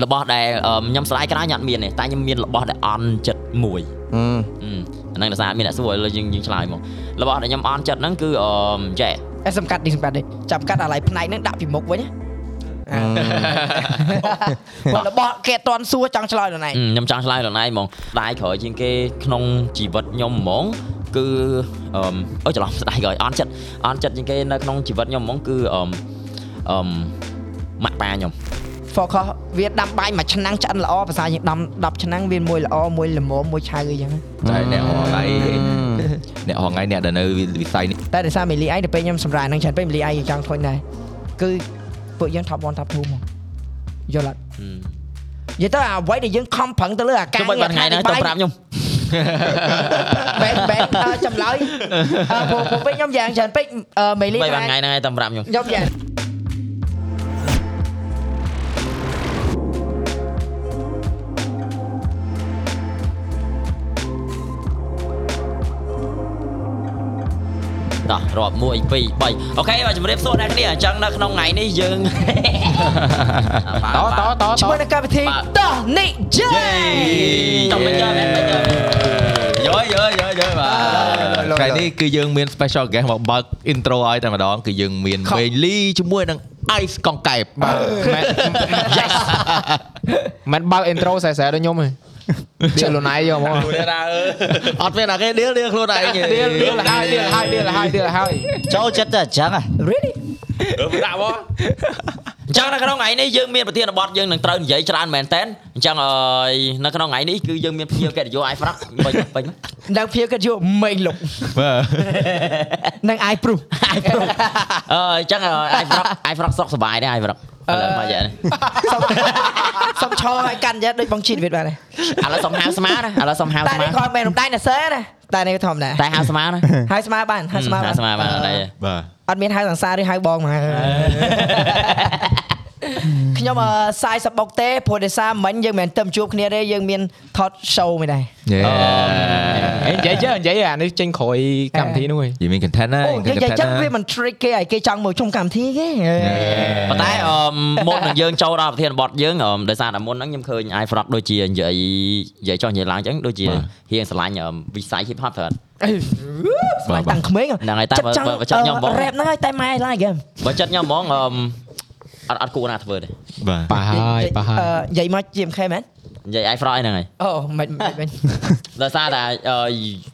របស់ដែលអឺខ្ញុំស្ដាយក្រោយខ្ញុំអត់មានទេតែខ្ញុំមានរបស់ដែលអន់ចិត្តមួយអឺអឺអាហ្នឹងដោយសារមានអ្នកសួរឥឡូវយើងយើងឆ្លើយមករបស់ដែលខ្ញុំអន់ចិត្តហ្នឹងគឺអឺចេះអេសំកាត់នេះសំកាត់នេះចាប់កាត់អាឡៃផ្នែកហ្នឹងដាក់ពីមុខវិញណាបើរបស់គេអត់តន់សួរចង់ឆ្លើយដល់ណៃខ្ញុំចង់ឆ្លើយដល់ណៃហ្មងស្ដាយក្រោយជាងគេក្នុងជីវិតខ្ញុំហ្មងគឺអឺអូច្រឡំស្ដាយក្រោយអន់ចិត្តអន់ចិត្តជាងគេនៅក្នុងជីវិតខ្ញុំហ្មងគឺអឺអឺម៉ាក់ប៉ាខ្ញុំ focus វាដាំបាយមួយឆ្នាំងឆ្អិនល្អភាសាយើងដាំ10ឆ្នាំងវាមួយល្អមួយល្មមមួយឆៅអីចឹងតែអ្នកហងៃអ្នកហងៃអ្នកដែលនៅវិស័យនេះតែដោយសារមីលីអៃទៅពេលខ្ញុំសម្រាប់ហ្នឹងច្រើនពេកមីលីអៃចង់ធ្វើដែរគឺពួកយើង top 1 top 2មកយល់អត់និយាយទៅអ្វីដែលយើងខំប្រឹងទៅលើអាការចុះបើថ្ងៃហ្នឹងទៅប្រាប់ខ្ញុំបែបបែបអឺចម្លើយអឺពួកពួកពេលខ្ញុំយ៉ាងច្រើនពេកអឺមីលីបីបានថ្ងៃហ្នឹងឲ្យទៅប្រាប់ខ្ញុំខ្ញុំយ៉ាង តោះរាប់1 2 3អូខេបាទជម្រាបសួរអ្នកគ្នាអញ្ចឹងនៅក្នុងថ្ងៃនេះយើងតតតតជាមួយនឹងកម្មវិធីបាទដោះនិយាយចង់មិនចាំមែនមិនចាំយើយើយើយើបាទថ្ងៃនេះគឺយើងមាន special guest មកបើក intro ឲ្យតែម្ដងគឺយើងមានមេលីជាមួយនឹង Ice កង្កែបបាទ yes មិនបើក intro សែសែដូចខ្ញុំទេ ជិះលូណៃយកមកអត់មានអាគេដៀលដៀលខ្លួនឯងដៀលដៀលហើយដៀលហើយដៀលហើយដៀលហើយចូលចិត្តតែអញ្ចឹងហ៎ really ដាក់មក អញ្ចឹងនៅក្នុងថ្ងៃនេះយើងមានប្រធានបទយើងនឹងត្រូវនិយាយច្រើនមែនតើអញ្ចឹងអើយនៅក្នុងថ្ងៃនេះគឺយើងមានភ្ញៀវកិត្តិយស iFrog ពេញពេញដល់ភៀកយកមេងលុកបាទនឹងអាយព្រុស iFrog អឺអញ្ចឹង iFrog iFrog សុខសប្បាយទេ iFrog ឥឡូវមកយ៉ាងនេះសុំឈរឲ្យកាន់យកដូចបងជីវិតបាទឥឡូវសុំហៅស្មាណាឥឡូវសុំហៅតែស្មានេះគាត់មិនរំដាច់ណាសើណាតែនេះធម្មតាតែហៅស្មាណាហើយស្មើបានហើយស្មើហៅបានស្មាបានអត់ទេបាទអត់មានហៅសង្សារឬហៅបងមក ខ្ញុំអឺសាយសបុកទេព្រោះដោយសារមិញយើងមិនមែនទៅជួបគ្នាទេយើងមានថត show មួយដែរយេហេនិយាយចេះនិយាយអានេះចេញក្រោយកម្មវិធីនោះហីយីមាន content ណាអូនិយាយចឹងវាមិន trick គេឲ្យគេចង់មកជុំកម្មវិធីគេប៉ុន្តែអឺមុននឹងយើងចូលដល់ប្រធានបទយើងអឺដោយសារតែមុនហ្នឹងខ្ញុំឃើញ iFrog ដូចជានិយាយនិយាយចុះនិយាយឡើងអញ្ចឹងដូចជារៀងស្រឡាញ់អឺវិស័យ hip hop ទៅអត់ស្មានតាំងក្មេងហ្នឹងហើយតែបើបើបើចិត្តខ្ញុំហ្មងរ៉េបហ្នឹងហើយតែម៉ែឡាយហ្គេមបើចិត្តខ្ញុំហ្មង អឺអត់អត់គួរណាធ្វើទេបាទប៉ះហើយប៉ះហើយនិយាយមក GMK មែននិយាយ iFrog ហ្នឹងហើយអូមិនមិនដោយសារតែអឺ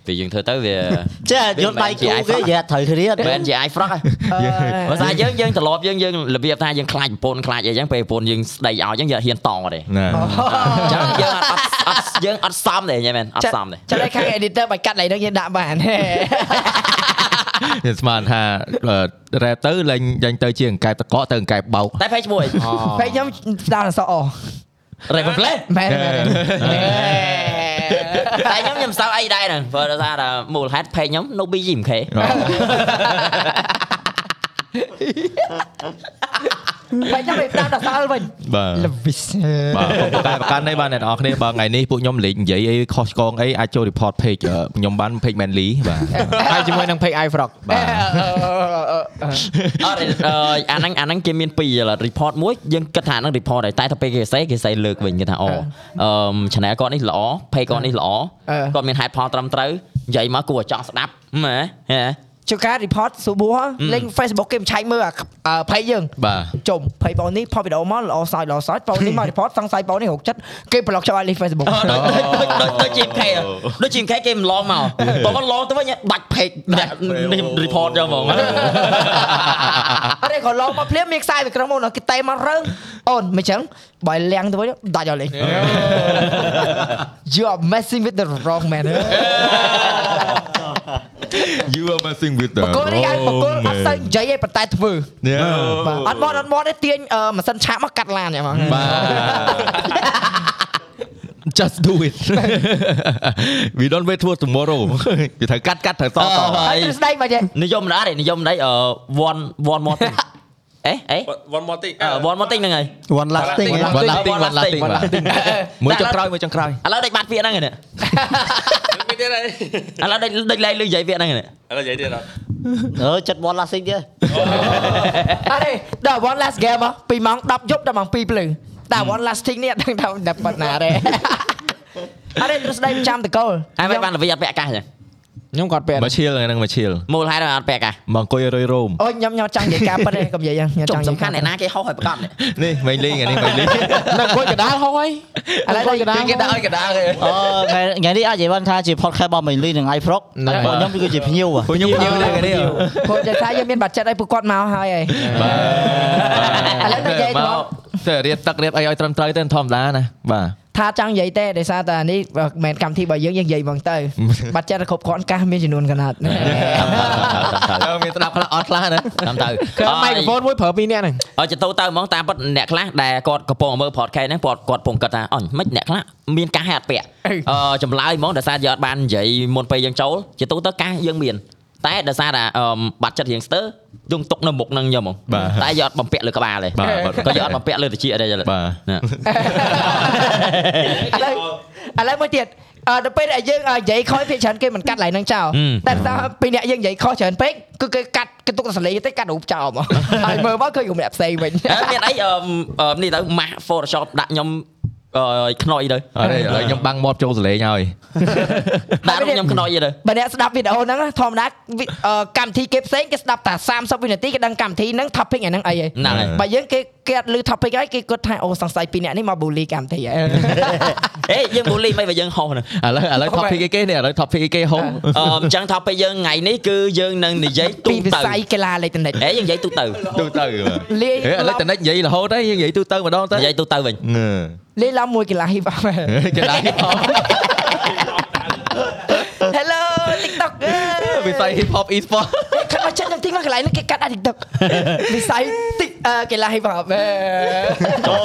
ពេលយើងធ្វើទៅវាចេះយល់ដៃគូគេនិយាយត្រូវគ្នាអត់មិនជា iFrog ហ្នឹងបើសារយើងយើងត្រឡប់យើងយើងរបៀបថាយើងខ្លាចប្រពន្ធខ្លាចអីចឹងពេលប្រពន្ធយើងស្ដីឲ្យចឹងយើងអត់ហ៊ានតទេណាអញ្ចឹងយើងអត់អត់អត់យើងអត់សមទេញ៉ែមែនអត់សមទេចាំតែខាង editor បាច់កាត់ឡើយហ្នឹងយើងដាក់បាន ខ្ញុំស្មានថា rap ទៅឡើងយ៉ាងទៅជាអង្កែបតកកទៅអង្កែបបោកតែ page មួយពេលខ្ញុំស្ដាប់អសអរេបផ្លេមែនមែនតែខ្ញុំខ្ញុំសើអីដែរហ្នឹងព្រោះដោយសារតែមូលហេតុ page ខ្ញុំ no BGMK ពេលខ្ញុំទៅស្ដាប់ដល់សល់វិញបាទ Lewis បាទតែប្រកាន់នេះបាទអ្នកនរគ្នាបើថ្ងៃនេះពួកខ្ញុំលេងនិយាយអីខុសឆ្គងអីអាចចូល report page អឺខ្ញុំបាន page Manly បាទហើយជាមួយនឹង page iFrog បាទអត់ទេអឺអាហ្នឹងអាហ្នឹងគេមានពីរ report មួយយើងគិតថាហ្នឹង report ដែរតែទៅពេលគេសេគេសេលើកវិញគេថាអូអឺ channel គាត់នេះល្អ page គាត់នេះល្អគាត់មានហេតុផលត្រឹមត្រូវនិយាយមកគួរឲ្យចង់ស្ដាប់ម៉ែហ៎ ជួការ report សួរបួលេង Facebook គេមិនឆែកមើលអាផេកយើងបាទជុំផេកបងនេះផុសវីដេអូមកល្អសើចល្អសើចបងនេះមក report សង្ស័យបងនេះរកចិត្តគេ block ច្បាស់លេង Facebook ដូចដូចដូចដូច GMK ដូច GMK គេមិនឡងមកបើមិនឡងទៅវិញបាច់ page ដាក់នេះ report យកហ្មងអត់ទេក៏ឡងមកភ្លាមមានខ្សែពីក្រុមមកគេតែមករើអូនមិនចឹងបើលាំងទៅវិញដាច់ឲ្យលេង You are messing with the wrong man you are messing with the បកគលនេះឯងបកគលអត់សូវនិយាយទេប៉ុន្តែធ្វើ Yeah បាទអត់មកអត់មកទេទាញអឺម៉ាស៊ីនឆាកមកកាត់ឡានហ្មងបាទ just do it we don't wait for tomorrow វាត្រូវកាត់កាត់ត្រូវសតហើយទ្រឹស្ដីមកចេះនិយមមិនអត់ទេនិយមមិនអីអឺ one one more thing អេអេ one more thing អឺ one more thing ហ្នឹងហើយ one last thing one last thing one last thing មួយចុងក្រោយមួយចុងក្រោយឥឡូវដេកបាត់ពាក្យហ្នឹងឯនេះមានទៀតហើយឥឡូវដេកដេកលែងលឺនិយាយពាក្យហ្នឹងឯនេះឥឡូវនិយាយទៀតអត់អើចិត្ត one last thing ទៀតអត់ទេដល់ one last game មកពីម៉ោង10យប់ដល់ម៉ោង2ភ្លឺតែ one lasting នេះអត់ដឹងថាតែប៉ុណ្ណាទេអរេទ្រស្ដីប្រចាំតកូលហើយមិនបានល្វីអត់ពាក់អាកាសចឹង ខ្ញុំគាត់ពាក់មកឈៀលហ្នឹងមកឈៀលមូលហេតុអត់ពាក់អាកាសមកអង្គុយរយរោមអូខ្ញុំខ្ញុំចង់និយាយការប៉ិតទេកុំនិយាយយ៉ាងខ្ញុំចុចងង់និយាសំយខាន់អ្នកណាគេហោះឲ្យប្រកបនេះនេះមិនលីងអានេះមិនលីងនៅអង្គុយកដាលហោះហើយឥឡូវអង្គុយកដាលគេដាក់ឲ្យកដាគេអឺថ្ងៃថ្ងៃនេះអាចនិយាយបានថាជា podcast របស់មីលីនិង iProc ហ្នឹងតែខ្ញុំគឺជាភ្ញៀវពួកខ្ញុំភ្ញៀវនេះនេះពួកនិយាយថាយើងមានបាត់ចិត្តឲ្យពួកគាត់មកហើយហើយឥឡូវនិយាយទៅទៅរៀបទឹករៀបអីឲ្យត្រឹមត្រូវទៅធម្មតាណាបាទ ថាចង់និយាយទេដោយសារតែនេះមិនមែនកម្មវិធីរបស់យើងយើងនិយាយហ្មងទៅបាត់ចិត្តគ្រប់គ្រាន់កាសមានចំនួនកណាត់អឺមានស្ដាប់ខ្លះអត់ខ្លះណាតាមទៅគឺម៉ៃក្រូហ្វូនមួយប្រើពីរនាក់ហ្នឹងអត់ទៅទៅហ្មងតាមពិតអ្នកខ្លះដែលគាត់កំពុងមើល podcast ហ្នឹងគាត់គាត់ពងគិតថាអញមិនអ្នកខ្លះមានកាសហេតុពាក់អឺចម្លើយហ្មងដោយសារយើងអត់បាននិយាយមុនពេលយើងចូលជាទូទៅកាសយើងមាន តែដោយសារតែអឺបាត់ចិត្តរៀងស្ទើយើងទុកនៅមុខហ្នឹងយកហ្មងតែយើងអត់បំពាក់លើក្បាលទេបាទក៏យើងអត់បំពាក់លើតិចទេបាទណាឥឡូវឥឡូវមួយទៀតអឺដល់ពេលដែលយើងនិយាយខុសភាគច្រើនគេមិនកាត់ឡើយនឹងចោលតែថាពីអ្នកយើងនិយាយខុសច្រើនពេកគឺគេកាត់គេទុកតែសលេងទេកាត់រូបចោលមកហើយមើលមកឃើញរូបអ្នកផ្សេងវិញអើមានអីអឺអឺនេះទៅម៉ាស់ Photoshop ដាក់ខ្ញុំអឺ ខ្នុយទៅអត់ទេឥឡូវខ្ញុំបាំងមាត់ចូលសលេងហើយដាក់រូបខ្ញុំខ្នុយទៅបើអ្នកស្ដាប់វីដេអូហ្នឹងធម្មតាវីអឺកម្មវិធីគេផ្សេងគេស្ដាប់តែ30វិនាទីគេដឹងកម្មវិធីហ្នឹង topic ហ្នឹងអីហើយហ្នឹងហើយបើយើងគេគេអត់ឮ topic ហើយគេគិតថាអូសង្ស័យពីរអ្នកនេះមក bully កម្មវិធីហើយអេយើងបូលីមិនបើយើងហោះហ្នឹងឥឡូវឥឡូវ topic គេនេះឥឡូវ topic គេហុំអឺអញ្ចឹងថាពេលយើងថ្ងៃនេះគឺយើងនឹងនិយាយទូពីវិទៅស័យកីឡាអេឡិចត្រូនិកអេយើងនិយាយទូទៅទូទៅលេងហេឥឡូវតនិចនិយាយរហូតហើយយើងនិយាយទូទៅម្ដងទៅនិយាយទូទៅវិញ លេងឡើងមួយកីឡា hip hop គេដាក់ hip hop Hello TikTok វិស័យ hip hop e-sport ខាត់មកចិត្តខ្ញុំទីមកកន្លែងនេះគេកាត់ដាក់ TikTok វិស័យ Tik អឺកីឡា hip hop អូ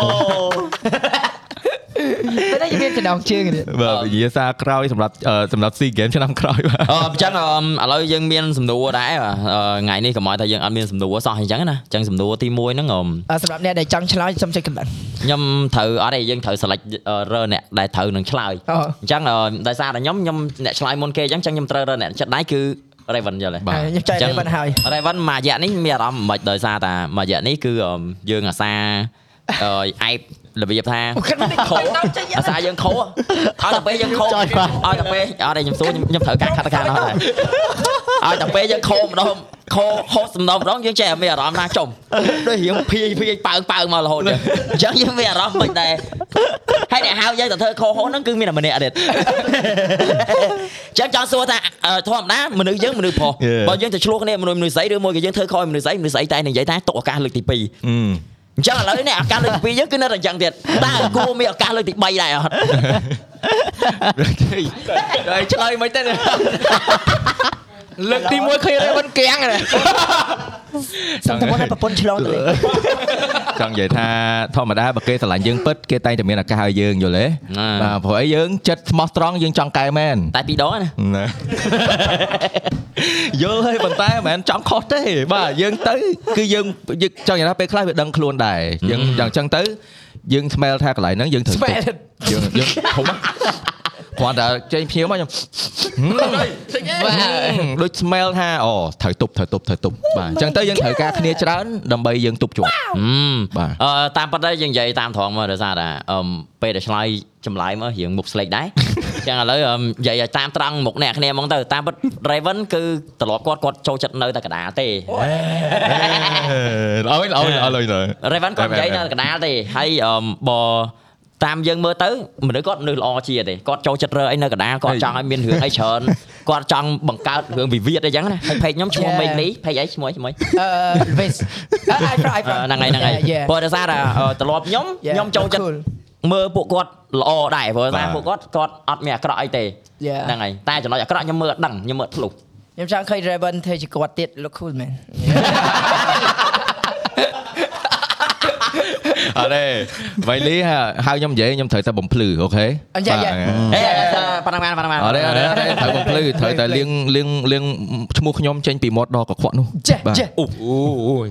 តែយើងមានចំណងជើងនេះបាទវិញ្ញាសាក្រោយសម្រាប់អឺសម្រាប់ SEA Games ឆ្នាំក្រោយបាទអឺអញ្ចឹងអឺឥឡូវយើងមានសំណួរដែរបាទអឺថ្ងៃនេះកុំឲ្យថាយើងអត់មានសំណួរសោះអញ្ចឹងណាអញ្ចឹងសំណួរទី1ហ្នឹងអឺអឺសម្រាប់អ្នកដែលចង់ឆ្លើយសូមចុច comment ខ្ញុំត្រូវអត់ទេយើងត្រូវ select អឺរើអ្នកដែលត្រូវនឹងឆ្លើយអូអញ្ចឹងអឺដោយសារតែខ្ញុំខ្ញុំអ្នកឆ្លើយមុនគេអញ្ចឹងអញ្ចឹងខ្ញុំត្រូវរើអ្នកចិត្តដៃគឺ Raven យល់ទេបាទខ្ញុំចុច Raven ហើយ Raven មួយរយៈនេះមានអារម្មណ៍មិនខ្មិចដោយសារតែមួយរយៈនេះគឺអឺយើងអាសាអឺអែប របៀបថាគាត់មិនខោខោដល់ចេញអាសាយើងខោឲ្យតែពេលយើងខោចុយបាទឲ្យតែពេលអត់ទេខ្ញុំសួរខ្ញុំខ្ញុំត្រូវការខាត់ការនោះដែរឲ្យតែពេលយើងខោម្ដងខោហូតសំដងម្ដងយើងចេះតែមានអារម្មណ៍ថាចំដូចរៀងភាយភាយប៉ើងប៉ើងមករហូតចឹងអញ្ចឹងយើងមានអារម្មណ៍មិនដែរហើយអ្នកហៅយើងទៅធ្វើខោហូតហ្នឹងគឺមានតែម្នាក់ទៀតចឹងចង់សួរថាអឺធម្មតាមនុស្សយើងមនុស្សប្រុស Yeah. បើយើងទៅឆ្លោះគ្នាមនុស្សមនុស្សស្រីឬមួយក៏យើងធ្វើខោឲ្យមនុស្សស្រីមនុស្សស្រីតែនិយាយថាទុកឱកាសលើកទី2 អឺអញ្ចឹងឥឡូវនេះឱកាសលើកទី2យើងគឺនៅតែអញ្ចឹងទៀតតើគួរមានឱកាសលើកទី3ដែរអត់ហើយឆ្លើយមិនទេ លើកទី1ឃើញ Raven កៀងហ្នឹងសុំតែមុនឲ្យប្រពន្ធឆ្លងទៅលេចង់និយាយថាធម្មតាបើគេស្រឡាញ់យើងពិតគេតែងតែមានឱកាសឲ្យយើងយល់ទេបាទព្រោះអីយើងចិត្តស្មោះត្រង់យើងចង់កែមែនតែពីរដងណាណាយល់ហើយប៉ុន្តែមិនមែនចង់ខុសទេបាទយើងទៅគឺយើងយើងចង់និយាយថាពេលខ្លះវាដឹងខ្លួនដែរយើងយ៉ាងចឹងទៅយើង smell ថាកន្លែងហ្នឹងយើងត្រូវ Smell ទុកយើងយើងធំ គ្រាន់តែចេញភ្ញៀវមកខ្ញុំបាទដូច smell ថាអូត្រូវទប់ត្រូវទប់ត្រូវទប់បាទអញ្ចឹងទៅយើងត្រូវការគ្នាច្រើនដើម្បីយើងទប់ជាប់ហឹមបាទអឺតាមពិតទៅយើងនិយាយតាមត្រង់មកដោយសារតែអឺមពេលដែលឆ្លើយចម្លើយមករៀងមុខស្លេកដែរចឹងឥឡូវអឺមនិយាយឲ្យតាមត្រង់មុខអ្នកគ្នាហ្មងទៅតាមពិត Raven គឺត្រឡប់គាត់គាត់ចូលចិត្តនៅតែកណ្ដាលទេអើយអើយអើយ Raven គាត់និយាយនៅកណ្ដាលទេហើយអឺមបើ តាមយើងមើលទៅមនុស្សគាត់មនុស្សល្អជាទេគាត់ចូលចិត្តរើអីនៅកណ្ដាលគាត់ចង់ឲ្យមានរឿងអីច្រើនគាត់ចង់បង្កើតរឿងវិវាទអីចឹងណាហើយពេកខ្ញុំឈ្មោះ Yeah. មេងលីពេកអីឈ្មោះអីឈ្មោះអីអឺ Vis អឺ I from I អឺ from ហ្នឹងហើយហ្នឹងហើយ Yeah. ព្រោះដោយសារតែអឺត្រឡប់ខ្ញុំ Yeah, ខ្ញុំចូលចិត្ត cool. មើលពួកគាត់ល្អដែរព្រោះថាបាទពួកគាត់គាត់អត់មានអាក្រក់អីទេ Yeah. ហ្នឹងហើយតែចំណុចអាក្រក់ខ្ញុំមើលអត់ដឹងខ្ញុំមើលធ្លុះខ្ញុំចង់ឃើញ Raven ធ្វើជាគាត់ទៀត look cool man អត់ទេវៃលីហៅខ្ញុំនិយាយខ្ញុំត្រូវតែបំភ្លឺអូខេអញ្ចឹងហេប៉ណ្ណឹងបានប៉ណ្ណឹងបានអត់ទេអត់ទេអត់ទេត្រូវបំភ្លឺត្រូវតែលៀងលៀងលៀងឈ្មោះខ្ញុំចេញពីមាត់ដល់កខ្វក់នោះចេះបាទចេះអូអូយ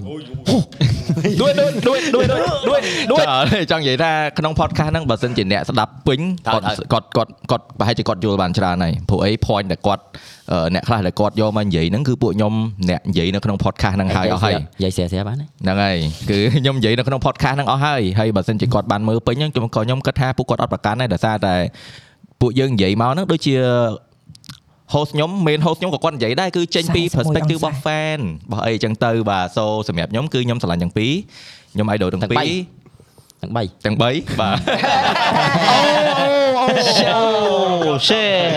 ដួយដួយដួយដួយដួយដួយដួយចង់ចង់និយាយថាក្នុង podcast ហ្នឹងបើសិនជាអ្នកស្ដាប់ពេញគាត់គាត់គាត់គាត់ប្រហែលជាគាត់យល់បានច្រើនហើយព្រោះអី point ដែលគាត់អឺអ្នកខ្លះដែលគាត់យកមកនិយាយហ្នឹងគឺពួកខ្ញុំអ្នកនិយាយនៅក្នុង podcast ហ្នឹងហើយអស់ហើយនិយាយស្រាស្រាបានទេហ្នឹងហើយគឺខ្ញុំនិយាយនៅក្នុង podcast ហ្នឹងអស់ហើយហើយបើសិនជាគាត់បានមើលពេញហ្នឹងខ្ញុំក៏ខ្ញុំគិតថាពួកគាត់អត់ប្រកាន់ដែរដោយសារតែពួកយើងនិយាយមកហ្នឹងដូចជា host ខ្ញុំ main host ខ្ញុំក៏គាត់និយាយដែរគឺចេញពី41 perspective អង្សារបស់ fan របស់អីចឹងទៅបាទ so សម្រាប់ខ្ញុំគឺខ្ញុំស្រឡាញ់ទាំងពីរខ្ញុំ idol ទាំងពីរទាំង3ទាំង3បាទអូ shit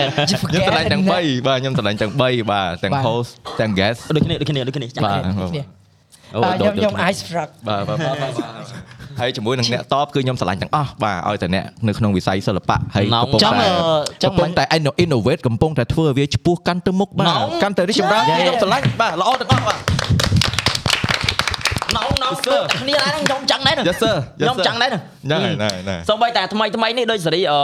ខ្ញុំស្រឡាញ់ទាំង3បាទខ្ញុំស្រឡាញ់ទាំង3បាទទាំង host ទាំង guest ដូចគ្នាដូចគ្នាដូចគ្នាចាបាទគ្នាអូអឺដូខ្ញុំចខ្ញុំ ice frog បាទបាទបាទបាទហើយជាមួយនឹងអ្នកតបគឺខ្ញុំស្រឡាញ់ទាំងអស់បាទឲ្យតែអ្នកនៅក្នុងវិស័យសិល្បៈហើយកំពុងចង់តែចកំង់ពុមិងនតែ innovate កំពុងតែធ្វើឲ្យវាឆ្ពោះកាន់ទៅមុខបាទកាន់តែរីកចម្រើនខ្ញុំស្រឡាញ់បាទល្អទាំងអស់បាទ ណោណោគ្នាដែរហ្នឹងខ្ញុំចឹងដែរហ្នឹង Yes sir ខ្ញុំចឹងដែរហ្នឹងហ្នឹងហើយហ្នឹងហើយសូម្បីតែថ្មីថ្មីនេះដូចសេរីអឺ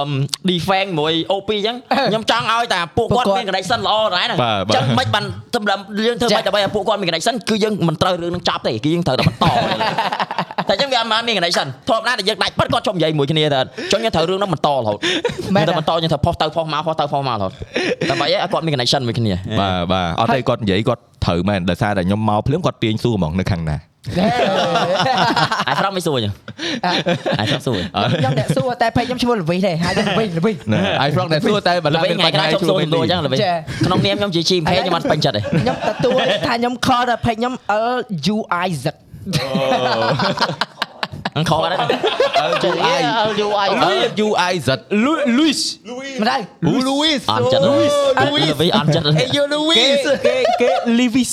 defend មួយ OP អញ្ចឹងខ្ញុំចង់ឲ្យតែពួកគាត់មាន connection ល្អដែរហ្នឹងចឹងមិនបានសម្រាប់យើងធ្វើមិនដើម្បីឲ្យពួកគាត់មាន connection គឺយើងមិនត្រូវរឿងនឹងចប់ទេគឺយើងត្រូវតែបន្តតែអញ្ចឹងវាអត់មាន connection ធម្មតាតែយើងដាច់ប៉ិតគាត់ជុំនិយាយមួយគ្នាទៅចុងយើងត្រូវរឿងនោះបន្តរហូតតែបន្តយើងត្រូវផុសទៅផុសមកផុសទៅផុសមករហូតដើម្បីឲ្យគាត់មាន connection មួយគ្នាបាទបាទអត់ទេគាត់និយាយគាត់ត្រូវមែនដោយសារតែខ្ញុំមកភ្លាមគាត់ទាញសួរហ្មងនៅខាងណា អាយហ្វ្រំមិនសួរចឹងអាយហ្វ្រំសួរខ្ញុំអ្នកសួរតែពេកខ្ញុំឈ្មោះលវីទេហើយលវីលវីណា I frog តែសួរតែបើល្ឡើវិញមានថ្ងៃបញ្ក្រោហាយខ្ញុំជួសួរបសំដួលចឹងល្វិញចាក្នុងនាមខ្ញុំជា GMK ខ្ញុំអត់ពេញចិត្តទេខ្ញុំទទួលថាខ្ញុំខលតែពេកខ្ញុំ L U I Z អង្គខដែរ UI UI UI Z Luis មិនដែរ Louis អត់ចិត្តល្វិញអត់ចិត្ត Hey you Louis គេគេ Levis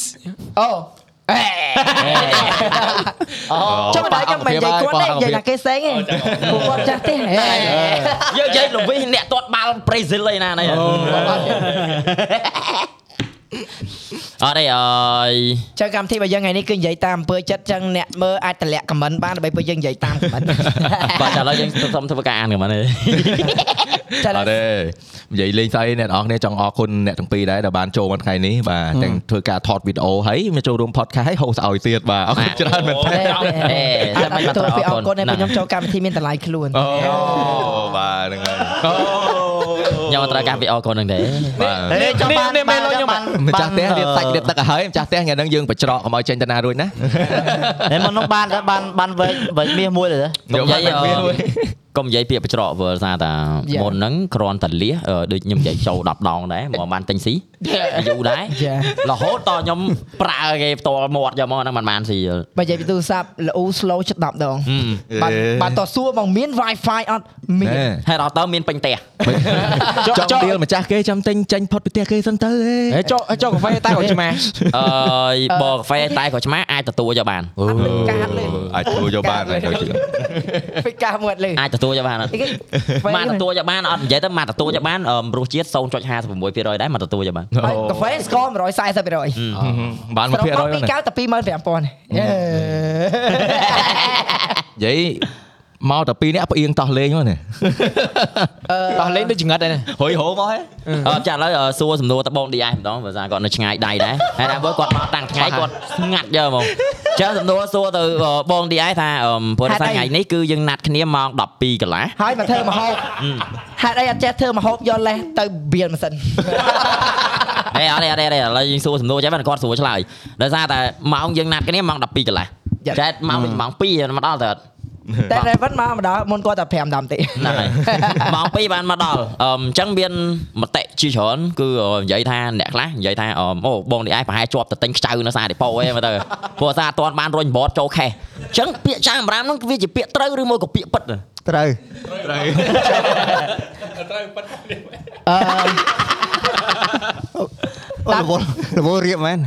អូ ចុះដល់ខ្ញុំមិននិយាយគាត់ទេនិយាយថាគេសេងឯងពួកគាត់ចាស់ទេយើងនិយាយល្វិញអ្នកទាត់បាល់ប្រេស៊ីលឯណានេះអត់ទេអើយចឹងកម្មវិធីរបស់យើងថ្ងៃនេះគឺនិយាយតាមអំពើចិត្តចឹងអ្នកមើលអាចតម្លាក់ខមមិនបានដើម្បីពួកយើងនិយាយតាមខមមិនបាទឥឡូវយើងសុំធ្វើការអានกันមកនេះចា អត់ទេនិយាយលេងស្អីអ្នកនរអស់គ្នាចង់អរគុណអ្នកទាំងពីរដែរដែលបានចូលមកថ្ងៃនេះបាទទាំងធ្វើការថតវីដេអូហើយមកចូលរួម podcast ហើយ host ឲ្យទៀតបាទអរគុណច្រើនមែនទែនអេតែមិនបាទៅត់ពីអអររគុគុណណដែលខ្ញុំចូលកម្មវិធីមានតម្លៃខ្លួនអូបាទហ្នឹងហើយខ្ញុំអត់ត្រូវការពីអរគុណនឹងទេបាទហេចង់បានបានបានម្ចាស់ផ្ទះរៀបសាច់រៀបទឹកឲ្យហើយម្ចាស់ផ្ទះថ្ងៃហ្នឹងយើងបញ្ច្រកកុំឲ្យចេញទៅណារួចណាហេមកនោះបានបានបានវែកវែកមាសមួយទៅកុំនិយាយកុំនិយាយពាក្យបច្រកព្រោះសារតាមុនហ្នឹងគ្រាន់តែលះដូចខ្ញុំនិយាយចូល10ដងដែរមកបានទិញស៊ីយូរដែរចារហូតតខ្ញុំប្រើគេផ្ទាល់មាត់យកមកហ្នឹងមិនបានស៊ីបើនិយាយពីទូរស័ព្ទល្អ slow ចិត្ត10ដងបានបានតសួរមកមាន Wi-Fi អត់មានហើយដល់ទៅមានពេញផ្ទះចង់ឌីលម្ចាស់គេចាំទិញចេញផុតពីផ្ទះគេសិនទៅហេចុះចុះកាហ្វេតែគាត់ឆ្មាអើយបើកាហ្វេតែក៏ឆ្មាអាចទទួលយកបានអត់មានកាតលើអាចធ្វើយកបានហើយទៅជឿពីកាមួយលើអាចទទួលយកបានអត់គេបានទទួលយកបានអត់និយាយទៅបានទទួលយកបានអឺរសជាតិ0.56%ដែរមកទទួលយកបានកាហ្វេស្ករ140%បានសរុប1%ហើយមកពីកៅតែ25000និយាយ មកតែពីរនាក់ផ្អៀងតោះលេងមកនេះតោះលេងដូចចង្រិតដែរហុយហោមកហ៎អត់ចាឥឡូវអឺសួរសំណួរតបង DI ម្ដងបើថាគាត់នៅឆ្ងាយដៃដែរហើយថាបើគាត់មកតាំងថ្ងៃគាត់ស្ងាត់យកហ្មងចាសំណួរសួរទៅអឺបង DI ថាអឺព្រោះថាថ្ងៃនេះគឺយើងណាត់គ្នាម៉ោង12កន្លះហើយមកធ្វើមហោបហេតុអីអត់ចេះធ្វើមហោបយកលេសទៅបៀលម៉ាស៊ីនហេអត់ទេអត់ទេអត់ទេឥឡូវយើងសួរសំណួរចេះបានគាត់សួរឆ្លើយដោយសារតែម៉ោងយើងណាត់គ្នាម៉ោង12កន្លះចែកម៉ោងវិញម៉ោង2មកដល់ទៅអត់ តែ Raven មកម្ដងមុនគាត់តែ5ដំទេហ្នឹងហើយម៉ោង2បានមកដល់អឺអញ្ចឹងមានមតិជាច្រើនគឺនិយាយថាអ្នកខ្លះនិយាយថាអឺអូបងនេះឯងប្រហែលជាប់ទៅទិញខ្ចៅនៅសារដេប៉ូឯងមើលទៅព្រោះសារអត់ទាន់បានរុញបតចូលខេសអញ្ចឹងពាក្យចាមរាមហ្នឹងវាជាពាក្យត្រូវឬមួយក៏ពាក្យពិតត្រូវអឺអូរវល់រវល់រៀបមែន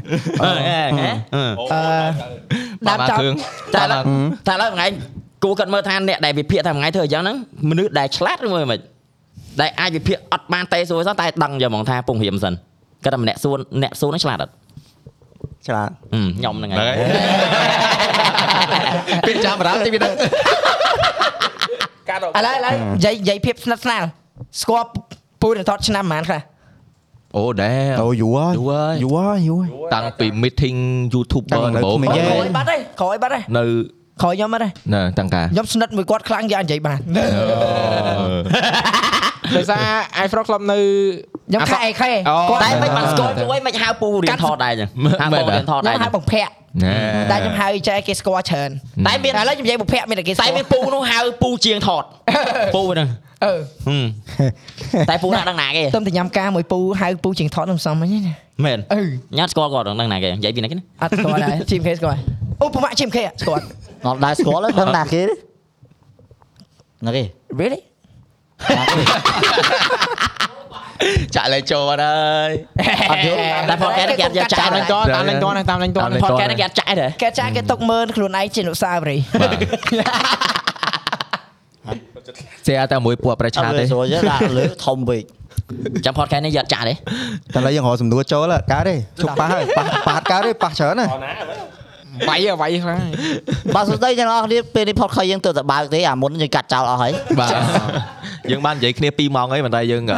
អឺហេហេអឺបាដានប់មកចាប់គ្រឿងតែឥឡូវតែឥឡូវថ្ងៃ គួរគាត់មើលថាអ្នកដែលវិភាគថាថ្ងៃធ្វើអញ្ចឹងហ្នឹងមនុស្សដែលឆ្លាតឬមួយមិនដែលអាចវិភាគអត់បានទេសួរសោះតែដឹងយកហ្មងថាពងរៀមសិនគាត់ថាម្នាក់សួរអ្នកសួរហ្នឹងឆ្លាតអត់ឆ្លាតហឹមខ្ញុំហ្នឹងហ្នឹងហើយហើយពីចាំរាមតិចវាទៅឥឡូវឥឡូវនិយាយនិយាយភាពស្និទ្ធស្នាលស្គាល់ពូនឹងថតឆ្នាំប៉ុន្មានខ្លះអូដែរអូយូរហើយយូរហើយយូរហើយយូរហើយតាំងពី meeting YouTuber តាំងនៅដំបូងក្មេងក្រោយបាត់ទេក្រោយបាត់ទេនៅ ក្រោយខ្ញុំបាត់ទេណែតាំងការខ្ញុំស្និទ្ធមួយគាត់ខ្លាំងយ៉ាងនិយាយបានដោយសារ iPro Club នៅខ្ញុំខែអេខេអូគាត់តែមិនបានស្គាល់ពួកឯងមិនហៅពូរៀនថតដែរចឹងហៅពូរៀនថតខ្ញុំដែរហៅបង្ភ័ក្រណែតែខ្ញុំហៅចែគេស្គាល់ច្រើនតែមានឥឡូវខ្ញុំនិយាយបង្ភ័ក្រមានតែគេស្តែគាល់មានពូនោះហៅពូជាងថតពូហ្នឹងអឺហឹមតែពូណាស់ដឹងណាគេទៅតែញ៉ាំការមួយពូហៅពូជាងថតខ្ញុំសំហ្នឹងណាមែនអឺញ៉ាំស្គាល់គាត់ដឹងណាគេនិយាយពីណាគេណាអត់ស្គាល់ដែរជីមខេស្គាល់អូប្រមាក់ជីមខេស្គាល់ អត់ដែរស្គាល់ទេដឹងណាគេទេណាគេ really ចាក់លេចូលអត់ហើយអត់យល់តែ podcast នេះគេអត់យកចាតាមក់លេងតតាមលេងតតាមលេងតតាមលេង podcast នេះគេអត់ចាក់ទេគេចាស់គេຕົកមើលខ្លួនឯងជាអនុស្សាវរីយ៍បាទសេតែមួយពួកប្រអឆាត់ទេទេស្រួលទេដាក់លើធំពេកចាំ podcast នេះយកចាក់ទេតែឥឡូវយើងរកសំណួរចូលហើយកើតទេជប់ប៉ះហើយប៉ះប៉ះកើតទេប៉ះច្រើនណា វាយវាយខ្លាំងហើយបាទសួស្តីទាំងអស់គ្នាពេលនេះ podcast យើងទៅតែបើកទេអាមុនយើងកាត់ចោលអស់ហើយបាទយើងបាននិយាយគ្នា2ម៉ោងហើយប៉ុន្តែយើងអឺ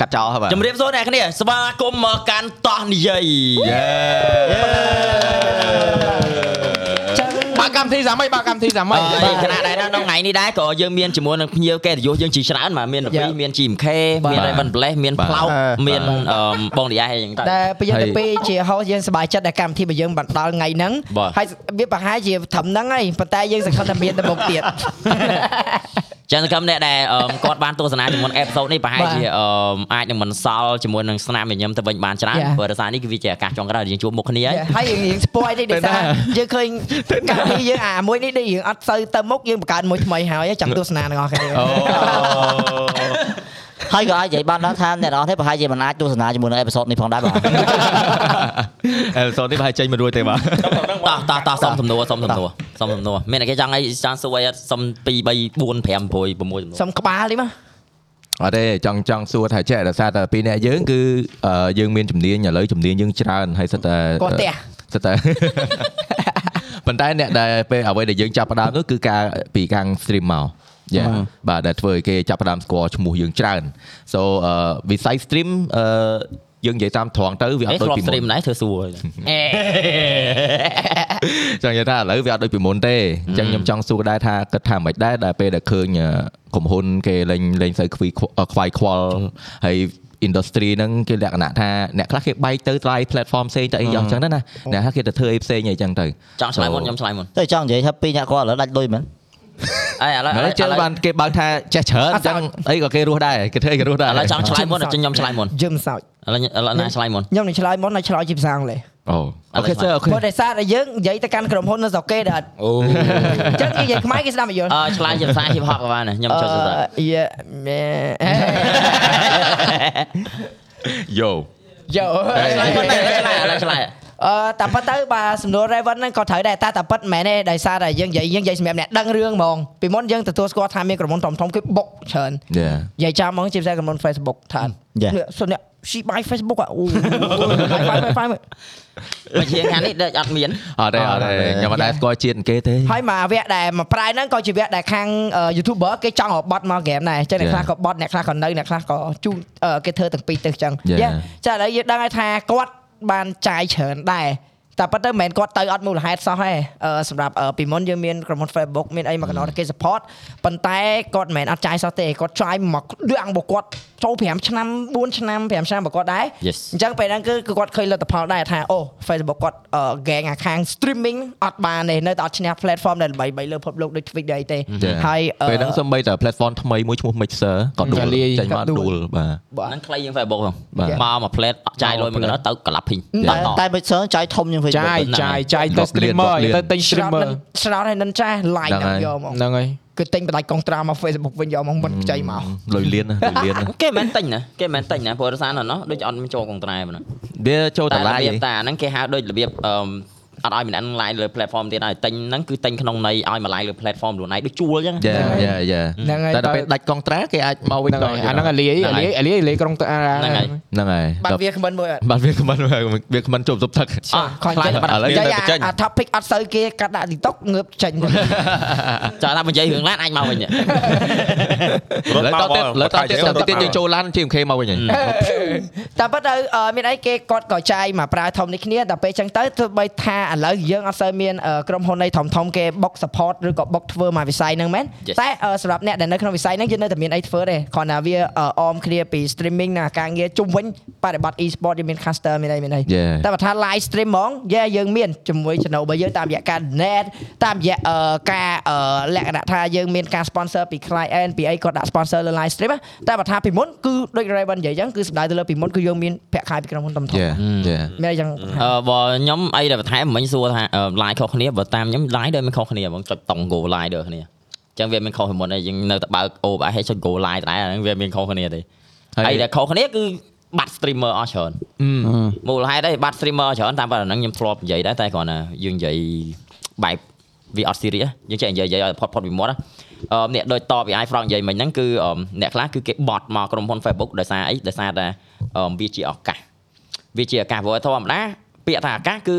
កាត់ចោលហើយបាទជំរាបសួរអ្នកគ្នាស្វាគមន៍មកកាន់តោះនិយាយចឹងបើកកម្មវិធីសាមីបើកកម្មវិធីសាមីហើយខណៈដែរនៅក្នុងថ្ងៃនេះដែរក៏យើងមានជាមួយនឹងភ្ញៀវកិត្តិយសយើងជាច្រើនបាទមានរពីមាន GMK មាន Raven Bless មានផ្លោកមានអឺបងឌីយ៉ៃអីចឹងទៅតែពេលយើងទៅពេលជា host យើងសប្បាយចិត្តដែលកម្មវិធីរបស់យើងបានដល់ថ្ងៃហ្នឹងបាទហើយវាប្រហែលជាត្រឹមហ្នឹងហើយប៉ុន្តែយើងសង្ឃឹមថាមានទៅមុខទៀតចឹងសង្គមអ្នកដែលអឺគាត់បានទស្សនាជាមួយអេផ isode នេះប្រហែលជាអឺអាចនឹងមិនសល់ជាមួយនឹងស្នាមញញឹមទៅវិញបានច្រើន Yeah. ព្រោះដោយសារនេះគឺវាជាឱកាសចុងក្រោយដែលយើងជួបមុខគ្នាហើយហើយយើងរៀង spoil ទេដោយសារយើងឃើញកម្មវិធីយើងអាមួយនេះដូចរៀងអត់សូវទៅមុខយើងបង្កើតមួយថ្មីហើយចាំទស្សនាទាំងអស់គ្នាអូហើយក៏អាចនិយាយបានដែរថាអ្នកនរនេះប្រហែលជាមិនអាចទស្សនាជាមួយនឹងអេពីសូតនេះផងដែរបាទអេសូននេះប្រហែលចេញមិនរួចទេបាទតោះតោះតោះសុំសំណួរសុំសំណួរសុំសំណួរមានតែគេចង់អីចង់សួរអីអត់សុំ2 3 4 5 6 6សំណួរសុំក្បាលនេះមកអត់ទេចង់ចង់សួរថាចេះដោយសារតែពីរអ្នកយើងគឺអឺយើងមានជំនាញឥឡូវជំនាញយើងច្រើនហើយសិតតែគាត់ផ្ទះសិតតែ ប៉ុន្តែអ្នកដែលពេលអ្វីដែលយើងចាប់ផ្ដើមនោះគឺការពីខាង stream មកយ៉ាបាទដែលធ្វើឲ្យគេចាប់ផ្ដើមស្គាល់ឈ្មោះយើងច្រើន so អឺវិស័យ stream អឺ យើងនិយាយតាមត្រង់ទៅវាអអេត់ដូចធ្លាប់ពីមុ stream នដែរធ្វើសួរចង់និយាយថាឥឡូវវាអត់ដូចពីមុនទេអញ្ចឹងខ្ញុំចង់សួរដែរថាគិតថាមិនដែរដែលពេលដែលឃើញអឺក្រុមហ៊ុនគេលេងលេងសូវខ្វីខ្វខ្វាយខ្វល់ហើយ industry ហ្នឹងគេលក្ខណៈថាអ្នកខ្លះគេបែកទៅថ្លៃ platform ផ្សេងទៅអីយ៉ាងចឹងទៅណាអ្នកខ្លះគេទៅធ្វើអីផ្សេងអីចឹងទៅចង់ឆ្លើយមុនខ្ញុំឆ្លើយមុនតែចង់និយាយថាពីរអ្នកគាត់ឥឡូវដាច់លុយមែនអីឥឡូវឥហើយឡូវចឹងបានគេបើកថាចេះច្រើនអញ្ចឹងអីក៏គេរស់ដែរគេធ្វើអីក៏រស់ដែរឥឡូវចង់ឆ្លើយមុនខ្ញុំឆ្លើយមុនយើងមិនសោច ឥឡូវឥឡូវណាឆ្លើយមុនខ្ញុំនឹងឆ្លើយមុនហើយឆ្លើយជាភាសាអង់គ្លេសអូ OK sir OK ព្រោះដោយសារតែយើងនិយាយទៅកាន់ក្រុមហ៊ុននៅស្រុកគេដែលអត់អូអញ្ចឹងនិយាយខ្មែរគេស្ដាប់មិនយល់អឺឆ្លើយជាភាសា hip hop ក៏បានដែរខ្ញុំចូលទៅទៅអឺ yeah man yo yo ឆ្លើយមុនដែរឆ្លើយឥឡូវឆ្លើយអឺតែប៉ុន្តែបាទសំណួរ Raven ហ្នឹងក៏ត្រូវដែរតែតែប៉ុតមិនមែនទេដោយសារតែយើងនិយាយយើងនិយាយសម្រាប់អ្នកដឹងរឿងហ្មងពីមុនយើងទទួលស្គាល់ថាមានក្រុមហ៊ុនធំធំៗគេបុកច្រើនយ៉ានិយាយចាំហ្មងជាពិសេសក្រុមហ៊ុន Facebook ថាសុនអ្នក she buy Facebook អាអូ buy buy buy មកជាខាងនេះដូចអត់មានអត់ទេអត់ទេខ្ញុំមិនដែរស្គាល់ជាតិគេទេហើយមកវគ្គដែលមកប្រែហ្នឹងក៏ជាវគ្គដែលខាង YouTuber គេចង់ឲ្យបត់មកហ្គេមដែរអញ្ចឹងអ្នកខ្លះក៏បត់អ្នកខ្លះក៏នៅអ្នកខ្លះក៏ជូនគេធ្វើទាំងពីរទិសអញ្ចឹងចាឥឡូវយើងដឹងហើយថាគាត់បានចាយច្រើនដែរតែប៉ុន្តែមិនមែនគាត់ទៅអត់មូលហេតុសោះទេសម្រាប់ពីមុនយើងមានក្រុមហ៊ុន Facebook មានអីមកកណ្ដោគេ support ប៉ុន្តែគាត់មិនមែនអត់ចាយសោះទេគាត់ចាយមកដៀងរបស់គាត់ ចូល5ឆ្នាំ4ឆ្នាំ5ឆ្នាំរបស់គាត់ដែរ Yes អញ្ចឹងពេលហ្នឹងគឺគឺគាត់ឃើញលទ្ធផលដែរថាអូ Facebook គាត់ gang អាខាង streaming អត់បានទេនៅតែអត់ឈ្នះ platform ដែលល្បីៗលើពិភពលោកដូច Twitch ដែរអីទេហើយពេលហ្នឹងសំបីតែ platform ថ្មីមួយឈ្មោះ Mixer ក៏ដួលចេញមកដួលបាទហ្នឹងខ្លីជាង Facebook ហ្នឹងបាទមកមួយ plate ចាយលុយមកក៏ទៅកលាប់ភីងតែតែមិនសើចាយធំជាង Facebook ចាយចាយចាយទៅ streamer ទៅទិញស្រោត streamer នឹងស្រោតឲ្យនឹងចាស់ like ហ្នឹងហើយយកមកហ្នឹងហើយ គឺទិញបដិកុងត្រាមក Facebook វិញយកមកមិនខ្ចីមកលុយលៀនណាលុយលៀនណាគេមិនមែនទិញណាគេមិនមែនទិញណាព្រោះដោយសារណោះដូចអត់មានចូលកងត្រែប៉ុណ្ណាវាចូលតែតម្លៃរបៀបតែអាហ្នឹងគេហៅដូចរបៀបអឺ អត់ឲ្យម្នាក់នឹង live លើ platform ទៀតហើយទិញហ្នឹងគឺទិញក្នុងន័យឲ្យមក live លើ platform ខ្លួនឯងដូចជួលអញ្ចឹងយ៉ាយ៉ាយ៉ាហ្នឹងហើយតែដល់ពេលដាច់កងត្រាគេអាចមកវិញហ្នឹងដល់ហើយអាហ្នឹងអាលីអាលីអាលីអាលីក្រុងតាហ្នឹងហើយហ្នឹងហើយបាត់វាខមមិនមួយអត់បាទវាខ្មិនវាខ្មិនជប់សុបទឹកអត់ខ្លាចខ្លាចចេញបាត់ឥឡូវនិយាយទៅចេញអា topic អត់សូវគេកាត់ដាក់ TikTok ងើបចេញទៅចាថានិយាយរឿងឡានអាចមកវិញរត់លើមកតទៀតលើតទៀតតទៀតយើងចូលឡាន TMK មកវិញហើយតែប៉ុន្តែអឺមានអីគេគាត់ក៏ចាយមកប្រើធំនេះគ្នាតែពេលចឹងទៅទោះបីថាឥឡូវយើងអត់សូវមានអឺក្រុមហ៊ុននៃធំធំគេបុក support ឬក៏បុកធ្វើមកវិស័យហ្នឹងមែន Yes. តែអឺសម្រាប់អ្នកដែលនៅក្នុងវិស័យហ្នឹងយើងនៅតែមានអីធ្វើទេគ្រាន់តែវាអឺអមគ្នាពី streaming ណាការងារជុំវិញបរិបត្តិ e-sport យើងមាន caster មានអីមានអី Yeah. តែបើថា live stream ហ្មងយេយើងមានជាមួយ channel របស់យើងតាមរយៈការ net តាមរយៈអឺការអឺលក្ខណៈថាយើងមានការ sponsor ពី client ពីអីគាត់ដាក់ sponsor លើ live stream ណាតែបើថាពីមុនគឺដូច Raven និយាយអញ្ចឹងគឺសំដៅទៅលើពីមុនគឺយើងមានប្រាក់ខែពីក្រុមហ៊ុនធំៗយ៉ាយ៉ាមានអីចឹងអឺបើខ្ញុំអីដែលបន្ថែមមិញសួរថា live ខុសគ្នាបើតាមខ្ញុំ live ដូចមិនខុសគ្នាហ្មងចុចតង់ go live ដូចគ្នាអញ្ចឹងវាមានខុសពីមុនហើយយើងនៅតែបើក OBS ចុច go live ដែរអាហ្នឹងវាមានខុសគ្នាទេហើយដែលខុសគ្នាគឺបាត់ streamer អស់ច្រើនមូលហេតុអីបាត់ streamer ច្រើនតាមប៉ុណ្ណឹងខ្ញុំធ្លាប់និយាយដែរតែគ្រាន់តែយើងនិយាយបែបវាអត់ serious យើងចេះនិយាយនិយាយឲ្យផុតផុតពីមាត់ណាអឺអ្នកដូចតបពី iFrog និយាយមិញហ្នឹងគឺអឺអ្នកខ្លះគឺគេបត់មកក្រុមហ៊ុន Facebook ដោយសារអីដោយសារតែអឺវាជាឱកាសវាជាឱកាសព្រោះធម្មតាពាក្យថាឱកាសគឺ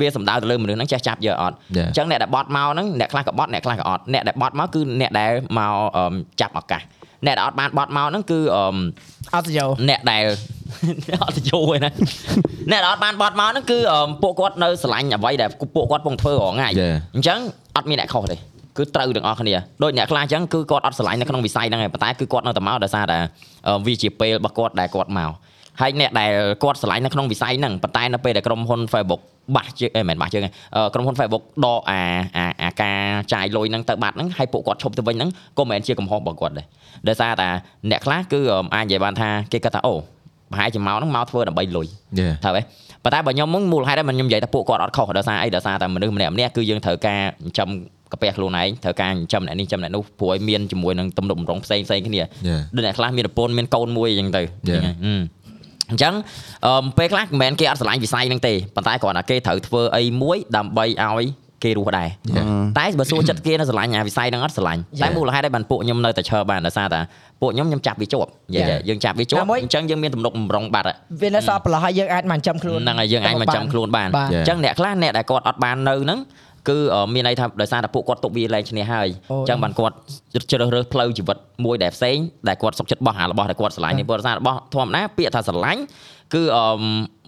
វាសំដៅទៅលើមនុស្សហ្នឹងចេះចាប់យកអត់ Yeah. អញ្ចឹងអ្នកដែលបត់មកហ្នឹងអ្នកខ្លះក៏បត់អ្នកខ្លះក៏អត់អ្នកដែលបត់មកគឺអ្នកដែលមកអឺចាប់ឱកាសអ្នកដែលអត់បានបត់មកហ្នឹងគឺអឺអត់ទៅយកអ្នកដែលអត់ទៅយូរឯណាអ្នកដែលអត់បានបត់មកហ្នឹងគឺអឺពួកគាត់នៅស្រឡាញ់អ្វីដែលពួកគាត់ពងធ្វើរាល់ថ្ងៃ Yeah. អញ្ចឹងអត់មានអ្នកខុសទេគឺត្រូវទាំងអស់គ្នាដូចអ្នកខ្លះអញ្ចឹងគឺគាត់អត់ស្រឡាញ់នៅក្នុងវិស័យហ្នឹងឯងប៉ុន្តែគឺគាត់នៅតែមកដោយសារតែអឺវាជាពេលរបស់គាត់ដែលគាត់មក ហើយអ្នកដែលគាត់ស្រឡាញ់នៅក្នុងវិស័យហ្នឹងប៉ុន្តែនៅពេលដែលក្រុមហ៊ុន Facebook បាសជើងអេមិនមែនបាសជើងទេអឺក្រុមហ៊ុន Facebook ដកអាអាអាការចាយលុយហ្នឹងទៅបាត់ហ្នឹងហើយពួកគាត់ឈប់ទៅវិញហ្នឹងក៏មិនមែនជាកំហុសរបស់គាត់ដែរដោយសារតែអ្នកខ្លះគឺអឺអាចនិយាយបានថាគេគាត់ថាអូប្រហែលជាមកហ្នឹងមកធ្វើដើម្បីលុយយ៉ាត្រូវទេប៉ុន្តែបើខ្ញុំមកមូលហេតុហ្នឹងខ្ញុំនិយាយថាពួកគាត់អត់ខុសដោយសារអីដោយសារតែមនុស្សម្នាក់ម្នាក់គឺយើងត្រូវការចិញ្ចឹមកាពះខ្លួនឯងត្រូវការចិញ្ចឹមអ្នកនេះចិញ្ចឹមអ្នកនោះព្រោះឲ្យមានជាមួយនឹងទំនុកបំរុងផ្សេងផ្សេងគ្នាយ៉ាដូចអ្នកខ្លះមានប្រពន្ធមានកូនមួយអញ្ចឹងទៅ Yeah. ហ្នឹងហើយហឹម អញ្ចឹងអឺពេលខ្លះមិនមែនគេអត់ស្រឡាញ់វិស័យហ្នឹងទេប៉ុន្តែគ្រាន់តែគេត្រូវធ្វើអីមួយដើម្បីឲ្យគេរស់ដែរ Yeah. តែបើសួរចិត្តគេនៅស្រឡាញ់អាវិស័យហ្នឹងអត់ស្រឡាញ់តែមូលហេតុឯបានពួកខ្ញុំនៅតែឈរបានដោយសារតែពួកខ្ញុំខ្ញុំចាប់វាជាប់និយាយ Yeah. យើងចាប់វាជាប់ណាមួយអញ្ចឹងយើងមានទំនុកបំរុងបាត់ហើយវានៅសល់ប្រឡោះឲ្យយើងអាចមកចាំខ្លួនហ្នឹងហើយយើងអាចមកចាំខ្លួនបានបាទអញ្ចឹងអ្នកខ្លះអ្នកដែលគាត់អត់បាននៅហ្នឹង គឺអឺមានន័យថាដោយសារតែពួកគាត់ទុកវាលែងឈ្នះហើយអូអញ្ចឹងបានគាត់ជ្រើសរើសផ្លូវជីវិតមួយដែលផ្សេងដែលគាត់សុខចិត្តបោះអារបស់ដែលគាត់ស្រឡាញ់នេះព្រោះដោយសាររបស់ធម្មតាពាក្យថាស្រឡាញ់គឺអឺ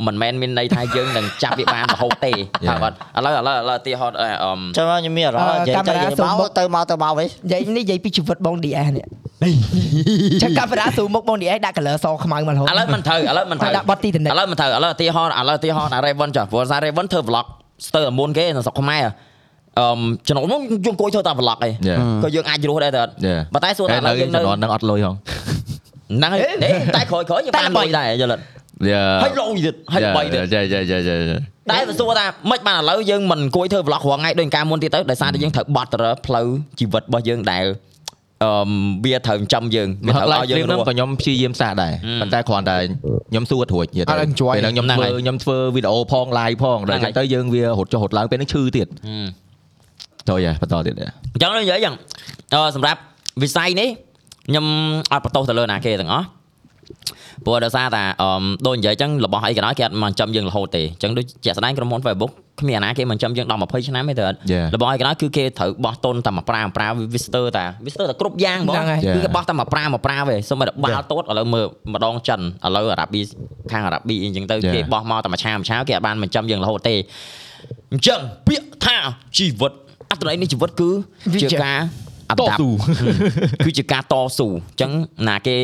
មិនមែនមានន័យថាយើងនឹងចាប់វាបានរហូតទេថាគាត់ឥឡូវឥឡូវឥឡូវឧទាហរណ៍អឺអឺចាំខ្ញុំមានអារម្មណ៍និយាយទៅនិយាយមកទៅមកទៅមកវិញនិយាយនេះនិយាយពីជីវិតបង DS នេះចឹងកាមេរ៉ាស៊ូមុខបង DS ដាក់ color សខ្មៅមករហូតឥឡូវមិនត្រូវឥឡូវមិនត្រូវដាក់បត់ទីតំណែងឥឡូវមិនត្រូវឥឡូវឧទាហរណ៍ឥឡូវឧទាហរណ៍អា Raven ចាព្រោះសារ Raven ធ្វើ vlog ស្ទើរតែមុនគេនៅស្រុកខ្មែរអឺចំណុចនោះយើងអង្គុយធ្វើតែ vlog ឯងយ៉ាក៏យើងអាចរស់ដែរតែអត់យ៉ាប៉ុន្តែសួរថាឥឡូវយើងនៅនៅជំនាន់ហ្នឹងអត់លុយហងហ្នឹងហើយទេតែក្រោយក្រោយយើងបានលុយដែរយល់អត់យ៉ាហើយលុយទៀតហើយល្បីទៀតយ៉ាយ៉ាយ៉ាយ៉ាយ៉ាតែបើសួរថាមិនបានឥឡូវយើងមិនអង្គុយធ្វើ vlog រាល់ថ្ងៃដូចកាលមុនទៀតទៅដោយសារតែយើងត្រូវបត់ទៅលើផ្លូវជីវិតរបស់យើងដែល អឺវាត្រូវចិញ្ចឹមយើងវាមកត្រូវឡាយឲ្យហ្យើវ្រីងមរហ្នឹងស់ក៏ខ្ញុំព្យាយាមសាកដែរហឹមប៉ុន្តែគ្រាន់តែខ្ញុំសួរធួចនិយាយអត់ enjoy ពេលហ្នឹងខ្ញុំហ្នឹងធ្វើហើយខ្ញុំធ្វើវីដេអូផង live ផងដល់ហ្នឹងចឹហើយងទៅយើងវារត់ចុះរត់ឡើងពេលហ្នឹងឈឺទៀតហឹមទៅយ៉ាបន្តទៀតយ៉ាអញ្ចឹងនិយាយអញ្ចឹងអឺសម្រាប់វិស័យនេះខ្ញុំអត់បន្ទោសទៅលើណាគេទាំងអស់ ព្រោះដោយសារតែអឺដូចនិយាយអញ្ចឹងរបស់អីក៏ដោយគេអត់មកចំយើងរហូតទេអញ្ចឹងដូចជាក់ស្ដែងក្រុមហ៊ុន Facebook គ្មានអាណាគេមកចំយើង10 20ឆ្នាំទេទៅអត់ Yeah. របស់អីក៏ដោយគឺគេត្រូវបោះតុនតែមកប្រាំប្រាវាស្ទើរតែវាស្ទើរតែគ្រប់យ៉ាងហ្មងហ្នឹងហើយគឺគេបោះតែមកប្រាមកប្រាទេសុំតែបាល់តូតឥឡូវមើលម្ដងចិនឥឡូវអារ៉ាប៊ីខាងអារ៉ាប៊ីអីអញ្ចឹងទៅ Yeah. គេបោះមកតែមួយឆាមួយឆាគេអត់បានមកចំយើងរហូតទេអញ្ចឹងពាក្យថាជីវិតអត្ថន័យនៃជីវិតគឺវាជាជាការ អតត្តស៊ូគឺជាការតស៊ូអញ្ចឹងណាគេ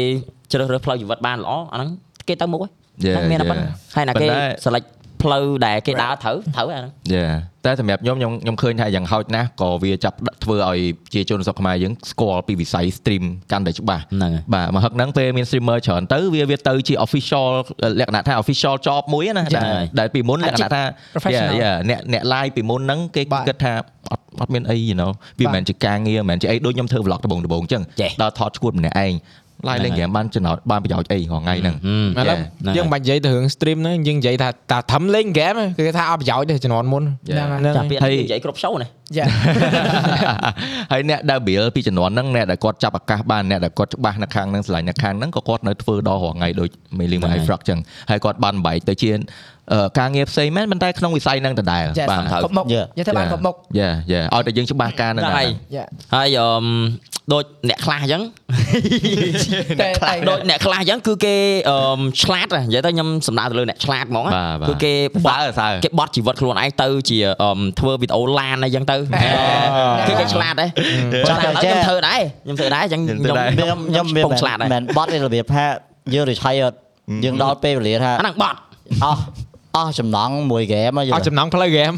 ជ្រើសរើសផ្លូវជីវិតបានល្អអាហ្នឹងគេទៅមុខហើយ Yeah, តែមានតែប៉ុណ្្នឹង yeah. ហើយណាគេប៉ុន្តែ select ផ្លូវដែលគេដើរត្រូវត្រូវអាហ្នឹងយ៉ាតែសម្រាប់ខ្ញុំខ្ញុំខ្ញុំឃើញថាយ៉ាងហោចណាស់ក៏វាចាប់ធ្វើឲ្យជាជនស្រុកខ្មែរយើងស្គាល់ពីវិស័យ stream កាន់តែច្បាស់ហ្នឹងហើយបាទមកហឹកហ្នឹងពេលមាន streamer ច្រើនទៅវាវាទៅជា official លក្ខណៈថា official job មួយណាចា៎ដែលដែលពីមុនលក្ខណៈថា Professional Yeah, yeah អ្នកអ្នក live ពីមុនហ្នឹងគេបាទគិតថាអត់អត់មានអី you know វាមិនមែនជាការងារមិនមែនជាអីដូចខ្ញុំធ្វើ vlog ដំបូងដំបូងអញ្ចឹងចេះដល់ថតឈួតម្នាក់ឯង live លេងហ្គេមបានចំណោទបានប្រយោជន៍អីរាល់ថ្ងៃហ្នឹងឥឡូវយើងមិននិយាយទៅរឿង stream ហ្នឹងយើងនិយាយថាតាធំលេងហ្គេមគឺថាអត់ប្រយោជន៍ទេជំនាន់មុនហ្នឹងហើយចាពាក្យហើយនិយាយគ្រប់ show ណាយ៉ាហើយអ្នកដែល build ពីជំនាន់ហ្នឹងអ្នកដែលគាត់ចាប់ឱកាសបានអ្នកដែលគាត់ច្បាស់នៅខាងហ្នឹងឆ្លាញ់នៅខាងហ្នឹងក៏គាត់នៅធ្វើដល់រាល់ថ្ងៃដូចមេលីម៉ៃ frog ចឹងហើយគាត់បានបែកទៅជាអឺ ការងារផ្សេងមែនប៉ុន្តែក្នុងវិស័យហ្នឹងដដែលចាបាទគ្រប់មុខយើងធ្វើបានគ្រប់មុខយ៉ាយ៉ាឲ្យតែយើងច្បាស់ការហ្នឹងហ្នឹងហើយយ៉ាហើយអឺមដូចអ្នកខ្លះអញ្ចឹងតែតែដូចអ្នកខ្លះអញ្ចឹងគឺគេអឺមឆ្លាតហ៎និយាយទៅខ្ញុំសំដៅទៅលើអ្នកឆ្លាតហ្មងណាបាទបាទគឺគេសើសើគេបត់ជីវិតខ្លួនឯងទៅជាអឺមធ្វើវីដេអូឡានអីចឹងទៅគឺគេឆ្លាតដែរចាចាស់តែតែខ្ញុំចេះធ្វើដែរខ្ញុំធ្វើដែរអញ្ចឹងខ្ញុំធ្វើខ្ញុំដែរខ្ញុំខ្ញុំពងឆ្លាតដែរមិនបត់ទេរបៀបថាយើង retire យើងដល់ពេលវេលាថាអាហ្នឹងបត់អស់ អស់ចំណងមួយហ្គេមហើយអស់ចំណងផ្លូវហ្គេម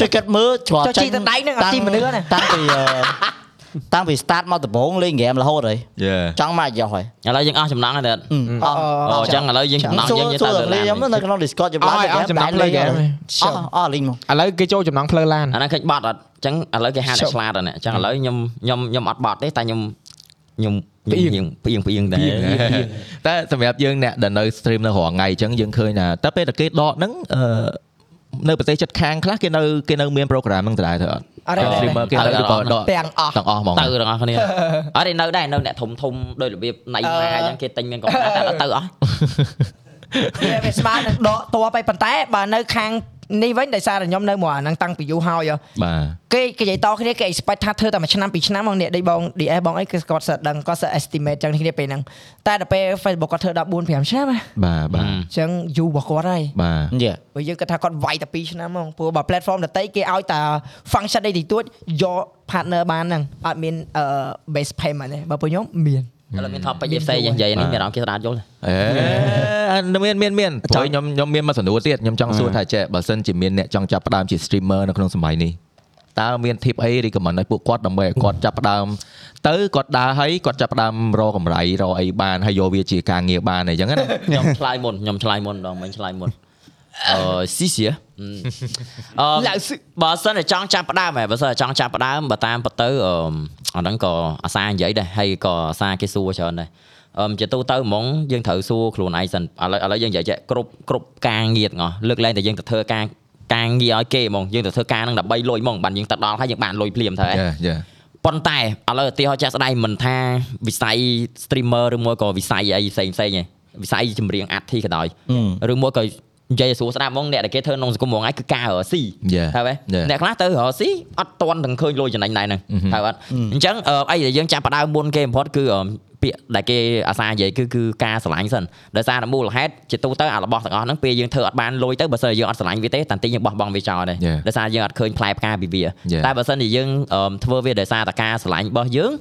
ជួយគិតមើលឆ្លចុះជីទៅដៃហ្នឹងអត់ជីមនុស្សណាតាំងពីអឺតាំងពី start មកដំបូងលេងហ្គេមរហូតហើយយ៉ាចង់មកយកហើយឥឡូវយើងអស់ចំណងហើយតែអឺអស់អូអញ្ចឹងឥឡូវយើងចំណងសួរយើងយើងសួទៅរទៅលេឡាងខ្ញុំននៅក្នុង Discord ខ្ញុំអស់ហើយអស់ចំណងផ្លូវហ្គេមអស់អស់លេងមកឥឡូវគេចូលចំណងផ្លូវឡានអាហ្នឹងឃើញបត់អត់អញ្ចឹងឥឡូវគេហាត់តែឆ្លាតអត់អញ្ចឹងឥឡូវខ្ញុំខ្ញុំខ្ញុំអត់បត់ទេតែខ្ញុំខ្ញុំ ខ្ញុំផ្អៀងផ្អៀងដែរតែសម្រាប់យើងអ្នកដែលនៅ stream នៅរាល់ថ្ងៃអញ្ចឹងយើងឃើញថាតែពេលតែគេដកហ្នឹងអឺនៅប្រទេសជិតខាងខ្លះគេនៅគេនៅមាន program ហ្នឹងដដែលទៅអត់អត់ទេ streamer គេនៅក៏ដកទាំងអស់ទាំងអស់ហ្មងទៅទាំងអស់គ្នាអត់ទេនៅដែរនៅអ្នកធំធំដោយរបៀបណៃម៉ាអញ្ចឹងគេទិញមានកុំព្យូទ័រតែអត់ទៅអស់វាវាស្មើនឹងដកតបไปប៉ុន្តែបើនៅខាង នេះវិញដោយសារតែខ្ញុំនៅមកអាហ្នឹងតាំងពីយូរហើយហ៎បាទគេគេនិយាយតគ្នាគេ expect ថាធ្វើតែមួយឆ្នាំពីរឆ្នាំមកអ្នកដេកបង DS បងអីគឺគាត់សិតដឹងគាត់សិត estimate ចឹងគ្នាពេលហ្នឹងតែដល់ពេល Facebook គាត់ធ្វើ14 5ឆ្នាំហ៎បាទបាទអញ្ចឹងយូររបស់គាត់ហើយបាទយេបើយើងគិតថាគាត់វាយតែ2ឆ្នាំហ្មងព្រោះបើ platform ដតីគេឲ្យតែ function អីតិចតួចយក partner បានហ្នឹងអត់មានអឺ base payment ទេបើពួកខ្ញុំមាន ឥឡូវមាន topic ផ្សេងយ៉ាងនិយាយនេះមានអារម្មណ៍គេស្ដាប់យល់អេមានមានមានព្រោះខ្ញុំខ្ញុំមានមកសំណួរទៀតខ្ញុំចង់សួរថាចេះបើសិនជាមានអ្នកចង់ចាប់ផ្ដើមជា streamer នៅក្នុងសម័យនេះតើមាន tip អី recommend ឲ្យពួកគាត់ដើម្បីឲ្យគាត់ចាប់ផ្ដើមទៅគាត់ដើរហើយគាត់ចាប់ផ្ដើមរកកម្រៃរកអីបានហើយយកវាជាការងារបានអីចឹងណាខ្ញុំឆ្លើយមុនខ្ញុំឆ្លើយមុនដល់មិញឆ្លើយមុន អឺស៊ីសៀអឺបើសិនតែចង់ចាប់ផ្ដើមហ៎បើសិនតែចង់ចាប់ផ្ដើមបើតាមពិតទៅអឺអាហ្នឹងក៏អាសានិយាយដែរហើយក៏អាសាគេសួរច្រើនដែរអឺជាទូទៅហ្មងយើងត្រូវសួរខ្លួនឯងសិនឥឡូវឥឡូវយើងនិយាយចេះគ្រប់គ្រប់ការងារទាំងអស់លើកលែងតែយើងទៅធ្វើការការងារឲ្យគេហ្មងយើងទៅធ្វើការហ្នឹងដើម្បីលុយហ្មងបានយើងទៅដល់ហើយយើងបានលុយភ្លាមទៅហ៎យ៉ាយ៉ាប៉ុន្តែឥឡូវឧទាហរណ៍ចាស់ស្ដាយមិនថាវិស័យ streamer ឬមួយក៏វិស័យអីផ្សេងផ្សេងឯងវិស័យចម្រៀងអាត់ធីក៏ដោយឬមួយក៏ និយាយឲ្យស្រួលស្ដាប់ហ្មងអ្នកដែលគេធ្វើក្នុងសង្គមហ្មងឯងគឺការរកស៊ីយ៉ាហើយហ៎ Yeah. អ្នកខ្លះទៅរកស៊ីអត់តន់ទាំងឃើញលុយចំណេញដែរហ្នឹង Mhm. ហើយអត់អញ្ចឹងអឺអីដែលយើងចាប់ផ្ដើមមុនគេបំផុតគឺអឺពាក្យដែលគេអាសានិយាយគឺគឺការស្រឡាញ់សិនដោយសារតែមូលហេតុជាទូទៅអារបស់ទាំងអស់ហ្នឹងពេលយើងធ្វើអត់បានលុយទៅបើសិនជាយើងអត់ស្រឡាញ់វាទេតាំងទីយើងបោះបង់វាចោលដែរ Yeah. ដោយសារយើងអត់ឃើញផ្លែផ្កាពីវា Yeah. តែបើសិនជាយើងអឺធ្វើវាដោយសារតែការស្រឡាញ់របស់យើង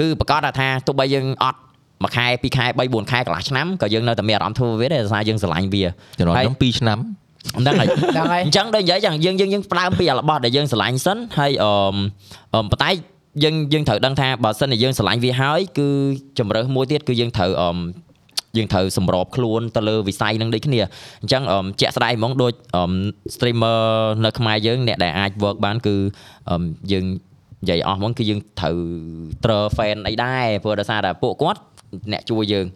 គឺប្រកាសថាទោះបីយើងអត់ មួយខែពីរខែ3 4ខែកន្លះឆ្នាំក៏យើងនៅតែមានអារម្មណ៍ធ្វើវាដែរដោយសារយើងស្រឡាញ់វាចំណុចហើយខ្ញុំ2ឆ្នាំហ្នឹងហើយហ្នឹងហើយអញ្ចឹងដូចនិយាយចឹងយើងយើងយើងផ្ដើមពីអារបស់ដែលយើងស្រឡាញ់សិនហើយអឺមអឺមប៉ុន្តែយើងយើងត្រូវដឹងថាបើសិនជាយើងស្រឡាញ់វាហើយគឺជំរើសមួយទៀតគឺយើងត្រូវអឺមយើងត្រូវសម្របខ្លួនទៅលើវិស័យនឹងដូចគ្នាអញ្ចឹងអឺមជាក់ស្ដែងហ្មងដូចអឺម streamer នៅខ្មែរយើងអ្នកដែលអាច work បានគឺអឺមយើងនិយាយអស់ហ្មងគឺយើងត្រូវត្រើ fan អីដែរព្រោះដោយសារតែពួកគាត់ អ្នកជួយយើង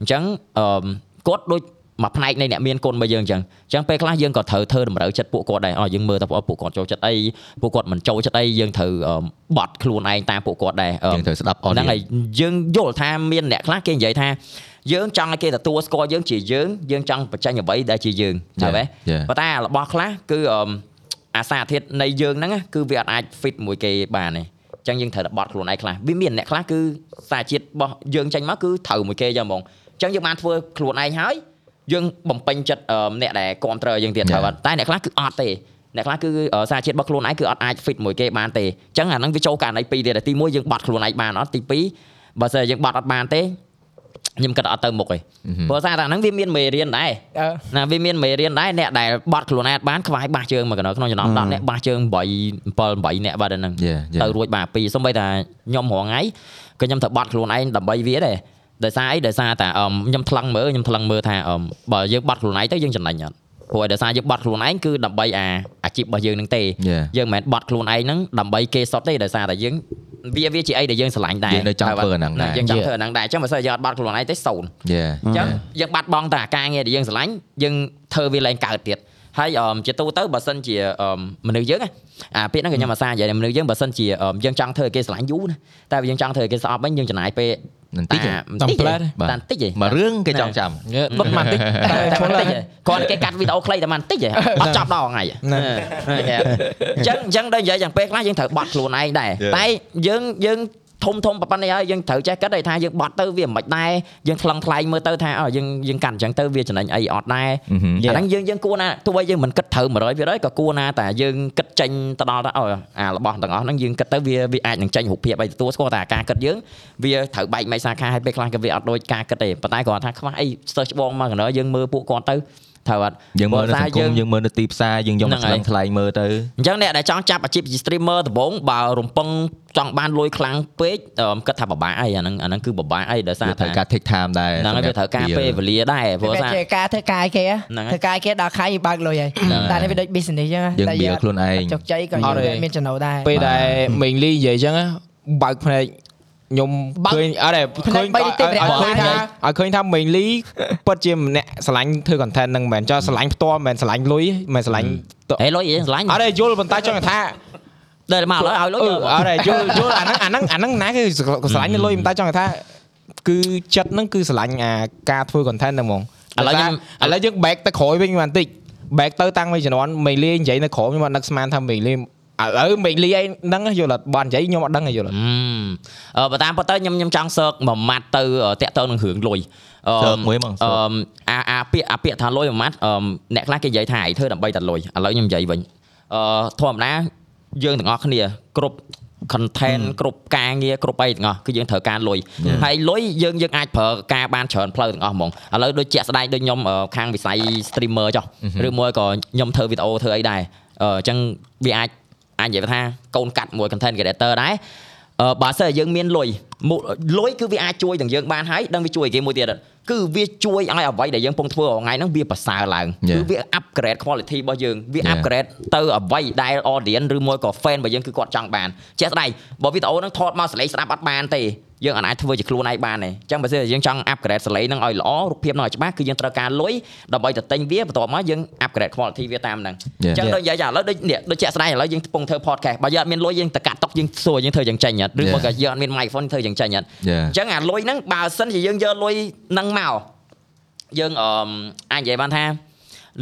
អញ្ចឹងអឺមគាត់ដូចមួយផ្នែកនៃអ្នកមានគុណរបស់យើងអញ្ចឹងអញ្ចឹងពេលខ្លះយើងក៏ត្រូវធ្វើតម្រូវចិត្តពួកគាត់ដែរអោះយើងមើលតើពួកគាត់ចូលចិត្តអីពួកគាត់មិនចូលចិត្តអីយើងត្រូវអឺមបត់ខ្លួនឯងតាមពួកគាត់ដែរអឺមយើងត្រូវស្ដាប់ audience ហ្នឹងហើយយើងយល់ថាមានអ្នកខ្លះគេនិយាយថាយើងចង់ឲ្យគេទទួលស្គាល់យើងជាយើងយើងចង់បញ្ចេញអ្វីដែលជាយើងហើយហ៎ Yeah. ប៉ុន្តែរបស់ខ្លះគឺអឺមអាសាធាតុនៃយើងហ្នឹងណាគឺវាអត់អាច fit មួយគេបានទេអញ្ចឹងយើងត្រូវតែបត់ខ្លួនឯងខ្លះវាមានអ្នកខ្លះគឺសារជាតិរបស់យើងចេញមកគឺត្រូវមួយគេយ៉ាងហ្មងអញ្ចឹងយើងបានធ្វើខ្លួនឯងហើយយើងបំពេញចិត្តអឺមអ្នកដែលគ្រប់គ្រងយើងទៀត Yeah. ត្រូវអត់តែអ្នកខ្លះគឺអត់ទេអ្នកខ្លះគឺអឺសារជាតិរបស់ខ្លួនឯងគឺអត់អាច fit មួយគេបានទេអញ្ចឹងអាហ្នឹងវាចូលករណីពីរទៀតទី1យើងបត់ខ្លួនឯងបានអត់ទី2បើសិនជាយើងបត់អត់បានទេ ខ្ញុំគិតថាអត់ទៅមុខទេព្រោះសារតែហ្នឹងវាមានមេរៀនដែរអឺណាវាមានមេរៀនដែរអ្នកដែលបត់ខ្លួនឯងអត់បានខ្វាយបាសជើងមកកណ្ដោក្នុងចំណោម10អ្នកបាសជើង8 7 8អ្នកបាត់ហ្នឹង Yeah, yeah. ទៅរួចបាទពីរសូម្បីតែខ្ញុំរងថ្ងៃក៏ខ្ញុំទៅបត់ខ្លួនឯងដើម្បីវាដែរដោយសារអីដោយសារតែអឺមខ្ញុំថ្លឹងមើលខ្ញុំថ្លឹងមើលថាអឺមបើយើងបត់ខ្លួនឯងទៅយើងចំណេញអត់ ព្រោះឲ្យដោយសារយើងបត់ខ្លួនឯងគឺដើម្បីអាអាជីពរបស់យើងនឹងទេ Yeah. យើងមិនមែនបត់ខ្លួនឯងហ្នឹងដើម្បីគេសុតទេដោយសារតែយើងវាវាជាអីដែលយើងស្រឡាញ់ដែរយើងនៅចង់ធ្វើអាហ្នឹងដែរយើងចង់ធ្វើអាហ្នឹងដែរអញ្ចឹងបើសិនយើងអត់បាត់ខ្លួនឯងទេសូន្យយេអញ្ចឹងយើងបាត់បង់តែអាការងារដែលយើងស្រឡាញ់យើងធ្វើវាឡើងកើតទៀតហើយអមជាទូទៅបើសិនជាអមមនុស្សយើងណាអាពាក្យហ្នឹងក៏ខ្ញុំអាសានិយាយមនុស្សយើងបើសិនជាអមយើងចង់ធ្វើឲ្យគេស្រឡាញ់យូរណាតែបើយើងចង់ធ្វើឲ្យគេស្អប់វិញយើងចំណាយពេល បន្តិចទេបន្តិចទេបាទតែបន្តិចទេមករឿងគេចង់ចាំដុតមកតិចតែតែឈុលបន្តិចហើយទេគាត់គេកាត់វីដេអូខ្លីតែបន្តិចទេអត់ចប់ដល់ថ្ងៃទេហ្នឹងអញ្ចឹងអញ្ចឹងដល់និយាយយ៉ាងពេលខ្លះយើងត្រូវបត់ខ្លួនឯងដែរតែយើងយើង ធំធំប៉ុណ្ណេះហើយយើងត្រូវចេះគិតឲ្យថាយើងបត់ទៅវាមិនដែរយើងថ្លឹងថ្លែងមើលទៅថាអើយើងយើងកាន់អញ្ចឹងទៅវាចំណេញអីអត់ដែរអាហ្នឹងយើងយើងគួរណាទោះបីយើងមិនគិតត្រូវ100%ក៏គួរណាតែយើងគិតចេញទៅដល់ថាអូអារបស់ទាំងអស់ហ្នឹងយើងគិតទៅវាវាអាចនឹងចេញរូបភាពអីទទួលស្គាល់តែអាការគិតយើងវាត្រូវបែកមិនសាខាហើយពេលខ្លះក៏វាអត់ដូចការគិតទេប៉ុន្តែគាត់ថាខ្វះអីស្ទើរច្បងមកកណ្ដោយើងមើលពួកគាត់ទៅ ត្រូវអត់យើងមើលនៅសង្គមយើងមើលនៅទីផ្សារយើងយកហ្នឹងមកហើយថ្លៃថ្លៃមើលទៅអញ្ចឹងអ្នកដែលចង់ចាប់អាជីពជា streamer ដំបូងបើរំពឹងចង់បានលុយខ្លាំងពេកអឺគិតថាពិបាកអីអាហ្នឹងអាហ្នឹងគឺពិបាកអីដោយសារវាត្រូវថាការ take time ដែរហ្នឹងហើយវាត្រូវការពេលវេលាដែរព្រោះវាថាជាការធ្វើការឲ្យគេហ៎ហ្នឹងហើយធ្វើការឲ្យគេដល់ខែយើងបើកលុយហើយហ្នឹងហើយតែនេះវាដូច business អញ្ចឹងយើងតែបៀលខ្លួនឯងជោគជ័យក៏អយើងត់ទេមានចំណូលដែរពេលដែលមេងលីនិយាយអញ្ចឹងណាបើកភ្នែក ខ្ញុំបើកឃើញអត់ទេភ្នែឃើកញបីតិចប្រែឲ្យឃើញឡើងថាឲ្យឃើញថាមេងលីពិតជាម្នាក់ស្រឡាញ់ធ្វើ content ហ្នឹងមិនមែនចោះស្រឡាញ់ផ្ទាល់មិនមែនស្រឡាញ់លុយមិនមែនស្រឡាញ់ទៅហេលុយយើងស្រឡាញ់អត់ទេយល់ប៉ុន្តែចង់ថាដល់មកឥឡូវឲ្យលុយអឺទៅអត់ទេយល់យល់អាហ្នឹងអាហ្នឹងអាហ្នឹងណាគឺស្រឡាញ់លុយប៉ុន្តែចង់ថាគឺចិត្តហ្នឹងគឺស្រឡាញ់អាការធ្វើ content ហ្នឹងហ្មងឥឡូវខ្ញុំឥឡូវយើង back ទៅក្រោយវិញបន្តិច back ទៅតាំងពីជំនាន់មេងលីនិយាយនៅក្រោមខ្ញុំអត់នឹកស្មានថាមេងលី ឥឡូវមេងលីឯងដឹងយល់អត់បាននិយាយខ្ញុំអត់ដឹងទេយល់អត់ហឹមអឺបើតាមពិតទៅខ្ញុំខ្ញុំចង់សើកមួយម៉ាត់ទៅតាក់ទងនឹងរឿងលុយអឺសើកមួយហ្មងសើអឺកអាអាពាក្យអាពាក្យថាលុយមួយម៉ាត់អឺអ្នកខ្លះគេនិយាយថាឯងធ្វើដើម្បីតែលុយឥឡូវខ្ញុំនិយាយវិញអឺធម្មតាយើងទាំងអស់គ្នាគ្រប់ content គ្រប់ការងារគ្រប់អីទាំងអស់គឺយើងត្រូវការលុយហើយលុយយើងយើងអាចប្រើការបានច្រើនផ្លូវទាំងអស់ហ្មងឥឡូវដូចជាក់ស្ដែងដូចខ្ញុំអឺខាងវិស័យ streamer ចុះឬមួយក៏ខ្ញុំធ្វើវីដេអូធ្វើអីដែរអឺអញ្ចឹងវាអាច អាចនិយាយថាកូនកាត់មួយ content creator ដែរអឺបើសិនជាយើងមានលុយមុលុយគឺវាអាចជួយទាំងយើងបានហើយដឹងវាជួយគេមួយទៀតគឺវាជួយឲ្យអ្វីដែលយើងពងធ្វើរាល់ថ្ងៃហ្នឹងវាប្រសើរឡើង Yeah. គឺវា upgrade quality របស់យើងវា Yeah. upgrade ទៅអ្វីដែល audience ឬមួយក៏ fan របស់យើងគឺគាត់ចង់បានជាក់ស្ដែងបើវីដេអូហ្នឹងថតមកសលេងស្ដាប់អត់បានទេ យើងអាចធ្វើជាខ្លួនឯងបានទេអញ្ចឹងបើសិនជាយើងចង់ upgrade សលេងហ្នឹងឲ្យល្អរូបភាពហ្នឹងឲ្យច្បាស់គឺយើងត្រូវការលុយដើម្បីទៅទិញវាបន្ទាប់មកយើង upgrade quality វាតាមហ្នឹងអ Yeah. ញ្ចឹងដូចនិយាយចាឥឡូវដូចនេះដូចជាក់ស្ដែងឥឡូវយើងកំពុងធ្វើ podcast បើយើងអត់មានលុយយើងទៅកាត់តុកយើងសួរយើងធ្វើយ៉ាងចេញអត់ឬមួយក៏យើងអត់មាន microphone ធ្វើយ៉ាងចេញអត់ Yeah. អញ្ចឹងអាលុយហ្នឹងបើសិនជាយើងយកលុយហ្នឹងមកយើងអឺអាចនិយាយបានថា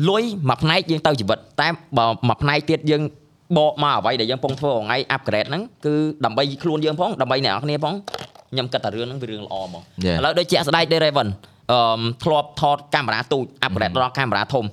លុយមួយផ្នែកយើងទៅជីវិតតែបើមួយផ្នែកទៀតយើងបកមកអ្វីដែលយើងពងធ្វើរាល់ថ្ងៃ upgrade ហ្នឹងគឺដើម្បីខ្លួនយើងផងដើម្បីអ្នកនរគ្នាផង ខ្ញុំគិតថារឿងហ្នឹងវារឿងល្អហ្មង Yeah. ឥឡូវដូចជាក់ស្ដែងដូច Raven អឺធ្លាប់ថតកាមេរ៉ាទូច upgrade ដល់កាមេរ៉ាធំ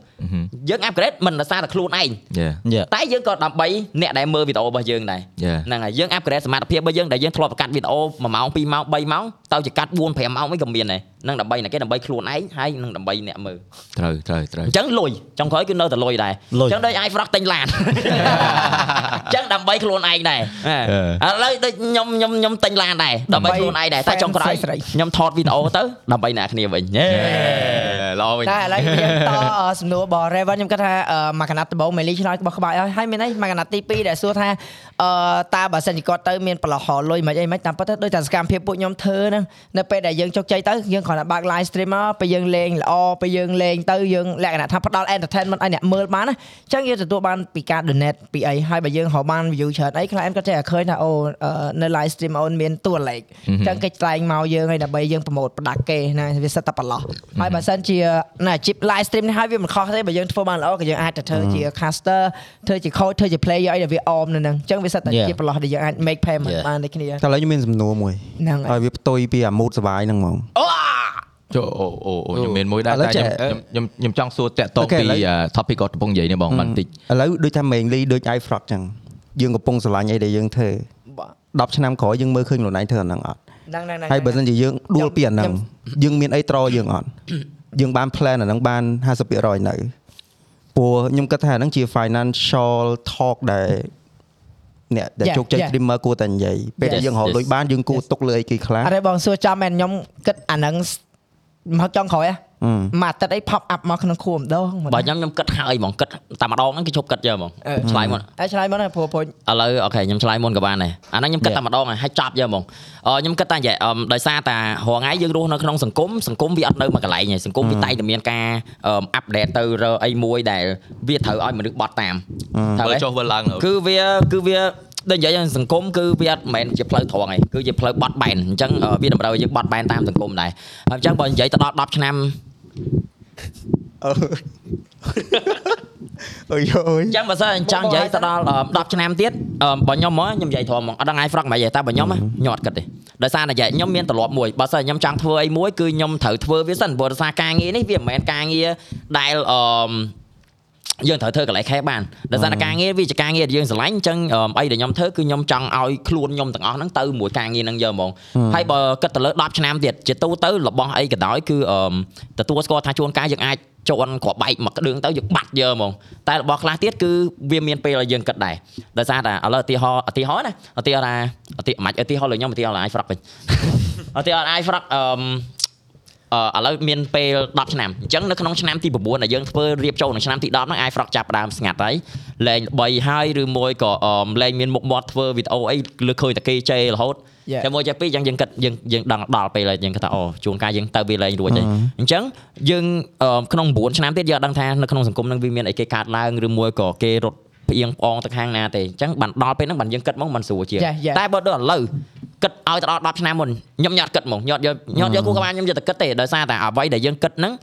យើង upgrade មិនដោយសារតែខ្លួនឯង Yeah. តែយើងក៏ដើម្បីអ្នកដែលមើលវីដេអូរបស់យើងដែរ Yeah. ហ្នឹងហើយយើង upgrade សមត្ថភាពរបស់យើងដែលយើងធ្លាប់កាត់វីដេអូ1ម៉ោង2ម៉ោង3ម៉ោងទៅជាកាត់4 5ម៉ោងវិញក៏មានដែរហ្នឹងដើម្បីអ្នកគេដើម្បីខ្លួនឯងហើយនឹងដើម្បីអ្នកមើលត្រូវត្រូវត្រូវអញ្ចឹងលុយចុងក្រោយគឺនៅតែលុយដែរលុយអញ្ចឹងដូច iFrog ទិញឡានអញ្ចឹងដើម្បីខ្លួនឯងដែរឥឡូវដូចខ្ញុំខ្ញុំខ្ញុំទិញឡានដែរដើម្បីខ្លួនឯងដែរតែចុងក្រោយស្រីៗខ្ញុំថតវីដេអូទៅដើម្បីអ្នកគ្នាវិញយេល្អវិញតែឥឡូវយើងតអឺសំណួររបស់ Raven ខ្ញុំគិតថាអឺមកកណាត់ដំបូងមេលីឆ្លើយរបស់ក្បាយឲ្យហើយមានអីមកកណាត់ទី2ដែលសួរថា អឺតើបើសិនជាគាត់ទៅមានប្រឡោះលុយមិនអីមិនតាមពិតទៅដូចតែសកម្មភាពពួកខ្ញុំធ្វើហ្នឹងនៅពេលដែលយើងជោគជ័យទៅយើងគ្រាន់តែបើក live stream មកពេលយើងលេងល្អពេលយើងលេងទៅយើងលក្ខណៈថាផ្ដល់ entertainment ឲ្យអ្នកមើលបានណាអញ្ចឹងយើងទទួលបានពីការ donate ពីអីហើយបើយើងរកបាន view ច្រើនអី client គាត់ចេះតែឃើញថាអូអឺនៅ live stream អូនមានតួលេខអញ្ចឹងគេឆ្លងមកយើងឲ្យដើម្បីយើងប្រម៉ូទផ្ដាច់គេណាវាសិតតែប្រឡោះហើយបើសិនជាណាអាជីព live stream នេះហើយវាមិនខុសទេបើយើងធ្វើបានល្អក៏យើងអាចទៅធ្វើជា caster ធ្វើជា coach ធ្វើជា player អីដែលវាអមនៅហ្នឹងអញ្ចឹងវាសិតតែ Yeah. ជាប្រឡោះដែលយើងអាច make payment Yeah. បានដូចគ្នាតែឥឡូវខ្ញុំមានសំណួរមួយហ្នឹងហើយឲ្យវាផ្ទុយពីអាមូតសបាយហ្នឹងហ្មងចុះអូអូអូខ្ញុំមានមួយដែរឥឡូវតែចេះខ្ញុំខ្ញុំខ្ញុំចង់សួរតាក់ទងអូខេឥពីឡូវអា topic គាត់កំពុងនិយាយនេះបងបន្តិចឥឡូវដូចថា mainly ដូច iFrog ចឹងយើងកំពុងស្រឡាញ់អីដែលយើងធ្វើ10ឆ្នាំក្រោយយើងមើលឃើញខ្លួនឯងធ្វើអាហ្នឹងអត់ហ្នឹងហ្នឹងហើយបើសិនជាយើងដួលពីអាហ្នឹងយើងមានអីត្រយើងអត់យើងបាន plan អាហ្នឹងបាន50%នៅព្រោះខ្ញុំគិតថាអាហ្នឹងជា financial talk ដែល អ្នកដែល Yeah, ជោគជ័យ yeah. streamer គួរតែនិយាយពេលដែល Yes, យើងរក yes. លុយបានយើងគួរទុកលើអីគេខ្លះអរេបងសួរចំមែនខ្ញុំគិតអាហ្នឹង មកចង់ក្រោយហ៎អឺមួយអាទិត្យអី pop up មកក្នុងខួរម្ដងម្ដងបើខ្ញុំខ្ញុំគិតហើយហ្មងគិតតែម្ដងហ្នឹងគេជប់គិតយកហ្មងអឺឆ្លើយមុនហើយឆ្លើយមកណាព្រោះព្រោះឥឡូវអូខេខ្ញុំឆ្លើយមុនក៏បានដែរអាហ្នឹងខ្ញុំគិតតែម្ដងហើយហើយចប់យកហ្មងអឺខ្ញុំគិតតែនិយាយអឺដោយសារតែរងថ្ងៃយើងរស់នៅក្នុងសង្គមសង្គមវាអត់នៅមួយកន្លែងទេសង្គមវាតែងតែមានការអាប់ដេតទៅរកអីមួយដែលវាត្រូវឲ្យមនុស្សបត់តាមត្រូវមើលទេចុះមើលឡើងគឺវាគឺវា ដូចនិយាយសង្គមគឺវាអត់មែនជាផ្លូវត្រង់ឯងគឺជាផ្លូវបត់បែនអញ្ចឹងអឺវាតម្រូវឲ្យយើងបត់បែនតាមសង្គមដែរហើយអញ្ចឹងបើនិយាយទៅដល់10ឆ្នាំអឺអូយអូយអញ្ចឹងបើសិនអញ្ចឹងនិយាយទៅដល់អឺ10ឆ្នាំទៀតអឺបើខ្ញុំមកខ្ញុំនិយាយធំហ្មងអត់ដឹងឯងហ្វ្រកមិនទេតែបើខ្ញុំខ្ញុំអត់គិតទេដោយសារតែនិយាយខ្ញុំមានទម្លាប់មួយបើសិនខ្ញុំចង់ធ្វើអីមួយគឺខ្ញុំត្រូវធ្វើវាសិនព្រោះដោយសារការងារនេះវាមិនមែនការងារដែលអឺ យើងត្រូវធ្វើកន្លែងខែបានដោយសារតែការងារវាជាការងារដែលយើងស្រឡាញ់អញ្ចឹងអឺអីដែលខ្ញុំធ្វើគឺខ្ញុំចង់ឲ្យខ្លួនខ្ញុំទាំងអស់ហ្នឹងទៅមួយការងារហ្នឹងយកហ្មងហើយបើគិតទៅលើ10ឆ្នាំទៀតជាទូទៅរបស់អីក៏ដោយគឺអឺទទួលស្គាល់ថាជួនកាលយើងអាចជន់គ្រាប់បែកមកក្តឿងទៅយើងបាត់យកហ្មងតែរបស់ខ្លះទៀតគឺវាមានពេលឲ្យយើងគិតដែរដោយសារតែឥឡូវឧទាហរណ៍ឧទាហរណ៍ណាឧទាហរណ៍ថាឧទាមិនឧទាហរណ៍លើខ្ញុំឧទាហរណ៍លើអាយហ្វ្រកវិញឧទាហរណ៍អាយហ្វ្រកអឺអឺ ឥឡូវមានពេល10ឆ្នាំអញ្ចឹងនៅក្នុងឆ្នាំទី9ដែលយើងធ្វើរៀបចូលក្នុងឆ្នាំទី10ហ្នឹងអាយហ្វ្រកចាប់ផ្ដើមស្ងាត់ហើយលែង3ហើយឬមួយក៏អឺលែងមានមុខមាត់ធ្វើវីដេអូអីលើឃើញតែគេជេររហូត Yeah. តែមួយចេះពីរអញ្ចឹងយើងគិតយើងយើងដឹងដល់ពេលហើយយើងគិតថាអូជួនកាលយើងទៅវាលែងរួចហើយអញ្ចឹងយើងអឺក្នុង9ឆ្នាំទៀតយើងអត់ដឹងថានៅក្នុងសង្គមនឹងវាមានអីគេកើតឡើងឬមួយក៏គេរត់ផ្អៀងផ្អងទៅខាងណាទេអញ្ចឹងបានដល់ពេលហ្នឹងបានយើងគិតមកមិនស្រួលជាង Yeah, yeah. តែបើដល់ឥឡូវ គិតឲ្យទៅដល់10ឆ្នាំមុនខ្ញុំញ៉ាត់គិតមកញ៉ាត់យកញ៉ាត់យកគូក្បាលខ្ញុំយកទៅគិតទេដោយសារតែអ្វីដែលយើងគិតហ្នឹង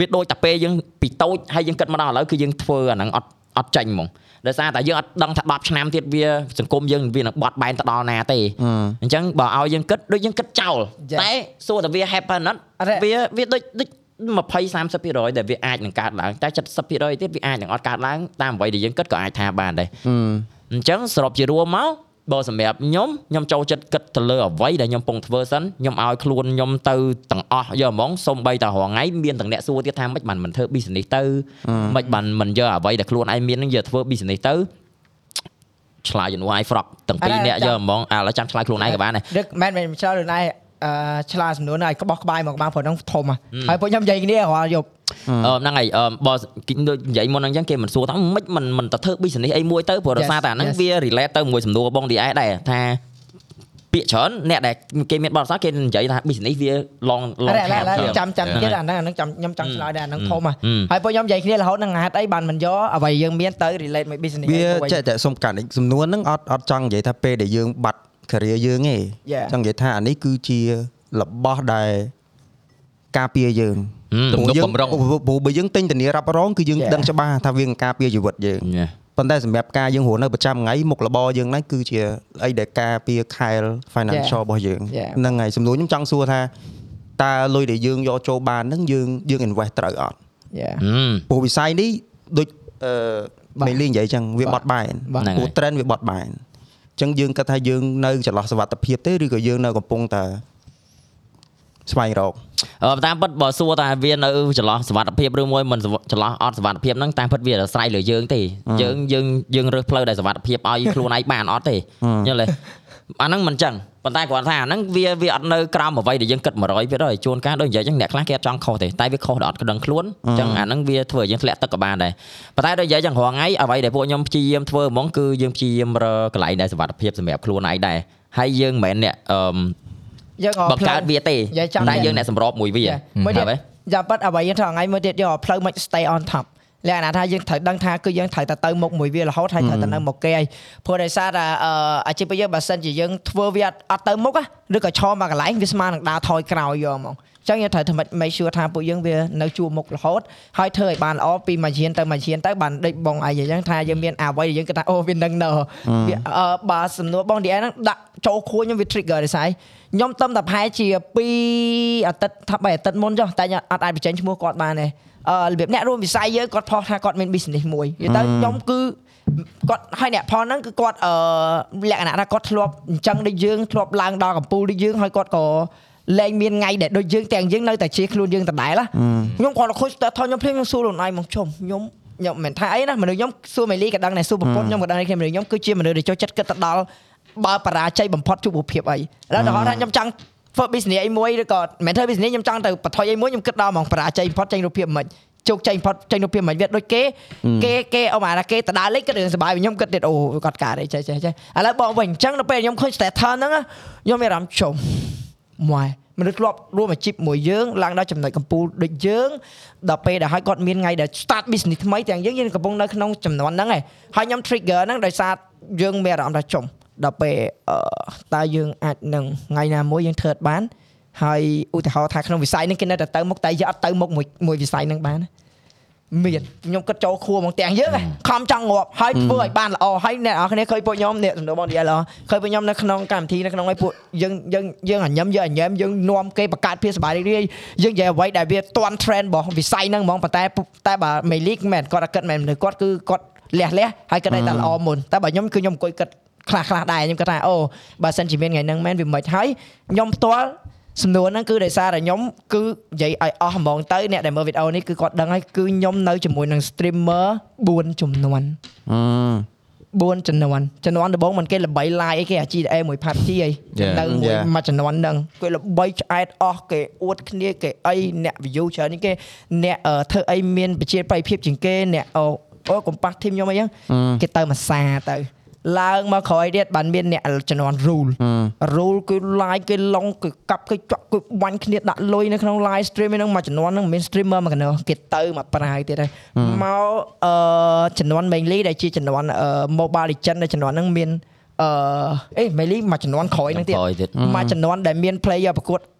វាដូចតែពេលយើងពីតូចហើយយើងគិតមកដល់ឥឡូវគឺយើងធ្វើអាហ្នឹងអត់អត់ចាញ់ហ្មងដោយសារតែយើងអត់ដឹងថា10ឆ្នាំទៀតវាសង្គមយើងវានឹងបត់បែនទៅដល់ណាទេអញ្ចឹងបើឲ្យយើងគិតដូចយើងគិតចោល Yeah. តែសួរតែវា happen អត់អត់ទេវាវាដូចដូច20 30%ដែលវាអាចនឹងកើតឡើងតែ70%ទៀតវាអាចនឹងអត់កើតឡើងតាមអ្វីដែលយើងគិតក៏អាចថាបានដែរអញ្ចឹងសរុបជារួមមក បើសម្រាប់ខ្ញុំខ្ញុំចូលចិត្តគិតទៅលើអ្វីដែលខ្ញុំពងធ្វើសិនខ្ញុំឲ្យខ្លួនខ្ញុំទៅទាំងអស់យកហ្មងសូម្បីតែរងថ្ងៃមានទាំងអ្នកសួរទៀតថាមិនបានមិនធ្វើ business ទៅមិនបានមិនយកអ្វីដែលខ្លួនឯងមាននឹងយកធ្វើ business ទៅឆ្លើយជំនួសឲ្យ frog ទាំងពីរអរអ្នកចាំយកហ្មងឥឡូវចាំឆ្លើយខ្លួនឯងក៏បានដែរដឹកមិនមែនឆ្លើយខ្លួនឯងអឺ ឆ្លើយសំណួរហ្នឹងឲ្យក្បោះក្បាយមកបានព្រោះហ្នឹងធំហ่ะហើយពួកខ្ញុំនិយាយគ្នារាល់យប់អឺហ្នឹងហើយអឺបើគេដូចនិយាយមុនហ្នឹងអញ្ចឹងគេមិនសួរថាមិនមិនមិនទៅធ្វើ business អីមួយទៅព្រោះដោយ Yes, សារតែអាហ្នឹង yes. វា relate ទៅមួយសំណួរបង DS ដែរថាពាក្យច្រើនអ្នកដែលគេមានបទពិសោធន៍គេនិយាយថា business វា long អ long រអរ term អរច្រើនចាំចាំហ្នឹងទៀតហើយអាហ្នឹងអាហ្នឹងចាំខ្ញុំចង់ឆ្លើយដែរអាហ្នឹងធំហ่ะអឺហើយពួកខ្ញុំនិយាយគ្នារហូតនឹងហេតុអីបានមិនយកអ្វីយើងមានទៅ relate មួយ business វាមួយចេះតែសុំកាត់សំនួរហ្នឹងអត់អត់ចង់និយាយថាពេលដែលយើងបាត់ career យើងទេ Yeah. ចង់និយាយថាអានេះគឺជារបស់ដែលការពារយើងហឹមទំនុកយើងបំរុងព្រោះបើយើងទិញធានារ៉ាប់រងគឺយើង Yeah. ដឹងច្បាស់ថាវានឹងការពារជីវិតយើង Yeah. ប៉ុន្តែសម្រាប់ការយើងរស់នៅប្រចាំថ្ងៃមុខរបរយើងហ្នឹងគឺជាអីដែលការពារខែល financial របស់យើង Yeah. ហ្នឹងហើយសំណួរខ្ញុំចង់សួរថាតើលុយដែលយើងយកចូលបានហ្នឹងយើងយើង invest ត្រូវអត់ Yeah ហឹមព្រោះវិស័យនេះដូចអឺបាទមេលីនិយាយចឹងវាបត់បែនបាទហ្នឹងហើយព្រោះ trend វាបត់បែនអញ្ចឹងយើងគិតថាយើងនៅចន្លោះសវត្ថភាពទេឬក៏យើងនៅកំពុងតែស្វែងរកអឺតាមពិតបើសួរថាវានៅចន្លោះសវត្ថភាពឬមួយមិនសវចន្លោះអត់សវត្ថភាពហ្នឹងតាមពិតវាអាស្រ័យលើយើងទេយើងយើងយើងរើសផ្លូវដែលសវត្ថភាពឲ្យខ្លួនឯងបានអត់ទេយល់ទេ អាហ្នឹងមិនចឹងប៉ុន្តែគ្រាន់ថាអាហ្នឹងវាវាអត់នៅក្រោមអ្វីដែលយើងគិត100%ជួនកាលដូចនិយាយចឹងអ្នកខ្លះគេអត់ចង់ខុសទេតែវាខុសដល់អត់ដឹងខ្លួនអញ្ចឹងអាហ្នឹងវាធ្វើឲ្យយើងធ្លាក់ទឹកក៏បានដែរប៉ុន្តែដូចនិយាយចឹងរាល់ថ្ងៃអ្វីដែលពួកខ្ញុំព្យាយាមធ្វើហ្មងគឺយើងព្យាយាមរកកន្លែងដែលសវត្ថភាពសម្រាប់ខ្លួនឯងដែរហើយយើងមិនមែនអ្នកអឺយើងក៏បង្កើតវាទេនិយាយចាំតែយើងអ្នកសម្របមួយវា Yeah. មួយទៀតហ៎ចាំប៉ិតអ្វីយើងធ្វើថ្ងៃមួយទៀតយកឲ្យផ្លូវមិន stay on top លក្ខណៈថាយើងត្រូវដឹងថាគឺយើងត្រូវតែទៅមុខមួយវារហូតហើយត្រូវតែនៅមុខគេហើយព្រោះដោយសារតែអឺអាជីពយើងបើសិនជាយើងធ្វើវាអត់អត់ទៅមុខណាឬក៏ឈរមកកន្លែងវាស្មើនឹងដើរថយក្រោយយកហ្មងអញ្ចឹងយើងត្រូវធ្វើម៉េច make sure ថាពួកយើងវានៅជួរមុខរហូតហើយធ្វើឲ្យបានល្អពីមួយឈានទៅមួយឈានទៅបានដូចបងឯងអញ្ចឹងថាយើងមានអ្វីដែលយើងគិតថាអូវានឹងនៅវាអឺបើសំណួរបងឌីអែហ្នឹងដាក់ចូលខួរខ្ញុំវា trigger ដោយសារខ្ញុំតំតែប្រហែលជា2អាទិត្យថា3អាទិត្យមុនចុះតែខ្ញុំអត់អាចបញ្ចេញឈ្មោះគាត់បានទេអឺ របៀបអ្នករួមវិស័យយើងគាត់ផុសថាគាត់មាន business មួយនិយាយទៅខ្ញុំគឺគាត់ហើយអ្នកផលហ្នឹងគឺគាត់អឺលក្ខណៈថាគាត់ធ្លាប់អញ្ចឹងដូចយើងធ្លាប់ឡើងដល់កំពូលដូចយើងហើយគាត់ក៏លែងមានថ្ងៃដែលដូចយើងទាំងយើងនៅតែជាខ្លួនយើងដដែលណាខ្ញុំគាត់ខូចតែថតខ្ញុំភ្លាមខ្ញុំសួរខ្លួនឯងមកជុំខ្ញុំខ្ញុំមិនមែនថាអីណាមនុស្សខ្ញុំសួរមេលីក៏ដឹងដែរសួរប្រពន្ធខ្ញុំក៏ដឹងដែរគ្នាមនុស្សខ្ញុំគឺជាមនុស្សដែលចូលចិត្តគិតទៅដល់បើបរាជ័យបំផុតជួបរូបភាពអីឥឡូវដល់ថាខ្ញុំចង់ ធ្វើ business អីមួយឬក៏មិនមែនធ្វើ business ខ្ញុំចង់ទៅបន្ថយអីមួយខ្ញុំគិតដល់ហ្មងបរាជ័យ import ចេញរូបភាពមិនជោគជ័យ import ចេញរូបភាពមិនវាដូចគេគេគេអូម៉ាណាគេតដាលេខគិតរឿងសុបាយខ្ញុំគិតទៀតអូគាត់កើតអីចេះចេះចេះឥឡូវបងវិញអញ្ចឹងដល់ពេលខ្ញុំឃើញ status ហ្នឹងខ្ញុំមានអារម្មណ៍ជុំម៉ែមនុស្សធ្លាប់រួមអាជីពមួយយើងឡើងដល់ចំណុចកំពូលដូចយើងដល់ពេលដែលឲ្យគាត់មានថ្ងៃដែល start business ថ្មីទាំងយើងយើងកំពុងនៅក្នុងចំនួនហ្នឹងឯងហើយខ្ញុំ trigger ហ្នឹងដោយសារយើងមានអារម្មណ៍ថាជុំ ដល់ពេលអឺតើយើងអាចនឹងថ្ងៃណាមួយយើងធ្វើអត់បានហើយឧទាហរណ៍ថាក្នុងវិស័យហ្នឹងគេនៅតែទៅមុខតែយើងអត់ទៅមុខមួយមួយវិស័យហ្នឹងបានណាមានខ្ញុំគិតចូលខួរហ្មងទាំងយើងហ៎ខំចង់ងាប់ហើយធ្វើឲ្យបានល្អហើយអ្នកនរគ្នាឃើញពួកខ្ញុំនេះសំដៅបងនិយាយល្អឃើញពួកខ្ញុំនៅក្នុងកម្មវិធីនៅក្នុងឯពួកយើងយើងយើងអញ្ញឹមយើងអញ្ញែមយើងនាំគេបង្កើតភាពសប្បាយរីករាយយើងនិយាយអ្វីដែលវាទាន់ trend របស់វិស័យហ្នឹងហ្មងប៉ុន្តែតែបើមេលីកមែនគាត់អត់គិតមែនមនុស្សគាត់គឺគាត់លះលះហើយគាត់តែល្អមុនតែបើខ្ញុំគឺខ្ញុំអង្គុយគិត ខ្លះខ្លះដែរខ្ញុំគាត់ថាអូបើសិនជាមានថ្ងៃហ្នឹងមែនវាមិនហើយខ្ញុំផ្ទាល់សំណួរហ្នឹងគឺដោយសារតែខ្ញុំគឺនិយាយឲ្យអស់ហ្មងទៅអ្នកដែលមើលវីដេអូនេះគឺគាត់ដឹងហើយគឺខ្ញុំនៅជាមួយនឹង streamer 4ចំនួនអឺ4ចំនួនចំនួនដំបូងមិនគេល្បី live អីគេអា GTA មួយ PUBG អី Yeah. នៅមួយ Yeah. មួយចំនួនហ្នឹងគេល្បីឆ្អែតអស់គេអួតគ្នាគេអីអ្នក view ច្រើននេះគេអ្នកអឺធ្វើអីមានប្រជាប្រិយភាពជាងគេអ្នកអូអូកំប៉ះធីមខ្ញុំអីហ្នឹងគេទៅមួយសាទៅ ឡើងមកក្រោយទៀតបានមានអ្នកចំនួន rule rule គឺ live គេឡុងគេកាប់គេចាក់គេបាញ់គ្នាដាក់លុយនៅក្នុង live stream ហ្នឹងមួយចំនួនហ្នឹងមិនមាន streamer មកកណោគេទៅមកប្រាយទៀតហើយមកអឺចំនួន mainly ដែលជាចំនួនអឺ mobile legend ដែលចំនួនហ្នឹងមានអឺអេ mainly មួយចំនួនក្រោយហ្នឹងទៀតក្រោយទៀតមួយចំនួនដែលមាន player ប្រកួតអឺ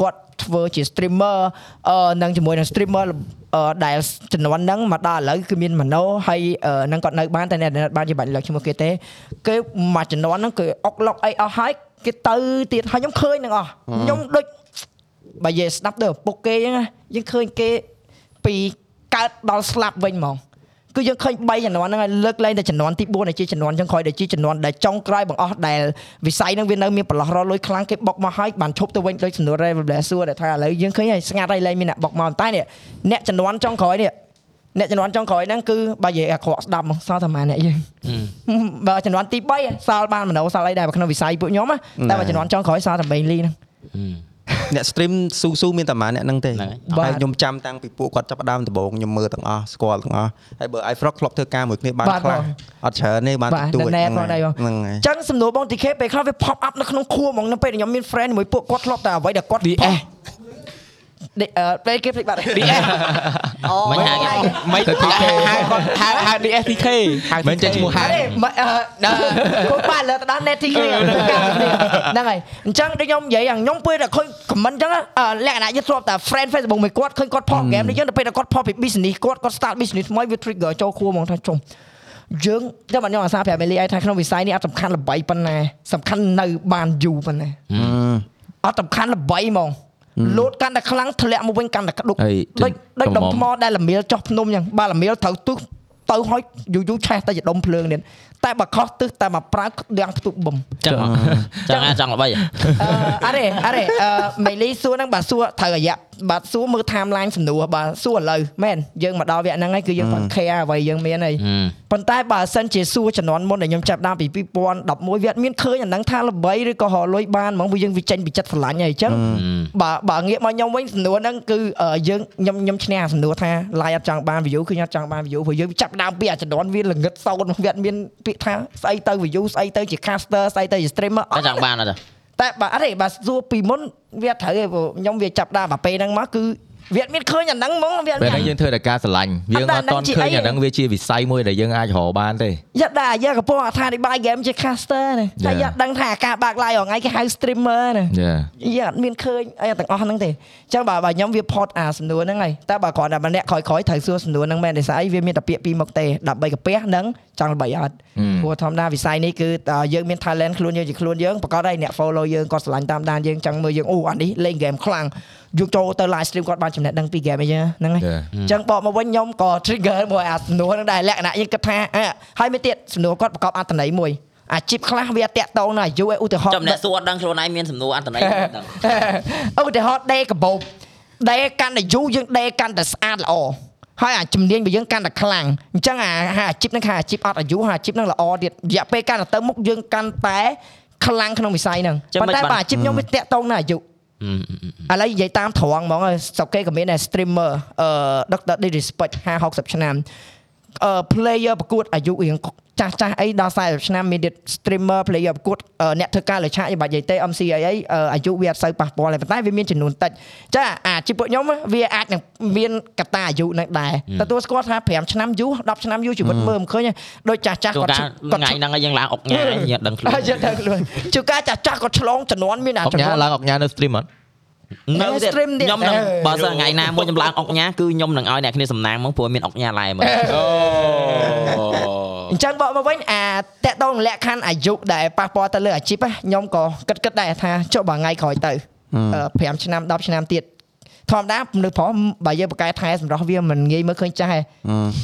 គាត់ធ្វើជា streamer អឺនឹងជាមួយនឹង streamer អឺដែលចំនួនហ្នឹងមកដល់ឥឡូវគឺមាន Mano ហើយអឺនឹងគាត់នៅបានតែអ្នកដែលបានជាបាច់លើកឈ្មោះគេទេគេមួយចំនួនហ្នឹងគឺអុកឡុកអីអស់ហើយគេទៅទៀតហើយខ្ញុំឃើញទាំងអស់ខ្ញុំដូចបើនិយាយស្ដាប់ទៅឪពុកគេអញ្ចឹងណាយើងឃើញគេពីកើតដល់ស្លាប់វិញហ្មង គឺយើងឃើញ3ចំនួនហ្នឹងហើយលើកលែងតែចំនួនទី4ដែលជាចំនួនចឹងក្រោយដែលជាចំនួនដែលចុងក្រោយបង្អស់ដែលវិស័យហ្នឹងវានៅមានប្រឡោះរលួយខ្លាំងគេបុកមកហើយបានឈប់ទៅវិញដូចសំណួរ Revel សួរដែលថាឥឡូវយើងឃើញហើយស្ងាត់ហើយលែងមានអ្នកបុកមកតែនេះអ្នកចំនួនចុងក្រោយនេះអ្នកចំនួនចុងក្រោយហ្នឹងគឺបើនិយាយអាក្រក់ស្ដាប់មកសល់តែម៉ាអ្នកយើងបើចំនួនទី3សល់បានមនោសល់អីដែរបើក្នុងវិស័យពួកខ្ញុំណាតែបើចំនួនចុងក្រោយសល់តែ3លីហ្នឹង អ្នក stream ស៊ូស៊ូមានតែប៉ុន្មានអ្នកហ្នឹងទេហ្នឹងហើយបាទហើយខ្ញុំចាំតាំងពីពួកគាត់ចាប់ផ្ដើមដំបូងខ្ញុំមើលទាំងអស់ស្គាល់ទាំងអស់ហើយបើ iFrog ធ្លាប់ធ្វើការមួយគ្នាបានបាទខ្លះបងអត់ច្រើនទេបានបាទទូចណែៗផងដែរបងហ្នឹងហើយអញ្ចឹងសំណួរបង TK ពេលខ្លះវា pop up នៅក្នុងខួរហ្មងនៅពេលដែលខ្ញុំមាន friend មួយពួកគាត់ធ្លាប់តែអ្វីដែលគាត់ DS ដេអឺ ពេលគេភ្លេចបាត់ DS អូមិនហៅគេមិនទៅ TK ហៅគាត់ហៅហៅ DS TK ហៅមិនចេះឈ្មោះហៅអរេមិនអឺគាត់បានលើទៅដល់ net TK ហ្នឹងហើយអញ្ចឹងដូចខ្ញុំនិយាយយ៉ាងខ្ញុំពេលតែឃើញ comment អញ្ចឹងអឺលក្ខណៈយើងធ្លាប់តែ friend Facebook មួយគាត់ឃើញគាត់ផុស game នេះយើងទៅពេលតែគាត់ផុសពី business គាត់គាត់ start business ថ្មីវា trigger ចូលខួរហ្មងថាចុំយើងតែបានខ្ញុំអាសាប្រាប់មេលីឲ្យថាក្នុងវិស័យនេះអត់សំខាន់ល្បីប៉ុណ្ណាសំខាន់នៅបានយូរប៉ុណ្ណាអត់សំខាន់ល្បីហ្មង លោតកាន់តែខ្លាំងធ្លាក់មកវិញកាន់តែក្តុកហើយដូចដូចដុំចំមុំថ្មដែលល្មៀលចុះភ្នំអញ្ចឹងបើល្មៀលត្រូវទឹះទៅហើយយូរយូរឆេះទៅជាដុំភ្លើងទៀ តតែបើខុសទឹះតែមកប្រើដាំងផ្ទុកបំចឹងចឹងអាចចង់ល្បីហ៎អឺអរេអរេអឺមេលីសួរហ្នឹងបាទសួរត្រូវរយៈបាទសួរមើល timeline សំណួរបាទសួរឥឡូវមែនយើងមកដល់វគ្គហ្នឹងហើយគឺយើងគាត់ care អ្វីយើងមានហើយប៉ុន្តែបើសិនជាសួរជំនាន់មុនដែលខ្ញុំចាប់ដើមពី2011វាអត់មានឃើញអាហ្នឹងថាល្បីឬក៏រកលុយបានហ្មងវាយើងវិចេញពីចិត្តស្រឡាញ់ហើយអញ្ចឹងបើបើងាកមកខ្ញុំវិញសំណួរហ្នឹងគឺអឺយើងខ្ញុំខ្ញុំឈ្នះសំណួរថា live អត់ចង់បាន view គឺខ្ញុំអត់ចង់បាន view ព្រោះយើងចាប់ដើមពីអាជំនាន់វាល្ងឹតសោតវាអត់មានពាក្យថាស្អីទៅ view ស្អីទៅជា caster ស្អីទៅជា streamer អតែត់ចង់បានអត់ទេតែបើអត់ទេបើសួរពីមុនវាត្រូវទេព្រោះខ្ញុំវាចាប់ដើមអាពេលហ្នឹងមកគឺ វាអត់មានឃើញអាហ្នឹងហ្មងវាអត់ពេលមានហ្នឹងយើងធ្វើតែការស្រឡាញ់យើងអត់តន់ឃើញអាហ្នឹងវាជាវិស័យមួយដែលយើងអាចរកបានទេយ៉ាដែរយើងកំពុងអត្ថាធិប្បាយ game ជា caster ណាតែ Yeah. យ៉ាដឹងថាការបើក live រាល់ថ្ងៃគេហៅ streamer ណាយ៉ាយ៉ាអត់មានឃើញអីទាំងអស់ហ្នឹងទេអញ្ចឹងបើបើខ្ញុំវាផតអាសំណួរហ្នឹងហើយតែបើគ្រាន់តែម្នាក់ក្រោយៗត្រូវសួរសំណួរហ្នឹងមែនទេស្អីវាមានតែពាក្យពីរមុខទេដើម្បីកាពះនិងចង់ល្បីអត់ព្រោះធម្មតាវិស័យនេះគឺតើយើងមាន talent ខ្លួនយើងជាខ្លួនយើងប្រកបហើយអ្នក follow យើងគាត់ស្រឡាញ់តាមដានយើងចង់មើលយើងអូអានេះលេង game ខ្លាំង យកចូលទៅ live stream គាត់បានចំណេះដឹងពី game អីចឹងហ្នឹងហើយ Yeah. អញ្ចឹងបកមកវិញខ្ញុំក៏ trigger មួយអាសំណួរហ្នឹងដែរលក្ខណៈយើងគិតថាអ่ะហើយមានទៀតសំណួរគាត់ប្រកបអត្ថន័យមួយអាជីពខ្លះវាតាក់តងនឹងអាយុឯឧទាហរណ៍ចាំអ្នកសួរអត់ដឹងខ្លួនឯងមានសំណួរអន្តន័យមិនដឹងឧទាហរណ៍ដេកបោបដេកាន់តែយូរយើងដេកាន់តែស្អាតល្អហើយអាជំនាញរបស់យើងកាន់តែខ្លាំងអញ្ចឹងអាអាអាជីពហ្នឹងខាអាជីពអត់អាយុហើយអាជីពហ្នឹងល្អទៀតរយៈពេលកាន់តែទៅមុខយើងកាន់តែខ្លាំងក្នុងវិស័យហ្នឹងប៉ុន្តែបើអាជីពខ្ញុំវាតាក់តងនឹងអាយុ ឥឡូវនិយាយតាមត្រង់ហ្មងស្រុកគេក៏មានដែរ streamer អឺ Dr. Disrespect 50 60ឆ្នាំអឺ player ប្រកួតអាយុរៀងចាស់ចាស់អីដល់40ឆ្នាំមានទៀត streamer player ប្រកួតអ្នកធ្វើការលើឆាកបាច់និយាយទេ MC អីអីអាយុវាអត់សូវប៉ះពាល់ទេប៉ុន្តែវាមានចំនួនតិចចាអាជីពួកខ្ញុំវាអាចនឹងមានកតាអាយុនឹងដែរទទួលស្គាល់ថា5ឆ្នាំយូរ10ឆ្នាំយូរជីវិតមើលមិនឃើញដូចចាស់ចាស់ជួគាត់នកាលថ្ងៃហ្នឹងហើយយើងឡើងអុកញ៉ាយើងដឹងខ្លួនយើងដឹងខ្លួនជួនកាលចាស់ចាស់គាត់ឆ្លងចំនួនមានអាអុកចំញ៉ានួនឡើងអុកញ៉ានៅ stream អត់ នៅទៀត stream ទៀតខ្ញុំនឹងអឺបើសិនថ្ងៃណាមួយខ្ញុំឡើងអុកញ៉ាគឺខ្ញុំនឹងឲ្យអ្នកគ្នាសំណាងមកព្រោះមានអុកញ៉ាឡែមើលអញ្ចឹងបកមកវិញអាតកតងលក្ខខណ្ឌអាយុដែលប៉ះពាល់ទៅលើអាជីពណាខ្ញុំក៏គិតគិតដែរថាចុះបើថ្ងៃក្រោយទៅអឺ5ឆ្នាំ10ឆ្នាំទៀត ធម្មតាមនុស្សប្រុសបើយើងបកកែថែសម្រាប់វាមិនងាយមើលឃើញចាស់ទេ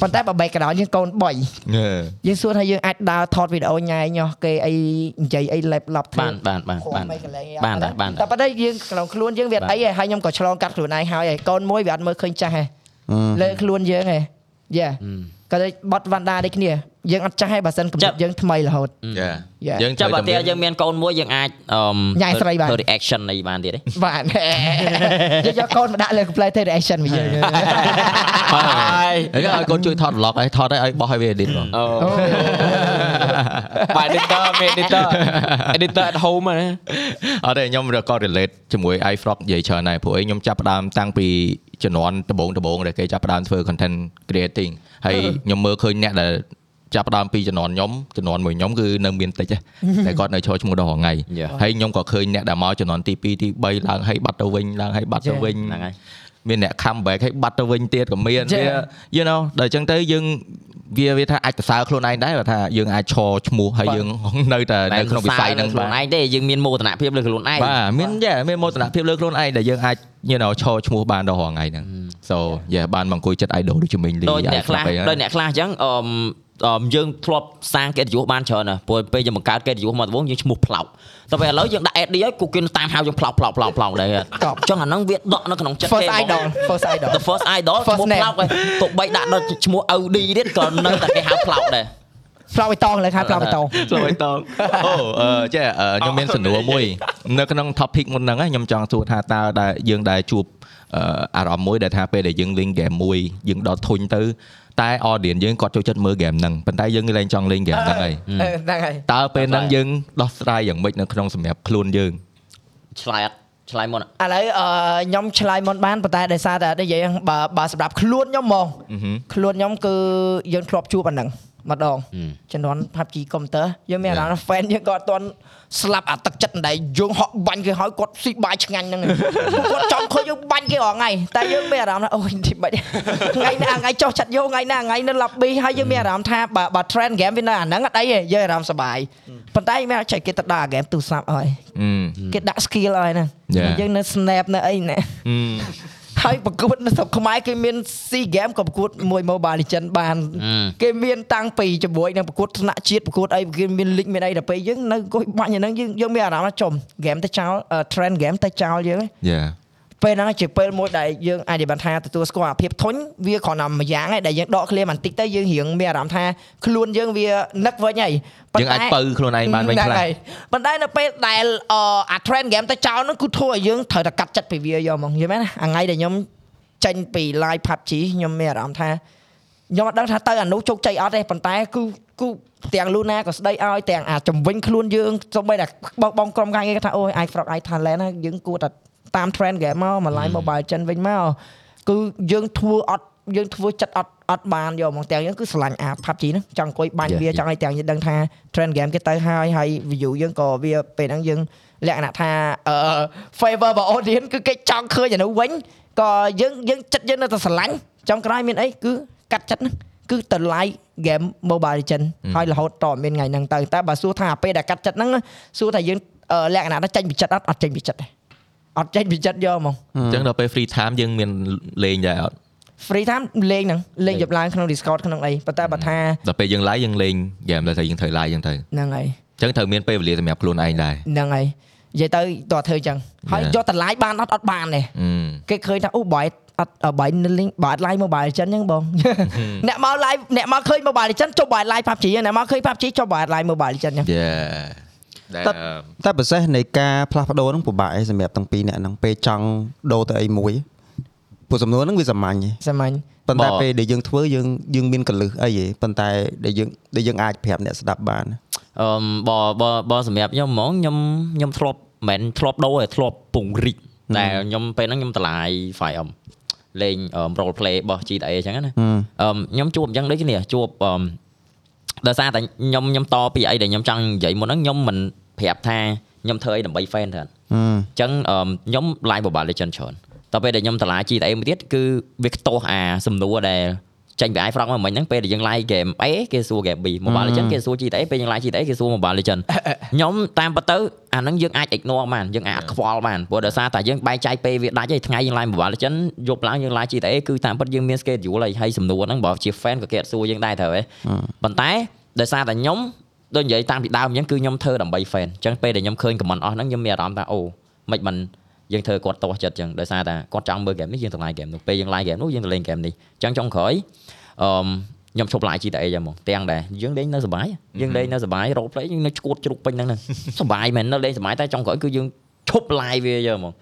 ប៉ុន្តែបើ background យើងកូន3យើងសួរថាយើងអាចដើរថតវីដេអូញ៉ែញោះគេអីនិយាយអី laptop ធ្វើបានបានបានបានមិនកន្លែងបានដែរបានដែរតែប៉ុន្តែយើងក្នុងខ្លួនយើងវាអត់អីទេហើយខ្ញុំក៏ឆ្លងកាត់ខ្លួនឯងហើយហើយកូនមួយវាអត់មើលឃើញចាស់ទេលើខ្លួនយើងទេយ៉ាក៏ដូចបត់វ៉ាន់ដាដូចគ្នា យើងអត់ចាស់ទេបើសិនកម្រិតយើងថ្មីរហូតចា Yeah. យើងចាំបើតែតែយើងមានកូនមួយយើងអាចអឺញ៉ាយស្រីបានធ្វើ reaction នៃបានទៀតទេបាទយើងយកកូនមកដាក់លើ play ទៅ reaction មកយើងហើយឲ្យកូនជួយថត vlog ឲ្យថតឲ្យឲ្យបោះឲ្យវា edit បងអូបាទ editor មាន editor editor at home ណាអត់ទេខ្ញុំក៏ relate ជាមួយ iFrog និយាយច្រើនដែរព្រោះអីខ្ញុំចាប់ផ្ដើមតាំងពីជំនាន់ដំបូងដំបូងដែលគេចាប់ផ្ដើមធ្វើ content creating ហើយខ្ញុំមើលឃើញអ្នកដែល ចាប់ផ្ដើមពីជំនាន់ខ្ញុំជំនាន់មួយខ្ញុំគឺនៅមានតិចទេតែគាត់នៅឈរឈ្មោះដល់រហងៃហើយខ្ញុំក៏ឃើញអ្នកដែលមកជំនាន់ទី2ទី3ឡើងហើយបាត់ទៅវិញឡើងហើយបាត់ទៅវិញហ្នឹងហើយមានអ្នក comeback ឲ្យបាត់ទៅវិញទៀតក៏មានវា you know ដល់អញ្ចឹងទៅយើងវាវាថាអាចសរសើរខ្លួនឯងដែរបើថាយើងអាចឈរឈ្មោះហើយយើងនៅតែនៅក្នុងវិស័យហ្នឹងខ្លួនឯងទេយើងមានមោទនភាពលើខ្លួនឯងបាទមានយ៉ាមានមោទនភាពលើខ្លួនឯងដែលយើងអាច you know ឈរឈ្មោះបានដល់រហងៃហ្នឹង so yeah បានមកអង្គុយចិត្ត idol ដូចជំនាញលីដូចអ្នកខ្លះដូចអ្នកខ្លះអញ្ចឹងអឺមអឺម យើងធ្លាប់សាងកិត្តិយសបានច្រើនណាស់ព្រោះពេលយើងបង្កើតកិត្តិយសមកដំបូងយើងឈ្មោះផ្លោកតែពេលឥឡូវយើងដាក់ AD ហើយគូគេតាមហៅយើងផ្លោកផ្លោកផ្លោកផ្លោកដែរអញ្ចឹងអាហ្នឹងវាដកនៅក្នុងចិត្ត first គេ idol first idol the first idol First ឈ្មោះ name ផ្លោកហើយទោះបីដាក់ដល់ឈ្មោះ OD ទៀតក៏នៅតែគេហៅផ្លោកដែរផ្លោកបៃតងលើខែផ្លោកបៃតងស្លបៃតងអូអឺចេះអឺខ្ញុំមានសំណួរមួយ នៅក្នុង topic មុនហ្នឹងខ្ញុំចង់សួរថាតើដែលយើងដែលជួបអឺអារម្មណ៍មួយដែលថាពេលដែលយើងលេង game មួយយើងដល់ធុញទៅ តែ audience យើងគាត់ចូលចិត្តមើល game ហ្នឹងប៉ុន្តែយើងលែងចង់លេង game ហ្នឹងហើយហ្នឹងហើយតើពេលហ្នឹងយើងដោះស្រាយយ៉ាងម៉េចនៅក្នុងសម្រាប់ខ្លួនយើងឆ្លើយអត់ឆ្លើយមុនអត់ឥឡូវអឺខ្ញុំឆ្លើយមុនបានប៉ុន្តែដោយសារតែនិយាយបើបើសម្រាប់ខ្លួនខ្ញុំហ្មងខ្លួនខ្ញុំគឺយើងធ្លាប់ជួបអាហ្នឹង ម្ដងជំនាន់ PUBG Counter យើងមានអារម្មណ៍ថា fan យើងក៏អត់ទាន់ស្លាប់អាទឹកចិត្តដែលយើងហក់បាញ់គេហើយគាត់ស៊ីបាយឆ្ងាញ់ហ្នឹងឯងគាត់ចង់ឃើញយើងបាញ់គេរាល់ថ្ងៃតែយើងមានអារម្មណ៍ថាអូយទីបាច់ថ្ងៃណាថ្ងៃចុះចិត្តយកថ្ងៃណាថ្ងៃនៅ lobby ហើយយើងមានអារម្មណ៍ថាបើបើ trend game វានៅអាហ្នឹងអត់អីទេយើងអារម្មណ៍សប្បាយប៉ុន្តែមានអាចគេទៅដាក់ game ទូរស័ព្ទហើយអឺគេដាក់ skill ឲ្យហ្នឹង Yeah. យើងនៅ snap នៅអីណែអឺ ហើយប្រកួតនៅស្រុកខ្មែរគេមាន SEA Game ក៏ប្រកួតមួយ Mobile Legend បាន គេមានតាំងពីជាមួយនឹងប្រកួតថ្នាក់ជាតិប្រកួតអីគេមានលីកមានអីដល់ពេលយើងនៅអង្គុយបាញ់អាហ្នឹងយើងយើងមានអារម្មណ៍ថាចំ game ទៅចោល trend game ទៅចោលយើងឯងយ៉ា ពេលហ្នឹងជាពេលមួយដែលយើងអាចនិយាយបានថាទទួលស្គាល់អាភាពធុញវាគ្រាន់តែមួយយ៉ាងឯងដែលយើងដកឃ្លាបន្តិចទៅយើងរៀងមានអារម្មណ៍ថាខ្លួនយើងវានឹកវិញហើយយើងអាចបើខ្លួនឯងបានវិញខ្លះហ្នឹងហើយប៉ុន្តែនៅពេលដែលអអា trend game ទៅចោលហ្នឹងគឺធ្វើឲ្យយើងត្រូវតែកាត់ចិត្តពីវាយកហ្មងយល់មែនណាអាថ្ងៃដែលខ្ញុំចេញពី live PUBG ខ្ញុំមានអារម្មណ៍ថាខ្ញុំអត់ដឹងថាទៅអានោះជោគជ័យអត់ទេប៉ុន្តែគឺគឺទាំងលូណាក៏ស្ដីឲ្យទាំងអាជំវិញខ្លួនយើងសូម្បីតែបងបងក្រុមការងារគេថាអូយ i frog i talent ណាយើងគួរតែ តាម trend game មកមក live mobile ចិនវិញមកគឺយើងធ្វើអត់យើងធ្វើចិត្តអត់អត់បានយកហ្មងទាំងយើងគឺស្រឡាញ់អា PUBG ហ្នឹងចង់អង្គុយបាញ់វាចង់ឲ្យទាំងយើងដឹងថា trend game គេទៅហើយហើយ view យើងក៏វាពេលហ្នឹងយើងលក្ខណៈថាអឺ favor របស់ audience គឺគេចង់ឃើញអានោះវិញក៏យើងយើងចិត្តយើងនៅតែស្រឡាញ់ចំក្រោយមានអីគឺកាត់ចិត្តហ្នឹងគឺទៅ like game Mobile Legend ហើយរហូតតមានថ្ងៃហ្នឹងទៅតែបើសួរថាពេលដែលកាត់ចិត្តហ្នឹងសួរថាយើងអឺលក្ខណៈថាចេញពីចិត្តអត់អត់ចេញពីចិត្តទេ អត់ចេញពីចិត្តយកហ្មងអញ្ចឹងដល់ពេល free time យើងមានលេងដែរអត់ free time លេងហ្នឹងលេងយប់ឡើងក្នុង Discord ក្នុងអីប៉ុន្តែបើថាដល់ពេលយើង live យើងលេង game ដែលថាយើងត្រូវ live អញ្ចឹងទៅហ្នឹងហើយអញ្ចឹងត្រូវមានពេលវេលាសម្រាប់ខ្លួនឯងដែរហ្នឹងហើយនិយាយទៅតើធ្វើអញ្ចឹងហើយ Yeah. យកតម្លាយបានអត់អត់បានទេអឺគេឃើញថាអូបាយអត់បាយនៅលេងបាទ live mobile legend ហ្នឹងបងអ្នកមក live អ្នកមកឃើញ mobile legend ចុះបាទ live PUBG ហ្នឹងអ្នកមកឃើញ PUBG ចុះបាទ live mobile legend ហ្នឹង យ៉ាដែលតែប្រសេសនៃការផ្លាស់ប្ដូរហ្នឹងពិបាកឯងសម្រាប់ទាំងពីរអ្នកហ្នឹងពេលចង់ដូរទៅអីមួយពួកសំណួរហ្នឹងវាសាមញ្ញឯងសាមញ្ញប៉ុន្តែបើពេលដែលយើងធ្វើយើងយើងមានកលឹះអីឯងប៉ុន្តែដែលយើងដែលយើងអាចប្រាប់អ្នកស្ដាប់បានអឺបើបើបើសម្រាប់ខ្ញុំហ្មងខ្ញុំខ្ញុំធ្លាប់មិនមែនធ្លាប់ដូរទេធ្លាប់ពង្រីកតែខ្ញុំពេលហ្នឹងខ្ញុំតម្លាយ 5M លេង role play របស់ GTA អញ្ចឹងណាហឹមអឺខ្ញុំជួបអញ្ចឹងដូចគ្នាជួបអឺ ដោយសារតែខ្ញុំខ្ញុំតពីអីដែលខ្ញុំចង់និយាយមុនហ្នឹងខ្ញុំមិនប្រាប់ថាខ្ញុំធ្វើអីដើម្បី fan ទេអហឹមញ្ចឹងអឺខ្ញុំ line Mobile Legend ច្រើនតទៅពេលដែលខ្ញុំតម្លាយ GTA មួយទៀតគឺវាខ្ទាស់អាសំណួរដែល ចេញពី iFrog មកមិញហ្នឹងពេលដែលយើង live game A គេសួរ game B Mobile Legend គេសួរ GTA ពេលយើង live GTA គេសួរ Mobile Legend ខ្ញុំតាមពិតទៅអាហ្នឹងយើងអាច ignore បានយើងអាចអត់ខ្វល់បានព្រោះដោយសារតែយើងបែងចែកពេលវាដាច់ហើយថ្ងៃយើង live Mobile Legend យប់ឡើងយើង live GTA គឺតាមពិតយើងមាន schedule ហើយហើយសំណួរហ្នឹងបើជា fan ក៏គេអត់សួរយើងដែរត្រូវហ៎ប៉ុន្តែដោយសារតែខ្ញុំដូចនិយាយតាមពីដើមអញ្ចឹងគឺខ្ញុំធ្វើដើម្បី fan អញ្ចឹងពេលដែលខ្ញុំឃើញ comment អស់ហ្នឹងខ្ញុំមានអារម្មណ៍ថាអូមិនមិន យើងធ្វើគាត់ទាស់ចិត្តអញ្ចឹងដោយសារតែគាត់ចង់មើល game នេះយើងទៅ live game នោះពេលយើង live game នោះយើងទៅលេង game នេះអញ្ចឹងចុងក្រោយអឺខ្ញុំឈប់ live GTA ចឹងហ្មងទាំងដែរយើងលេងនៅសុបាយយើងលេងនៅសុបាយ role play យើងនៅឈួតជ្រុកពេញហ្នឹងហ្នឹងសុបាយមែននៅលេងសុបាយតែចុងក្រោយគឺយើងឈប់ live វាចឹងហ្មង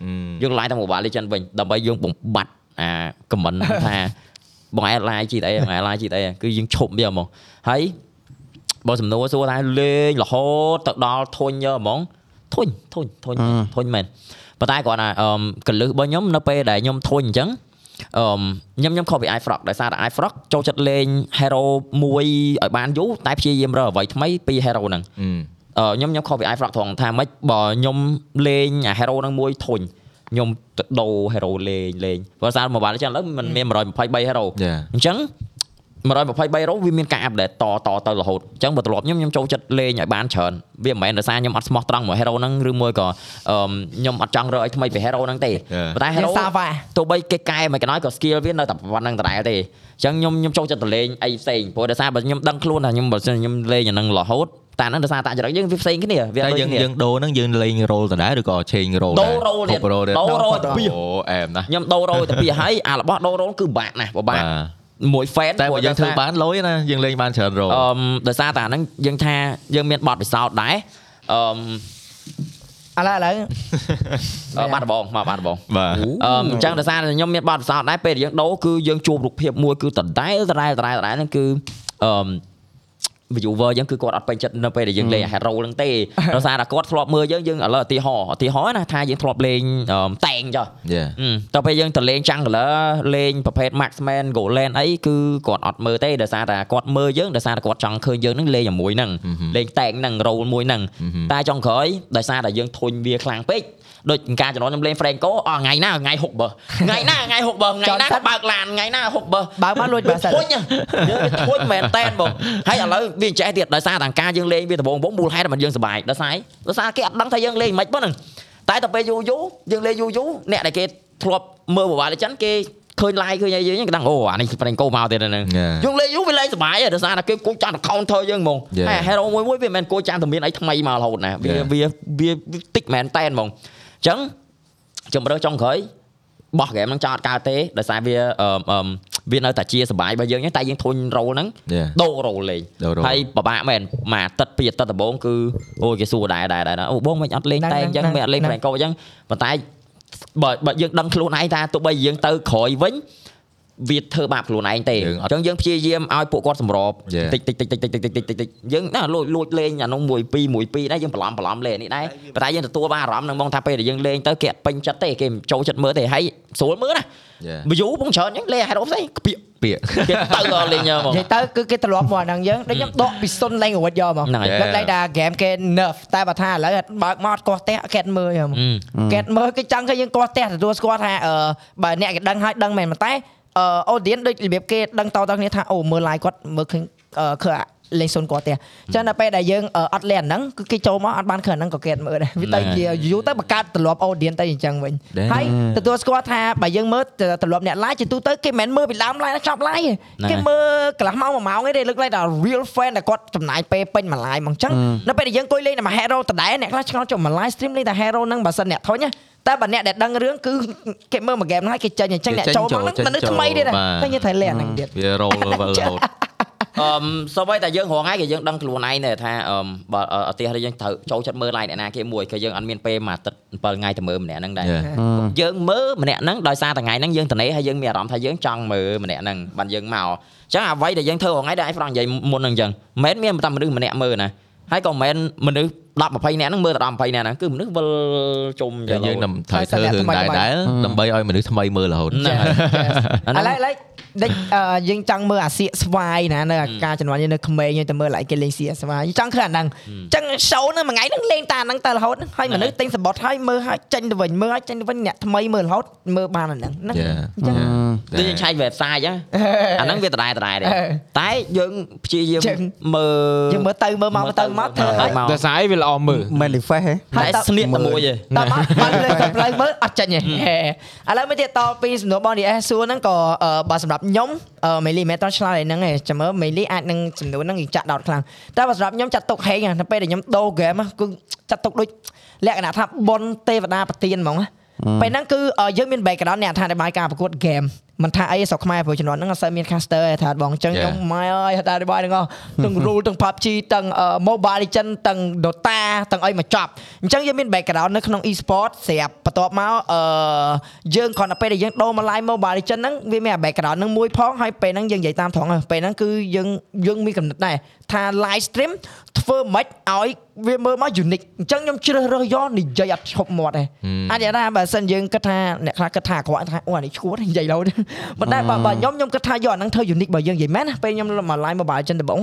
យើង live តាម Mobile Legend វិញដើម្បីយើងបំបត្តិអា comment ថាបងឯង live GTA បងឯង live GTA គឺយើងឈប់វាហ្មងហើយបើសំណួរសួរថាលេងរហូតទៅដល់ធុញយកហ្មងធុញធុញធុញធុញមែន ប៉ុន្តែគាត់ថាអឺកលឹះរបស់ខ្ញុំនៅពេលដែលខ្ញុំធុញអញ្ចឹងអឺខ្ញុំខ្ញុំខុសពី iFrog ដោយសារតែ iFrog ចូលចិត្តលេង hero មួយឲ្យបានយូរតែព្យាយាមរើអ្វីថ្មីពី hero ហ្នឹងអឺខ្ញុំខ្ញុំខុសពី iFrog ត្រង់ថាម៉េចបើខ្ញុំលេងអា hero ហ្នឹងមួយធុញខ្ញុំទៅដូរ hero លេងលេងព្រោះសារ Mobile Legends ឥឡូវมันមាន123 hero យ៉ាអញ្ចឹង 123 hero វាមានការអាប់ដេតតតទៅរហូតអញ្ចឹងបើត្រឡប់ខ្ញុំខ្ញុំចូលចិត្តលេងឲ្យបានច្រើនវាមិនមែនដោយសារខ្ញុំអត់ស្មោះត្រង់មួយ hero ហ្នឹងឬមួយក៏អឺខ្ញុំអត់ចង់រើឲ្យថ្មីពី hero ហ្នឹងទេប៉ុន្តែយើង hero សាវ៉ាទោះបីគេកែមិនក៏ដោយក៏ skill វានៅតែប៉ុណ្្នឹងដដែលទេអញ្ចឹងខ្ញុំខ្ញុំចូលចិត្តទៅលេងអីផ្សេងព្រោះដោយសារបើខ្ញុំដឹងខ្លួនថាខ្ញុំបើសិនខ្ញុំលេងអាហ្នឹងរហូតតែហ្នឹងដោយសារតែចរិតយើងវាផ្សេងគ្នាវាអតែត់ដូចយើងគ្នាយើងដូរហ្នឹងយើងលេង role ដដែលឬក៏ change role ដូរ role ទៀតរ៉ូទៀតដូរ role ទៅពីរអូអែមណាស់ខ្ញុំដូររយទៅពីរហើយអារបស់ដូររយគឺបាក់ណាស់ពិបាក មួយ fan តែបើយើងធ្វើបានលុយណាយើងលេងបានច្រើន role អឺដោយសារតែអាហ្នឹងយើងថាយើងមានបទពិសោធន៍ដែរអឺឥឡូវឥឡូវអឺបាត់ដបងមកបាត់ដបងបាទអឺអញ្ចឹងដោយសារតែខ្ញុំមានបទពិសោធន៍ដែរពេលដែលយើងដូរគឺយើងជួបរូបភាពមួយគឺដដែលដដែលដដែលដដែលហ្នឹងគឺអឺ viewer យើងគឺគាត់អត់ពេញចិត្តនៅពេលដែលយើងលេង hero ហ្នឹងទេដោយសារតែគាត់ធ្លាប់មើលយើងយើងឥឡូវឧទាហរណ៍ឧទាហរណ៍ណាថាយើងធ្លាប់លេងអឺតែងចុះយ៉ាអឺតទៅពេលយើងទៅលេង jungler លេងប្រភេទ marksman golan អីគឺគាត់អត់មើលទេដោយសារតែគាត់មើលយើងដោយសារតែគាត់ចង់ឃើញយើងនឹងលេងជាមួយនឹងលេងតែងនឹង role មួយនឹងតែចុងក្រោយដោយសារតែយើងធុញវាខ្លាំងពេក ដូចការចំណងខ្ញុំលេង Franco អស់ថ្ងៃណាថ្ងៃហុកបើថ្ងៃណាថ្ងៃហុកបើថ្ងៃណាក៏បើកឡានថ្ងៃណាហុកបើបើកបានលួចបើសិនធុញហ៎យើងវាធុញមែនតែនបងហើយឥឡូវវាចេះទៀតដោយសារតែការយើងលេងវាដំបងបងមូលហេតុតែមិនយើងសប្បាយដោយសារអីដោយសារគេអត់ដឹងថាយើងលេងមិនប៉ុណ្ណឹងតែទៅពេលយូរយូរយើងលេងយូរយូរអ្នកដែលគេធ្លាប់មើល Mobile Legends គេឃើញ live ឃើញអីយើងគេដឹងអូអានេះ Franco មកទៀតហ្នឹងយើងលេងយូរវាលេងសប្បាយហើយដោយសារតែគេគួរចាំ counter យើងហ្មង Yeah. តែ hero មួយមួយវាមិនមែនគួរចាំតែមានអីថ្មីមករហូតណាវា Yeah. វាវាតិចមែនតែនហ្មង អញ្ចឹងជំរឿចុងក្រោយបោះ game ហ្នឹងចោលអត់កើតទេដោយសារវាអឺអឺវានៅតែជាសប្បាយរបស់យើងទេតែយើងធុញ role ហ្នឹងយ៉ាដូរ role លេងដូរ role ហើយពិបាកមែនមួយអាទិត្យពីរអាទិត្យដំបូងគឺអូយគេសួរដែរដែរដែរអូបងមិនអត់លេងហ្នឹងតែអញ្ចឹងហ្នឹងមិនអត់លេងហ្នឹង Franco អញ្ចឹងប៉ុន្តែបើបើយើងដឹងខ្លួនឯងថាទោះបីយើងទៅក្រោយវិញ វាធ្វើបាបខ្លួនឯងទេយើងអអត់ញ្ចឹងយើងព្យាយាមឲ្យពួកគាត់សម្រប Yeah. តិចតិចតិចតិចតិចតិចតិចតិចតិចយើងណាលួចលួចលេងអានោះមួយពីរមួយពីរដែរយើងបន្លំបន្លំលេងនេះដែរប៉ុន្តែយើងទទួលបានអារម្មណ៍នឹងបងថាពេលដែលយើងលេងទៅគេអត់ពេញចិត្តទេគេមិនចូលចិត្តមើលទេហើយស្រួលមើលណាយ៉ា view បងច្រើនអញ្ចឹងលេង hero ផ្សេងក្ពាកពាក្យគេទៅដល់លេងហ្មងនិយាយទៅគឺគេត្រឡប់មកអាហ្នឹងយើងដូចខ្ញុំដកពីសុនលេងអាវុធយកមកហ្នឹងហើយគាត់លេងថា game គេ nerf តែបើថាឥឡូវបើកមកអត់កោះផ្ទះគេអត់មើលហ្មងគេមើលគេចង់ឃើញយើងកោះផ្ទះទទួលស្គាល់ថាអឺបើអ្នកគេដឹងហើយដឹងមែនប៉ុន្តែ អឺអូឌៀនដូចរបៀបគេដឹងតតគ្នាថាអូមើល live គាត់មើលឃើញអឺឃើញលេងសុនគាត់ផ្ទះអញ្ចឹងដល់ពេលដែលយើងអឺអត់លេងអាហ្នឹងគឺគេចូលមកអត់បានឃើញអាហ្នឹងក៏គេអត់មើលដែរវាទៅជាយូរទៅបង្កើតទម្លាប់អូឌៀនទៅអញ្ចឹងវិញដែរហើយទទួលស្គាល់ថាបើយើងមើលទម្លាប់អ្នក live ជាទូទៅគេមិនមែនមើលពីដើម live ដល់ចប់ live ទេគេមើលកន្លះម៉ោងមួយម៉ោងឯងទេលើកឡើងថា real fan ដែលគាត់ចំណាយពេលពេញមួយ live មកអញ្ចឹងនៅពេលដែលយើងអង្គុយលេងតែមួយ hero ដដែលអ្នកខ្លះឆ្ងល់ចុះមួយ live stream លេងតែ hero ហ្នឹងបើសិនអ្នកធុញណា តែបើអ្នកដែលដឹងរឿងគឺគេមើលមួយ game ហ្នឹងហើយគេចេញអញ្ចឹងអ្នកចូលមកហ្នឹងមិននឹកថ្មីទៀតទេតែញ៉ៃថៃឡែនហ្នឹងទៀតវា role រហូតអឺសូម្បីតែយើងរងថ្ងៃក៏យើងដឹងខ្លួនឯងដែរថាអឺបើអឺឧទាហរណ៍យើងត្រូវចូលចិត្តមើល line អ្នកណាគេមួយក៏យើងអត់មានពេលមួយអាទិត្យ7ថ្ងៃទៅមើលម្នាក់ហ្នឹងដែរ Yeah. យើងមើលម្នាក់ហ្នឹងដោយសារតែថ្ងៃហ្នឹងយើងត្នេហើយយើងមានអារម្មណ៍ថាយើងចង់មើលម្នាក់ហ្នឹងបានយើងមកអញ្ចឹងអ្វីដែលយើងធ្វើរងថ្ងៃដែលឯងហ្វ្រង់និយាយមុនហ្នឹងអញ្ចឹងមិនមែនមានតែមនុស្សម្នាក់មើលណា ហើយក៏មិនមែនមនុស្ស10 20នាក់ហ្នឹងមើលតែ10 20នាក់ហ្នឹងគឺមនុស្សវិលជុំយើងយើងនឹងត្រូវធ្វើរឿងដែរដែរដើម្បីឲ្យមនុស្សថ្មីមើលរហូតហ្នឹងហើយអាឥឡូហ្នឹងវឥឡូវ ដេញអឺយើងចង់មើលអាសៀកស្វាយណានៅអាការជំនាន់យើងនៅក្មេងយើងទៅមើល lại គេលេងសៀកស្វាយចង់ឃើញអាហ្នឹងអញ្ចឹង show ហ្នឹងមួយថ្ងៃហ្នឹងលេងតាហ្នឹងទៅរហូតហើយមនុស្សទិញសបត់ហើយមើលហើយចេញទៅវិញមើលហើយចេញទៅវិញអ្នកថ្មីមើលរហូតមើលបានអាហ្នឹងណា Yeah. អញ្ចឹងដូចយើងឆែក website ហ្នឹងអាហ្នឹងវាដដែលដដែលដែរអឺតែយើងព្យាយាមចឹងមើលយើងមើលទៅមើលមកមើលទៅមកធ្វើហើយមកតែស្អីវាល្អមើល manifest ហ៎តែស្នៀកតែមួយទេតើមកបាត់លើទៅផ្លូវមើលអត់ចាញ់ទេឥឡូវមួយទៀតតពីសំណួរបងនេះអេសួរហ្នឹងក៏អឺបើសម្រាប់ខ្ញុំអឺមេលីមិនមែនតឆ្លើយហ្នឹងទេចាំមើលមេលីអាចនឹងសំណួរហ្នឹងចាក់ដោតខ្លាំងតែបើសម្រាប់ខ្ញុំចាត់ទុកហេងណាពេលដែលខ្ញុំដូរហ្គេមគឺចាត់ទុកដូចលក្ខណៈថាប៉ុនទេវតាប្រទានហ្មងណាពេលហ្នឹងគឺអឺយើងមាន background អ្នកថាបាយការប្រកួត game មិនថាអីស្រុកខ្មែរព្រោះជំនាន់ហ្នឹងអត់សូវមាន caster ទេថាបងអញ្ចឹង Yeah. ខ្ញុំម៉ែអើយថាបាយទាំងអស់ទាំង rule ទាំង PUBG ទាំងអឺ Mobile Legend ទាំង Dota ទាំងអីមកចប់អញ្ចឹងយើងមាន background នៅក្នុង e-sport ស្រាប់បន្ទាប់មកអឺយើងគ្រាន់តែពេលដែលយើងដូរមក live Mobile Legend ហ្នឹងវាមាន background ហ្នឹងមួយផងហើយពេលហ្នឹងយើងនិយាយតាមត្រង់ហើយពេលហ្នឹងគឺយើងយើងមានកំណត់ដែរថា live stream ធ្វើម៉េចឲ្យវាមើលមក unique អញ្ចឹងខ្ញុំជ្រើសរើសយកនិយាយអត់ឈប់មាត់ទេអាចនិយាយថាបើសិនយើងគិតថាអ្នកខ្លះគិតថាអាក្រក់ថាអូអានេះឈួតនិយាយលោតប៉ុន្តែបើបើខ្ញុំខ្ញុំគិតថាយកអាហ្នឹងធ្វើ unique បើយើងនិយាយមែនណាពេលខ្ញុំមក live mobile legend ដំបូង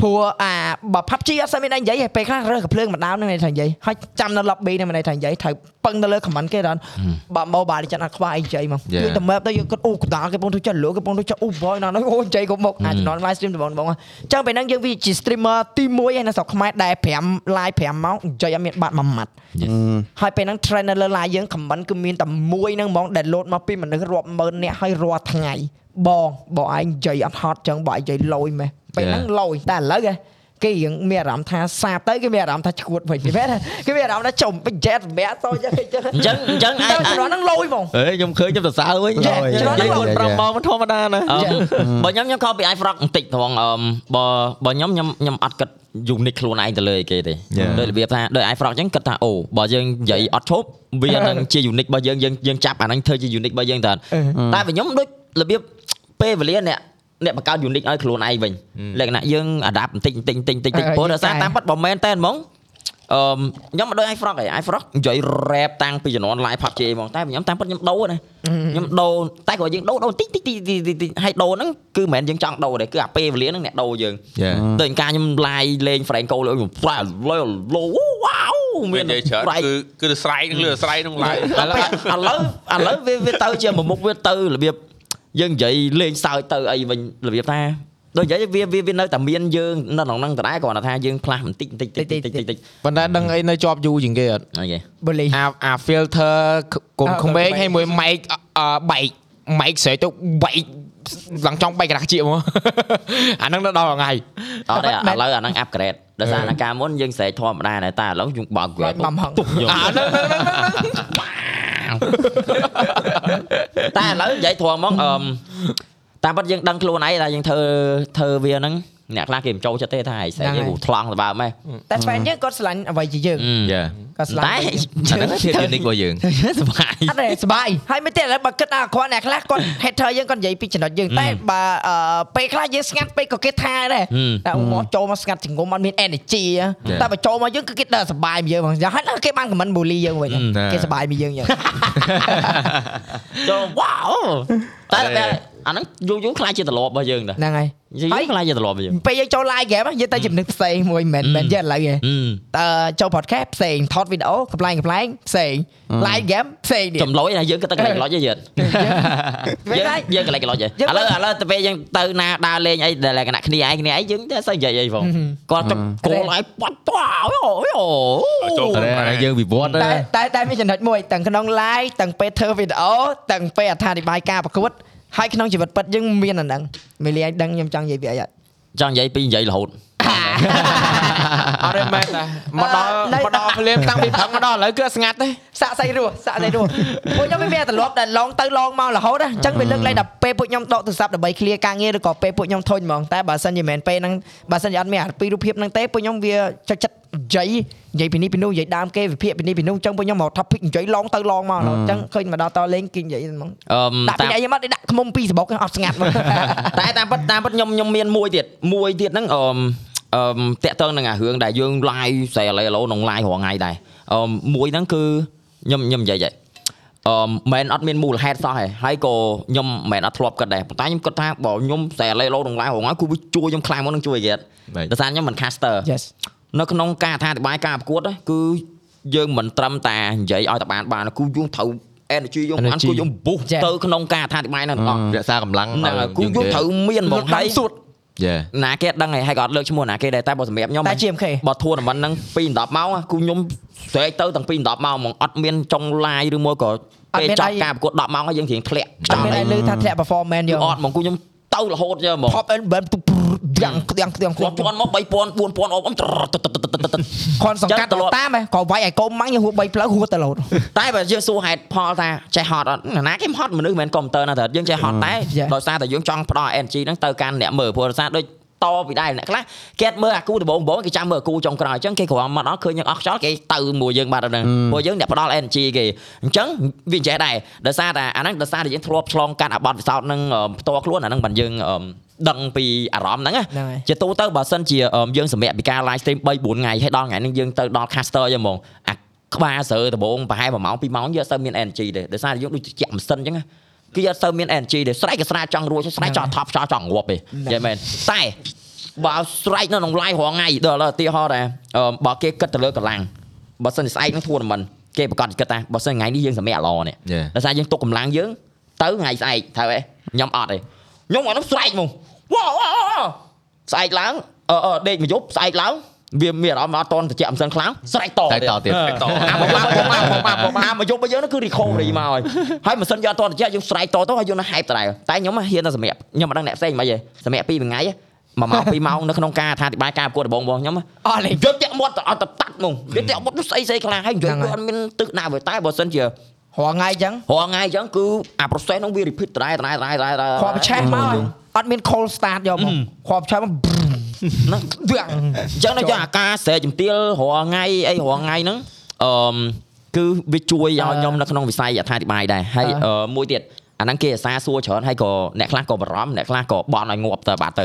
ព្រោះអាបើ PUBG អត់ស្អីមានដែរនិយាយទេពេលខ្លះរើសកំភ្លើងម្ដងហ្នឹងន័យថានិយាយហើយចាំនៅ lobby ហ្នឹងមានន័យថានិយាយត្រូវពឹងទៅលើ comment គេដល់បើ mobile legend អត់ខ្វះអីនិយាយមក Yeah. គឺតែមើលទៅយើងគិតអូកដាលគេបងទៅចិត្តលើគេបងទៅចិត្តអូ boy ណានោះអូនិយាយក៏មកអាចនន់ live stream ដំបូងដំបូងអញ្ចឹងពេលហ្នឹងយើងវាជា streamer ទី1ឯនៅស្រុកខ្មែរដែល5 live 5ម៉ោងនិយាយអត់មានបាត់មួយម៉ាត់ហើយពេលហ្នឹង trend នៅលើ live យើង comment គឺមានតែមួយហ្នឹងហ្មងដែលលោតមកពីមនុស្សរាប់ម៉ឺននាក់ហើយរាល់ថ្ងៃបងបងឯងនិយាយអត់ហត់ចឹងបងឯងនិយាយលយម៉េះពេលហ្នឹងលយតែឥឡូវហ៎ គេរៀងមានអារម្មណ៍ថាសាបទៅគេមានអារម្មណ៍ថាឈួតវិញមែនទេគេមានអារម្មណ៍ថាចំបិចែតសម្រាប់តចឹងអញ្ចឹងអញ្ចឹងអញ្ចឹងតែអាចជំនាន់ហ្នឹងលយហ្មងអេខ្ញុំឃើញខ្ញុំសរសើរវិញ Yeah, ច្រើននិយាយណាស់មុន5ម៉ោងមិនធម្មតាណាអឺបើខ្ញុំខ្ញុំខកពី iFrog បន្តិចត្រង់អឺបើបើខ្ញុំខ្ញុំខ្ញុំអត់គិត unique ខ្លួនឯងទៅលើអីគេទេ Yeah. ដោយរបៀបថាដោយ iFrog អញ្ចឹងគិតថាអូបើយើងនិយាយអត់ឈប់វានឹងជា unique របស់យើងយើងយើងចាប់អាហ្នឹងធ្វើជា unique របស់យើងតើតែបើខ្ញុំដូចរបៀបពេលវេលាអ្នក អ្នកបង្កើត unique ឲ្យខ្លួនឯងវិញលក្ខណៈយើង adapt បន្តិចបន្តិចបន្តិចបន្តិចបន្តិចអឺព្រោះដោយសារយើងតែតាមពិតបើមែនតែហ្មងអឺខ្ញុំមិនដូច iFrog ឯង iFrog និយាយ rap តាំងពីជំនាន់ live PUBG ហ្មងតែខ្ញុំតាមពិតខ្ញុំដូរណាខ្ញុំដូរតែគាត់យើងដូរដូរតិចតិចតិចតិចតិចតិចហើយដូរហ្នឹងគឺមិនមែនយើងចង់ដូរទេគឺអាពេលវេលាហ្នឹងអ្នកដូរយើង Yeah. ដូចការខ្ញុំ live លេង Franco លើខ្ញុំប្រែលោលោវ៉ាវមានមាននិយាយច្រើនប្រែគឺគឺទៅស្រែកនឹងលឺស្រែកនឹងឡាយឥឡូវឥឡូវឥឡូវវាវាទៅ ជាមួយមុខវាទៅរបៀប យើងនិយាយលេងសើចទៅអីវិញរបៀបថាដូចនិយាយវាវាវានៅតែមានយើងនៅក្នុងហ្នឹងដដែលគ្រាន់តែថាយើងផ្លាស់បន្តិចបន្តិចបន្តិចបន្តិចបន្តិចប៉ុន្តែដឹងអីនៅជាប់យូរជាងគេអត់អូខេបូលីអាអា filter កុំអើក្មេងក្មេងហើយមួយ mic អឺបែក mic ស្រែកទៅបែកឡើងចង់បែកក្រាស់ជាមកអាហ្នឹងទៅដល់ថ្ងៃអត់ទេឥឡូវអាហ្នឹង upgrade ដោយសារអាការមុនយើងស្រែកធម្មតាដែរតែឥឡូវយើងបើក grab បំហឹងទុកយកអាហ្នឹង ហ្នឹងហ្នឹងហ្នឹងតែឥឡូវនិយាយធំហ្មងអឺតាមពិតយើងដឹងខ្លួនឯងថាយើងធ្វើធ្វើវាហ្នឹង អ្នកខ្លះគេមិនចូលចិត្តទេថាឯងស្រែកហ្នឹងគេហើយគូថ្លង់ទៅបើម៉េះតែ fan យើងគាត់ស្រឡាញ់អ្វីជាយើង Yeah. គាត់ស្រឡាញ់តែអ្វីអាហ្នឹងភាព unique របស់យើងសុបាយអត់ទេសបាយហើយមិនទេឥឡូវបើគិតថាគាត់អ្នកខ្លះគាត់ hater យើងគាត់និយាយពីចំណុចយើងតែបើអឺពេលខ្លះយើងស្ងាត់ពេកក៏គេថាដែរតែមកចូលមកស្ងាត់ចង្ងុំអត់មាន energy ហ៎តែបើចូលមកយើងគឺគេដើរសបាយមួយយើងហ្មងហើយគេបាន comment bully យើងវិញគេសបាយមួយយើងយ៉ាងចូលវ៉ាវតែតែ អាហ្នឹងយូរយូរខ្លាចជាទម្លាប់របស់យើងដែរហ្នឹងហើយយូរយូរខ្លាចជាទម្លាប់របស់យើងពេលយើងចូល live game យើងទៅជំនឹកផ្សេងមួយមិនមែនយើងឥឡូវទេហឹមតើចូល podcast ផ្សេងថតវីដេអូកំ pl ែងកំ pl ែងផ្សេង live game ផ្សេងទៀតចំលុយណាយើងក៏ទៅកន្លែងក្លុចទេយើងវិញយើងហើយយើងកន្លែងក្លុចទេឥយើងឡូវឥឡូវទៅពេលយើងទៅណាដើរលេងអីដែលលក្ខណៈគ្នាឯងគ្នាឯងយើងតែសូវនិយាយអីផងគាត់ទៅគោលឲ្យបាត់តោអូយអូចូលតែអាហ្នឹងយើងវិវត្តតែណាតែតែមានចំណុចមួយទាំងក្នុង live ទាំងពេលធ្វើវីដេអូទាំងពេលអត្ថាធិប្បាយការប្រកួត ហើយក្នុងជីវិតពិតយើងមានអាហ្នឹងមេលីឲ្យដឹងខ្ញុំចង់និយាយវាអីអត់ចង់និយាយពីនិយាយរហូតអត់ទេមែនតាមកដល់មកដល់ភ្លាមតាំងពីព្រឹកមកដល់ឥឡូវគឺស្ងាត់ទេសាក់សៃរស់សាក់សៃរស់ពួកខ្ញុំមានទម្លាប់ដែលឡងទៅឡងមករហូតអញ្ចឹងវាលើកលែងដល់ពេលពួកខ្ញុំដកទូរស័ព្ទដើម្បីឃ្លាការងារឬក៏ពេលពួកខ្ញុំធុញហ្មងតែបើសិនជាមិនមែនពេលហ្នឹងបើសិនជាអត់មានអាពីររូបភាពហ្នឹងទេពួកខ្ញុំវាចុចចិត្តនិយាយ និយាយពីនេះពីនោះនិយាយដើមគេវិភាគពីនេះពីនោះអញ្ចឹងពួកខ្ញុំមក topic និយាយឡងទៅឡងមកអញ្ចឹងឃើញមកដល់តលេងគេនិយាយហ្មងអឺដាក់តាពីមអីមកដាក់ខ្មុំពីសបុកអត់ស្ងាត់មកតែតាមពិតតាមពិតខ្ញុំខ្ញុំមានមួយទៀតមួយទៀតហ្នឹងអឺអឺតាក់ទងនឹងអារឿងដែលយើង live ស្អីឥឡូវក្នុង live រាល់ថ្ងៃដែរអឺមួយហ្នឹងគឺខ្ញុំខ្ញុំនិយាយហ៎អឺមិនអត់មានមូលហេតុសោះហ៎ហើយក៏ខ្ញុំមិនអត់ធ្លាប់គិតដែរប៉ុន្តែខ្ញុំគិតថាបើខ្ញុំស្អីឥឡូវក្នុង live រាល់ថ្ងៃគឺវាជួយខ្ញុំខ្លាំងមកនឹងជួយគេបាទដោយសារខ្ញុំមិន caster Yes នៅក្នុងការអធិប្បាយការប្រកួតណាគឺយើងមិនត្រឹមតែនិយាយឲ្យតែបានបានគឺយើងត្រូវ energy យើងបាន Energy គឺយើងបុះចា៎ទៅក្នុងការអធិប្បាយហ្នឹងទាំងអស់រក្សាកម្លាំងហ្នឹងហើយគឺយើងត្រូវមានហ្មងហើយសួតយេណាគេអត់ដឹងហើយហើយក៏អត់លើកឈ្មោះណាគេដែរតែបើសម្រាប់ខ្ញុំតែ GMK បើធួនមិនហ្នឹង2 10ម៉ោងគឺខ្ញុំស្រែកទៅទាំង2 10ម៉ោងហ្មងអត់មានចុង live ឬមួយក៏អត់ពេលមានចប់ដៃការប្រកួត10ម៉ោងហើយយើងរៀងធ្លាក់អត់មានឲ្យលើថាធ្លាក់ performance យកអត់ហ្មងគឺខ្ញុំ ទៅរហូតយើហ្មង top and band ទាំងទាំងទាំងគាត់ជន់មក3000 4000អបអមត្រតតតតតតគាត់សង្កាត់ទៅតាមហ៎ក៏វាយឲ្យកុំម៉ាំងយើងហួស3ផ្លូវហួសទៅលោតតែបើយើងសួរហេតុផលថាចេះហត់អត់ណាគេមិនហត់មនុស្សមិនមែនកុំព្យូទ័រណាតែយើងចេះហត់តែ Yeah. ដោយសារតែយើងចង់ផ្ដល់ energy ហ្នឹងទៅកាន់អ្នកមើលព្រោះដោយសារដូច តពីដែរអ្នកខ្លះគេអត់មើលអាគូដំបូងដំបូងគេចាំមើលអាគូចុងក្រោយអញ្ចឹងគេគ្រាន់មកដល់ឃើញយើងអស់ខ្យល់គេទៅមួយយើងបាត់ហើយហ្នឹងព្រោះយើងអ្នកផ្ដល់ energy គេអញ្ចឹងវាចេះដែរដោយសារតែអាហ្នឹងដោយសារតែយើងធ្លាប់ឆ្លងកាត់អាបត្តិពិសោធន៍ហ្នឹងអឺផ្ទាល់ខ្លួនអាហ្នឹងបានយើងអឺដឹងពីអារម្មណ៍ហ្នឹងណាហ្នឹងហើយជាទូទៅបើសិនជាអឺយើងសម្រាប់ពីការ live stream 3 4ថ្ងៃហើយដល់ថ្ងៃហ្នឹងយើងទៅដល់ caster យើងហ្មងអាក្បាលស្រើដំបងប្រហែល1ម៉ោង2ម៉ោងយើងអត់សូវមាន energy ទេដោយសារយើងដូចជាម៉ាស៊ីនអញ្ចឹងណា គឺអត់សូវមាន energy ទេស្រែកក៏ស្រែកចង់រួចស្រែកចង់ថប់ចង់ចង់ងាប់ទេយល់មែនតែបើស្រែកនៅក្នុង live រាល់ថ្ងៃដល់ឥឡូវឧទាហរណ៍ដែរអឺបើគេគិតទៅលើកម្លាំងបើសិនជាស្អែកហ្នឹងធួនមិនគេប្រកាសគិតថាបើសិនថ្ងៃនេះយើងសម្រាប់ល្អនេះយេដោយសារយើងទុកកម្លាំងយើងទៅថ្ងៃស្អែកត្រូវទេខ្ញុំអត់ទេខ្ញុំអានោះស្រែកហ្មងវ៉ាវ៉ាវ៉ាស្អែកឡើងអឺអឺដេកមួយយប់ស្អែកឡើង វាមានអារម្មណ៍អត់តន់ត្រជាក់មិនសិនខ្លាំងស្រែកតតែតទៀតតអាមកមកមកមកមកមកអាមកយប់របស់យើងហ្នឹងគឺ recovery មកហើយហើយមិនសិនយកអត់តន់ត្រជាក់យើងស្រែកតទៅហើយយើងនៅ hype ដដែលតែខ្ញុំហ៊ានតែសម្រាប់ខ្ញុំមិនដឹងអ្នកផ្សេងមិនហីសម្រាប់ពីរថ្ងៃមួយម៉ោងពីរម៉ោងនៅក្នុងការអធិប្បាយការប្រកួតដំបូងរបស់ខ្ញុំអស់លេងយកតាក់មាត់ទៅអត់ទៅតាត់ហ្មងយកតាក់មាត់ទៅស្អីស្អីខ្លាំងហើយនិយាយហ្នឹងហើយវាអត់មានទឹកណាវាតែបើសិនជារាល់ថ្ងៃអញ្ចឹងរាល់ថ្ងៃអញ្ចឹងគឺអា process ហ្នឹងវា repeat ដដែលដដែលដដែលដដែលគ្រាប់ឆេះមកហើយអត់មាន cold start យកមកគ្រាប់ឆេះមក ហ្នឹងទាំងអញ្ចឹងដល់យកអាការស្រែកជំទាវរាល់ថ្ងៃអីរាល់ថ្ងៃហ្នឹងអឺមគឺវាជួយឲ្យខ្ញុំនៅក្នុងវិស័យអត្ថាធិប្បាយដែរហើយអឺមួយទៀតអាហ្នឹងគេអាសាសួរច្រើនហើយក៏អ្នកខ្លះក៏បារម្ភអ្នកខ្លះក៏បន់ឲ្យងាប់ទៅបាត់ទៅ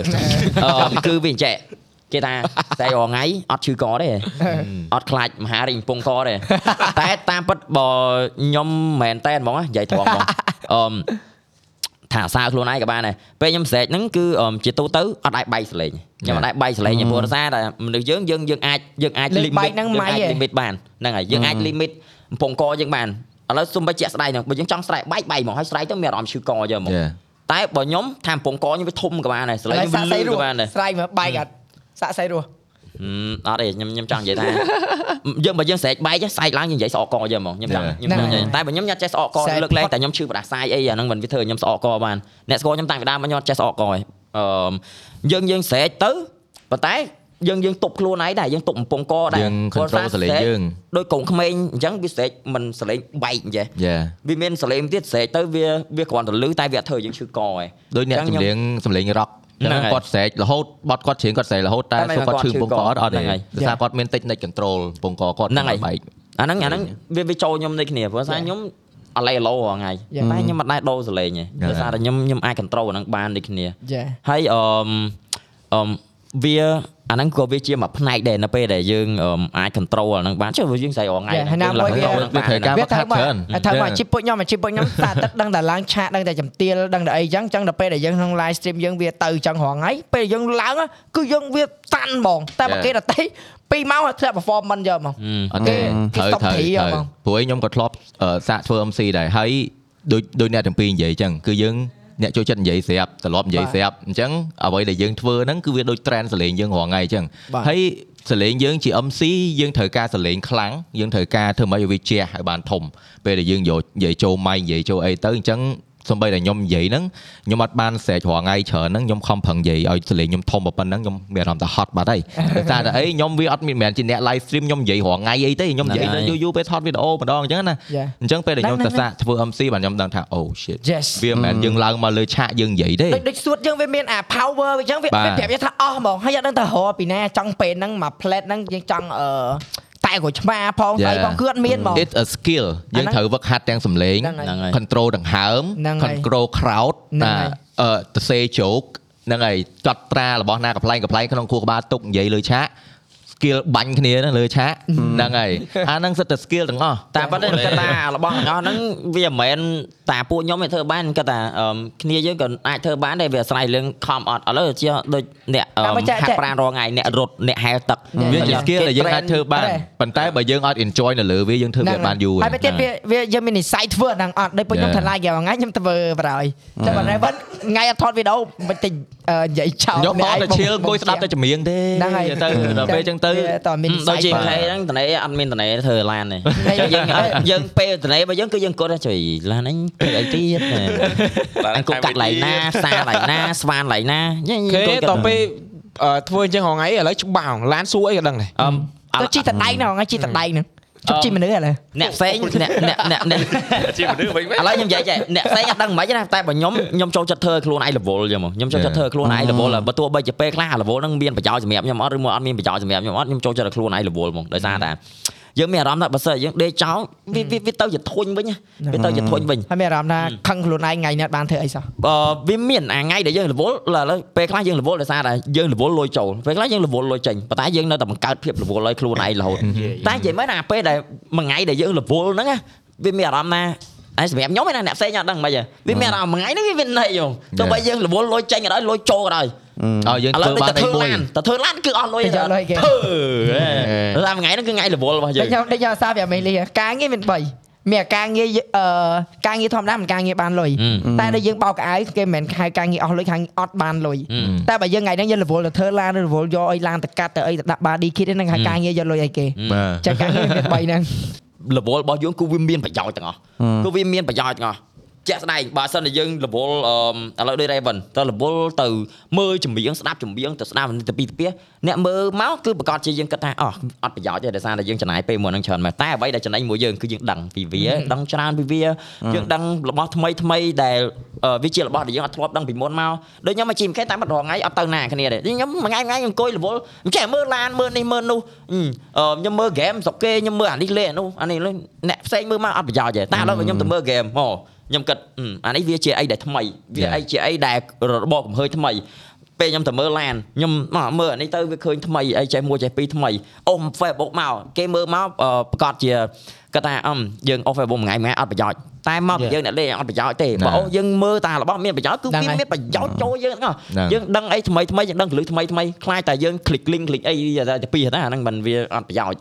អឺគឺវាអញ្ចឹងគេថាតែរាល់ថ្ងៃអត់ឈឺកទេអត់ខ្លាចមហារីកកំពង់កទេតែតាមពិតបើខ្ញុំមែនតែនហ្មងណានិយាយត្រង់ហ្មងអឺម ថាអាសាខ្លួនឯងក៏បានដែរពេលខ្ញុំស្រែកហ្នឹងគឺអឺមជាទូទៅអត់អាចបែកសលេងខ្ញុំអត់អាចបែកសលេងទេព្រោះដោយសារតែមនុស្សយើងយើងយើងអាចយើងអាចលេង limit បែកហ្នឹងយើងម៉ៃអាចហ៎ limit បានហ្នឹងហើយយើងអាច limit កំពង់កយើងបានឥឡូវសុំបីជាក់ស្ដែងហ្នឹងបើយើងចង់ស្រែកបែកបែកហ្មងហើយស្រែកទៅមានអារម្មណ៍ឈឺកយើងហ្មងយេតែបើខ្ញុំថាកំពង់កខ្ញុំវាធំក៏បានដែរសលេងឥឡូវវាសាក់លឺសៃរក៏ស់បានដែរស្រែកមកបែកអត់សាក់សៃរស់ហឹម អត់ទេខ្ញុំខ្ញុំចង់និយាយថាយើងបើយើងស្រែកបែកស្អែកឡើងយើងនិយាយស្អកកយើងហ្មងខ្ញុំចង់ខ្ញុំចង់និយាយតែបើខ្ញុំញ៉ាត់ចេះស្អកកស្រែកលើកលែងតែខ្ញុំឈឺប្រដាសាយអីអាហ្នឹងមិនវាធ្វើឲ្យខ្ញុំស្អកកបានអ្នកស្គាល់ខ្ញុំតាំងពីដើមមកខ្ញុំអត់ចេះស្អកកទេអឺយើងយើងស្រែកទៅប៉ុន្តែយើងយើងទប់ខ្លួនឯងដែរយើងទប់កំពង់កដែរយើង control សលេងយើងដោយកូនក្មេងអញ្ចឹងវាស្រែកមិនសលេងបែកអញ្ចេះយេវាមានសលេងទៀតស្រែកទៅវាវាគ្រាន់តែលឺតែវាអត់ធ្វើឲ្យយើងឈឺកឯងដូចអ្នកអញ្ចឹងចម្រៀងសម្លេងរ៉ុក ហ្នឹងចឹងហើយគាត់ស្រែករហូតបត់គាត់ច្រៀងគាត់ស្រែករហូតតែតែមិនសួរគាត់ឈឺគាត់ឈឺពងកអត់អត់ហ្នឹងទេហើយដោយសារគាត់មាន technique control ពងកគាត់ហ្នឹងហើយបែកអាហ្នឹងអាហ្នឹងវាវាចូលខ្ញុំដូចគ្នាព្រោះថាខ្ញុំអាឡេឡូរាល់ថ្ងៃ Yeah. តែខ្ញុំអត់ដែរដូរសលេងទេដោយសារតែខ្ញុំខ្ញុំអាច control អាហ្នឹងបានដូចគ្នាចាហើយអឺមអឺម វាអាហ្នឹងក៏វាជាមួយផ្នែកដែរនៅពេលដែលយើងអឺមអាច control អាហ្នឹងបានចុះវាយើងស្អីរាល់ថ្ងៃ Yeah, ហើយណាមួយវាយើងវាត្រូវការវាត្រូវមកច្រើនត្រូវមកជីពពួកខ្ញុំជីពពួកខ្ញុំតាទឹកដឹងតែឡើងឆាកដឹងតែចំទាលដឹងតែអីចឹងចឹងដល់ពេលដែលយើងក្នុង live stream យើងវាទៅចឹងរងថ្ងៃពេលយើងឡើងគឺយើងវាតាន់ហ្មងតែបើ Yeah. គេដតេ2ម៉ោងធ្លាក់ performance យកហ្មងអត់ទេគេត្រូវ stop ត្រូវ free ត្រូវហ្មងព្រោះឯងខ្ញុំក៏ធ្លាប់អឺសាកធ្វើ MC ដែរហើយដូចដូចអ្នកទាំងពីរនិយាយចឹងគឺយើង អ្នកចូលចិត្តនិយាយស្រាប់ត្រឡប់និយាយបាទស្រាប់អញ្ចឹងអ្វីដែលយើងធ្វើហ្នឹងគឺវាដូច trend សលេងយើងរាល់ថ្ងៃអញ្ចឹងបាទហើយសលេងយើងជា MC យើងត្រូវការសលេងខ្លាំងយើងត្រូវការធ្វើម៉េចឲ្យវាជះឲ្យបានធំពេលដែលយើងយកនិយាយចូលម៉ៃនិយាយចូលអីទៅអញ្ចឹង សំបីតែខ្ញុំនិយាយហ្នឹងខ្ញុំអត់បានស្រែករាល់ថ្ងៃច្រើនហ្នឹងខ្ញុំខំប្រឹងនិយាយឲ្យសលេងខ្ញុំធំប៉ុណ្ណឹងខ្ញុំមានអារម្មណ៍ថាហត់បាត់ហើយដោយសារតែអីខ្ញុំវាអត់មានមែនជាអ្នក live stream ខ្ញុំនិយាយរាល់ថ្ងៃអីទេខ្ញុំនិយាយទៅយូរយូរពេលថតវីដេអូម្ដងអញ្ចឹងណា Yeah. អញ្ចឹងពេលដែលខ្ញុំហ្នឹងសរស័កធ្វើ MC បាទខ្ញុំដឹងថា oh shit Yes វាមិនមែនយើងឡើងមកលើឆាកយើងនិយាយទេដូចដូចសួតយើងវាមានអា power អញ្ចឹងវាបាទវាប្រាប់យើងថាអស់ហ្មងហើយអត់ដឹងថារកពីណាចង់ពេលហ្នឹងមក plate ហ្នឹងយើងចង់អឺ តែក្រូចឆ្មាផងស្អី Yeah. ផងគឺអត់មានហ្មង it's a skill យើងអាហ្នឹងត្រូវវឹកហាត់ទាំងសំឡេងហ្នឹងហើយ control ដង្ហើមហ្នឹងហើយ control crowd ហ្នឹងណាហើយអឺទៅសេ joke ហ្នឹងហើយកត់ត្រារបស់ណាកំ pl ែងកំ pl ែងក្នុងខួរក្បាលទុកនិយាយលើឆាក skill បាញ់គ្នាណាលើឆាកហ្នឹងហើយអាហ្នឹងសិតតែ skill ទាំងអស់តែប៉ុន្តែគាត់ថារបស់ទាំងអស់ហ្នឹងវាមិនមែនតាពួកខ្ញុំទេធ្វើបានគាត់ថាអឺគ្នាយើងក៏អាចធ្វើបានដែរវាអាស្រ័យរឿងខំអត់ឥឡូវជាដូចអ្នកអឺតាមមកចែកហាចែត់កប្រាណរងថ្ងៃអ្នករត់អ្នកហែលទឹកវាជា skill ដែលយើងអាចធ្វើបានអត់ទេប៉ុន្តែបើយើងអត់ enjoy នៅលើវាយើងធ្វើវាអត់បានយូរហើយពេលទៀតវាវាយើងមាននិស័យធ្វើអាហ្នឹងអត់ដូចពួកខ្ញុំ Yeah. ថ្លៃគេថ្ងៃខ្ញុំធ្វើបរហើយចាំបើតែថ្ងៃអត់ថតវីដេអូមិនតិចអឺនិយាយចោលខ្ញុំអត់តែឈៀលអង្គុយស្ដាប់តែចម្រៀងទេហ្នឹងហើយទៅដល់ពេលអញ្ចឹងទៅតើមាននិស័ដូចយជាបាទខេហ្នឹងតនេអត់មានតនេធ្វើឡានទេហើយយើងយើងពេលតនេរបស់យើងគឺយើងគាត់ថាជួយឡានហ្នឹងធ្វើអីទៀតអង្គកាត់ឡៃណាផ្សារឡៃណាស្វានឡៃណាយើងគេអង្គតពេលអឺធ្វើអញ្ចឹងរហងៃឥឡូវច្បាស់ឡានសួរអីក៏ដឹងដែរអឺទៅជីតដៃណាថ្ងៃជីតដៃហ្នឹង ជប់ជីមនុស្សឥឡូវអ្នកផ្សេងអ្នកអ្នកអ្នកអ្នកជាមនុស្សវិញមែនឥឡូវខ្ញុំនិយាយចេះអ្នកផ្សេងអត់ដឹងមិនខ្មិចណាតែបើខ្ញុំខ្ញុំចូលចិត្តធ្វើខ្លួនឯង level ចឹងមកខ្ញុំចូលចិត្តធ្វើខ្លួនឯង level បើទោះបីជាពេលខ្លះ level ហ្នឹងមានប្រយោជន៍សម្រាប់ខ្ញុំអត់ឬមកអត់មានប្រយោជន៍សម្រាប់ខ្ញុំអត់ខ្ញុំចូលចិត្តខ្លួនឯង level ហ្មងដោយសារតែ យើងមានអារម្មណ៍ថាបើសិនយើងដេកចោលវាវាវាទៅជាធុញវិញណាវាទៅជាធុញវិញហើយមានអារម្មណ៍ថាខឹងខ្លួនឯងថ្ងៃនេះអត់បានធ្វើអីសោះអឺវាមានអាថ្ងៃដែលយើង level ឥឡូវពេលខ្លះយើង level ដោយសារតែយើង level លុយចូលពេលខ្លះយើង level លុយចេញប៉ុន្តែយើងនៅតែបង្កើតភាព level ឲ្យខ្លួនឯងរហូតតែនិយាយមែនណាពេលដែលមួយថ្ងៃដែលយើង level ហ្នឹងណាវាមានអារម្មណ៍ណាហើយសម្រាប់ខ្ញុំឯណាអ្នកផ្សេងអត់ដឹងមិនហីវាមានអារម្មណ៍មួយថ្ងៃហ្នឹងវាមានន័យហ្មងទោះបីយើង level លុយចេញក៏ដោយលុយចូលក៏ដោយ ឲ្យយើងឥឡូធ្វើវបានទៅអីធ្វើមួយឡានទៅធ្វើឡានគឺអស់លុយទៅយកលុយគេធ្វើតែមួយថ្ងៃហ្នឹងគឺថ្ងៃ level របស់យើងដូចខ្ញុំដូចខ្ញុំសាប្រាប់មេលីការងារមាន3មានការងារអឺការងារធម្មតាមិនការងារបានលុយតែដល់យើងបោកកៅអៅគេមិនមែនហៅការងារអស់លុយខាងអត់បានលុយតែបើយើងថ្ងៃហ្នឹងយើង level ទៅធ្វើឡាន level យកអីឡានទៅកាត់ទៅអីទៅដាក់ body kit ហ្នឹងហៅការងារយកលុយអីគេបាទចឹងការងារមាន3ហ្នឹង level របស់យើងគឺវាមានប្រយោជន៍ទាំងអស់គឺវាមានប្រយោជន៍ទាំងអស់ ជាក់ស្ដែងបើសិនជាយើង level អឺឥឡូវដូច Raven ទៅ level ទៅមើលចម្រៀងស្ដាប់ចម្រៀងទៅស្ដាប់ទៅពីទៅពីអ្នកមើលមកគឺប្រកាសជាយើងគិតថាអោះអត់ប្រយោជន៍ទេដោយសារតែយើងចំណាយពេលមួយហ្នឹងច្រើនមែនតែអ្វីដែលចំណេញមួយយើងគឺយើងដឹងពីវាដឹងច្រើនពីវាយើងដឹងរបស់ថ្មីថ្មីដែលអឺវាជារបស់ដែលយើងអត់ធ្លាប់ដឹងពីមុនមកដូចខ្ញុំមកជីមខេតាមអត់រងថ្ងៃអត់ទៅណាគ្នាទេខ្ញុំមួយថ្ងៃមួយថ្ងៃអង្គុយ level មិនចេះមើលឡានមើលនេះមើលនោះអឺខ្ញុំមើល game ស្រុកគេខ្ញុំមើលអានេះលេអានោះអានេះលេអ្នកផ្សេងមើលមកអត់ប្រយោជន៍ទេតែឥឡូវខ្ញុំទៅមើល game មក ខ្ញុំគិតអឺអានេះវាជាអីដែលថ្មីវាអីជាអីដែលរបបកំហើញថ្មីពេលខ្ញុំទៅមើលឡានខ្ញុំមកមើលអានេះទៅវាឃើញថ្មីអីចេះមួយចេះពីរថ្មីអូស Facebook មកគេមើលមកអឺប្រកាសជាគាត់ថាអឹមយើងអូស Facebook មួយថ្ងៃមួយថ្ងៃអត់ប្រយោជន៍តែមកពីយើងអ្នកលេងអត់ប្រយោជន៍ទេបើអូសយើងមើលតារបស់មានប្រយោជន៍គឺវាមានប្រយោជន៍ចូលយើងហ្នឹងយើងដឹងអីថ្មីថ្មីយើងដឹងកលឹះថ្មីថ្មីខ្លាចតែយើង click link click អីតែពីណាអាហ្នឹងមិនវាអត់ប្រយោជន៍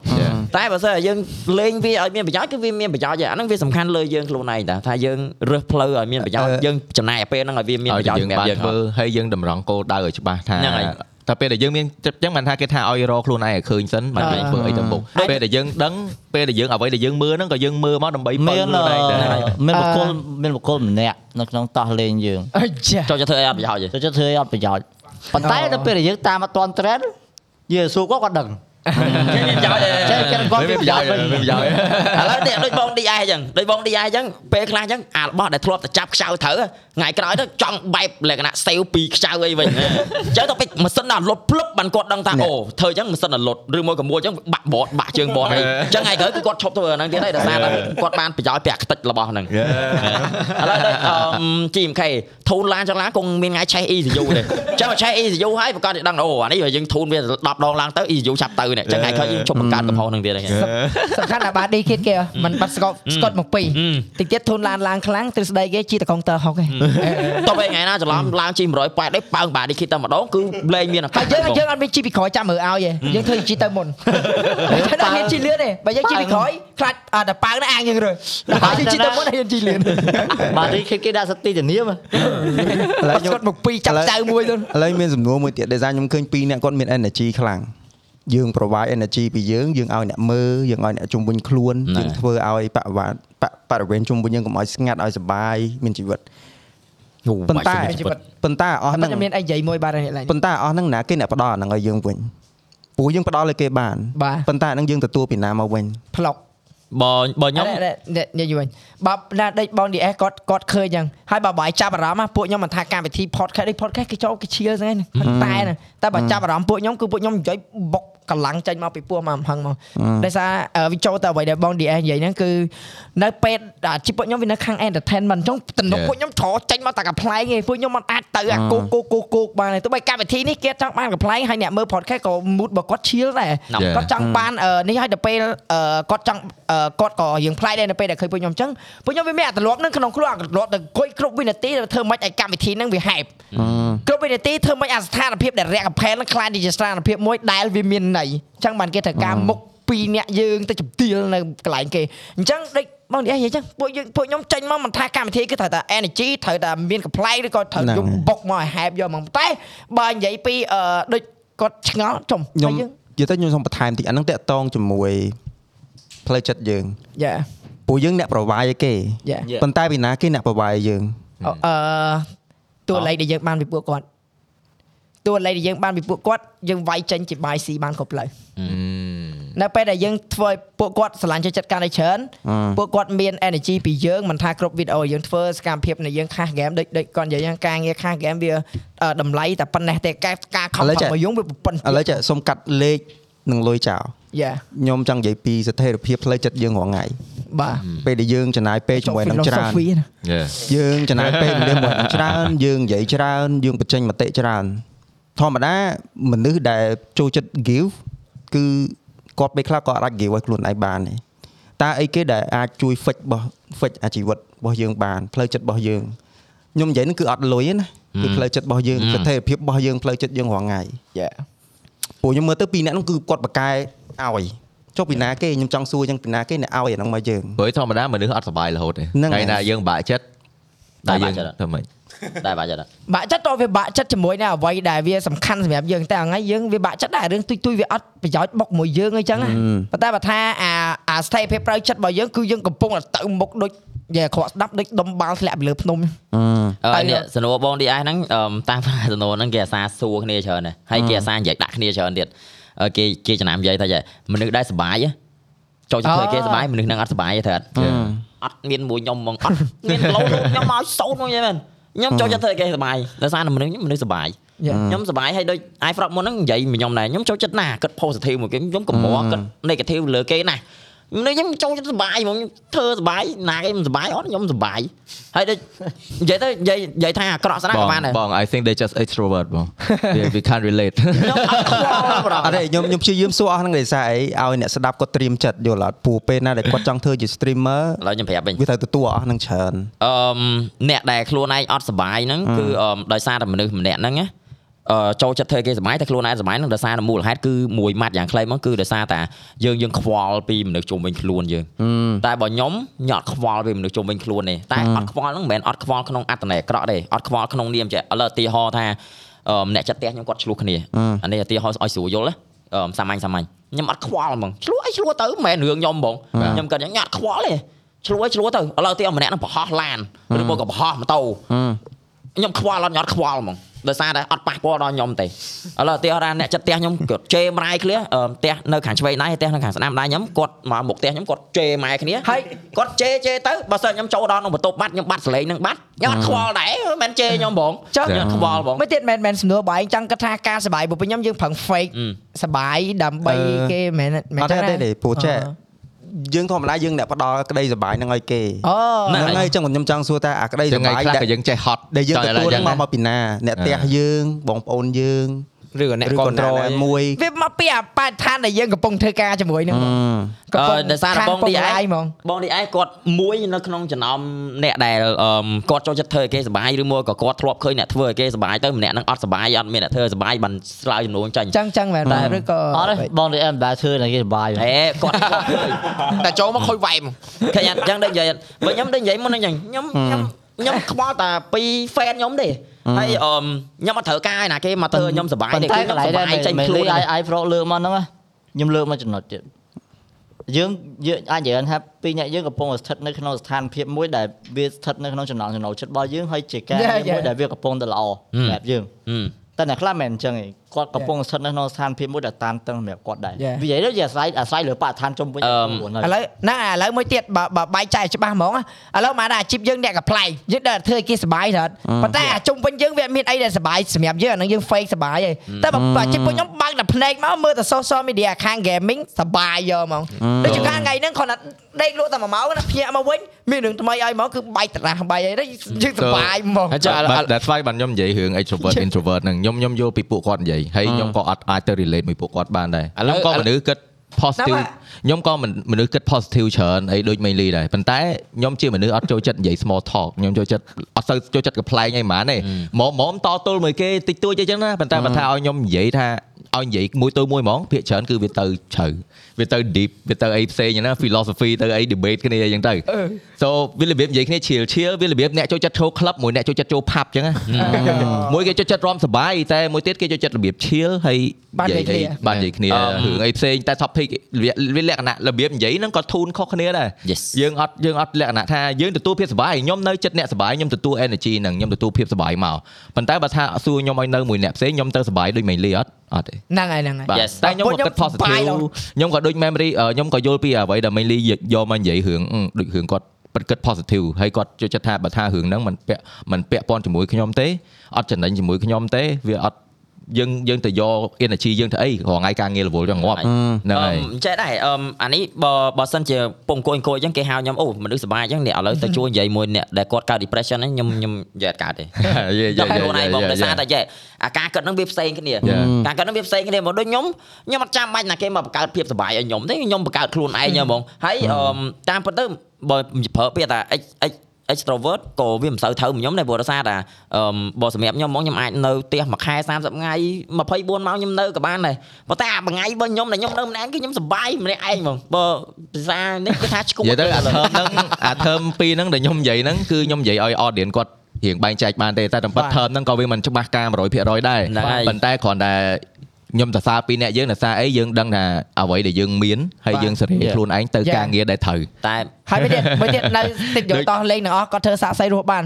តែបើសិនយើងលេងវាឲ្យមានប្រយោជន៍គឺវាមានប្រយោជន៍អាហ្នឹងវាសំខាន់លើយើងខ្លួនឯងតាថាយើងរើសផ្លូវឲ្យមានប្រយោជន៍យើងចំណាយពេលហ្នឹងឲ្យវាមានប្រយោជន៍យើងសម្រាប់បានយើងធ្វើហើយយើងតម្រង់គោលដៅឲ្យច្បាស់ថាហ្នឹងហើយ តែពេលដែលយើងមានចិត្តចឹងមិនថាគេថាឲ្យរកខ្លួនឯងឲ្យឃើញសិនមិនយើងធ្វើអីទៅមុខពេលដែលយើងដឹងពេលដែលយើងអ្វីដែលយើងមើលហ្នឹងក៏យើងមើលមកដើម្បីបើមានខ្លួនឯងដែរមានបុគ្គលមានបុគ្គលម្នាក់នៅក្នុងតោះលេងយើងអីចាចូលចិត្តធ្វើអីអត់ប្រយោជន៍ទេចូលចិត្តធ្វើឲ្យអត់ប្រយោជន៍ប៉ុន្តែដល់ពេលដែលយើងតាមអត់ទាន់ trend យើងសួរគាត់គាត់ដឹងគេមាន ប្រយោជន៍ទេចេះចេះគាត់មានប្រយោជន៍វិញមានប្រយោជន៍ឥឡូវនេះដូចបង DI អញ្ចឹងដូចបង DI អញ្ចឹងពេលខ្លះអញ្ចឹងអារបស់ដែលធ្លាប់តែចាប់ខ្ចៅត្រូវថ្ងៃក្រោយទៅចង់បែបលក្ខណៈសេវពីខ្ចៅអីវិញអញ្ចឹងទៅពេចម៉ាស៊ីនដល់លុតភ្លឹបបានគាត់ដឹងថាអូធ្វើអញ្ចឹងម៉ាស៊ីនដល់លុតឬមួយក៏មួយអញ្ចឹងបាក់បតបាក់ជើងបតអីអញ្ចឹងថ្ងៃក្រោយគឺគាត់ឈប់ធ្វើអាហ្នឹងទៀតហើយដោយសារតែគាត់បានប្រយោជន៍ពាក់ខ្ទេចរបស់ហ្នឹងឥឡូវដូចអឺ GMK ធូនឡានចឹងឡានគង់មានថ្ងៃឆេះ ECU ទេអញ្ចឹងឆេះ ECU ហើយប្រកាសជាដឹងអូអានេះយើងធូនវា10ដងឡើងទៅ ECU ចាប់ទៅនេះអញ្ចឹងថ្ងៃក្រោយយើងឈប់បង្កើតកំហុសហ្នឹងទៀតហើយសំខាន់ថា body kit គេមិនបាត់ស្កត់ស្កត់មកពីតិចទៀតធូនឡានឡើងខ្លាំងទ្រឹស្ដីគេជីតកុងទ័រហុកឯងតោះពេលថ្ងៃណាច្រឡំឡើងជី180នេះប៉ើងបាឌីគីតែម្ដងគឺលេងមានឱកាតែសយើងយើងអត់មានជីពីក្រោយចាំមើលឲ្យទេយើងធ្វើជីទៅមុនតែអត់មានជីលឿនទេបើយើងជីពីក្រោយខ្លាចអត់តែប៉ាងនេះអាងយើងរើដល់យើងជីទៅមុនហើយយើងជីលឿនបាទនេះគេគេដាក់សតិធានាមឥឡូវបាត់ខ្ញុំស្កត់មកពីចាប់ចៅមួយទៅឥឡូវមានសំណួរមួយទៀតដែលសារខ្ញុំឃើញពីរអ្នកគាត់មាន energy ខ្លាំង យើង provide energy ពីយើងយើងឲ្យអ្នកមើលយើងឲ្យអ្នកជុំវិញខ្លួនយើងធ្វើឲ្យបរិវត្តបបរិវេណជុំវិញយើងកុំឲ្យស្ងាត់ឲ្យសុបាយមានជីវិតប៉ុន្តែជីវិតប៉ុន្តែអស់តែហ្នឹងតែមានអីនិយាយមួយបាទនេះឡើយប៉ុន្តែអស់ហ្នឹងណាគេអ្នកផ្ដល់អាហ្នឹងឲ្យយើងវិញព្រោះយើងផ្ដល់ឲ្យគេបានបាទប៉ុន្តែអាហ្នឹងយើងទទួលពីណាមកវិញផ្លុកបើបើខ្ញុំអត់និយាយវិញបើណាដេកបង DS គាត់គាត់ឃើញអញ្ចឹងហើយបើបាយចាប់អារម្មណ៍ណាពួកខ្ញុំមិនថាកម្មវិធី podcast នេះ podcast គេចូលគេឈៀលហ្នឹងឯងតែណាតែបើចាប់អារម្មណ៍ពួកខ្ញុំគឺពួកខ្ញុំនិយាយបុក កម្លាំងចេញមកពីពោះមកហឹងមកដោយសារអឺវាចូលទៅអ្វីដែលបង DS និយាយហ្នឹងគឺនៅពេលអាជីពពួកខ្ញុំវានៅខាង entertainment អញ្ចឹងទំនុក Yeah. ពួកខ្ញុំត្រចេញមកតែកំ pl ែងឯងពួកខ្ញុំមិនអាចទៅអាគោកគោកគោកគោកបានទេទោះបីកម្មវិធីនេះគេចង់បានកំ pl ែងហើយអ្នកមើល podcast ក៏ mood របស់គាត់ឈៀលដែរ Yeah. គាត់ចង់បានអឺនេះឲ្យទៅពេលអឺគាត់ចង់អឺគាត់ក៏យើងផ្លាយដែរនៅពេលដែលឃើញពួកខ្ញុំអញ្ចឹងពួកខ្ញុំវាមានអត្តលប់នឹងក្នុងខ្លួនអត្តលប់ទៅអង្គុយគ្រប់វិនាទីទៅធ្វើម៉េចឲ្យកម្មវិធីហ្នឹងវាហែបគ្រប់វិនាទីធ្វើម៉េចឲ្យស្ថានភាពដែលរាក់កំផែនហ្នឹងខ្លាចជាស្ថានភាពមួយដែលវាមានន័យអញ្ចឹងបានគេត្រូវការមុខពីរអ្នកយើងទៅជំទាលនៅកន្លែងគេអញ្ចឹងដូចបងនិយាយអញ្ចឹងពួកយើងពួកខ្ញុំចេញមកមិនថាកម្មវិធីគឺត្រូវតែ energy ត្រូវតែមានកំ pl ែងឬក៏ត្រូវហ្នឹងយកបុកមកឲ្យហែបយកមកតែបើនិយាយពីអឺដូចគាត់ឆ្ងល់ចំខ្ញុំហើយយើងនិយាយទៅខ្ញុំសូមបន្ថែមតិចអាហ្នឹងតាក់តងជាមួយផ្លូវចិត្តយើងយ៉ាព្រោះយើងអ្នកប្រវាយឲ្យគេយ៉ាប៉ុន្តែពីណាគេអ្នកប្រវាយយើងអអឺតួលេខដែលយើងបានពីពួកគាត់ តួលេខដែលយើងបានពីពួកគាត់យើងវាយចេញជាបាយស៊ីបានគ្រប់ផ្លូវនៅពេលដែលយើងធ្វើឲ្យពួកគាត់ស្រឡាញ់ចូលចិត្តកាន់តែច្រើនពួកគាត់មាន energy ពីយើងមិនថាគ្រប់វីដេអូយើងធ្វើសកម្មភាពនៃយើងខាសហ្គេមដូចដូចគាត់និយាយហ្នឹងការងារខាសហ្គេមវាអឺតម្លៃតែប៉ុណ្ណេះទេការការខំឥឡូវខំចារបស់យើងវាប៉ុណ្ណេះឥឡូវចាសុំកាត់លេខនិងលុយចោលយ៉ាខ្ញុំចង់និយាយពីស្ថិរភាពផ្លូវចិត្តយើងរាល់ថ្ងៃបាទពេលដែលយើងចំណាយពេលជាមួយនឹងច្រើន philosophy ណាយើងចំណាយពេលវេលាមួយនឹងច្រើនយើងនិយាយច្រើនយើងបញ្ចេញមតិច្រើន ធម្មតាមនុស្សដែលចូលចិត្ត give គឺគាត់ពេលខ្លះគាត់អាច give ឲ្យខ្លួនឯងបានទេតើអីគេដែលអាចជួយ fix របស់ fix អាជីវិតរបស់យើងបានផ្លូវចិត្តរបស់យើងខ្ញុំនិយាយនេះគឺអត់លុយទេណាគឺផ្លូវចិត្តរបស់យើងស្ថិរភាពរបស់យើងផ្លូវចិត្តយើងរាល់ថ្ងៃយ៉ាពួកខ្ញុំមើលទៅពីរអ្នកហ្នឹងគឺគាត់បកកែឲ្យចុះពីណាគេខ្ញុំចង់សួរចឹងពីណាគេអ្នកឲ្យអាហ្នឹងមកយើងព្រោះធម្មតាមនុស្សអត់សុបាយរហូតទេហ្នឹងហើយថ្ងៃណាយើងបាក់ចិត្តតែតែបាយើងក់ចិត្តធ្វើម៉េច តែបាក់ចិត្តបាក់ចិត្តតើវាបាក់ចិត្តជាមួយនឹងអ្វីដែលវាសំខាន់សម្រាប់យើងតែថ្ងៃយើងវាបាក់ចិត្តដែររឿងទុយទុយវាអត់ប្រយោជន៍បុកមួយយើងអីចឹងណាប៉ុន្តែបើថាអាអាស្ថិរភាពប្រៅចិត្តរបស់យើងគឺយើងកំពុងតែទៅមុខដូចនិយាយអាក្រក់ស្ដាប់ដូចដុំបាល់ធ្លាក់ពីលើភ្នំអឺតែនេះសនួរបង DI ហ្នឹងអឺតាមសនួរហ្នឹងគេអាសាសួរគ្នាច្រើនណាស់ហើយគេអាសានិយាយដាក់គ្នាច្រើនទៀតអឺគេគេចំណាំនិយាយថាចេះមនុស្សដែលសុបាយហ៎ចូលចិត្តធ្វើឲ្យគេសុបាយមនុស្សហ្នឹងអត់សុបាយទេត្រូវអត់អត់មានមួយខ្ញុំហ្មងអត់មានឡូខ្ញុំមកសោតមកយីមែន ខ្ញុំចូលចិត្តធ្វើឲ្យគេសុបាយដោយសារតែមនុស្សខ្ញុំមនុស្សសុបាយយ៉ាខ្ញុំសប្បាយហើយដូច i frog មុនហ្នឹងនិយាយមកខ្ញុំដែរខ្ញុំចូលចិត្តណាគិត positive មួយគេខ្ញុំកំមគិត negative លើគេណា មនុស្សខ្ញុំចូលចិត្តសប្បាយហ្មងធ្វើសប្បាយណាគេមិនសប្បាយអត់ខ្ញុំសប្បាយហើយដូចនិយាយទៅនិយាយនិយាយថាអាក្រក់ស្រាបក៏ងបានដែរបង I think they just extrovert បង we we can't relate ខ្ញុំអត់ខ្វល់បងអត់ទេខ្ញុំខ្ញុំព្យាយាមសួរអស់ហ្នឹងដោយសារអីឲ្យអ្នកស្ដាប់គាត់ត្រៀមចិត្តយល់អត់ព្រោះពេលណាដែលគាត់ចង់ធ្វើជា streamer ឥឡូវខ្ញុំប្រាប់វិញវាត្រូវទទួលអស់ហ្នឹងច្រើនអឺមអ្នកដែលខ្លួនឯងអត់សប្បាយហ្នឹងគឺអឺមដោយសារតែមនុស្សម្នាក់ហ្នឹងណាអឺ ចូលចិត្តធ្វើគេសប្បាយតែខ្លួនឯងសប្បាយហ្នឹងដោយសារតែមូលហេតុគឺមួយម៉ាត់យ៉ាងខ្លីមកគឺដោយសារតែយើងយើងខ្វល់ពីមនុស្សជុំវិញខ្លួនយើងតែបើខ្ញុំខ្ញុំអត់ខ្វល់ពីមនុស្សជុំវិញខ្លួនទេតែអត់ខ្វល់ហ្នឹងមិនមែនអត់ខ្វល់ក្នុងអត្តន័យអាក្រក់ទេអត់ខ្វល់ក្នុងនាមចេះឥឡូវឧទាហរណ៍ថាអឺម្នាក់ចិត្តផ្ទះខ្ញុំគាត់ឆ្លោះគ្នាអានេះឧទាហរណ៍ឲ្យស្រួលយល់ណាអឺសាមញ្ញសាមញ្ញខ្ញុំអត់ខ្វល់ហ្មងឆ្លោះអីឆ្លោះទៅមិនមែនរឿងខ្ញុំហ្មងខ្ញុំគាត់ខ្ញុំអត់ខ្វល់ទេឆ្លោះអីឆ្លោះទៅឥឡូវឧទាហរណ៍ម្នាក់ហ្នឹងប្រហោះឡានឬមកក៏ប្រហោះម៉ូតូខ្ញុំខ្វល់អត់ខ្ញុំអត់ខ្វល់ហ្មង ដោយសារតែអត់ប៉ះពាល់ដល់ខ្ញុំទេឥឡូវឧទាហរណ៍ថាអ្នកចិត្តផ្ទះខ្ញុំគាត់ជេរម៉ាយគ្នាអឺផ្ទះនៅខាងឆ្វេងដៃផ្ទះនៅខាងស្ដាំដៃខ្ញុំគាត់មកមុខផ្ទះខ្ញុំគាត់ជេរម៉ែគ្នាហើយគាត់ជេរជេរទៅបើសិនខ្ញុំចូលដល់ក្នុងបន្ទប់បាត់ខ្ញុំបាត់សលេងនឹងបាត់ខ្ញុំអត់ខ្វល់ដែរមិនមែនជេរខ្ញុំហ្មងចុះខ្ញុំអត់ខ្វល់ហ្មងមិនទៀតមែនមែនសំណួរបងឯងចង់គិតថាការសប្បាយរបស់ខ្ញុំយើងប្រឹង fake អឺសប្បាយដើម្បីអឺគេមែនមែនអត់ទេអត់ទេទេព្រោះចេះអឺ យើងធម្មតាយើងអ្នកផ្ដល់ក្តីសុបាយហ្នឹងឲ្យគេអូហ្នឹងហើយចឹងខ្ញុំចង់សួរថាអាក្តីចឹសុងថ្ងៃបាយខ្លះដែលក៏យើងចេះហត់ដែលយើងចង់ទទួលឲ្យមកមកពីណាអ្នកផ្ទះយើងបងប្អូនយើង ឬក៏អ្នកឬគាក៏ំណាទ្រណាមួយវាមកពីអាបរិស្ថានដែលយើងកំពុងធ្វើការជាមួយនឹងអឺកំពុងអឺដោយសារតែបងខា DI ពុកម្ដាយហ្មងបង DI គាត់មួយនៅក្នុងចំណោមអ្នកដែលអឺមគាត់ចូលចិត្តធ្វើឲ្យគេសប្បាយឬមួយក៏គាត់ធ្លាប់ឃើញអ្នកធ្វើឲ្យគេសប្បាយទៅម្នាក់ហ្នឹងអត់សប្បាយអត់មានអ្នកធ្វើសប្បាយបានស្លើយចំនួនចាញ់ចឹងចឹងមែនដែរឬក៏អត់ទេបងនេះអមដែរធ្វើតែគេសុបាយហេគាត់គាត់ឃើញតែចូលមកខុយវ៉ែមឃើញអត់ចឹងដូចនិយាយបើខ្ញុំដូចនិយាយមុនហ្នឹងចឹងខ្ញុំខ្ញុំ ខ្ញុំខ្វល់តែពី fan ខ្ញុំទេហើយអឺមខ្ញុំអត់ត្រូវការឲ្យណាគេមកធ្វើឲ្យខ្ញុំសប្បាយប៉ុទេន្តែគឺកខ្ញុំន្លែងសប្បាយចេញមិនខ្លួនលីអាយអាយប្រុសលើកមកហ្នឹងណាខ្ញុំលើកមកចំណុចទៀតយើងយើងអាចនិយាយថាពីរអ្នកយើងកំពុងស្ថិតនៅក្នុងស្ថានភាពមួយដែលវាស្ថិតនៅក្នុងចំណងចំណូលចិត្តរបស់យើងហើយជាការ Yeah, ងារមួយ yeah. ដែលវាកំពុងតែល្អសម្រាប់យើងហឹមតែអ្នកខ្លះមិនអញ្ចឹងទេ គាត់កំពុងស្ថិតនៅក្នុងស្ថានភាពមួយដែលតានតឹងសម្រាប់គាត់ដែរ Yeah. វានិយាយទៅជាអាស្រ័យអាស្រ័យលើបរិស្ថានជុំវិញអឺខ្លួនឥហើយឡូវហ្នឹងឥឡូវមួយទៀតបើបើបែកចែកច្បាស់ហ្មងណាឥឡូវមកដល់អាជីពយើងអ្នកកំ pl ៃយើងដើរធ្វើឲ្យគេសុបាយទៅប៉ុន្តែអាជុំវិញយើងវាអត់មានអីដែលសុបាយសម្រាប់យើងអាហ្នឹងយើង fake សុបាយហើយតែបើបើអាជីពពួកខ្ញុំបើកតែភ្នែកមកមើលតែ social media ខាង gaming សុបាយយកហ្មងដូចជាការថ្ងៃហ្នឹងគ្រាន់តែដេកលក់តែ1ម៉ោងណាភ្ញាក់មកវិញមានរឿងថ្មីឲ្យមកគឺបែកតារាស់បែកអីទៅយើងសុបាយហ្មងហើយចាឥឡូវ But that's why បានខ្ញុំនិយាយរឿង extrovert introvert ហ្នឹងខ្ញុំខ្ញុំយល់ពីពួកគាត់និយាយហើយខ្ញុំក៏អត់អាចទៅ relate មួយពួកគាត់បានដែរឥឡូវខ្ញុំក៏មនុស្សគិត positive ខ្ញុំក៏មិនមនុស្សគិត positive ច្រើនអីដូច mainly ដែរប៉ុន្តែខ្ញុំជាមនុស្សអត់ចូលចិត្តនិយាយ small talk ខ្ញុំចូលចិត្តអត់សូវចូលចិត្តកំ pl ែងអីហ្មងទេមកមកតទល់មួយគេតិចតួចអីចឹងណាប៉ុន្តែបើថាឲ្យខ្ញុំនិយាយថាឲ្យនិយាយមួយទៅមួយហ្មងភាគច្រើនគឺវាទៅជ្រៅ វាទៅ deep វាទៅអីផ្សេងចឹងណា philosophy ទៅអី debate គ្នាអីចឹងទៅ so វារបៀបនិយាយគ្នាឈៀលឈៀលវារបៀបអ្នកចូលចិត្តចូល club មួយអ្នកចូលចិត្តចូល pub ចឹងណាមួយគេចូលចិត្តរំសបាយតែមួយទៀតគេចូលចិត្តរបៀបឈៀលហើយបាននិយាយគ្នាបាននិយាយគ្នាអឺរឿងអីផ្សេងតែ topic វាវាលក្ខណៈរបៀបនិយាយហ្នឹងក៏ធូនខុសគ្នាដែរ Yes យើងអត់យើងអត់លក្ខណៈថាយើងទទួលភាពសប្បាយខ្ញុំនៅចិត្តអ្នកសប្បាយខ្ញុំទទួល energy ហ្នឹងខ្ញុំទទួលភាពសប្បាយមកប៉ុន្តែបើថាសួរខ្ញុំឲ្យនៅមួយអ្នកផ្សេងខ្ញុំទៅសប្បាយដូច mainly អត់អត់ទេហ្នឹងហើយហ្នឹងហើយបាទ Yes តែខ្ញុំក៏គិតពួកខ្ញុំ positive បាយឡើយខ្ញុំក៏ដូច memory អឺខ្ញុំក៏យល់ពីអ្វីដែល mainly យកមកនិយាយរឿងអឺដូចរឿងគាត់ពិតគិត positive ហើយគាត់ចូលចិត្តថាបើថារឿងហ្នឹងมันពាក់มันពាក់ព័ន្ធជាមួយខ្ញុំទេអត់ចំណេញជាមួយខ្ញុំទេវាអត់ យើងយើងទៅយក energy យើងទៅអីរាល់ថ្ងៃការងារ level យ៉ាងងាប់ហ្នឹងហើយអឺចេះដែរអឺអានេះបើបើសិនជាពងអង្គុយអង្គុយអញ្ចឹងគេហៅខ្ញុំអូមនុស្សសុបាយអញ្ចឹងនេះឥឡូវទៅជួយនិយាយមួយអ្នកដែលគាត់កើត depression ហ្នឹងខ្ញុំខ្ញុំនិយាយអត់កើតទេយេយេយកខ្លួនឯងមកយេដោយសារតែចេះអាការគិតហ្នឹងវាផ្សេងគ្នា Yeah. ការគិតហ្នឹងវាផ្សេងគ្នាមកដូចខ្ញុំខ្ញុំអត់ចាំបាច់ណាគេមកបង្កើតភាពសុបាយឲ្យខ្ញុំទេខ្ញុំបង្កើតខ្លួនឯងហ្មងហើយអឺតាមពិតទៅបើប្រើពាក្យថា ex ex extrovert ក៏វាមិនសូវត្រូវខ្ញុំដែរព្រោះដោយសារតែអឺបើសម្រាប់ខ្ញុំហ្មងខ្ញុំអាចនៅផ្ទះមួយខែ30ថ្ងៃ24ម៉ោងខ្ញុំនៅក៏បានដែរប៉ុន្តែអាមួយថ្ងៃបើខ្ញុំតែខ្ញុំនៅម្នាក់គឺខ្ញុំសប្បាយម្នាក់ឯងហ្មងបើភាសានេះគឺថាឈ្គួតនិយាយទៅអា term ហ្នឹងអា term ពីរហ្នឹងដែលខ្ញុំនិយាយហ្នឹងគឺខ្ញុំនិយាយឲ្យ audience គាត់រៀងបែងចែកបានទេតែតាមពិតបាទ term ហ្នឹងក៏វាមិនច្បាស់ការ100%ដែរហ្នឹងហើយប៉ុន្តែគ្រាន់តែ ខ្ញុំសរសើរពីអ្នកយើងសរសើរអីយើងដឹងថាអ្វីដែលយើងមានហើយបាទយើងសេរី Yeah. ខ្លួនឯងទៅ Yeah. ការងារដែលត្រូវតែហើយមួយទៀតមួយទៀតនៅតិចយកតោះលេងទាំងអស់គាត់ធ្វើសាកសីរស់បាន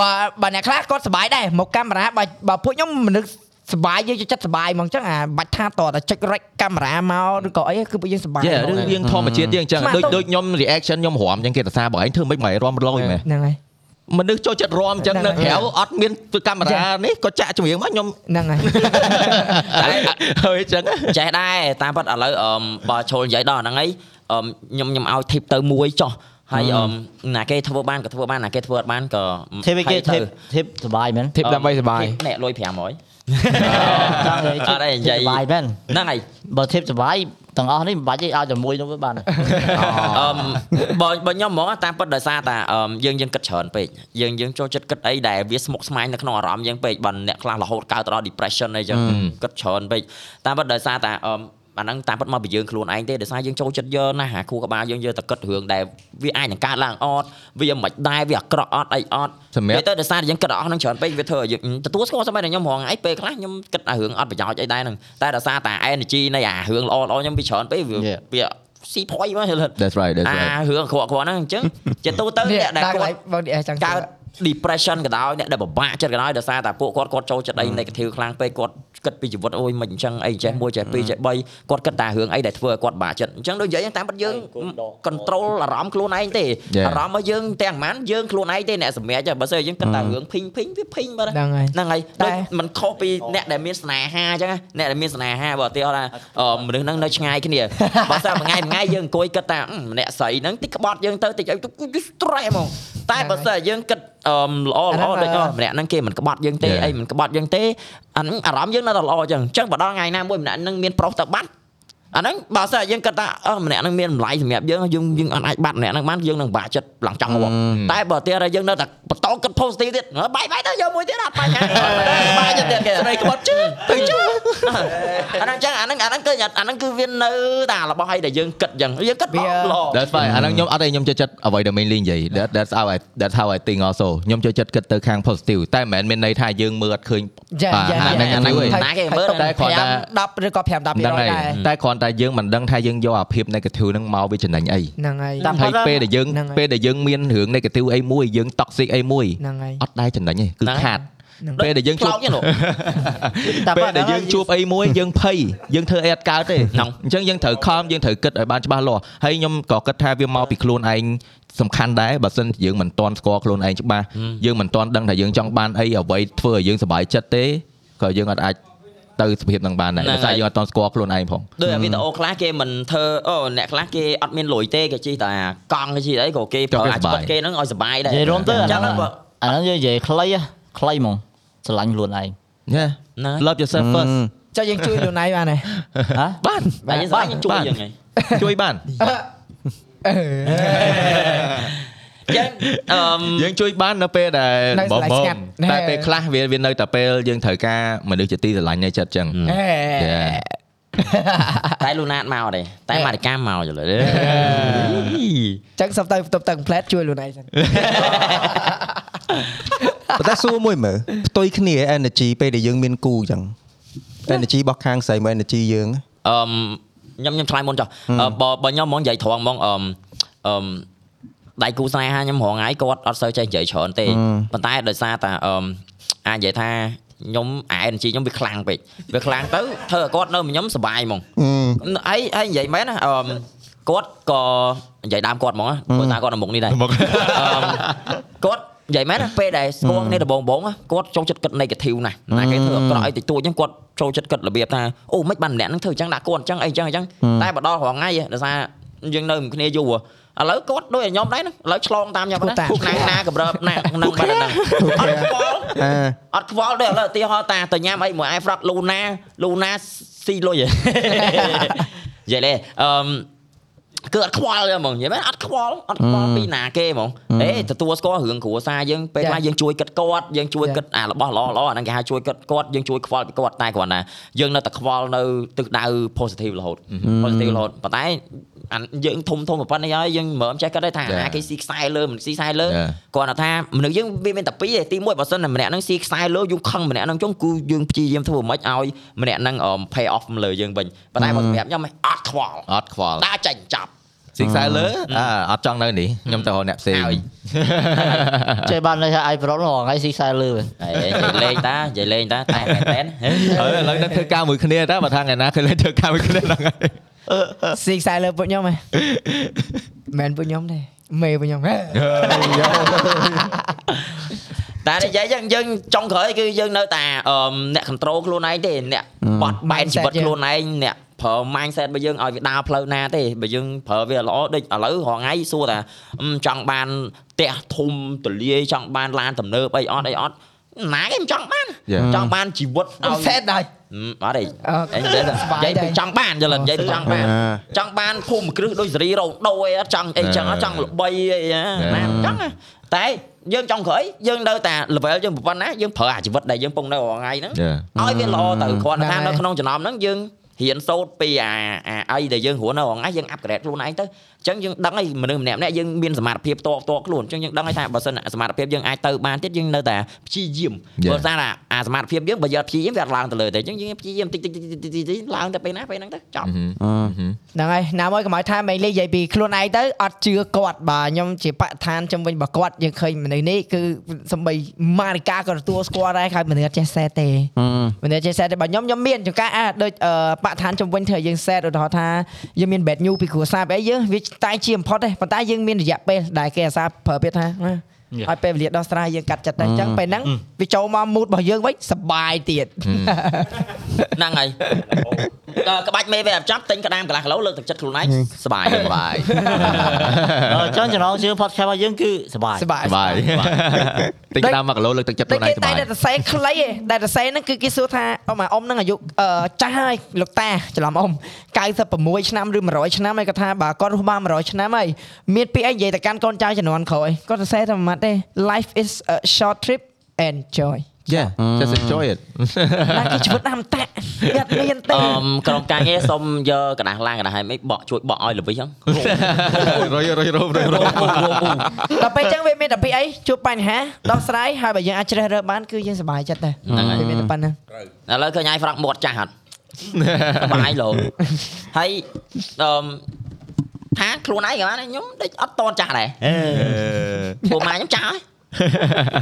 បើបើអ្នកខ្លះគាត់សុបាយដែរមកកាមេរ៉ាបើបើពួកខ្ញុំមនុស្សសុបាយយើងចិត្តសុបាយហ្មងអញ្ចឹងអាបាច់ថាតតែចុច rec កាមេរ៉ាមកឬក៏អីគឺពួកយើងសុបាយយេហ្មងរឿងយើងធម្មជាតិយើងអញ្ចឹងស្មានដូចទៅដូចខ្ញុំ reaction ខ្ញុំរាំអញ្ចឹងគេសរសើរបងឯងធ្វើមិនមិនរាំរលយមែនហ្នឹងហើយ មនុស្សចូលចិត្តរាំអញ្ចឹងហ្នឹងនៅហើយក្រៅអត់មានកាមេរ៉ានេះក៏ចាក់ចម្រៀងមកខ្ញុំហ្នឹងហើយតែហើយអញ្ចឹងចេះដែរតាមពិតឥឡូវអឺមបើចូលនិយាយដល់ហ្នឹងហើយអឺមខ្ញុំខ្ញុំឲ្យ tip ទៅមួយចុះហើយអឺមណាគេធ្វើបានក៏ធ្វើបានណាគេធ្វើអត់បានក៏ធីបគេទៅធីបធីបសុបាយមែនធីបដើម្បីសុបាយអ្នកលុយ500ចង់និយាយអត់ទេនិយាយសុបាយមែនហ្នឹងហើយបើធីបសុបាយ ទាំងអស់នេះមិនបាច់ទេឲ្យតែមួយនោះវាបានអឺមបើបើខ្ញុំហ្មងតាមពិតដោយសារតែអឺមយើងយើងគិតច្រើនពេកយើងយើងចូលចិត្តគិតអីដែលវាស្មុគស្មាញនៅក្នុងអារម្មណ៍យើងពេកបើអ្នកខ្លះរហូតកើតទៅដល់ depression អីចឹងគិតច្រើនពេកតាមពិតដោយសារតែ អឺមអាហ្នឹងតាមពិតមកពីយើងខ្លួនឯងទេដោយសារយើងចូលចិត្តយកណាហាខួរក្បាលយើងយកតែគិតរឿងដែលវាអាចនឹងកើតឡើងអត់វាមិនដែរវាអាក្រក់អត់អីអត់សម្រាប់វាទៅដោយសារតែយើងគិតអស់ហ្នឹងច្រើនពេកវាធ្វើឲ្យយើងទទួលស្គាល់ស្មែតែខ្ញុំរងថ្ងៃពេលខ្លះខ្ញុំគិតអារឿងអត់ប្រយោជន៍អីដែរហ្នឹងតែដោយសារតែ energy នៃអារឿងល្អល្អខ្ញុំវាច្រើនពេកវា Yeah. វាស៊ីផុយមកហឺ That's right that's អា right រឿងអក្រក់ៗហ្នឹងអញ្ចឹងជាទូទៅនេះអ្នកដែលដាក់កន្លែគាត់ងបងនេះចង់កើត depression ក៏ដោយអ្នកដែលពិបាកចិត្តក៏ដោយដោយសារតែពួកគាត់គាត់ចូលចិត្តអី negative ខ្លាំងពេកគាត់គិតពីជីវិតអូយមិនអញ្ចឹងអីចេះមួយចេះពីរចេះបីគាត់គិតតែរឿងអីដែលធ្វើឲ្យគាត់បាក់ចិត្តអញ្ចឹងដូចនិយាយតាមពិតយើង control អារម្មណ៍ខ្លួនឯងទេ Yeah. អារម្មណ៍របស់យើងទាំងប៉ុន្មានយើងខ្លួនឯងទេអ្នកសម្រេចបើសិនយើងគិតតែរឿងភីងភីងវាភីងបាត់ហ្នឹងហើយហ្នឹងហើយតែដូចมันខុសពីអ្នកដែលមានស្នេហាអញ្ចឹងណាអ្នកដែលមានស្នេហាបើឧទាហរណ៍ថាអឺមនុស្សហ្នឹងនៅឆ្ងាយគ្នាបើសិនមួយថ្ងៃមួយថ្ងៃយើងអង្គុយគិតថាអឺម្នាក់ស្រីហ្នឹងតិចក្បត់យើងទៅតិចអីទៅ stress ហ្មងតែបើសិនយើងគិតអឺល្អអាហ្នឹងល្អដូចអឺអូម្នាក់ហ្នឹងគេមិនក្បត់យើងទេ Yeah. អីមិនក្បត់យើងទេអាហ្នឹងអារម្មណ៍យើងនៅតែល្អអញ្ចឹងអញ្ចឹងបើដល់ថ្ងៃណាមួយម្នាក់ហ្នឹងមានប្រុសទៅបាត់ អាហ្នឹងបើសិនយើងគិតថាអឺម្នាក់ហ្នឹងមានតម្លៃសម្រាប់យើងយើងយើងអត់អាចបាត់ម្នាក់ហ្នឹងបានយើងនឹងបាក់ចិត្តឡើងចង់ងាប់តែបើទៀតហើយយើងនៅតែបន្តគិត positive ទៀតបាយបាយទៅយកមួយទៀតអត់បញ្ហាបាក់ចិត្តទៀតគេស្រីក្បត់ជើងទៅជើងអាហ្នឹងចឹងអាហ្នឹងអាហ្នឹងគឺអាហ្នឹងគឺវានៅតែរបស់ឲ្យដែលយើងគិតចឹងយើងគិតវាល្អ That's fine អាហ្នឹងខ្ញុំអត់ទេខ្ញុំចូលចិត្តអ្វីដែល mainly និយាយ That that's how I that's how I think also ខ្ញុំចូលចិត្តគិតទៅខាង positive តែមិនមែនមានន័យថាយើងមើលអត់ឃើញចាបាទចាអាហ្នឹងអាហ្នឹងទេណាគេមើលតែគ្រាន់តែ10ឬក៏5 10%ហ្នឹងហើយដែរតែគ្រាន់តែយើងមិនដឹងថាយើងយកអាភាព negative ហ្នឹងមកវាចំណេញអីហ្នឹងហើយតាមហើយពេលដែលយើងហ្នឹងហើយពេលដែលយើងមានរឿង negative អីមួយយើង toxic អីមួយហ្នឹងហើយអត់ដែរចំណេញទេគឺហ្នឹងហើយខាតពេលដែលយើងជួបខ្លោចហ្នឹងតែពេលប៉ុណ្ណឹដែលងយើងជួបអីមួយយើងភ័យយើងធ្វើអីអត់កើតទេហ្នឹងអញ្ចឹងយើងត្រូវខំយើងត្រូវគិតឲ្យបានច្បាស់លាស់ហើយខ្ញុំក៏គិតថាវាមកពីខ្លួនឯងសំខាន់ដែរបើសិនជាយើងមិនតន់ស្គាល់ខ្លួនឯងច្បាស់យើងមិនតន់ដឹងថាយើងចង់បានអីអ្វីធ្វើឲ្យយើងសប្បាយចិត្តទេក៏យើងអត់អាច ទៅសភាពហ្នឹងបានដែរហ្នឹងដោយសារហើយយើងអត់តន់ស្គាល់ខ្លួនឯងផងដូចអាវីដេអូខ្លះគេមិនធ្វើអូអ្នកខ្លះគេអត់មានលុយទេគេជិះតែកង់គេជិះអីក៏គេប្រើអាចគាត់គេហ្នឹងឲ្យសុបាយដែរនិយាយរួមទៅអាចឹងហ្នឹងហ្នឹងបើអាហ្នឹងយើងនិយាយខ្លីហ៎ខ្លីហ្មងស្រឡាញ់ខ្លួនឯង Yeah ណា love yourself first ចុះយើងជួយខ្លួនឯងបានទេហ៎បានតែយើងស្អាតយើងជួយបានយើងហីជួយបាន ចឹងអឺមយើងជួយបាននៅពេលដែលនៅបស្លាយបស្ងាត់តែពេលខ្លះវាវានៅតែពេលយើងត្រូវការមនុស្សជាទីស្រឡាញ់នៅចិត្តចឹងហេ Yeah តែលូណាតមកទេតែម៉ារិកាមកយល់ទេចឹងសុំទៅផ្ទប់ទឹកផ្លែតជួយខ្លួនឯងសិនប៉ុន្តែសួរមួយមើលផ្ទុយគ្នា energy ពេលដែលយើងមានគូអញ្ចឹង energy របស់ខាងស្រីមក energy យើងអឺមខ្ញុំខ្ញុំឆ្លើយមុនចុះអឺបើបើខ្ញុំហ្មងនិយាយត្រង់ហ្មងអឺមអឺម ដៃគូស្នេហាខ្ញុំរងថ្ងៃគាត់អត់សូវចេះនិយាយច្រើនទេប៉ុន្តែដោយសារតែអឺមអាចនិយាយថាខ្ញុំអា energy ខ្ញុំវាខ្លាំងពេកវាខ្លាំងទៅធ្វើឲ្យគាត់នៅខ្ញុំសុបាយហ្មងហើយហើយនិយាយមែនណាអឺមគាត់ក៏និយាយដើមគាត់ហ្មងណាព្រោះតាគាត់នៅមុខនេះដែរអឺមគាត់និយាយមែនណាពេលដែលស្គាល់គ្នាដំបូងបងៗណាគាត់ចូលចិត្តគិត negative ណាស់ណាគេធ្វើអាក្រក់អីតិចតួចហ្នឹងគាត់ចូលចិត្តគិតរបៀបថាអូមិនបានម្នាក់ហ្នឹងធ្វើអញ្ចឹងដាក់គាត់អញ្ចឹងអីអញ្ចឹងអញ្ចឹងតែបើដល់រងថ្ងៃដោយសារយើងនៅមួយគ្នាយូរ ឥឡូវគាត់ដូចឲ្យខ្ញុំដែរណាឥឡូវឆ្លងតាមខ្ញុំណាគូតាណាណាកម្រើណាហ្នឹងបាត់ហ្នឹងអត់ខ្វល់អាអត់ខ្វល់ទេឥឡូវឧទាហរណ៍តាទៅញ៉ាំអីមួយអាយហ្វ្រាត់លូណាលូណាស៊ីលុយហ៎និយាយលេអឺមគឺអត់ខ្វល់ទេហ្មងនិយាយមែនអត់ខ្វល់អត់ខ្វល់ពីណាគេហ្មងអេទទួលស្គាល់រឿងគ្រួសារយើងពេលខ្លះយើងជួយគិតគាត់យើងជួយគិតអារបស់ល្អល្អអាហ្នឹងគេហៅជួយគិតគាត់យើងជួយខ្វល់ពីគាត់តែគ្រាន់តែយើងនៅតែខ្វល់នៅទិសដៅ positive រហូត positive រហូតប៉ុន្តែ អាយើងធំធំប៉ុណ្ណេះហើយយើងមិនចេះគិតទេថាអាគេស៊ីខ្សែលើមិនស៊ីខ្សែលើ Yeah. គាត់ថាមនុស្សយើងវាមានតែពីរទេទីមួយបើសិនតែម្នាក់ហ្នឹងស៊ីខ្សែលើយើងខឹងម្នាក់ហ្នឹងចុងគឺយើងព្យាយាមធ្វើមិនឲ្យម្នាក់ហ្នឹងអម pay off លើយើងវិញប៉ុន្តែបើសម្រាប់ខ្ញុំអត់ខ្វល់អត់ខ្វល់ដើរចាញ់ចាប់ ស៊ីខ្សែលើអើអត់ចង់នៅនេះខ្ញុំទៅរកអ្នកផ្សេងហើយចេះបានន័យថាអាយប្រុសហ្នឹងថ្ងៃស៊ីខ្សែលើហេនិយាយលេងតានិយាយលេងតាតែមែនតែនអើឥឡូវនឹងធ្វើការមួយគ្នាតើបើថាថ្ងៃណាឃើញលេងធ្វើការមួយគ្នាហ្នឹងហើយស៊ីខ្សែលើពួកខ្ញុំហ៎មិនមែនពួកខ្ញុំទេមេពួកខ្ញុំហេតែនិយាយចឹងយើងចុងក្រោយគឺយើងនៅតែអឺអ្នក control ខ្លួនឯងទេអ្នកបត់បែនជីវិតខ្លួនឯងអ្នក ប្រើ mindset របស់យើងឲ្យវាដើរផ្លូវណាទេបើយើងប្រើវាល្អដូចឥឡូវរងថ្ងៃសួរថាអឺចង់បានផ្ទះធំទលាយចង់បានឡានទំនើបអីអត់អីអត់ណាគេមិនចង់បាន Yeah. ចង់បានជីវិតឲ្យសេតដល់ហឹមអត់ទេអូខេអីនិយាយទៅស្បាយនិយាយដែរទៅចង់បានយល់ទេនិយាយទៅចង់បានចង់បានភូមិគ្រឹះដូចសេរីរោដូអីអត់ចង់អីចឹងអត់ចង់ល្បីអីណាណាមិនចង់ណាតែយើងចង់ក្រោយយើងនៅតែ level យើងប៉ុណ្ណាយើងប្រើអាជីវិតដែលយើងពងនៅរាល់ថ្ងៃហ្នឹង Yeah. ឲ្យវាល្អទៅគ្រាន់តែថាហ្នឹងហើយនៅក្នុងចំណោមហ្នឹងយើង រៀនសូត្រពីអាអាអីដែលយើងរស់នៅរាល់ថ្ងៃយើង upgrade ខ្លួនឯងទៅអញ្ចឹងយើងដឹងហើយមនុស្សម្នាក់ម្នាក់យើងមានសមត្ថភាពតតខ្លួនអញ្ចឹងយើងដឹងហើយថាបើសិនសមត្ថភាពយើងអាចទៅបានទៀតយើងនៅតែព្យាយាម Yeah. បើសារអាសមត្ថភាពយើងបើយកព្យាយាមវាអត់ឡើងទៅលើទេអញ្ចឹងយើងព្យាយាមតិចតិចតិចតិចតិចតិចឡើងទៅពេលណាពេលហ្នឹងទៅចប់ហ្នឹងហើយណាមួយកុំឲ្យថាមេលេនិយាយពីខ្លួនឯងទៅអត់ជឿគាត់បាទខ្ញុំជាបកឋានជំវិញរបស់គាត់យើងឃើញមនុស្សនេះគឺសំបីម៉ារីកាក៏ទទួលស្គាល់ដែរហើយមនុស្សអត់ចេះសែតទេមនុស្សអត់ចេះសែតទេបើខ្ញុំខ្ញុំមានចង្ការអាដូចអឺបកឋានជំវិញធ្វើឲ្យយើងសែតឧទាហរណ៍ថាយើងមាន bad news ពីគ្រួសារបែបយើងវាតែជាបំផុតទេប៉ុន្តែយើងមានរយៈពេលដែលគេអាសាប្រើពាក្យថា ហើយពេលវេលាដោះស្រាយយើងកាត់ចិត្តតែអញ្ចឹងពេលហ្នឹងវាចូលមកមូតរបស់យើងវិញសបាយទៀតហ្នឹងហើយក្បាច់មេវាចាប់ទិញក្តាមកន្លះគីឡូលើកទឹកចិត្តខ្លួនឯងសបាយសបាយអញ្ចឹងចំណងជឿ podcast របស់យើងគឺសបាយសបាយទិញក្តាម1គីឡូលើកទឹកចិត្តខ្លួនឯងសបាយតែតែសេខ្លីតែតែសេហ្នឹងគឺគេសួរថាអ៊ំអ៊ំហ្នឹងអាយុចាស់ហើយលោកតាច្រឡំអ៊ំ96ឆ្នាំឬ100ឆ្នាំហើយគាត់ថាបើគាត់រស់បាន100ឆ្នាំហើយមានពាក្យអីនិយាយទៅកាន់កូនចៅជំនាន់ក្រោយគាត់សរសេរថាម៉ាត់ទេ life is a short trip enjoy Yeah just enjoy it ណាគេជីវិតណាស់តាក់វាអត់មានទេ អឺក្រុមការងារសុំយកกระดาษឡាងกระดาษឲ្យមិនបកជួយបកឲ្យល្វីហ្នឹង រុយរុយរុយរុយរុយ ដល់ពេលអញ្ចឹងវាមានតែពីអីជួបបញ្ហាដោះស្រាយហើយបើយើងអាចជ្រើសរើសបានគឺយើងសប្បាយចិត្តដែរ ហ្នឹងហើយ វាមានតែប៉ុណ្្នឹង ឥឡូវឃើញឲ្យហ្វ្រាក់មាត់ចាស់អត់សបាយលោហើយអឺ ថាខ្លួនឯងក៏បានដែរខ្ញុំដូចអត់តន់ចាស់ដែរពួកម៉ាខ្ញុំចាស់ហើយ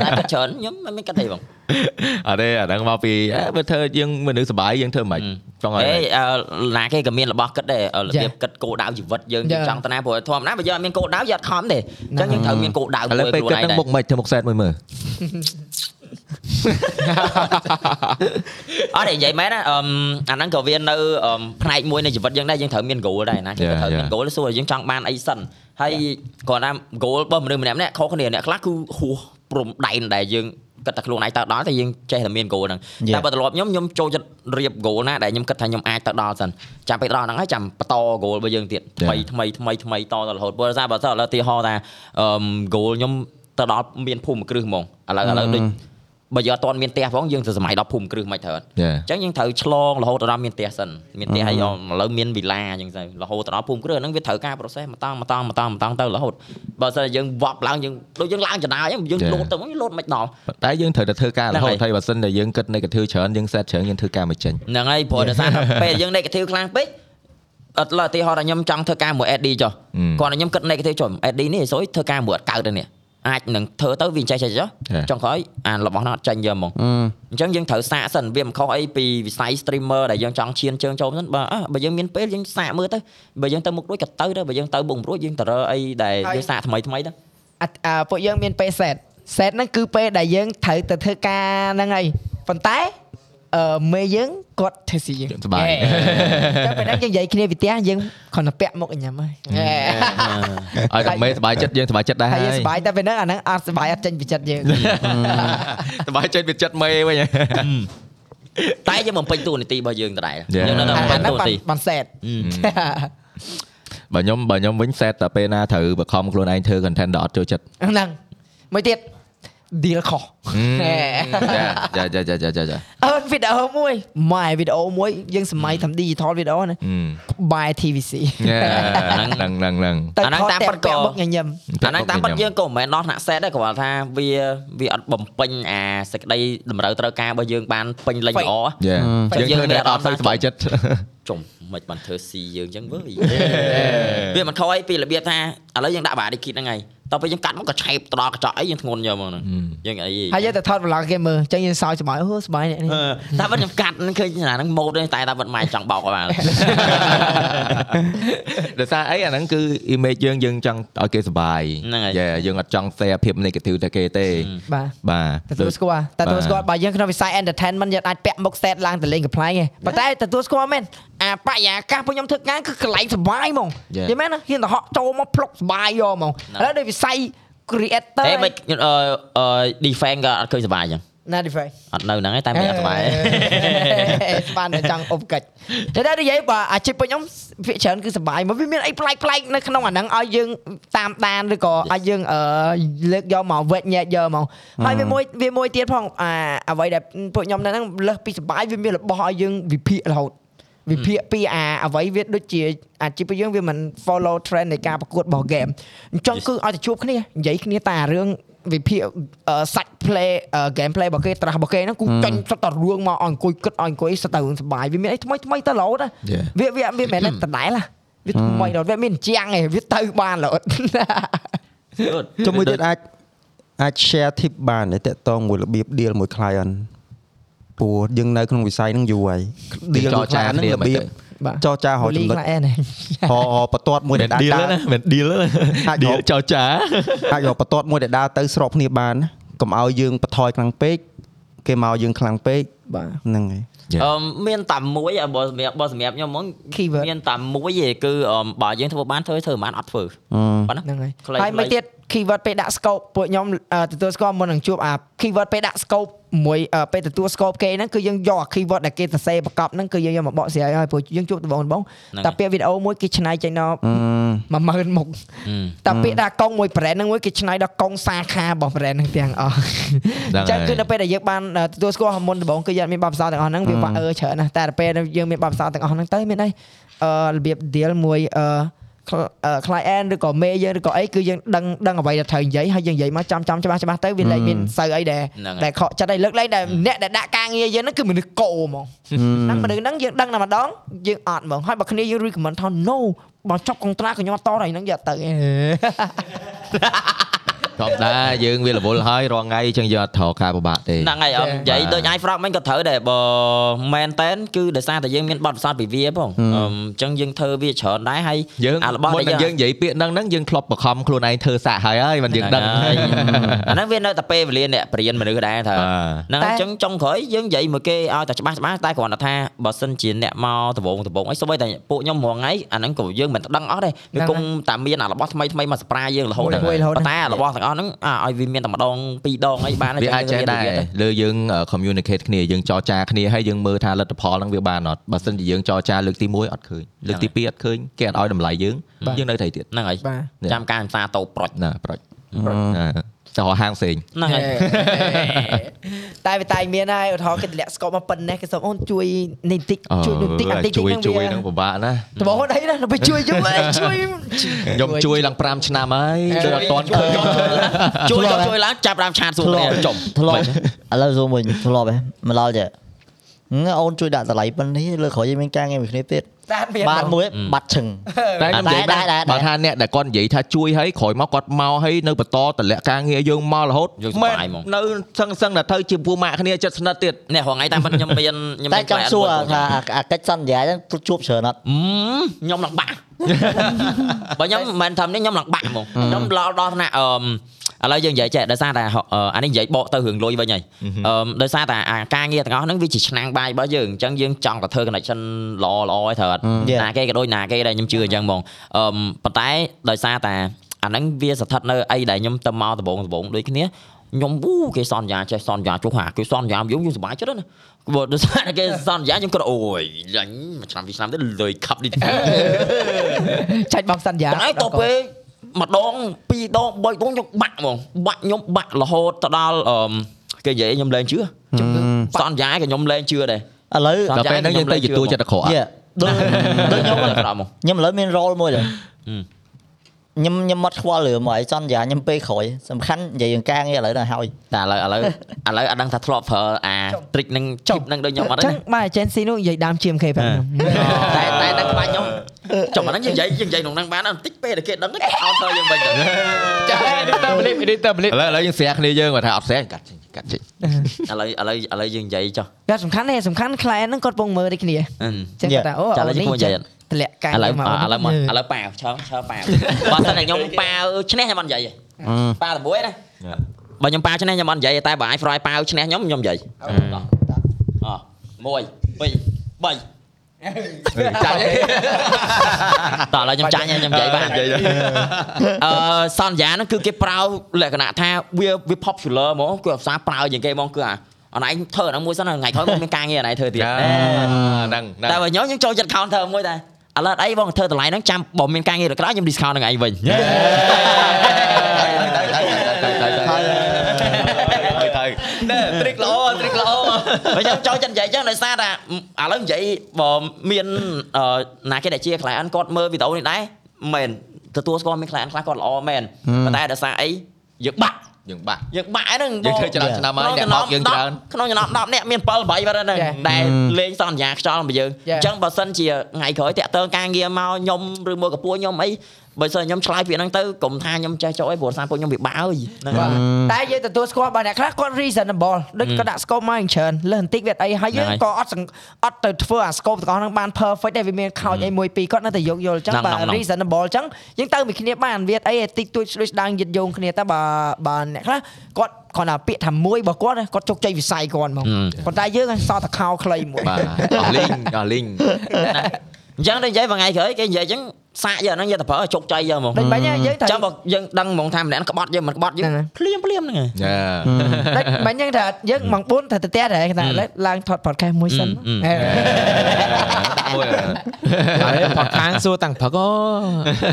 តែគាត់ច្រើនខ្ញុំមិនមានគិតអីបងអត់ទេអាហ្នឹងមកពីអើបើធ្វើយើងមនុស្សសុបាយយើងធ្វើមិនចង់ឲ្យអេអឺណាគេក៏មានរបស់គិតដែរអឺរបៀបគិតគោលដៅជីវិតយើងយើងចង់ទៅណាព្រោះធម្មតាបើយើងអត់មានគោលដៅយើងអត់ខំទេអញ្ចឹងយើងត្រូវមានគោលដៅឥឡូវពេលគិតហ្នឹងមុខមិនធ្វើមុខសែតមួយមើលអត់ទេនិយាយមែនណាអឺអាហ្នឹងក៏វានៅអឺផ្នែកមួយនៃជីវិតយើងដែរយើងត្រូវមាន goal ដែរណាគេក៏ត្រូវមាន goal សួរយើងចង់បានអីសិនហើយគាត់ថា goal របស់មនុស្សម្នាក់ៗខុសគ្នាអ្នកខ្លះគឺហួសព្រំដែនដែលយើងគិតថាខ្លួនឯងទៅដល់តែយើងចេះតែមាន goal ហ្នឹងតែបើត្រឡប់ខ្ញុំខ្ញុំចូលចិត្តរៀប goal ណាដែលខ្ញុំគិតថាខ្ញុំអាចទៅដល់សិនចាំពេលដល់ហ្នឹងហើយចាំបន្ត goal របស់យើងទៀតថ្មីថ្មីថ្មីថ្មីតទៅរហូតព្រោះថាបើសិនឥឡូវទីហោថាអឺ goal ខ្ញុំទៅដល់មានភូមិគ្រឹះហ្មងឥឡូវឥឡូវដូច បើយើងអត់ទាន់មានផ្ទះផងយើងទៅសម័យដល់ភូមិគ្រឹះមិនត្រូវអត់យ៉ាអញ្ចឹងយើងត្រូវឆ្លងរហូតដល់មានផ្ទះសិនមានផ្ទះហើយឥឡូវមានវិឡាអញ្ចឹងទៅរហូតដល់ភូមិគ្រឹះហ្នឹងវាត្រូវការ process មកតង់មកតង់មកតង់មកតង់ទៅរហូតបើសិនយើងវប់ឡើងយើងដូចយើងឡើងចណ្ដាយអញ្ចឹងយើងលោតទៅយើងលោតមិនដល់តែយើងត្រូវតែធ្វើការរហូតហ្នឹងហើយហើយបើសិនតែយើងគិត negative ច្រើនយើង set ច្រើនយើងធ្វើការមិនចេញហ្នឹងហើយព្រោះដោយសារតែពេលយើង negative ខ្លាំងពេកអត់ឡើយឧទាហរណ៍ថាខ្ញុំចង់ធ្វើការមួយ AD ចុះអឺគាត់តែខ្ញុំគិត negative ចុះ AD នេះស្រួយធ្វើការមួយអត់កើតទេនេះ អាចនឹងធ្វើទៅវាចេះចេះចុះចាចុងក្រោយអារបស់ហ្នឹងអត់ចាញ់យកហ្មងអញ្ចឹងយើងត្រូវសាកសិនវាមិនខុសអីពីវិស័យ streamer ដែលយើងចង់ឈានជើងចូលហ្នឹងបើអើបើយើងមានពេលយើងសាកមើលទៅបើយើងទៅមុខរួចក៏ទៅដែរបើយើងទៅមុខរួចយើងទៅរើអីដែលយើងសាកថ្មីថ្មីទៅអត់អឺពួកយើងមានពេល set set ហ្នឹងគឺពេលដែលយើងត្រូវទៅធ្វើការហ្នឹងហើយប៉ុន្តែ អឺមេយើងគាត់ធ្វើស៊ីយើងសប្បាយចាំពេលហ្នឹងយើងនិយាយគ្នាពីផ្ទះយើងគ្រាន់តែពាក់មុខញ៉ាំហើយឲ្យតែមេសប្បាយចិត្តយើងសប្បាយចិត្តដែរហើយហើយើងយសប្បាយតែពេលហ្នឹងអាហ្នឹងអត់សប្បាយអត់ចេញពីចិត្តយើងសប្បាយចិត្តវាចិត្តមេវិញតែយើងបំពេញតួនាទីរបស់យើងដដែល Yeah. យើងនៅតែបំពេអាញហ្នឹងតួបាននាទីបាន set បើខ្ញុំបើខ្ញុំវិញ set តែពេលណាត្រូវបខំខ្លួនឯងធ្វើ content ដែលអត់ចូលចិត្តហ្នឹងមួយទៀត deal ខុសចាចាចាចាចាចាអឺវីដេអូមួយម៉ែវីដេអូមួយយើងសម័យធ្វើ digital វីដេអូណាបាយ TVC ហ្នឹងហ្នឹងហ្នឹងហ្នឹងទៅអាហ្នឹងថតតាមតែពិតក៏ពាក់មុខញញឹមអាហ្នឹងតាមពិតយើងក៏មិនមែនដោះថ្នាក់ set ដែរគ្រាន់តែថាវាវាអត់បំពេញអាសេចក្តីតម្រូវត្រូវការរបស់យើងបានពេញលេញល្អយ៉ាតែយើងយើងធ្វើមានតែអារអម្មណ៍ត់ទៅសប្បាយចិត្តចុំ មិនបានធ្វើស៊ីយើងអញ្ចឹងវើយវាមិនខុសអីពីរបៀបថាឥឡូវយើងដាក់បាឌីគីតហ្នឹងហើយតទៅពេលយើងកាត់មកក៏ឆែបទៅដល់កញ្ចក់អីយើងធ្ងន់យកមកហ្នឹងយើងអីហើយយើងទៅថត vlog គេមើលអញ្ចឹងយើងសើចសប្បាយអូសប្បាយនេះនេះតែមិនខ្ញុំកាត់ហ្នឹងឃើញអាហ្នឹងម៉ូតទេតែតែមិនម៉ែចង់បោកឲ្យបានដោយសារអីអាហ្នឹងគឺ image យើងយើងចង់ឲ្យគេសប្បាយហ្នឹងហើយយ៉ាយើងអត់ចង់ share ភាព negative ទៅគេទេបាទបាទទទួលស្គាល់ទទួលស្គាល់បើយើងក្នុងវិស័យ entertainment យើងអាចពាក់មុខ set ឡើងទៅលេងកំ pl ឯងប៉ុន្តែទទួលស្គាល់មែនអាបរិយាកាសពួកខ្ញុំធ្វើការគឺកន្លែងសប្បាយហ្មងយល់មែនណាហ៊ានទៅហក់ចូលមកភ្លុកសប្បាយយកហ្មងឥឡូវដូចវិស័យ creator តែមិនអឺអឺ defend ក៏អត់ឃើញសុបាយអញ្ចឹងណា different អត់នៅហ្នឹងឯងតែមិនអត់សុបាយស្បានតែចង់អុបកិច្ចតែតែនិយាយបើអាជីពពួកខ្ញុំភាគច្រើនគឺសប្បាយមកវាមានអីប្លែកប្លែកនៅក្នុងអាហ្នឹងឲ្យយើងតាមដានឬក៏ឲ្យយើងអឺលើកយកមកវេចញែកយកមកហើយវាមួយវាមួយទៀតផងអាអ្វីដែលពួកខ្ញុំនៅហ្នឹងលើសពីសប្បាយវាមានរបស់ឲ្យយើងវិភាគរហូត វិភាគពីអាអ្វីវាដូចជាអាជីពពួកយើងវាមិន follow trend នៃការប្រកួតរបស់ game អញ្ចឹងគឺឲ្យតែជួបគ្នានិយាយគ្នាតែអារឿងវិភាគអឺសាច់ play អឺ game play របស់គេត្រាស់របស់គេហ្នឹងគឺចាញ់សុទ្ធតែរឿងមកឲ្យអង្គុយគិតឲ្យអង្គុយសុទ្ធតែរឿងសប្បាយវាមានអីថ្មីថ្មីទៅរហូតណា Yeah. វាវាវាមិនមែនតែដដែលណាវាថ្មីរហូតវាមានជាងឯងវាទៅបានរហូតចុះមួយទៀតអាចអាច share tip បានទេតកតងមួយរបៀប deal មួយ client ព្រោះយើងនៅក្នុងវិស័យហ្នឹងយូរហើយ deal មួយ client ហ្នឹងរបៀបបាទចរចារហូតចំណុចខ្លះអែនហៅបន្ទាត់មួយមិនដែលដើរ deal ដើរណាមិន deal ណាអាច deal រកចោចាអាចរកបន្ទាត់មួយដែលដើរទៅស្របគ្នាបានណាកុំឲ្យយើងបន្ថយខ្លាំងពេកគេមកយើងខ្លាំងពេកបាទហ្នឹងហើយអឺមានតែមួយបើសម្រាប់បើសម្រាប់ខ្ញុំហ្មង Keyword មានតែមួយទេគឺអឺបើយើងធ្វើបានធ្វើធ្វើមិនបានអត់ធ្វើអឺប៉ុណ្ណាហ្នឹងហើយខ្លីៗហើយមួយទៀត keyword ពេលដាក់ scope ពួកខ្ញុំអឺទទួលស្គាល់មុននឹងជួបអា keyword ពេលដាក់ scope មួយអឺពេលទទួល scope គេហ្នឹងគឺយើងយកអា keyword ដែលគេសរសេរបកប់ហ្នឹងគឺយើងយកមកបកស្រាយឲ្យព្រោះយើងជួបដំបងដំបងតែពាក្យវីដេអូមួយគេច្នៃចេញដល់10000មុខតែពាក្យដាក់កុងមួយ brand ហ្នឹងមួយគេច្នៃដល់កុងសាខារបស់ brand ហ្នឹងទាំងអស់អញ្ចឹងគឺដល់ពេលដែលយើងបានទទួលស្គាល់មុនដំបងគឺយើងមានបទពិសោធន៍ទាំងអស់ហ្នឹងវាបាក់អឺច្រើនណាស់តែដល់ពេលយើងមានបទពិសោធន៍ទាំងអស់ហ្នឹងទៅមានអីអឺរបៀប deal មួយអឺ client ឬក៏ mail យើងឬក៏អីគឺយើងដឹងដឹងអ្វីដែលត្រូវនិយាយហើយយើងនិយាយមកចំចំច្បាស់ច្បាស់ទៅវាលែងមានសូវអីដែលដែលខកចិត្តអីលើកលែងដែលអ្នកដែលដាក់ការងារយើងហ្នឹងគឺមនុស្សកោហ្មងហ្នឹងមនុស្សហ្នឹងយើងដឹងតែម្ដងយើងអត់ហ្មងហើយបើគ្នាយើង recommend ថា no បើចប់កុងត្រាក៏ខ្ញុំអត់តដល់ហ្នឹងយកទៅ ធម្មតាយើងវារវល់ហើយរាល់ថ្ងៃអញ្ចឹងយើងអត់ត្រូវការពិបាកទេហ្នឹងហើយអមនិយាយដូច iFrog មិញក៏ត្រូវដែរបើមែនតែនគឺដោយសារតែយើងមានបទពិសោធន៍ពីវាផងអឺអញ្ចឹងយើងធ្វើវាច្រើនដែរហើយយើងអារបស់មុនដែលនឹងយើងនិយាយពាក្យហ្នឹងហ្នឹងយើងធ្លាប់បខំខ្លួនឯងធ្វើសាក់ហើយហើយមិនយើងដឹងហើយអាហ្នឹងវានៅតែពេលវេលាអ្នកបរៀនមនុស្សដែរថាបាទហ្នឹងហើយអញ្ចឹងចុងក្រោយយើងនិយាយមួយគេឲ្យតែច្បាស់ច្បាស់តែគ្រាន់តែថាបើសិនជាអ្នកមកដបងដបងអីសូម្បីតែពួកខ្ញុំរងថ្ងៃអាហ្នឹងក៏យើងមិនដឹងអស់ដែរវាគុំតែមានអារបស់ថ្មីថ្មីមកសប្រាយើងរហូតមួយរហូតប៉ុន្តែអារបស់ទាំងអស់ហ្នឹងអាឲ្យវាមានតែម្ដងពីរដងអីបានវាអាចចេះដែរលើយើង communicate គ្នាយើងចរចាគ្នាហើយយើងមើលថាលទ្ធផលហ្នឹងវាបានអត់បើសិនជាយើងចរចាលើកទី1អត់ឃើញលើកទី2អត់ឃើញគេអត់ឲ្យតម្លៃយើងយើងនៅថៃទៀតហ្នឹងហើយបាទចាំការផ្សារតោប្រុចណាប្រុចណាចោ លហាងផ្សេងហ្នឹងហើយតែវាតែមានហើយឧទាហរណ៍គេតម្លាក់ស្កបមកប៉ុណ្ណេះគេសុំអូនជួយនេះតិចជួយនោះតិចអាតិចជួយហ្នឹងជួយវាហ្នឹងពិបាកណាត្បូងអីណាទៅជួយជួយជួយខ្ញុំជួយឡើង5ឆ្នាំហើយដូចអត់ទាន់ឃើញជួយយកជួយឡើងចាប់ដើមឆាតសួរគ្នាចំធ្លាប់ឥឡូវ zoom វិញធ្លាប់ហ៎មកដល់ចេះ អូនជួយដាក់តម្លៃប៉ុណ្នេះលើក្រោយយើងមានការងារមួយគ្នាទៀតតែមានបានមួយបាត់ឈឹងតែខ្ញុំនិយាយដែរដែរដែរបើថាអ្នកដែលគាត់និយាយថាជួយឲ្យក្រោយមកគាត់មកឲ្យនៅបន្តតម្លាក់ការងារយើងមករហូតយើងសប្បាយហ្មងនៅសឹងសឹងតែទៅជាពូម៉ាក់គ្នាចិត្តស្និទ្ធទៀតនេះរងថ្ងៃតាមពិតខ្ញុំមានខ្ញុំតែមានចង់សួរថាអាអាកិច្ចសន្យាហ្នឹងជួបច្រើនអត់អឺខ្ញុំឡើងបាក់បើខ្ញុំមិនមែនថានេះខ្ញុំឡើងបាក់ហ្មងខ្ញុំឡដល់ថ្នាក់អឺ ឥឡូវយើងនិយាយចេះដោយសារតែអឺអានេះនិយាយបកទៅរឿងលុយវិញហើយអឺដោយសារតែអាការងារទាំងអស់ហ្នឹងវាជាឆ្នាំងបាយរបស់យើងអញ្ចឹងយើងចង់តែធ្វើ connection ល្អល្អឲ្យត្រូវអត់ណាគេក៏ដូចណាគេដែរខ្ញុំជឿអញ្ចឹងហ្មងអឺប៉ុន្តែដោយសារតែអាហ្នឹងវាស្ថិតនៅអីដែលខ្ញុំទៅមកដំបងដំបងដូចគ្នាខ្ញុំអូគេសន្យាចេះសន្យាចុះហាគេសន្យាយើងយើងសប្បាយចិត្តណាបើដោយសារតែគេសន្យាខ្ញុំគាត់អូយយ៉ាញ់មួយឆ្នាំពីរឆ្នាំទៀតលុយខាប់នេះចាច់បងសន្យាប៉ុន្តែតទៅពេល ម្ដងពីរដងបីដងខ្ញុំបាក់ហ្មងបាក់ខ្ញុំបាក់រហូតទៅដល់អឺគេនិយាយខ្ញុំលែងជឿសន្យាក៏ខ្ញុំលែងជឿដែរឥឡូវដល់ពេលហ្នឹងយើងទៅជាតួចិត្តអាក្រក់យេដូចដូចខ្ញុំខ្ញុំក្រោមមកខ្ញុំឥឡូវមាន role មួយដែរហឹម ខ្ញុំខ្ញុំមកខ្វល់រឿងមកឲ្យសន្យាខ្ញុំពេលក្រោយសំខាន់និយាយរឿងការងារឥឡូវដល់ហើយតែឥឡូវឥឡូវឥឡូវអត់ដឹងថាធ្លាប់ប្រើអា trick នឹង chip នឹងដូចខ្ញុំអត់អទេញ្ចឹងបាទ agency នោះនិយាយដើម GMK ប្រាប់ខ្ញុំតែតែដឹងក្បាច់ខ្ញុំចុះអាហ្នឹងយើងនិយាយយើងនិយាយក្នុងហ្នឹងបានបន្តិចពេលដែលគេដឹងគេអត់ធ្វើយើងវិញទៅចា editor blip editor blip ឥឡូវឥឡូវយើងស្រែគ្នាយើងគាត់ថាអត់ស្រែកាត់ចេញកាត់ចេញឥឡូវឥឡូវឥឡូវយើងនិយាយចុះតែសំខាន់ទេសំខាន់ client ហ្នឹងគាត់ពងមើលដូចគ្នាអឺចឹងគាត់ថាអូចាឥឡូវនេះខ្ញុំនិយាយត ម្លាក់ការឥឡូវមកឥឡូវមកឥឡូវប៉ាវឈើឈើប៉ាវបើសិនតែខ្ញុំប៉ាវឈ្នះខ្ញុំអត់និយាយទេប៉ាវ6ណាបើខ្ញុំប៉ាវឈ្នះខ្ញុំអត់និយាយទេតែបើអាច fry ប៉ាវឈ្នះខ្ញុំខ្ញុំនិយាយអ1 2 3ចាញ់តោះឥឡូវខ្ញុំចាញ់ហើយខ្ញុំនិយាយបានអឺសន្យាហ្នឹងគឺគេប្រើលក្ខណៈថាវាវា popular ហ្មងគឺភាសាប្រើជាងគេហ្មងគឺអាអនឯងធ្វើអាហ្នឹងមួយសិនថ្ងៃក្រោយមកមានការងារអនឯងធ្វើទៀតហ្នឹងហ្នឹងតែបើខ្ញុំខ្ញុំចូលចិត្ត counter មួយដែរ ឥឡូវអីបងធ្វើតម្លៃហ្នឹងចាំបើមានការងារទៅក្រោយខ្ញុំ discount នឹងឯងវិញទៅណែ trick ល្អ trick ល្អបើខ្ញុំចូលចិត្តនិយាយចឹងដោយសារតែឥឡូវនិយាយបើមានអឺណាគេដែលជា client គាត់មើលវីដេអូនេះដែរមែនទទួលស្គាល់មាន client ខ្លះគាត់ល្អមែនប៉ុន្តែដោយសារអីយើងបាក់ យើងបាក់យើងបាក់ហ្នឹងយើងធ្វើច្រើនឆ្នាំហើយអ្នកមកយើងច្រើនក្នុងចំណោម10នាក់មាន7 8បាត់ហ្នឹងដែលលេងសន្យាខ្យល់របស់យើងអញ្ចឹងបើសិនជាថ្ងៃក្រោយតាក់ទងការងារមកខ្ញុំឬមកកពួរខ្ញុំអី បើសិនខ្ញុំឆ្លើយពាក្យហ្នឹងទៅកុំថាខ្ញុំចេះចោលអីព្រោះសារពួកខ្ញុំវាបាក់ហើយហ្នឹងបាទតែយើងទទួលស្គាល់បើអ្នកខ្លះគាត់ reasonable ដូចគាត់ដាក់ scope មកអញ្ច្រើនលើសបន្តិចវាអីហើយយើងក៏អត់សង្អត់ទៅធ្វើអា scope ទាំងអស់ហ្នឹងបាន perfect ដែរវាមានខោចអីមួយពីរគាត់នៅតែយកយល់អញ្ចឹងបើ reasonable អញ្ចឹងយើងទៅមួយគ្នាបានវាអីតិចតួចស្ដួយស្ដាងយឹតយងគ្នាតែបើបើអ្នកខ្លះគាត់គាត់ថាពាក្យថាមួយរបស់គាត់គាត់ជោគជ័យវិស័យគាត់ហ្មងប៉ុន្តែយើងសតតែខោខ្លីមួយបាទអស់លីងអស់លីងអញ្ចឹងទៅនិយាយមួយថ្ងៃក្រោយគេនិយាយអញ្ចឹង សាកយកហ្នឹងយកទៅប្រើឲ្យជោគជ័យយកហ្មងដូចបាញ់ហ្នឹងយើងត្រូវចាំបើយើងដឹងហ្មងថាម្នាក់ក្បត់យើងមិនក្បត់យើងហ្នឹងហើយភ្លាមភ្លាមហ្នឹងឯងយ៉ាដូចបាញ់ហ្នឹងថាយើងម៉ោង4ថាទៅផ្ទះដែរគេថាឥឡូវឡើងថត podcast មួយសិនអឺហេដាក់មួយហើយផកខាងសួរតាំងព្រឹកអូ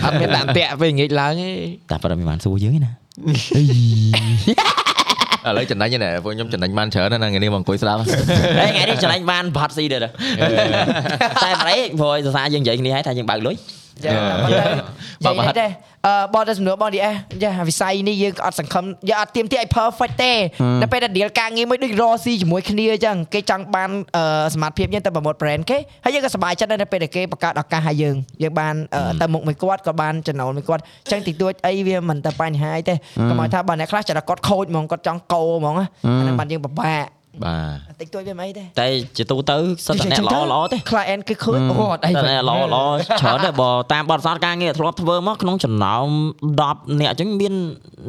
អត់មានដាក់តាក់ពេលងាកឡើងទេតែប៉ុន្តែមិនបានសួរយើងទេណាឥឡូវចំណេញហ្នឹងពួកខ្ញុំចំណេញបានច្រើនណាស់ថ្ងៃនេះមកអង្គុយស្ដាប់ហេថ្ងៃនេះឆ្លាញ់បានផាត់ស៊ីដែរតែមិនអីព្រោះឲ្យសរសើរយើងនិយាយគ្នាហើយថាយើងបើកលុយចាបើបើតែអឺបើតែសំណួរបងឌីអេចាវិស័យនេះយើងក៏អត់សង្ឃឹមយើងអត់ទៀមទីឲ្យ perfect ទេតែពេលដែល deal ការងារមួយដូចរកស៊ីជាមួយគ្នាអញ្ចឹងគេចង់បានអឺសមត្ថភាពយើងទៅប្រមូល brand គេហើយយើងក៏សប្បាយចិត្តដែរនៅពេលដែលគេបង្កើតឱកាសឲ្យយើងយើងបានអឺទៅមុខមួយគាត់ក៏បានចំណូលមួយគាត់អញ្ចឹងតិចតួចអីវាមិនតែបញ្ហាអីទេកុំឲ្យថាបើអ្នកខ្លះចិត្តតែគាត់ខូចហ្មងគាត់ចង់កោហ្មងណាអាហ្នឹងបានយើងពិបាក បាទតិចតួចវាមិនអីទេតែជាទូទៅសិតតែអ្នកល្អល្អទេ client គេឃើញអូអត់អីតែអ្នកល្អល្អច្រើនដែរបើតាមបទពិសោធន៍ការងារធ្លាប់ធ្វើមកក្នុងចំណោម10អ្នកអញ្ចឹងមាន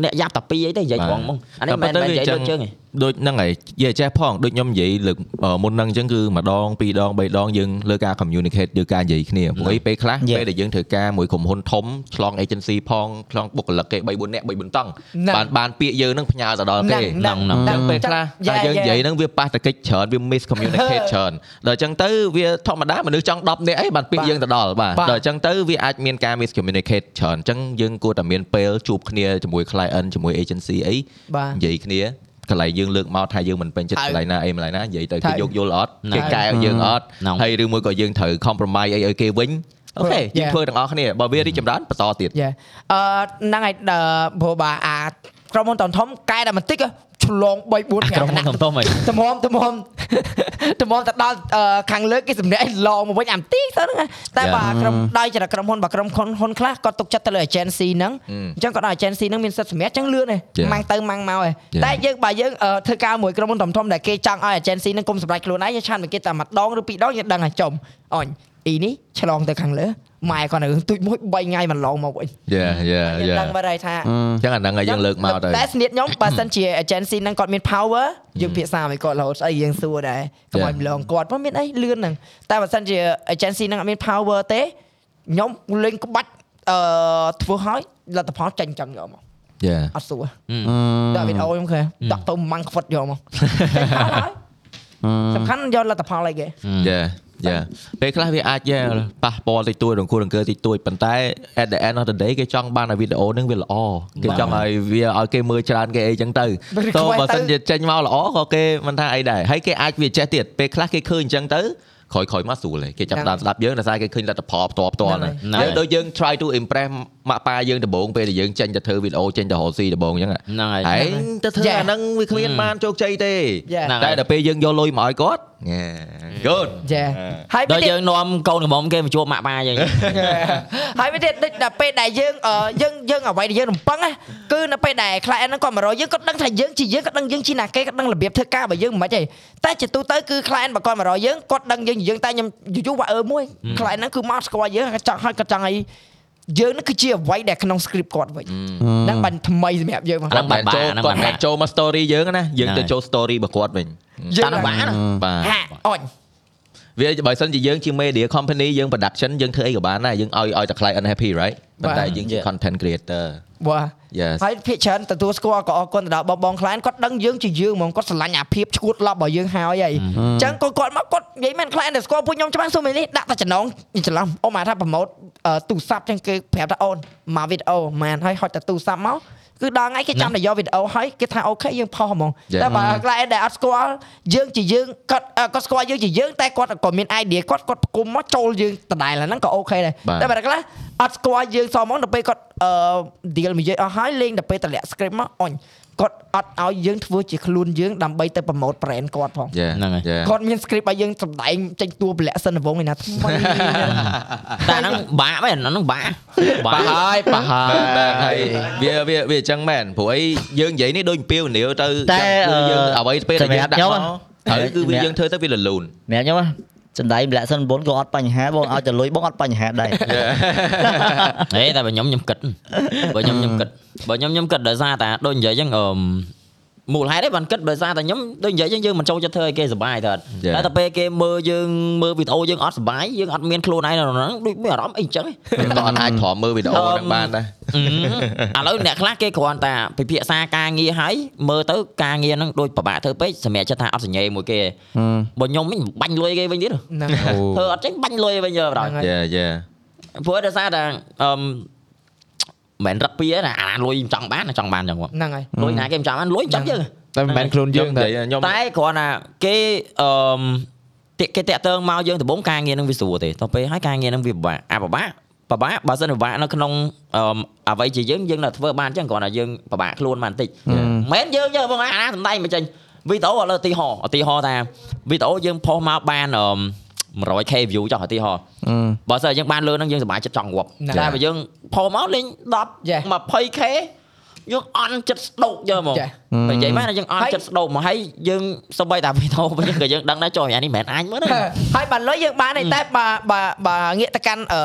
អ្នកយ៉ាប់តែ2អីទេនិយាយត្រង់ហ្មងអានេះមិនមែននិយាយដូចជើងទេ ដូចហ្នឹងហើយនិយាយចេះផងដូចខ្ញុំនិយាយលើកមុនហ្នឹងអញ្ចឹងគឺម្ដងពីរដងបីដងយើងលើការ communicate លើការនិយាយគ្នាព្រោះអីពេលខ្លះពេលដែលយើងធ្វើការមួយក្រុមហ៊ុនធំឆ្លង agency ផងឆ្លងបុគ្គលិកគេ3 4នាក់3 4តង់បានបានពាក្យយើងហ្នឹងផ្ញើទៅដល់គេហ្នឹងហ្នឹងអញ្ចឹងពេលខ្លះតែយើងនិយាយហ្នឹងវាប៉ះតកិច្ចច្រើនវា miss communicate ច្រើនដល់អញ្ចឹងទៅវាធម្មតាមនុស្សចង់10នាក់អីបានពាក្យយើងទៅដល់បាទដល់អញ្ចឹងទៅវាអាចមានការ miss communicate ច្រើនអញ្ចឹងយើងគួរតែមានពេលជួបគ្នាជាមួយ client ជាមួយ agency អីបាទនិយាយគ្នា កន្លែងយើងលើកមកថាយើងមិនពេញចិត្តហើកយន្លែងណាអីម្លែងណានិយាយទៅហើគេយយកយល់អត់ហ្នឹងគេកែឲ្យយើងអត់ហ្នឹងហើយឬមួយក៏យើងត្រូវ compromise អីឲ្យគេវិញអូខេ Yeah. យើងធ្វើទាំងអស់គ្នាបើវារីកចម្រើនបន្តទៀតយ៉ាអឺហ្នឹងហើយដល់ព្រោះបាទអា ក្រុមហ៊ុនធំធំកែតែបន្តិចហ៎ឆ្លង3 4 5ក្រុមហ៊ុនធំធំហីទំមទំមទំមទៅដល់អឺខាងលើកគេសម្ដែងឡងមកវិញអាំទីទៅហ្នឹងណាតែ Yeah. បាទក្រុមដោយចរិតក្រុមហ៊ុនបាទក្រុមហ៊ុនហ៊ុនខ្លះគាត់ទុកចិត្តទៅលើ agency ហ្នឹង Mm. អញ្ចឹងគាត់ដល់ agency ហ្នឹងមានសិទ្ធិសម្រាប់អញ្ចឹងលឿនទេ Yeah. ម៉ាំងទៅម៉ាំងមកឯង Yeah. តែយើងបើយើងអឺធ្វើការមួយក្រុមហ៊ុនធំធំដែលគេចង់ឲ្យ agency ហ្នឹងគុំសម្រាប់ខ្លួនឯងយើងឆានមកគេតែម្ដងឬពីរដងយើងដឹងហើយចំអញអ៊ីនេះឆ្លងទៅខាងលើ ម៉ែគាត់នៅរឿងទូចមួយ3ថ្ងៃមិនឡងមកវិញយ៉ាយ៉ាយើងយ៉ាដឹងបាត់ហើយថាអញ្ចឹងអាហ្នឹងហើយយើងលើកមកទៅតែស្នៀតខ្ញុំបើសិនជា agency ហ្នឹងគាត់មាន power យើងភាសាឲ្យគាត់រហូតស្អីយើងសួរដែរកុំឲ្យ Yeah. ម្លងគាត់ព្រោះមានអីលឿនហ្នឹងតែបើសិនជា agency ហ្នឹងអត់មាន power ទេខ្ញុំលេងក្បាច់អឺធ្វើឲ្យលទ្ធផលចាញ់ចឹងយកមកយ៉ាអត់សួរដាក់វីដេអូខ្ញុំឃើញដាក់ទៅម៉ាំងខ្វិតយកមកចាញ់ផលហើយសំខាន់យកលទ្ធផលអីគេយ៉ា យ៉ាពេលខ្លះវាអាចយ៉ាប៉ះពាល់តិចតួចរង្គោះរង្គើតិចតួចប៉ុន្តែ at the end of the day គេចង់បានឲ្យវីដេអូហ្នឹងវាល្អគេចង់ឲ្យវាឲ្យគេមើលច្រើនគេអីចឹងទៅ Request តោះបើទៅសិនជាចេញមកល្អក៏គេមិនថាអីដែរហើយគេអាចវាចេះទៀតពេលខ្លះគេឃើញអញ្ចឹងទៅក្រោយក្រោយមកស្រួលហើយគេចាប់ផ្ដើមស្ដាប់យើងដោយសារគេឃើញលទ្ធផលផ្ទាល់ផ្ទាល់ហ្នឹងហ្នឹងហើយយើងដូចយើង try to impress ម៉ាក់ប៉ាយើងដំបូងពេលដែលយើងចេញទៅធ្វើវីដេអូចេញទៅរកស៊ីដំបូងអញ្ចឹងហ្នឹងហើយហើយទៅធ្វើ Yeah. អាហ្នឹងវាគ្មានបានជោគជ័យទេ Yeah. ហ្នឹងតែហើយដល់ពេលយើងយកលុយមកឲ្យគាត់ good ចាហើយដល់វាទៀតយើងនាំកូនកំមុំគេមកជួបម៉ាក់ប៉ាយើងហើយវាទៀតដូចដល់ពេលដែលយើងអឺយើងយើងអ្វីដែលយើងរំពឹងណាគឺនៅពេលដែល client ហ្នឹងគាត់មករកយើងគាត់ដឹងថាយើងជាយើងគាត់ដឹងយើងជាណាគេគាត់ដឹងរបៀបធ្វើការរបស់យើងមិនខ្មិចទេតែជាទូទៅគឺ client បើគាត់មករកយើងគាត់ដឹងយើងជាយើងតែខ្ញុំយូរយូរវ៉ាអឺមួយ client ហ្នឹងគឺមកស្គាល់យើងគាត់ចង់ឲ្យគាត់ចង់ឲ្យ យើងហ្នឹងគឺជាអ្វីដែលក្នុង script គាត់វិញហ្នឹងបានថ្មីសម្រាប់យើងមកអាហ្នឹងគាត់មិនចូលគាត់មិនចូលមក story យើងណាយើងទៅចូល story របស់គាត់វិញតានឹងបានណាបាទហាអញ វាបើសិនជាយើងជា media company យើង production យើងធ្វើអីក៏បានដែរយើងឲ្យឲ្យតែ client happy right ប៉ុន្តែយើងជា content creator បាទ yes ហើយភាគច្រើនទទួលស្គាល់ក៏អរគុណទៅដល់បងបង client គាត់ដឹងយើងជាយើងហ្មងគាត់ស្រឡាញ់អាភាពឈួតឡប់របស់យើងហើយហើយអញ្ចឹងគាត់គាត់មកគាត់និយាយមែន client ដែលស្គាល់ពួកខ្ញុំច្បាស់សុំនេះដាក់តែចំណងច្រឡំអូមកថាប្រម៉ូតទូរស័ព្ទចឹងគេប្រាប់ថាអូនមកវីដេអូម៉ានហើយហត់តែទូរស័ព្ទមក គឺដល់ថ្ងៃគេចាំតែយកវីដេអូហើយគេថាអូខេយើងផុសហ្មង Yeah. តែបើ client ដែលអត់ស្គាល់យើងជាយើងគាត់អឺគាត់ស្គាល់យើងជាយើងតែគាត់ក៏មាន idea គាត់គាត់ផ្គុំមកចូលយើងដដែលហ្នឹងក៏អូខេដែរបាទតែបើខ្លះអត់ស្គាល់យើងសោះហ្មងដល់ពេលគាត់អឺ deal មួយយើងអស់ហើយលេងដល់ពេលតម្លាក់ script មកអញ គាត់អត់ឲ្យយើងធ្វើជាខ្លួនយើងដើម្បីទៅ promote brand គាត់ផង yeah ហ្នឹងហើយ yeah គាត់មាន script ឲ្យយើងសម្ដែងចេញតួពលៈសិនវងឯណាថ្មីតែហ្នឹងបាក់មែនអាហ្នឹងបាក់ប៉ះហើយប៉ះហើយបាទហើយវាវាវាអញ្ចឹងមែនព្រោះអីយើងនិយាយនេះដូចអំពាវនាវទៅតែគឺយើងអឺអ្វីពេលដែលយើងដាក់សម្មករាប់ខ្ញុំត្រូវគឺវាសម្រាប់យើងធ្វើទៅវាលលូនម្នាក់ខ្ញុំ ណាសំដែងម្លាក់សិន9ក៏អត់បញ្ហាបងឲ្យតែលុយបងអត់បញ្ហាដែរហេតែបើខ្ញុំខ្ញុំគិតបើខ្ញុំខ្ញុំគិតបើខ្ញុំខ្ញុំគិតដោយសារតែដូចនិយាយអញ្ចឹងអឺ មូលហេតុឯងបានគិតដោយសារតែខ្ញុំដូចនិយាយចឹងយើងមិនចូលចិត្តធ្វើឲ្យគេសុបាយទៅអត់ Yeah. តែតែពេលគេមើលយើងមើលវីដេអូយើងអត់សុបាយយើងអត់មានខ្លួនឯងនៅក្នុងហ្នឹងដូចមានអារម្មណ៍អីចឹងឯងក៏អត់អាចទ្រាំមើលវីដេអូហ្នឹងបានដែរឥឡូវអ្នកខ្លះគេគ្រាន់តែពិភាក្សាការងារហើយមើលទៅការងារហ្នឹងដូចពិបាកធ្វើពេកសម្រាប់ចិត្តថាអត់សញ្ញេមួយគេបើខ្ញុំវិញបាញ់លុយគេវិញទៀតហ្នឹងធ្វើអត់ចេញបាញ់លុយវិញយើបងហ្នឹងហើយយេយេព្រោះដោយសារតែអឺ មិនរឹកពីណាអាលុយមិនចង់បានណាចង់បានចឹងគាត់ហ្នឹងហើយលុយណាគេមិនចង់បានលុយចាំយើងតែមិនមែនខ្លួនយើងនិតែយាយខ្ញុំតែគ្រាន់តែគេអឺតិគេតាក់ទងមកយើងដំបូងការងារនឹងវាស្រួលទេតទៅពេលហើយការងារនឹងវាពិបាកអាពិបាកពិបាកបើសិនពិបាកនៅក្នុងអឺអ្វីជាយើងយើងនៅធ្វើបានចឹងគ្រាន់តែយើងពិបាកខ្លួនបានបន្តិចមិនមែនយើងយើងបងអាណាសំដែងមកចេញវីដេអូឥឡូវឧទាហរណ៍ឧទាហរណ៍ថាវីដេអូយើងផុសមកបានអឺ 100k view ចុះឧទាហរណ៍បើសិនយើងបានលើហ្នឹងយើងសប្បាយចិត្តចង់ងាប់ហ្នឹងតែបើយើងផុសមកលេង Yeah. 10 20k យើងអន់ចិត្តស្ដោកយកមកចាបើនិយាយមកយើងអន់ចិត្តស្ដោកមកហើយយើងសម្បីតែវីដេអូវិញក៏យើងដឹងដែរចុះអានេះមិនមែនអញមើលទេហើយបើលុយយើងបានទេតែបើបើបើងាកទៅកាន់អឺ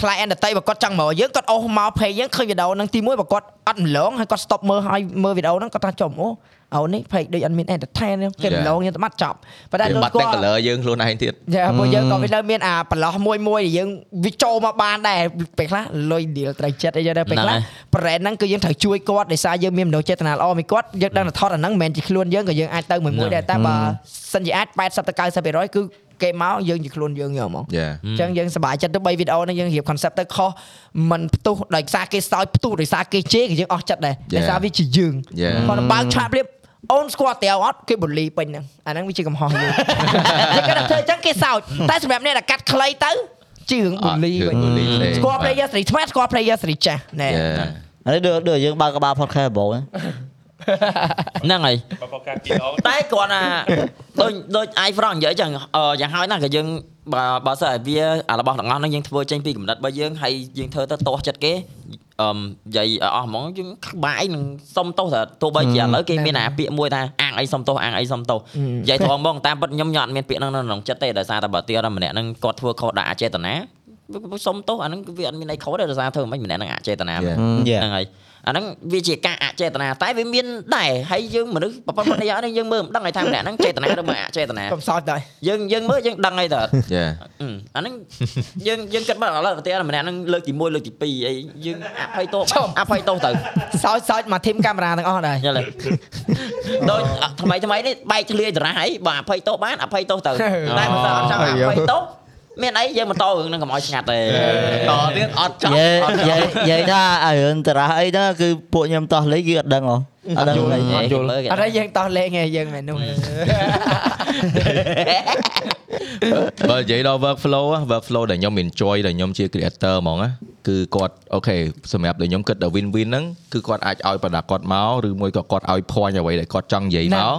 client ដតីបើគាត់ចង់មកយើងគាត់អូសមក page យើងឃើញវីដេអូហ្នឹងទីមួយបើគាត់អត់ម្លងហើយគាត់ stop មើលហើយមើលវីដេអូហ្នឹងគាត់ថាចំអូ អូនេះ page ដូចអត់មាន entertain ទេគេម្លងយើងទៅបាត់ចប់ប៉ុន្តែយើងលុយបាត់តែគាត់ color យើងខ្លួនឯងទៀតយ៉ាព្រោះយើងក៏វានៅមានអាប្រឡោះមួយមួយដែលយើងវាចូលមកបានដែរពេលខ្លះលុយ deal ត្រូវចិត្តអីចឹងដែរពេលខ្លះ brand ហ្នឹងគឺយើងត្រូវជួយគាត់ដោយសារយើងមានមនោចេតនាល្អមួយគាត់យើងដឹងថាថតអាហ្នឹងមិនមែនជាខ្លួនយើងក៏យើងអាចទៅមួយមួយដែរតែបើសិនជាអាច80ទៅ90%គឺគេមកយើងជាខ្លួនយើងយកមកយេអញ្ចឹងយើងសប្បាយចិត្តទៅ3វីដេអូហ្នឹងយើងរៀប concept ទៅខុសมันផ្ទុះដោយសារគេសោយផ្ទុះដោយសារគេជេរក៏យើងអស់ចិត្តដែរដោយសារវាជាយើង Yeah. គាត់បើកឆាកព្រៀប អូនស្គាល់តែអត់គេបូលីពេញហ្នឹងអាហ្នឹងវាជាកំហុសយើងយើងគាត់ធ្វើអញ្ចឹងគេសោចតែសម្រាប់អ្នកដែលកាត់ខ្លីទៅជារឿងបូលីវិញបូលីទេស្គាល់ player ស្រីថ្មីស្គាល់ player ស្រីចាស់ណែយេអានេះដូចដូចយើងបើកក្បាល podcast បងណាហ្នឹងហើយបើបកកាពីដងតែគ្រាន់តែដូចដូច iFront និយាយចឹងអឺយ៉ាងហើយណាក៏យើងបើបើសិនឲ្យវាអារបស់ទាំងអស់ហ្នឹងយើងធ្វើចេញពីកំណត់របស់យើងហើយយើងធ្វើទៅទាស់ចិត្តគេ អឺនិយាយឲ្យអស់ហ្មងយើងក្បាយនឹងសុំទោសតែទោះបីជាឥឡូវគេមានអាពាក្យមួយថាអាងអីសុំទោសអាងអីសុំទោសនិយាយត្រង់ហ្មងតាមពិតខ្ញុំខ្ញុំអត់មានពាក្យហ្នឹងនៅក្នុងចិត្តទេដោយសារតែបើទៀតម្នាក់ហ្នឹងគាត់ធ្វើខុសដាក់អចេតនា សុំទោសអាហ្នឹងវាអត់មានអីខុសទេដោយសារធ្វើមិនម្នាក់ហ្នឹងអចេតនា Yeah. យ៉ាហ្នឹងហើយអាហ្នឹងវាជាការអចេតនាតែវាមានដែរហើយយើងមនុស្សប្រព័ន្ធនេះអត់យើងមើលមិនដឹងឲ្យថាម្នាក់ហ្នឹងចេតនាឬមិនអចេតនាកុំសោចដែរយើងយើងមើលយើងដឹងហើយតើយេអឺអាហ្នឹងយើងយើងគិតមកឥឡូវប្រទៀម្នាក់ហ្នឹងលើកទី1លើកទី2អីយើងអភ័យទោសអភ័យទោសទៅសោចសោចមកធីមកាមេរ៉ាទាំងអស់ដែរយល់ទេដូចថ្មីថ្មីនេះបែកធ្លាយតារ៉ាហើយបើអភ័យទោសបានអភ័យទោសទៅតែមិនអត់ចង់អភ័យទោស មានអីយើងបន្តរឿងហ្នឹងកុំឲ្យស្ងាត់ទេតទៀតអត់ចង់និយាយនិយាយនិយាយថាអារឿងតារ៉ាអីហ្នឹងគឺពួកខ្ញុំតោះលេងគឺអត់ដឹងហ៎អត់ដឹងលេងអត់យល់អត់ហើយយើងតោះលេងឯងយើងមែននោះបើនិយាយដល់ workflow ហ៎ workflow ដែលខ្ញុំ enjoy ដែលខ្ញុំជា creator ហ្មងណាគឺគាត់អូខេសម្រាប់ដែលខ្ញុំគិតដល់ win win ហ្នឹងគឺគាត់អាចឲ្យ product គាត់មកឬមួយក៏គាត់ឲ្យ point អ្វីដែលគាត់ចង់និយាយមក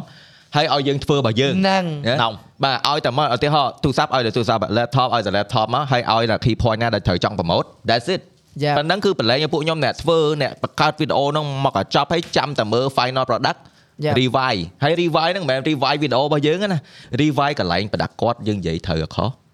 ហើយឲ្យយើងធ្វើរបស់យើងហ្នឹងណាហ្នឹង បាទឲ្យតែមកឧទាហរណ៍ទូរស័ព្ទឲ្យតែទូរស័ព្ទ laptop ឲ្យតែ laptop មកហើយឲ្យតែ key point ណាដែលត្រូវចង់ promote that's it យ៉ាប៉ុណ្ណឹងគឺបលែងឲ្យពួកខ្ញុំអ្នកធ្វើអ្នកបង្កើតវីដេអូហ្នឹងមកឲ្យចប់ហើយចាំតែមើល final product Yeah. revive ហើយ revive ហ្នឹងមិនមែន revive វីដេអូរបស់យើងទេណា revive កន្លែងប្រដាក់គាត់យើងនិយាយត្រូវអត់ខុស Yeah.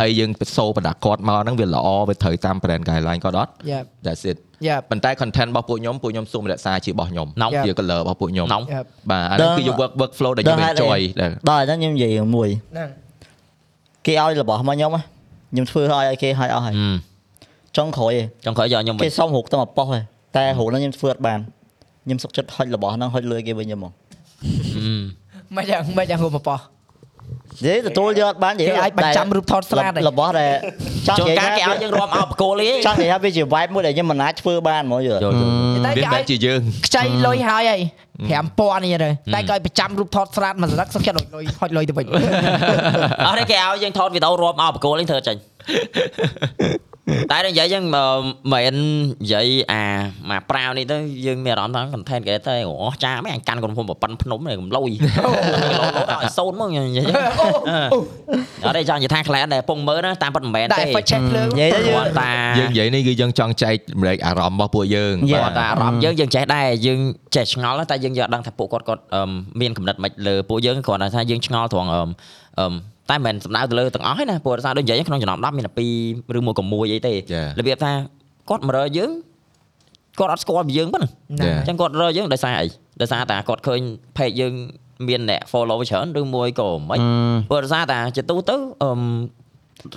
ហើយយើងទៅសូប្រដាក់គាត់មកហ្នឹងវាល្អវាត្រូវតាម brand guideline គាត់អត់យ៉ា that's it យ៉ាប៉ុន្តែ content របស់ពួកខ្ញុំពួកខ្ញុំសូមរក្សាជារបស់ខ្ញុំណោជា color របស់ពួកខ្ញុំណោយ៉ាបាទអានេះគឺ work work flow ដែលខ្ញុំ enjoy ដែរដល់អញ្ចឹងខ្ញុំនិយាយរឿងមួយហ្នឹងគេឲ្យរបស់មកខ្ញុំណាខ្ញុំធ្វើឲ្យឲ្យគេឲ្យអស់ហើយចុងក្រោយឯងចង់ក្រោយយកខ្ញុំវិញគេសុំរុកទៅមកប៉ុសឯងតែរុកហ្នឹងខ្ញុំធ្វើអត់បានខ្ញុំសុកចិត្តហុចរបស់ហ្នឹងហុចលុយគេវិញខ្ញុំហ្មងមិនយ៉ាងមិនយ៉ាងហូបបោះ និយាយទទួលយកអត់បាននិយាយគេអាចបញ្ចាំរូបថតស្លាតឯងរបស់ដែលចង់ជួននិយាយកាលគេថាឲ្យយើងរាប់អោបកគោលឯងចង់និយាយថាវាជា vibe មួយដែលខ្ញុំមិនអាចធ្វើបានហ្មងយល់យល់យល់តែវាគេមិនមែឲ្យនជាយើងខ្ចីលុយហើយហើយ5000នេះទៅតែគេឲ្យបញ្ចាំរូបថតស្រាតមួយសន្លឹកសុខចិត្តលុយហុចលុយទៅវិញអត់ទេគេឲ្យយើងថតវីដេអូរាប់អោបកគោលឯងធ្វើចេញ តែនិយាយយើងមិនមែននិយាយអាមកប្រាវនេះទៅយើងមានអារម្មណ៍ថា content creator អស់ចាមែនអញកាន់ក្រុមហ៊ុនប្រប៉ិនភ្នំនេះកំលុយឲ្យសូនមកនិយាយអត់ទេចង់និយាយថា client ដែលពងមើលណាតាមពិតមិនមែនតែទេ effect check ភ្លើងនិយាយទៅយើងគាត់តាយើងនិយាយនេះគឺយើងចង់ចែកម្លែកអារម្មណ៍របស់ពួកយើង Yeah. គាត់តែអារម្មណ៍យើងយើងចេះដែរយើងចេះឆ្ងល់តែយើងយកដឹងថាពួកគាត់គាត់អឺមានកំណត់មិនលើពួកយើងគ្រាន់តែថាយើងឆ្ងល់ត្រង់ អឺអឺតែមិនមែនសំដៅទៅលើទាំងអស់ទេណាព្រោះដោយសារដូចនិយាយក្នុងចំណោម10មានតែ2ឬមួយក៏1អីទេ Yeah. របៀបថាគាត់មករើយើងគាត់អត់ស្គាល់ពីយើងប៉ុណ្ណឹងណាអញ្ចឹងគាត់រកយើងដោយសារអីដោយសារតែគាត់ឃើញ page យើងមានអ្នក follow ច្រើនឬមួយក៏មិនព្រោះដោយសារតែជាទូទៅអឺម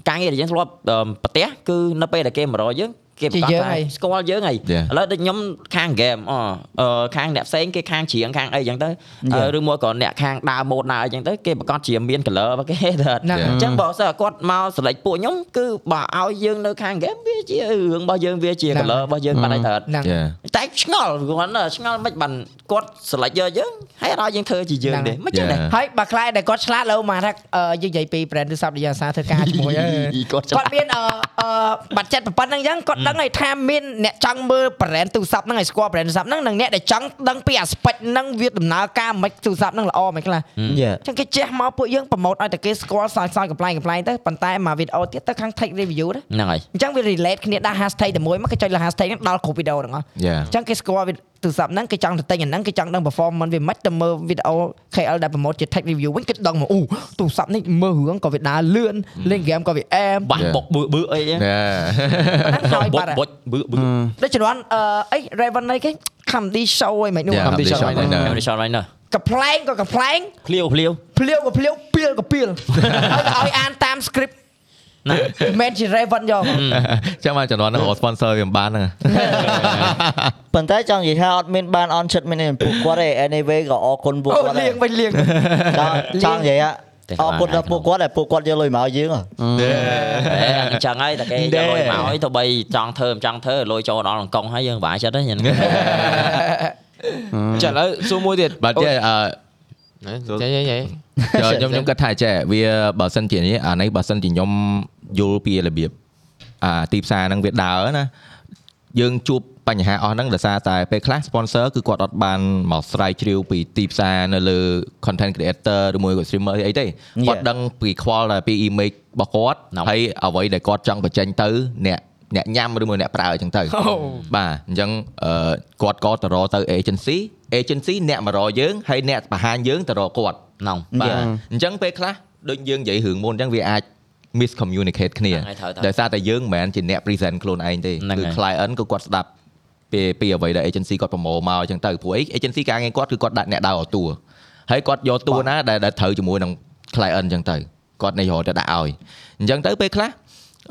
ការងារដែលយើងធ្លាប់អឺមប្រទេសគឺនៅពេលដែលគេមករកយើង គេប្រកាសជាយើងថាហើយស្គាល់យើងហើយ Yeah. ឥឡូវដូចខ្ញុំខាង game អអឺខាងអ្នកផ្សេងគេខាងច្រៀងខាងអីចឹងទៅ Yeah. អឺឬមួយក៏អ្នកខាងដើរម៉ូដដើរអីចឹងទៅគេប្រកាសជាមាន color របស់គេទៅហ្នឹងអញ្ចឹងបើសិនតែគាត់មក select ពួកខ្ញុំគឺបើឲ្យយើងនៅខាង game វាជារឿងរបស់យើងវាជាហ្នឹង color របស់យើងបាត់ហើយទៅហ្នឹង Yeah. តែឆ្ងល់គាត់ណាឆ្ងល់មិនបានគាត់ select យកយើងហើយអត់ឲ្យយើងធ្វើជាយើងហ្នឹងទេមិនចឹងទេ Yeah. ហើយបើខ្លាចដែលគាត់ឆ្លាតលើមកថាអឺយើងនិយាយពី brand ទូរស័ព្ទដែលយើងអាសាធ្វើការជាមួយហើយគាត់ឆ្លាគាត់តមានអឺអឺបាត់ចិត្តប៉ុណ្្នឹងអញ្ចឹងគាត់ដឹងហើយថាមានអ្នកចង់មើល brand ទូរស័ព្ទហ្នឹងឲ្យស្គាល់ brand ទូរស័ព្ទហ្នឹងនិងអ្នកដែលចង់ដឹងពី aspect ហ្នឹងវាដំណើរការមិនទូរស័ព្ទហ្នឹងល្អមិនខ្លះ Yeah. អញ្ចឹងគេចេះមកពួកយើងប្រម៉ូទឲ្យតែគេស្គាល់សើចសើចកំ pl ែងកំ pl ែងទៅប៉ុន្តែមកវីដេអូទៀតទៅខាង take review ទៅហ្នឹងហើយអញ្ចឹងវា relate គ្នាដាក់ hashtag តែមួយមកគេចុចលើ hashtag ហ្នឹងដល់គ្រប់វីដេអូទាំងអស់ Yeah. អញ្ចឹងគេស្គាល់វីដេអូទូរស័ព្ទហ្នឹងគេចង់ទៅទិញអាហ្នឹងគេចង់ដឹង performance វាមិនទៅមើលវីដេអូ KL ដែលប្រម៉ូទជា tech review វិញគេដឹងមកអូទូរស័ព្ទនេះមើលរឿងក៏វាដើរលឿនលេង game ក៏វាអែមបាស់បុកបឺបឺអីហ្នឹង Yeah. ហ្នឹងហើយបុបាកត់បុចបឺបឺដូចជំនាន់អឺអី Raven អីគេ comedy show អីមិននោះ Yeah, comedy comedy show show ហ្នឹងខ្ញុំនេះឆ្លល់ហើយណាកំ pl ែងក៏កំ pl ែងភ្លាវភ្លាវភ្លាវក៏ភ្លាវពីលក៏ពីលឲ្យឲ្យអានតាម script ណាមិនជា Raven យកចាំមកចំនួនហ្នឹងរក sponsor វាមិនបានហ្នឹងប៉ុន្តែចង់និយាយថាអត់មានបានអន់ចិត្តមានទេពួកគាត់ទេ anyway ក៏អរគុណពួកអូគាត់លៀដែរងវិញលៀងចង់ចង់និយាយថា អរគុណដល់ពួកគាត់ដែលពួកគាត់យកលុយមកឲ្យយើងហ៎អញ្ចឹងហើយតែគេយកលុយមកឲ្យទៅបីចង់ធ្វើមិនចង់ធ្វើលុយចូលដល់អង្គុងហើយយើងបាក់ចិត្តហ្នឹងចាឥឡូវសួរមួយទៀតបាទចេះអឺចាចាចាខ្ញុំខ្ញុំគិតថាចេះវាបើសិនជានេះអានេះបើសិនជាខ្ញុំយល់ពីរបៀបអាទីផ្សារហ្នឹងវាដើរណា យើងជួបបញ្ហាអស់ហ្នឹងដោយសារតែពេលខ្លះ sponsor គឺគាត់អត់បានមកស្រាវជ្រាវពីទីផ្សារនៅលើ content creator ឬមួយក៏ streamer អីទេគាត់ដឹងពីខ្វល់តែពី image របស់គាត់ហើយអ្វីដែលគាត់ចង់បញ្ចេញទៅអ្នកអ្នកញ៉ាំឬមួយអ្នកប្រើអញ្ចឹងទៅបាទអញ្ចឹងអឺគាត់ក៏ទៅរកទៅ agency agency អ្នកមករកយើងហើយអ្នកបង្ហាញយើងទៅរកគាត់ហ្នឹងបាទអញ្ចឹងពេលខ្លះដូចយើងនិយាយរឿងមុនអញ្ចឹងវាអាច miscommunicate គ្នាហ្នឹងហើយត្រូវត្រូវដោយសារតែយើងមិនមែនជាអ្នក present ខ្លួនឯងទេហ្នឹងគឺហើយ client ក៏គាត់ស្ដាប់ពីពីអ្វីដែល agency គាត់ប្រមូលមកអញ្ចឹងទៅព្រោះអី agency ការងារគាត់គឺគាត់ដាក់អ្នកដើរតួហើយគាត់យកតួណាដែលដែលត្រូវជាមួយនឹង client អញ្ចឹងទៅគាត់នៃរហូតទៅដាក់ឲ្យអញ្ចឹងទៅពេលខ្លះ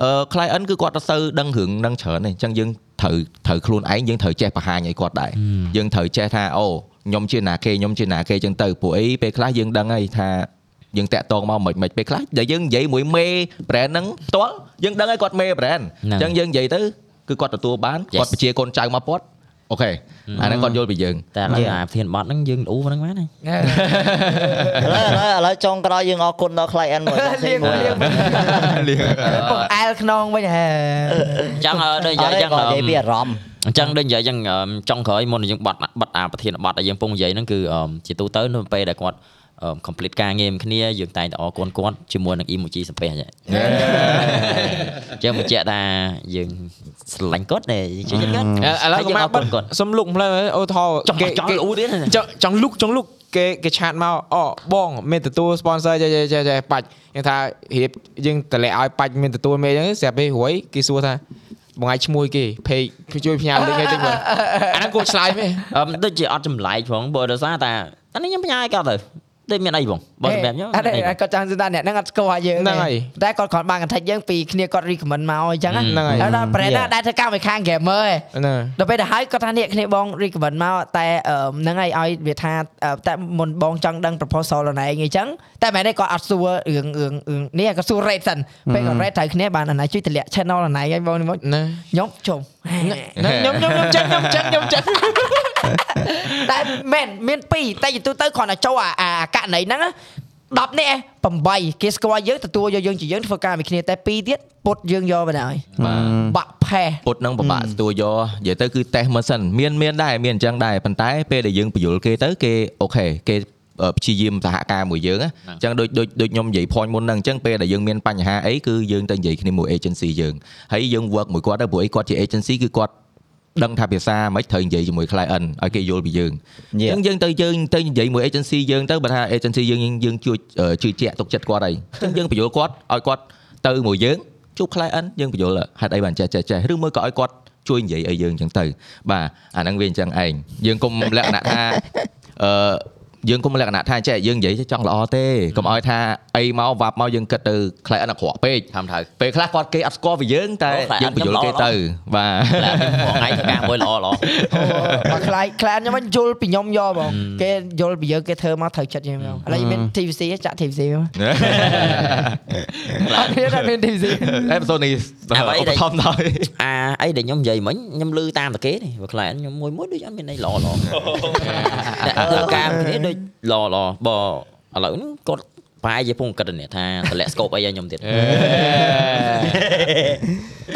អឺ client គឺគាត់អត់សូវដឹងរឿងហ្នឹងច្រើនទេអញ្ចឹងយើងត្រូវត្រូវខ្លួនឯងយើងត្រូវចេះបង្ហាញឲ្យគាត់ដែរយើងត្រូវចេះថាអូខ្ញុំជាណាគេខ្ញុំជាណាគេអញ្ចឹងទៅព្រោះអីពេលខ្លះយើងដឹងហើយថា យើងតាក់តងមកមិនមិនពេលខ្លះដែលយើងនិយាយមួយមេ brand ហ្នឹងផ្ទាល់យើងដឹងហើយគាត់មេ brand ហ្នឹង អញ្ចឹងយើងនិយាយទៅគឺគាត់ទទួលបាន Yes គាត់បញ្ជាកូនចៅមកគាត់អូខេអាហ្នឹងគាត់យល់ពីយើង តែឥឡូវអាប្រធានបတ်ហ្នឹងយើងល្អហ្នឹងមែនទេ ឥឡូវឥឡូវឥឡូវចុងក្រោយយើងអរគុណដល់ client មួយ លៀងលៀងពុកអែលខ្នងវិញហ៎ អញ្ចឹងអឺដូចនិ អ យាយ រ អញ្ចឹង ក៏និយាយពីអារម្មណ៍ អញ្ចឹងដូចនិយាយអញ្ចឹងអឺចុងក្រោយមុននឹងយើងបတ်បတ်អាប្រធានបတ်ដែលយើងពងនិយាយហ្នឹងគឺអឺជាទូទៅនៅពេលដែលគាត់អឺ complete ការងារមួយគ្នាយើងតែងតែអរគុណគាត់ជាមួយនឹង emoji សំពះអញ្ចឹងអញ្ចឹងបញ្ជាក់ថាយើងស្រឡាញ់គាត់ដែរយើងជួយគាត់ឥឡូវហើក៏យើងមកអរគុណគាត់សុំលុកផ្លែអូថោចង់ចង់លូទៀតណាចង់ចង់លុកចង់លុកគេគេឆាតមកអូបងមានទទួល sponsor ចេះចេះចេះចេះបាច់ខ្ញុំថារៀបយើងតម្លាក់ឲ្យបាច់មានទទួលមេអញ្ចឹងស្រាប់ពេលរួយគេសួរថាបងឯងឈ្មោះគេ page ជួយផ្ញើលេខឲ្យតិចមើលអាហ្នឹងគួរឆ្លើយមែនអឺដូចជាអត់ចម្លែកផងបើដោយសារតែអានេះខ្ញុំផ្ញើឲ្យគាត់ទៅ ដូចមានអីបងបើសម្រាប់ខ្ញុំអត់ទេគាត់ចង់ថាអ្នកហ្នឹងអត់ស្គាល់យើងហ្នឹងហើយតែគាត់គ្រាន់បាន contact យើងពីគ្នាគាត់ recommend មកអញ្ចឹងហ្នឹងហើយដល់ brand ណាដែលធ្វើការមួយខាង gamer ឯងហ្នឹងដល់ពេលទៅហើយគាត់ថានេះគ្នាបង recommend មកតែអឺហ្នឹងហើយឲ្យវាថាអឺតែមុនបងចង់ដឹង proposal ខ្លួនឯងអញ្ចឹងតែមែនទេគាត់អត់សួររឿងរឿងរឿងនេះគាត់សួរ rate សិនពេលគាត់ rate ត្រូវគ្នាបានអាណាជួយតម្លាក់ channel ខ្លួនឯងឲ្យបងនេះមកណាខ្ញុំជុំខ្ញុំខ្ញុំខ្ញុំចឹងខ្ញុំចឹងខ្ញុំចឹង តែមែនមាន2តែយទូទៅគ្រាន់តែចូលអាអាករណីហ្នឹងណា10នេះ8គេស្គាល់យើងទទួលយកយើងជាយើងធ្វើការមួយគ្នាតែ2ទៀតពុតយើងយកបណ្ដោយបាទបាក់ផេះពុតនឹងពិបាកទទួលយកនិយាយទៅគឺតេស្តមើលសិនមានមានដែរមានអញ្ចឹងដែរប៉ុន្តែពេលដែលយើងបញ្យល់គេទៅគេអូខេគេអឺព្យាយាមសហការមួយយើងណាអញ្ចឹងដូចដូចដូចខ្ញុំនិយាយ point មុនហ្នឹងអញ្ចឹងពេលដែលយើងមានបញ្ហាអីគឺយើងទៅនិយាយគ្នាមួយ agency យើងហើយយើង work មួយគាត់ទៅព្រោះអីគាត់ជា agency គឺគាត់ ដឹងថាភាសាមិនត្រូវនិយាយជាមួយ client ឲ្យគេយល់ពីយើងអញ្ចឹងយើងទៅយើងទៅនិយាយមួយ agency យើងទៅបើថា agency យើងយើងជួយអឺជឿជាក់ទុកចិត្តគាត់ហើយអញ្ចឹងយើងបញ្យល់គាត់ឲ្យគាត់ទៅមួយយើងជួប client យើងបញ្យល់ហេតុអីបានចេះចេះចេះឬមួយក៏ឲ្យគាត់ជួយនិយាយឲ្យយើងអញ្ចឹងទៅបាទអាហ្នឹងវាអញ្ចឹងឯងយើងគុំលក្ខណៈថាអឺ យើងគុំលក្ខណៈថាចេះយើងនិយាយចង់ល្អទេកុំឲ្យថាអីមកវាប់មកយើងគិតទៅខ្លែអិនអាក្រក់ពេកតាមត្រូវពេលខ្លះគាត់គេអត់ស្គាល់ពីយើងតែអូខ្លែអិនយើងបញ្យល់គេខ្ញុំល្អទៅបាទតែខ្ញុំថ្ងៃធ្វើការមួយល្អល្អបើខ្លាយខ្លានខ្ញុំវិញយល់ពីខ្ញុំយកបងគេយល់ពីយើងគេធ្វើមកត្រូវចិត្តយើងមកឥឡូវមាន TVC ចាក់ TVC មកអត់មានអត់មាន TVC អេបសូនេះឧបត្ថម្ភដោយអាអីដែលខ្ញុំនិយាយមិញខ្ញុំលឺតាមតែគេនេះបើខ្លែខ្ញុំមួយមួយដូចអត់មានអីល្អល្អតែធ្វើការគ្នាដូចល្អល្អបើឥឡូវហ្នឹងគាត់ប្រហែលជាពងគិតនេះថាតម្លាក់ស្កូបអីឲ្យខ្ញុំទៀត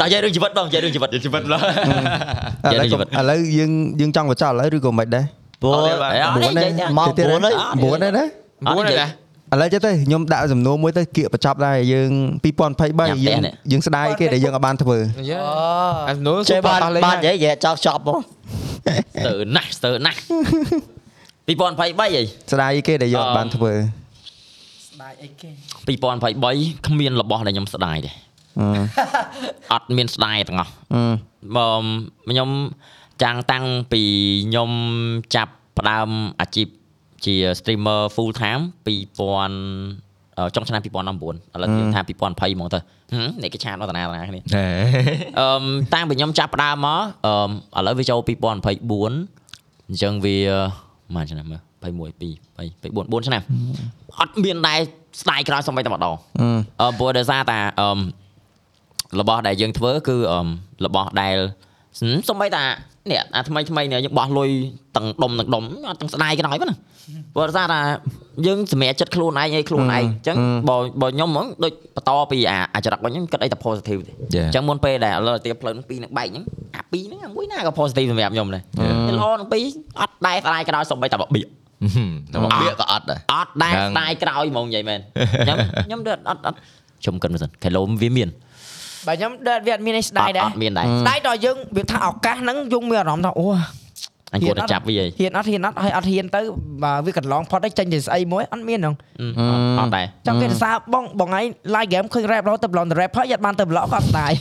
តើនិយាយរឿងជីវិតបងនិយាយរឿងជីវិតជីវិតឡើឥយឡូវជីវិតឥឡូវយើងយើងចង់បញ្ចប់ឥឡូវឬក៏មិនដែរព្រោះអត់ទេនិយាយតែមកទៀត4ហើយ9ដែរណាមួយណាឥឡូវចេះទៅខ្ញុំដាក់សំណួរមួយទៅគៀកបញ្ចប់ដែរយើង2023យើងយើងស្ដាយគេដែលយើងអត់បានធ្វើយើអូអានោះចេសុះំបានតោះលេងបាននិយាយនិយាយចោលចប់មកស្ទើរណាស់ស្ទើរណាស់ 2023អីស្ដាយគេដែលយើងអត់បានធ្វើស្ដាយអីគេ2023គ្មានរបស់ដែលខ្ញុំស្ដាយទេអឺអត់មានស្ដាយទាំងអស់អឺបើខ្ញុំចាំងតាំងពីខ្ញុំចាប់ផ្ដើមអាជីពជា streamer full time 2000អឺចុងឆ្នាំ2019ឥឡូវយើងថា2020ហ្មងទៅហឹមនេះគេឆាតអត់តាណាតាណាគ្នាអឺមតាំងពីខ្ញុំចាប់ផ្ដើមមកអឺឥឡូវវាចូល2024អញ្ចឹងវា ម៉ានឆ្នាំមើល21 2 24 4ឆ្នាំអត់មានដែរស្ដាយក្រោយសំបីតែម្ដងអឺអឺព្រោះដោយសារតាអឺមរបស់ដែលយើងធ្វើគឺអឺមរបស់ដែលហឹមសំបីតានេះអាថ្មីថ្មីនេះយើងបោះលុយទាំងដុំទាំងដុំអត់ទាំងស្ដាយក្រោយប៉ុណ្ណា ព្រោះដោយសារតាយើងសម្រាប់ចិត្តខ្លួនឯងអីខ្លួនឯងអញ្ចឹងបើបើខ្ញុំហ្មងដូចបន្តពីអាអាចរិតវិញខ្ញុំគិតអីតែ positive ទេអញ្ចឹងមុនពេលដែលឥឡូវទៀតផ្លូវនឹងពីរនឹងបែកអញ្ចឹងអាពីរហ្នឹងអាមួយណាក៏ positive សម្រាប់ខ្ញុំដែរតែល្អនឹងពីរអត់ដែរស្ដាយក្រោយសំបីតែបបៀកតែមកវាក៏អត់ដែរអត់ដែរហ្នឹងស្ដាយក្រោយហ្មងនិយាយមែនខ្ញុំខ្ញុំដូចអត់អត់ខ្ញុំគិតមើលសិនខេឡូមវាមានបើខ្ញុំដេតវាអត់មានអីស្ដាយដែរអត់មានដែរស្ដាយដល់យើងវាថាឱកាសហ្នឹងយើងមានអារម្មណ៍ថាអូ អញគួរតែចាប់វាអីហ៊ានអត់ហ៊ានអត់ហើយអត់ហ៊ានទៅបើវាកន្លងផុតទៅចេញទៅស្អីមួយអត់មានហ្នឹងអឺអត់ដែរចាំគេទៅសារបងបងឯង live game ឃើញ rap រហូតទៅ blog ទៅ rap ហើយអត់បានទៅ blog ក៏អត់ស្ដាយ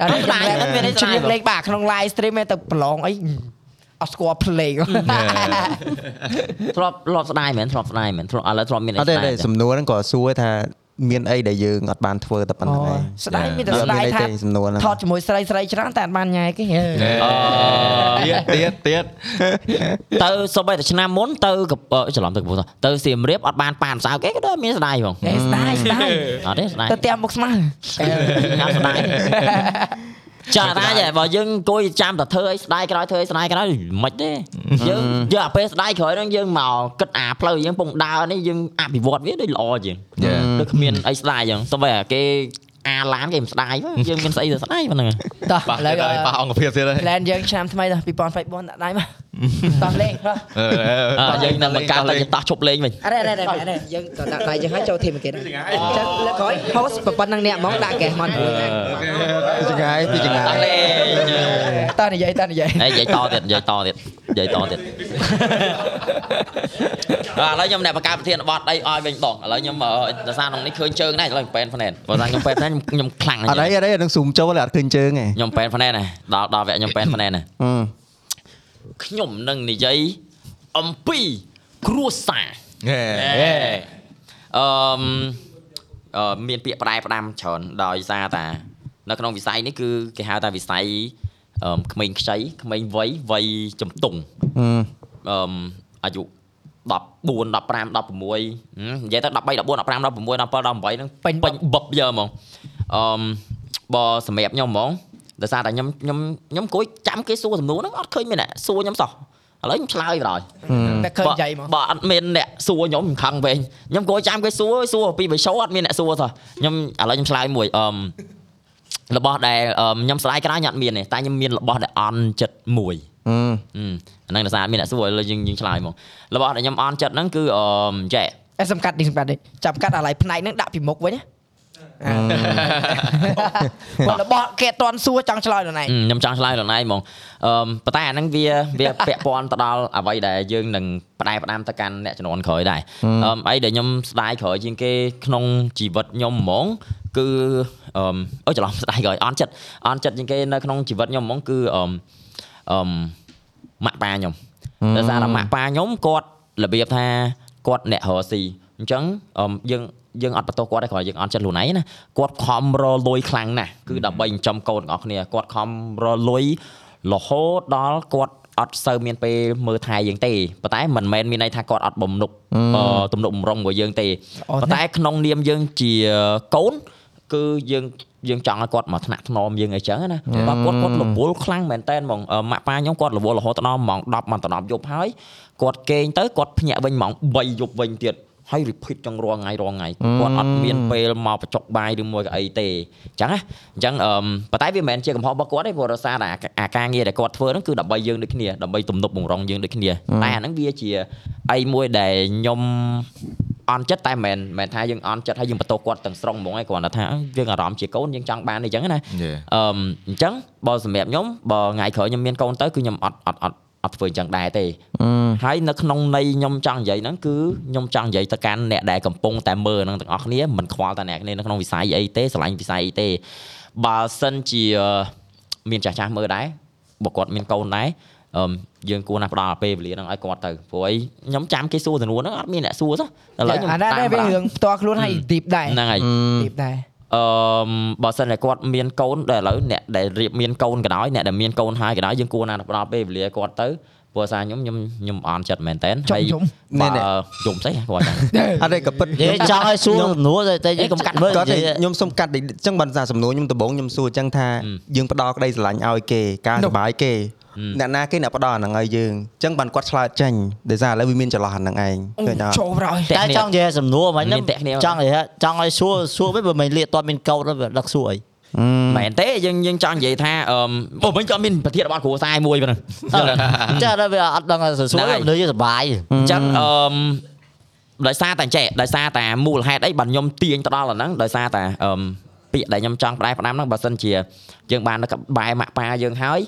អត់ស្ដាយអត់មានអីស្ដាយលេងបាក្នុង live stream ឯងទៅ blog អីអត់ស្គាល់ play ធ្លាប់ធ្លាប់ស្ដាយមែនធ្លាប់ស្ដាយមែនធ្លាប់ឥឡូវធ្លាប់មានអីអត់ទេស្ដាយទេសំណួរហ្នឹងក៏សួរថា មានអីដែលយើងអត់បានធ្វើតែប៉ុណ្្នឹងឯងស្ដាយមានតែអត់ស្ដាមានយអីថាទេសំណួរហ្នឹងថតជាមួយស្រីស្រីច្រើនតែអត់បានញ៉ែគេទៀតទៀតទៀតទៅសូម្បីតែឆ្នាំមុនទៅកពច្រឡំទៅកំពូលទៅសៀមរាបអត់បានប៉ានសៅគេក៏ដូចមានស្ដាយហ្មងហេស្ដាយស្ដាយអត់ទេស្ដាយទៅផ្ទះមុខស្មើកាប់ស្ដាយ ចាតាយបើយើងអង្គុយចាំតែធ្វើអីស្ដាយក្រោយធ្វើអីស្ដាយក្រោយមិនទេយើងយើងអាពេលស្ដាយក្រោយហ្នឹងយើងមកគិតអាផ្លូវយើងពងដើរនេះយើងអភិវឌ្ឍវាដូចល្អជាងដូចគ្មានអីស្ដាយចឹងសូម្បីតែគេអាឡានគេមិនស្ដាយទេយើងមានស្អីទៅស្ដាយប៉ុណ្ណឹងតោះប៉ះឥឡូវទៀតហើយប៉ះអង្គភាពទៀតហើយ plan យើងឆ្នាំថ្មីដល់2024ដាក់ដៃមក តោះលេងហ៎អើយើងនឹងបង្កើតតែយើងតោះជប់លេងវិញអរេអរេអរេយើងក៏ដាក់ដៃចឹងហើយចូលធីមគេដែរចឹងលើកក្រោយ host ប៉ុណ្ណឹងអ្នកហ្មងដាក់កេះមកមួយពីចង្ងាយពីចង្ងាតោះយលេងតើនិយាយតើនិយាយហើយនិយាយតទៀតនិយាយតទៀតនិយាយតទៀតឥឡូវខ្ញុំអ្នកបង្កើតប្រធានបទអីឲ្យវិញបងឥឡូវខ្ញុំដោយសារក្នុងនេះឃើញជើងដែរឥឡូវប៉ែនហ្វណែនបើថាខ្ញុំប៉ែនហ្វណែនខ្ញុំខ្លាំងណាស់អត់អីអត់អីនឹងស៊ូមចូលតែអត់ឃើញជើងឯងខ្ញុំប៉ែនហ្វណែនណាដល់ដល់វគ្គខ្ញុំប៉ែនហ្វណែនណាអឺ ខ្ញុំនឹងនិយាយអំពីគ្រួសារហេអឺមអឺមានពាក្យផ្ដែផ្ដាំច្រើនដោយសារតានៅក្នុងវិស័យនេះគឺគេហៅថាវិស័យអឺមក្មេងខ្ចីក្មេងវ័យវ័យជំទង់អឺអឺមអាយុ14 15 16និយាយទៅ13 14 15 16 17 18ហ្នឹងពេញពេញបឹបយើហ្មងអឺមបើសម្រាប់ខ្ញុំហ្មង ដោយសារតែខ្ញុំខ្ញុំខ្ញុំអង្គុយចាំគេសួរសំណួរហ្នឹងអត់ឃើញមានអ្នកសួរខ្ញុំសោះឥឡូវខ្ញុំឆ្លើយបណ្ដោយតែឃើញនិយាយមកបើអត់មានអ្នកសួរខ្ញុំខ្ញុំខឹងវិញខ្ញុំគួរចាំគេសួរសួរពីបិឈោអត់មានអ្នកសួរសោះខ្ញុំឥឡូវខ្ញុំឆ្លើយមួយអឺមរបស់ដែលអឺមខ្ញុំស្ដាយក្រោយខ្ញុំអត់មានទេតែខ្ញុំមានរបស់ដែលអន់ចិត្តមួយអឺអឺអាហ្នឹងដោយសារអត់មានអ្នកសួរឥឡូវយើងយើងឆ្លើយមករបស់ដែលខ្ញុំអន់ចិត្តហ្នឹងគឺអឺមចេះអេសំកាត់នេះសំកាត់នេះចាំកាត់អាឡៃផ្នែកហ្នឹងដាក់ពីមុខវិញណាបើ របស់គេអត់តន់សួរចង់ឆ្លើយដល់ណៃអឺខ្ញុំចង់ឆ្លើយដល់ណៃហ្មងអឺមប៉ុន្តែអាហ្នឹងវាវាពាក់ព័ន្ធទៅដល់អ្វីដែលយើងនឹងផ្ដែផ្ដាំទៅកាន់អ្នកជំនាន់ក្រោយដែរអឺមអីដែលខ្ញុំស្ដាយក្រោយជាងគេក្នុងជីវិតខ្ញុំហ្មងគឺអឺអូច្រឡំស្ដាយក៏អន់ចិត្តអន់ចិត្តជាងគេនៅក្នុងជីវិតខ្ញុំហ្មងគឺអឺអឺម៉ាក់ប៉ាខ្ញុំដោយសារតែម៉ាក់ប៉ាខ្ញុំគាត់របៀបថាគាត់អ្នករកស៊ីអញ្ចឹងអឺយើង យើងអត់បន្ទោសគាត់ទេគ្រាន់យើងអត់ចិត្តខ្លួនឯងណាគាត់ខំរលុយខ្លាំងណាស់គឺដើម្បីចិញ្ចឹមកូនទាំងអស់គ្នាគាត់ខំរលុយរហូតដល់គាត់អត់សូវមានពេលមើលថែយើងទេប៉ុន្តែមិនមែនមានន័យថាគាត់អត់បំនុកទំនុកបំរុងរបស់យើងទេប៉ុន្តែក្នុងនាមយើងជាកូនគឺយើងយើងចង់ឲ្យគាត់មកថ្នាក់ថ្នមយើងអីចឹងណាបើគាត់គាត់រវល់ខ្លាំងមែនតើហ្មងម៉ាក់ប៉ាខ្ញុំគាត់រវល់រហូតដល់ម៉ោង10ម៉ោង10យប់ហើយគាត់គេងទៅគាត់ភ្ញាក់វិញម៉ោង3យប់វិញទៀត ហើយ repeat ចង់រាល់ថ្ងៃរាល់ថ្ងៃគាត់អត់មានពេលមកបញ្ចុកបាយឬមួយក៏អីទេអញ្ចឹងណាអញ្ចឹងអឺប៉ុន្តែវាមិនមែនជាកំហុសរបស់គាត់ទេព្រោះរសារតែអាការងារដែលគាត់ធ្វើហ្នឹងគឺដើម្បីយើងដូចគ្នាដើម្បីទំនប់បង្រងយើងដូចគ្នាតែអាហ្នឹងវាជាអីមួយដែលខ្ញុំអន់ចិត្តតែមិនមែនថាយើងអន់ចិត្តហើយយើងបន្ទោសគាត់ទាំងស្រុងហ្មងឯងគ្រាន់តែថាយើងអារម្មណ៍ជាកូនយើងចង់បានអីចឹងណាអឺអញ្ចឹងបើសម្រាប់ខ្ញុំបើថ្ងៃក្រោយខ្ញុំមានកូនទៅគឺខ្ញុំអត់អត់អត់ អត់ធ្វើអញ្ចឹងដែរទេហើយនៅក្នុងន័យខ្ញុំចង់និយាយហ្នឹងគឺខ្ញុំចង់និយាយទៅកាន់អ្នកដែលកំពុងតែមើលហ្នឹងទាំងអស់គ្នាមិនខ្វល់តែអ្នកគ្នានៅក្នុងវិស័យអីទេឆ្លាញ់វិស័យអីទេបើសិនជាមានចាស់ចាស់មើលដែរបើគាត់មានកូនដែរអឺយើងគួរណាស់ផ្ដល់ពេលវេលាហ្នឹងឲ្យគាត់ទៅព្រោះអីខ្ញុំចាំគេសួរសំណួរហ្នឹងអត់មានអ្នកសួរសោះឥឡូវខ្ញុំអានេះវារឿងផ្ទាល់ខ្លួនហើយ deep ដែរហ្នឹងហើយ deep ដែរ អឺបើសិនតែគាត់មានកូនដែលឥឡូវអ្នកដែលរៀបមានកូនក៏ដោយអ្នកដែលមានកូនហើយក៏ដោយយើងគួរណាស់ផ្ដល់ពេលវេលាគាត់ទៅព្រោះសារខ្ញុំខ្ញុំខ្ញុំអន់ចិត្តមែនតើហើយបើយំស្អីគាត់ចឹងអត់ទេក៏ពិតនិយាយចង់ឲ្យសួរសំណួរតែយើងកុំកាត់មើលគាត់ខ្ញុំសុំកាត់អញ្ចឹងបើសារសំណួរខ្ញុំដំបូងខ្ញុំសួរអញ្ចឹងថាយើងផ្ដល់ក្តីស្រឡាញ់ឲ្យគេការសុបាយគេ អ្នកណាគេអ្នកផ្ដល់អាហ្នឹងឲ្យយើងអញ្ចឹងបានគាត់ឆ្លើយចេញដោយសារឥឡូវវាមានចន្លោះអាហ្នឹងឯងឃើញដល់ចូលប្រយតែចង់និយាយសំណួរមិនចង់និយាយចង់ឲ្យសួរសួរវិញបើមិនលាកតមានកោតវាដឹកសួរអីមែនទេយើងយើងចង់និយាយថាអឺបើវិញក៏មានប្រធានបទគ្រួសារមួយប៉ុណ្ណឹងចាដល់វាអត់ដឹងសួរមនុស្សយើងសុបាយអញ្ចឹងអឺដោយសារតែចេះដោយសារតែមូលហេតុអីបាទខ្ញុំទាញទៅដល់អាហ្នឹងដោយសារតែអឺ ពាក្យដែលខ្ញុំចង់ផ្ដែផ្ដាំហ្នឹងបើសិនជាយើងបាននៅក្បែរម៉ាក់ប៉ាយើងហើយ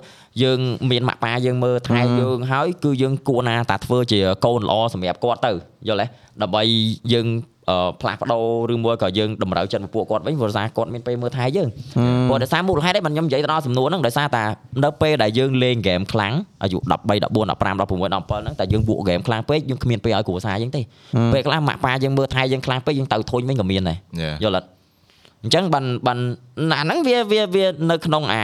យើងមានម៉ាក់ប៉ាយើងមើលថែយើងហើយគឺយើងគួរណាតាធ្វើជាកូនល្អសម្រាប់គាត់ទៅយល់ទេដើម្បីយើងផ្លាស់ប្ដូរឬមួយក៏យើងតម្រូវចិត្តពួកគាត់វិញព្រោះសារគាត់មានពេលមើលថែយើងព្រោះដោយសារមូលហេតុឯងខ្ញុំនិយាយទៅដល់សំណួរហ្នឹងដោយសារតែនៅពេលដែលយើងលេងហ្គេមខ្លាំងអាយុ13 14 15 16 17ហ្នឹងតែយើងពួកហ្គេមខ្លាំងពេកយើងគ្មានពេលឲ្យគ្រួសារយើងទេពេលខ្លះម៉ាក់ប៉ាយើងមើលថែយើងខ្លាំងពេកយើងទៅធុញវិញក៏មានដែរយល់អត់ អញ្ចឹងបានបានអាហ្នឹងវាវាវានៅក្នុងអា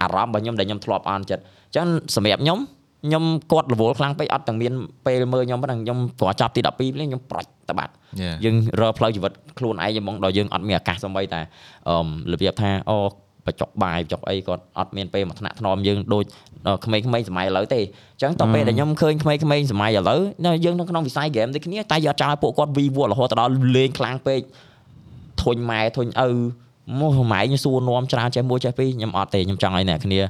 អារម្មណ៍របស់ខ្ញុំដែលខ្ញុំធ្លាប់អន់ចិត្តអញ្ចឹងសម្រាប់ខ្ញុំខ្ញុំគាត់រវល់ខ្លាំងពេកអត់ទាំងមានពេលមើលខ្ញុំប៉ុណ្ណឹងខ្ញុំគ្រាន់ចាប់ទី12ភ្លេងខ្ញុំប្រាច់តបាត់យើងរើផ្លូវជីវិតខ្លួនឯងហ្មងដល់យើងអត់មានឱកាសសំបីតែអឺរបៀបថាអូបច្ចុកបាយបច្ចុកអីគាត់អត់មានពេលមកថ្នាក់ថ្នមយើងដូចក្មេងៗសម័យឥឡូវទេអញ្ចឹងតទៅពេលដែលខ្ញុំឃើញក្មេងៗសម័យឥឡូវយើងនៅក្នុងវិស័យហ្គេមដូចគ្នាតែយកចោលពួកគាត់វីវរហូតដល់លេងខ្លាំងពេក ធុញម៉ែធុញឪមកម៉ែខ្ញុំសួរនាំច្រើនចេះមួយចេះពីរខ្ញុំអត់ទេខ្ញុំចង់ឲ្យអ្នកគ្នា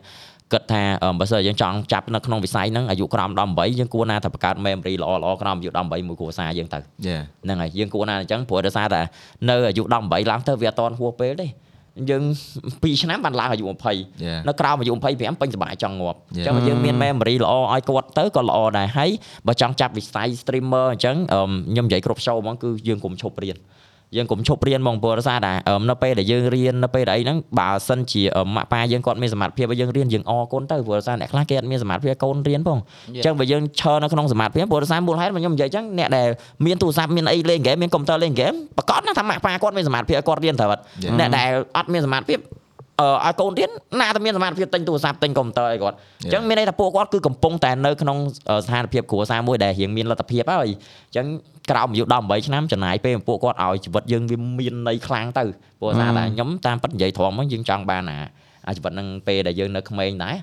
គិតថាបើសិនយើងចង់ចាប់នៅក្នុងវិស័យហ្នឹងអាយុក្រោម18យើងគួរណាតែបង្កើត memory ល្អល្អក្រោមអាយុ18មួយគ្រួសារយើងទៅហ្នឹងហើយយើងគួរណាអញ្ចឹងព្រោះដោយសារតែនៅអាយុ18ឡើងទៅវាអត់តន់ហួសពេលទេយើង2ឆ្នាំបានឡើងអាយុ20នៅក្រោមអាយុ25ពេញសប្បាយចង់ងាប់អញ្ចឹងយើងមាន memory ល្អឲ្យគាត់ទៅក៏ល្អដែរហើយបើចង់ចាប់វិស័យ streamer អញ្ចឹងខ្ញុំនិយាយគ្រប់ show ហ្មងគឺយើងកុំឈប់រៀន យើងកុំឈប់រៀនមកព្រោះសារតែនៅពេលដែលយើងរៀននៅពេលដែលអីហ្នឹងបើសិនជាម៉ាក់ប៉ាយើងគាត់មានសមត្ថភាពឲ្យយើងរៀនយើងអរគុណទៅព្រោះសារអ្នកខ្លះគេអត់មានសមត្ថភាពកូនរៀនផងអញ្ចឹងបើយើងឈរនៅក្នុងសមត្ថភាពព្រោះសារមូលហេតុខ្ញុំនិយាយអញ្ចឹងអ្នកដែលមានទូរស័ព្ទមានអីលេងហ្គេមមានកុំព្យូទ័រលេងហ្គេមប្រកាសណាថាម៉ាក់ប៉ាគាត់មានសមត្ថភាពគាត់រៀនត្រូវអត់អ្នកដែលអត់មានសមត្ថភាព ឲ្យកូនរៀនណាតែមានសមត្ថភាពទិញទូរស័ព្ទទិញកុំព្យូទ័រអីគាត់អញ្ចឹងមានន័យថាពួកគាត់គឺកំពុងតែនៅក្នុងស្ថានភាពគ្រួសារមួយដែលរៀងមានលទ្ធភាពហើយអញ្ចឹងក្រោមអាយុ18ឆ្នាំចំណាយពេលពួកគាត់ឲ្យជីវិតយើងវាមានន័យខ្លាំងទៅព្រោះថាតែខ្ញុំតាមពិតនិយាយត្រង់មកយើងចង់បានអាជីវិតនឹងពេលដែលយើងនៅក្មេងដែរ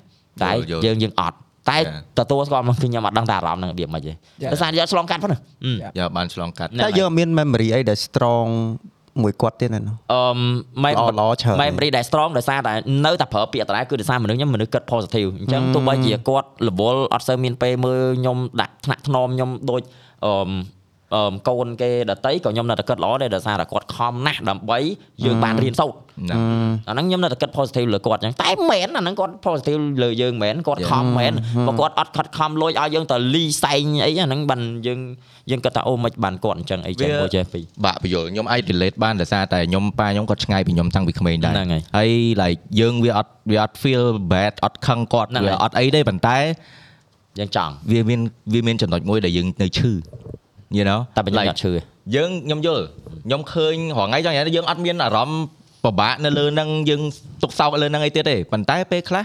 តែយើងយើងអត់តែទទួលស្គាល់មកគឺខ្ញុំអត់ដឹងតែអារម្មណ៍នឹងរបៀបម៉េចទេដោយសារយកឆ្លងកាត់ប៉ុណ្ណាយកបានឆ្លងកាត់តែយើងមាន memory អីដែល strong មួយគាត់ទៀតណាអឺម៉ែល្អច្រើន memory ដែល strong ដោយសារតែនៅតែប្រើពាក្យតដែរគឺដោយសារមនុស្សខ្ញុំមនុស្សគិត positive អញ្ចឹងទោះបីជាគាត់រវល់អត់សូវមានពេលមើលខ្ញុំដាក់ថ្នាក់ថ្នមខ្ញុំដូចអឺអឺ កូនគេដតីក៏ខ្ញុំនៅតែគិតល្អដែរដោយសារតែគាត់ខំណាស់ដើម្បីយើងបានរៀនសូត្រណាអាហ្នឹងខ្ញុំនៅតែគិត positive លើគាត់អញ្ចឹងតែមិនមែនអាហ្នឹងគាត់ positive លើយើងមិនមែនគាត់ខំមិនមែនបើគាត់អត់ខិតខំលួចឲ្យយើងទៅលីសែងអីអាហ្នឹងបានយើងយើងគិតថាអូមិនបានគាត់អញ្ចឹងអីចឹងវាព្រោះចេះពីបាក់បញ្យល់ខ្ញុំអាច relate បានដោយសារតែខ្ញុំប៉ាខ្ញុំគាត់ឆ្ងាយពីខ្ញុំតាំងពីក្មេងដែរហ្នឹងហើយហើយ like យើងវាអត់វាអត់ feel bad អត់ខឹងគាត់ហ្នឹងវាហើយអត់អីទេប៉ុន្តែយើងចង់វាមានវាមានចំណុចមួយដែលយើងនៅឈឺ you know តែបើយើង Like អត់ឈឺទេយើងខ្ញុំយល់ខ្ញុំឃើញរហងៃចង់និយាយថាយើងអត់មានអារម្មណ៍ពិបាកនៅលើហ្នឹងយើងទុកសោកលើហ្នឹងអីទៀតទេប៉ុន្តែពេលខ្លះ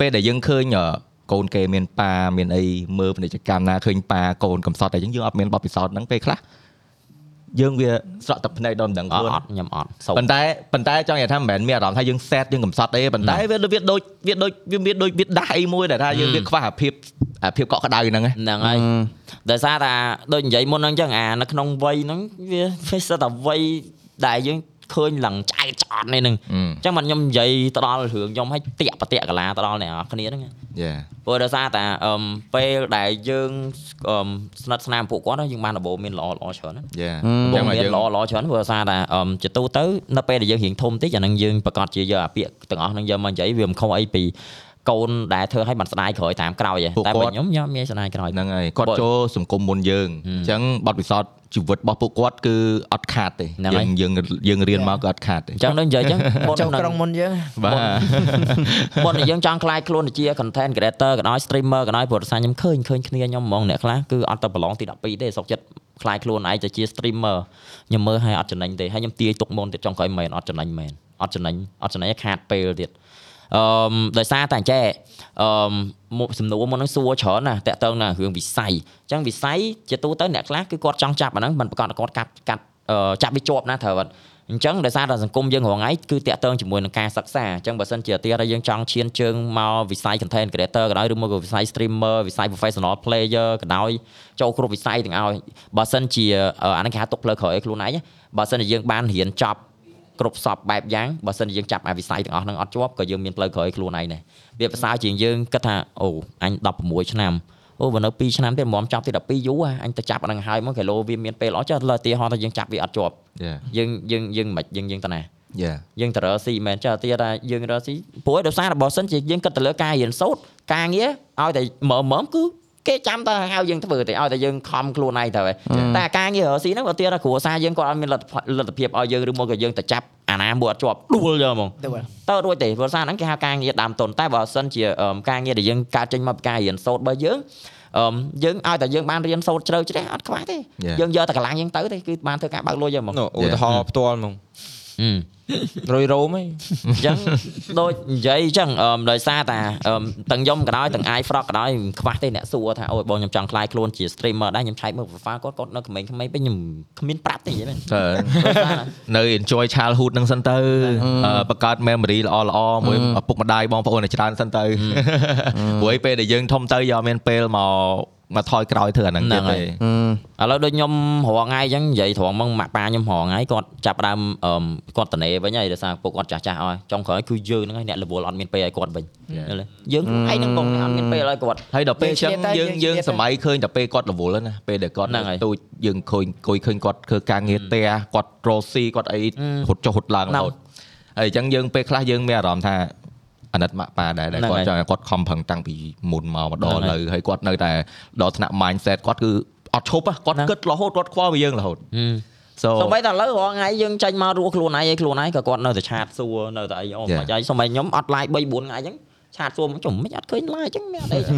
ពេលដែលយើងឃើញអឺកូនគេមានប៉ាមានអីមើលពាណិជ្ជកម្មណាឃើញប៉ាកូនកំសត់តែយើងយើងអត់មានបទពិសោធន៍ហ្នឹងពេលខ្លះ យើងវាស្រក់ទឹកភ្នែកដល់មិនដឹងអខ្លួនត់អត់ខ្ញុំអត់សូមប៉ុន្តែប៉ុន្តែចង់និយាយថាមិនមែនមានអារម្មណ៍ថាយើង sad យើងកំសត់ទេប៉ុន្តែវាវាដូចវាដូចវាមានដូចវាដាស់អីមួយដែលថាយើងវាខ្វះអាភាពអាភាពកក់ក្ដៅហ្នឹងឯងហ្នឹងហើយដោយសារតែដូចនិយាយមុនហ្នឹងអញ្ចឹងអានៅក្នុងវ័យហ្នឹងវាវាសិតតែវ័យដែលយើង ឃើញឡើងឆ្អែតឆ្អត់នេះហ្នឹងអញ្ចឹងមិនខ្ញុំនិយាយទៅដល់រឿងខ្ញុំឲ្យតាក់បតាក់កាឡាទៅដល់អ្នកនរគ្នាហ្នឹងយ៉ាព្រោះដោយសារតែអឹមពេលដែលយើងអឹមស្និទ្ធស្នាលពួកគាត់ហ្នឹងយើងបានដំបូងមានល្អល្អច្រើនណាយ៉ាបងមកមានយើងល្អល្អច្រើនព្រោះដោយសារតែអឹមជាទូទៅនៅពេលដែលយើងរៀងធំតិចអាហ្នឹងយើងប្រកាសជាយកអាពាក្យទាំងអស់ហ្នឹងយកមកនិយាយវាមិនខុសអីពី កូនដែលធ្វើឲ្យបានស្ដាយក្រោយតាមក្រោយឯងតែបើខ្ញុំខ្ញុំមានស្ដាយក្រោយហ្នឹងហើយគាត់ចូលសង្គមមុនយើងអញ្ចឹងបទពិសោធន៍ជីវិតរបស់ពួកគាត់គឺអត់ខាតទេហ្នឹងហើយយើងយើងយើងរៀនមកក៏អត់ខាតទេអញ្ចឹងដូចនិយាយអញ្ចឹងមុនចូលនឹងក្រុងមុនយើងបាទមុនដែលយើងចង់ខ្លាយខ្លួនទៅជា content creator ក៏ដោយ streamer ក៏ដោយព្រោះដោយសារខ្ញុំឃើញឃើញគ្នាខ្ញុំហ្មងអ្នកខ្លះគឺអត់ទៅប្រឡងទី12ទេសុកចិត្តខ្លាយខ្លួនឯងទៅជា streamer ខ្ញុំមើលឲ្យអត់ចំណេញទេហើយខ្ញុំទាយទុកមុនទៀតចុងក្រោយមែនអត់ចំណេញមែនអត់ចំណេញអត់ចំណេញខាតពេលទៀត អឺមដោយសារតែអញ្ចេះអឺមមកសំណួរមុនហ្នឹងសួរច្រើនណាស់តាក់ទងនឹងរឿងវិស័យអញ្ចឹងវិស័យជាទូទៅអ្នកខ្លះគឺគាត់ចង់ចាប់អាហ្នឹងមិនប្រកាសថាគាត់កាត់កាត់អឺចាប់វាជាប់ណាត្រូវអត់អញ្ចឹងដោយសារតែសង្គមយើងរងថ្ងៃគឺតាក់ទងជាមួយនឹងការសិក្សាអញ្ចឹងបើសិនជាទៀតហើយយើងចង់ឈានជើងមកវិស័យ content creator ក៏ដោយឬមកក៏វិស័យ streamer វិស័យ professional player ក៏ដោយចូលគ្រប់វិស័យទាំងឲ្យបើសិនជាអឺអានេះគេហៅទុកផ្លូវក្រោយឲ្យខ្លួនឯងណាបើសិនជាយើងបានរៀនចប់ គ្រប់សពបែបយ៉ាងបើសិនជាយើងចាប់អាវិស័យទាំងអស់ហ្នឹងអត់ជាប់ក៏យើងមានផ្លូវក្រោយឲ្យខ្លួនឯងដែរវាប្រសើរជាងយើងគិតថាអូអញ16ឆ្នាំអូបើនៅ2ឆ្នាំទៀតមិនចាប់ទី12យូរហ่ะអញទៅចាប់អាហ្នឹងហើយមកគីឡូវាមានពេលអត់ចុះលើឧទាហរណ៍ថាយើងចាប់វាអត់ជាប់យ៉ាយើងយើងយើងមិនយើងយើងទៅណាយ៉ាយើងទៅរើស៊ីមែនចាទៀតថាយើងរើស៊ីព្រោះដោយសាររបស់សិនជាយើងគិតទៅលើការរៀនសូត្រការងារឲ្យតែមើមមើមគឺ គេចាំតែហៅយើងធ្វើទេឲ្យតែយើងខំខ្លួនឯងទៅហើយតែការងាររើស៊ីហ្នឹងបើទៀតថាគ្រួសារយើងគាត់អត់មានលទ្ធផលលទ្ធភាពឲ្យយើងឬមកក៏យើងទៅចាប់អាណាមួយអត់ជាប់ដួលយកហ្មងទៅទៅរួចទេព្រោះសារហ្នឹងគេហៅការងារដើមទុនតែបើសិនជាអឺការងារដែលយើងកើតចេញមកពីការរៀនសូត្ររបស់យើងអឺយើងឲ្យតែយើងបានរៀនសូត្រជ្រៅជ្រះអត់ខ្វះទេ Yeah. យើងយកតែកម្លាំងយើងទៅទេគឺបានធ្វើការបើកលុយយកហ្មងនោះឧទាហរណ៍ផ្ទាល់ហ្មងអឺ រុយរោមហីអញ្ចឹងដូចនិយាយអញ្ចឹងអឺមដោយសារតាអឺមទាំងខ្ញុំក៏ដោយទាំង i frog ក៏ដោយមិនខ្វះទេអ្នកសួរថាអូយបងខ្ញុំចង់ខ្លាយខ្លួនជា streamer ដែរខ្ញុំឆែកមើល profile គាត់គាត់នៅក្មេងៗពេកខ្ញុំគ្មានប្រាប់ទេយល់មែនតើនៅ enjoy childhood ហ្នឹងសិនទៅអឺបង្កើត memory ល្អល្អមួយឪពុកម្ដាយបងប្អូនឲ្យច្រើនសិនទៅព្រោះឯពេលដែលយើងធំទៅយកមានពេលមក មកថយក្រោយធ្វើអាហ្នឹងទៀតទេឥឡូវដូចខ្ញុំរងថ្ងៃអញ្ចឹងនិយាយត្រង់មកម៉ាក់ប៉ាខ្ញុំរងថ្ងៃគាត់ចាប់ផ្ដើមអឺមគាត់តនេវិញហើយដោយសារពួកគាត់ចាស់ចាស់អស់ចុងក្រោយគឺយើងហ្នឹងហើយអ្នក level អត់មានពេលឲ្យគាត់វិញយល់ទេយើងខ្លួនឯងហ្នឹងបងអត់មានពេលឲ្យគាត់ហើយដល់ពេលអញ្ចឹងយើងយើងឆ្លៀតទៅយើងឆ្លៀតទៅយើងសម័យឃើញដល់ពេលគាត់រវល់ណាពេលដែលគាត់ហ្នឹងហើយទូចយើងឃើញគួយឃើញគាត់ធ្វើការងារផ្ទះគាត់រកស៊ីគាត់អីហត់ចុះហត់ឡើងរហ្នឹងហូតហើយអញ្ចឹងយើងពេលខ្លះយើងមានអារម្មណ៍ថា អាណិតម៉ាក់ប៉ាដែរដែលហ្នឹងគាត់ហើយចង់ឲ្យគាត់ខំប្រឹងតាំងពីមុនមកមកដល់ហ្នឹងហើលើយហើយគាត់នៅតែដល់ថ្នាក់ mindset គាត់គឺអត់ឈប់ហ៎គាត់ហ្នឹងគិតរហូតគាត់ខ្វល់ពីយើងរហូត so សូម្បីតែឥឡូវរាល់ថ្ងៃយើងចេញមករស់ខ្លួនឯងឯងខ្លួនឯងក៏គាត់នៅតែឆាតសួរនៅតែអីអូ Yeah. មិនអីសូម្បីខ្ញុំអត់ live 3 4ថ្ងៃអញ្ចឹងឆាតសួរមកចំមិនអត់ឃើញ live អញ្ចឹងមានអត់អីចឹង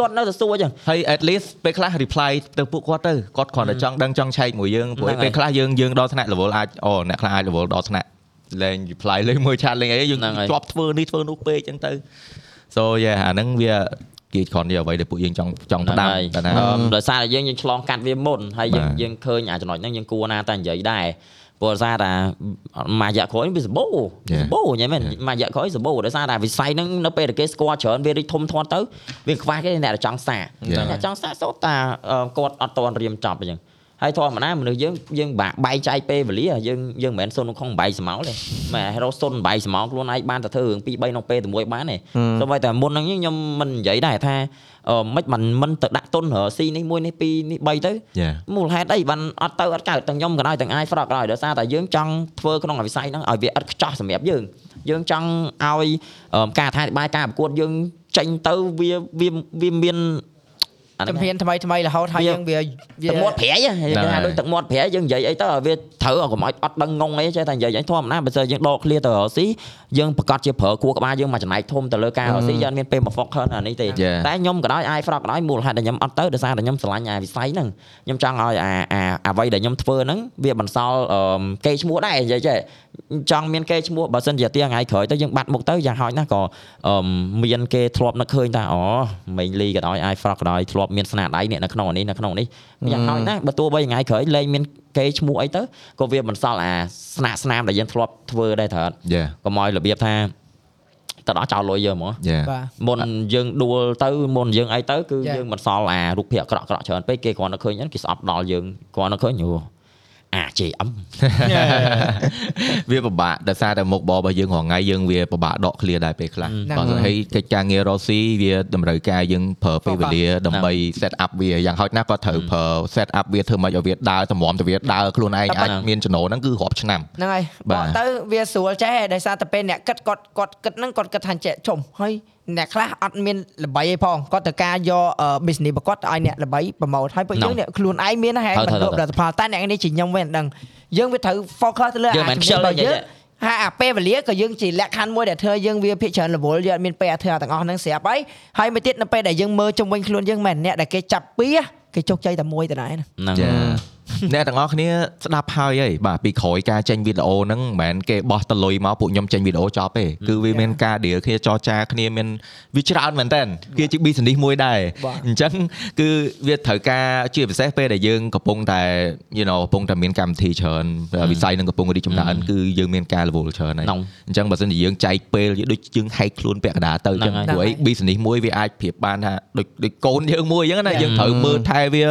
គាត់នៅតែសួរអញ្ចឹងហើយ at least ពេលខ្លះ reply ទៅពួកគាត់ទៅគាត់គ្រាន់តែចង់ដឹងចង់ឆែកមួយយើងព្រោះហ្នឹងហើយពេលខ្លះយើងយើងដល់ថ្នាក់ level អាចអូអ្នកខ្លះអាច level ដល់ថ្នាក់ លេង reply លេងមើល chat លេងអីយើងហ្នឹងហើយជាប់ធ្វើនេះធ្វើនោះពេកអញ្ចឹងទៅ so yeah អាហ្នឹងវាគេគ្រាន់តែអ្វីដែលពួកយើងចង់ចង់ផ្ដាំហើយតែណាអឺដោយសារតែយើងយើងឆ្លងកាត់វាមុនហើយយើងបាទយើងឃើញអាចំណុចហ្នឹងយើងគួរណាតែនិយាយដែរព្រោះដោយសារតែមួយរយៈក្រោយវាសម្បូរ Yeah. សម្បូរញ៉ែមែនមួយរយៈក្រោយសម្បូរដោយសារតែវិស័យហ្នឹងនៅពេលដែលគេស្គាល់ច្រើនវារីកធំធាត់ទៅវាខ្វះគេអ្នកដែលចង់សា Yeah. អ្នកចង់សាសូត្រតាអឺគាត់អត់តន់រៀមចប់អញ្ចឹង ហើយធម្មតាមនុស្សយើងយើងបាក់បែកចែកពេលវេលាយើងយើងមិនមែនសុនក្នុងបែកស្មោទេមែនរកសុនបែកស្មោខ្លួនឯងបានតែធ្វើរឿង2 3ក្នុងពេលតែមួយបានទេសូម្បីតែមុនហ្នឹងខ្ញុំមិននិយាយដែរថាអឺមិនមិនមិនទៅដាក់ទុនរស៊ីនេះមួយនេះពីរនេះ3ទៅយ៉ាមូលហេតុអីបានអត់ទៅអត់កើតទាំងខ្ញុំក៏ដោយទាំងអាយហ្វ្រកក៏ដោយដោយសារតែយើងចង់ធ្វើក្នុងវិស័យហ្នឹងឲ្យវាឥតខ្ចោះសម្រាប់យើងយើងចង់ឲ្យអឺការអធិប្បាយការប្រកួតយើងចេញទៅវាវាវាមានអា ជំហ្នឹងហានថ្មីថ្មីរហូតហើយយើងវាវាទឹកមាត់ប្រៃហ៎គេថាដូចទឹកមាត់ប្រៃយើងនិយាយអីទៅឲ្យវាត្រូវឲ្យកុំឲ្យអត់ដឹងងងអីចេះតែនិយាយអីធម្មតាបើសិនយើងដកឃ្លាទៅរកស៊ីយើងប្រកាសជាប្រើគួរក្បាលយើងមកចំណែកធំទៅលើការរកស៊ីយើងអត់មានពេលមក focus អានេះទេ Yeah. តែខ្ញុំក៏ដោយអាយ frog ក៏ដោយមូលហេតុដែលខ្ញុំអត់ទៅដោយសារតែខ្ញុំស្រឡាញ់អាវិស័យហ្នឹងខ្ញុំចង់ឲ្យអាអាអ្វីដែលខ្ញុំធ្វើហ្នឹងវាបន្សល់អឺកេរ្តិ៍ឈ្មោះដែរនិយាយចេះចង់មានកេរ្តិ៍ឈ្មោះបើសិនជាទៀងថ្ងៃក្រោយទៅយើងបាត់មុខទៅយ៉ាងហោចណាស់ក៏អឺមានគេធ្លាប់នឹកឃើញថាអូមេងលីក៏ដោយអាយ frog ក៏ដោយធ្លាប់មានស្នាដៃនេះនៅក្នុងនេះនៅក្នុងនេះយ៉ាងហោចណាស់បើទោះបីថ្ងៃក្រោយលែងមានកេរ្តិ៍ឈ្មោះអីទៅក៏វាបន្សល់អាស្នាស្នាមដែលយើងធ្លាប់ធ្វើដែរត្រូវអត់យ៉ាកុំឲ្យរបៀបថាទៅដល់ចោលលុយយើងហ្មងយ៉ាបាទមុនយើងដួលទៅមុនយើងអីទៅគឺចា៎យើងមិនសល់អារូបភាពអាក្រក់ក្រក់ច្រើនពេកគេគ្រាន់តែឃើញហ្នឹងគេស្អប់ដល់យើងគ្រាន់តែឃើញ អូអា JM វាពិបាកដោយសារតែមុខបររបស់យើងរងថ្ងៃយើងវាពិបាកដកឃ្លាដែរពេលខ្លះហ្នឹងបើមិនឲ្យកិច្ចការងាររស់ស៊ីវាតម្រូវការយើងប្រើពេលវេលាដើម្បី set up វាយ៉ាងហោចណាស់ក៏ត្រូវប្រើ set up វាធ្វើម៉េចឲ្យវាដើរតម្រាំទៅវាដើរខ្លួនឯងអាចមានចំណូលហ្នឹងគឺរាប់ឆ្នាំហ្នឹងហើយបាទបកទៅវាស្រួលចេះដោយសារតែពេលអ្នកគិតគាត់គាត់គិតហ្នឹងគាត់គិតថាចេះជុំហើយអ្នកខ្លះអត់មានល្បីអីផងគាត់ទៅការយកអឺ business របស់គាត់ទៅឲ្យអ្នកល្បីប្រម៉ូទហើយពួកយើងអ្នកខ្លួនឯងមានណាហេតុត្រូវមិនត្រូវលក់ផលិតផលតែអ្នកនេះជាខ្ញុំវិញមិនដឹងយើងវាត្រូវ focus ទៅលើយើងមិនអាខ្ជិលរបស់ទេយើងចេះហើយអាពេលវេលាក៏យើងជាលក្ខខណ្ឌមួយដែលធ្វើយើងវាភាគច្រើនរវល់យើងអត់មានពេលឲ្យធ្វើអាទាំងអស់ហ្នឹងស្រាប់ហើយហើយមួយទៀតនៅពេលដែលយើងមើលជុំវិញខ្លួនយើងមែនអ្នកដែលគេចាប់ពីគេជោគជ័យតែមួយតែដែរណាហ្នឹងចា អ្នកទាំងអស់គ្នាស្ដាប់ហើយហីបាទពីក្រោយការចេញវីដេអូហ្នឹងមិនមែនគេបោះតលុយមកពួកខ្ញុំចេញវីដេអូចប់ទេគឺវាមានការ deal គ្នាចរចាគ្នាមានវាច្រើនមែនតើវាជា business មួយដែរបាទអញ្ចឹងគឺវាត្រូវការជាពិសេសពេលដែលយើងកំពុងតែ you know កំពុងតែមានកម្មវិធីច្រើនវិស័យនឹងកំពុងរីកចម្រើនគឺយើងមានការរវល់ច្រើនហើយហ្នឹងអញ្ចឹងបើសិនជាយើងចែកពេលដូចយើងហែកខ្លួនពាក់កណ្ដាលទៅអញ្ចឹងហ្នឹងព្រោះអី business មួយវាអាចប្រៀបបានថាដូចដូចកូនយើងមួយអញ្ចឹងណាយើងត្រូវមើលថែវា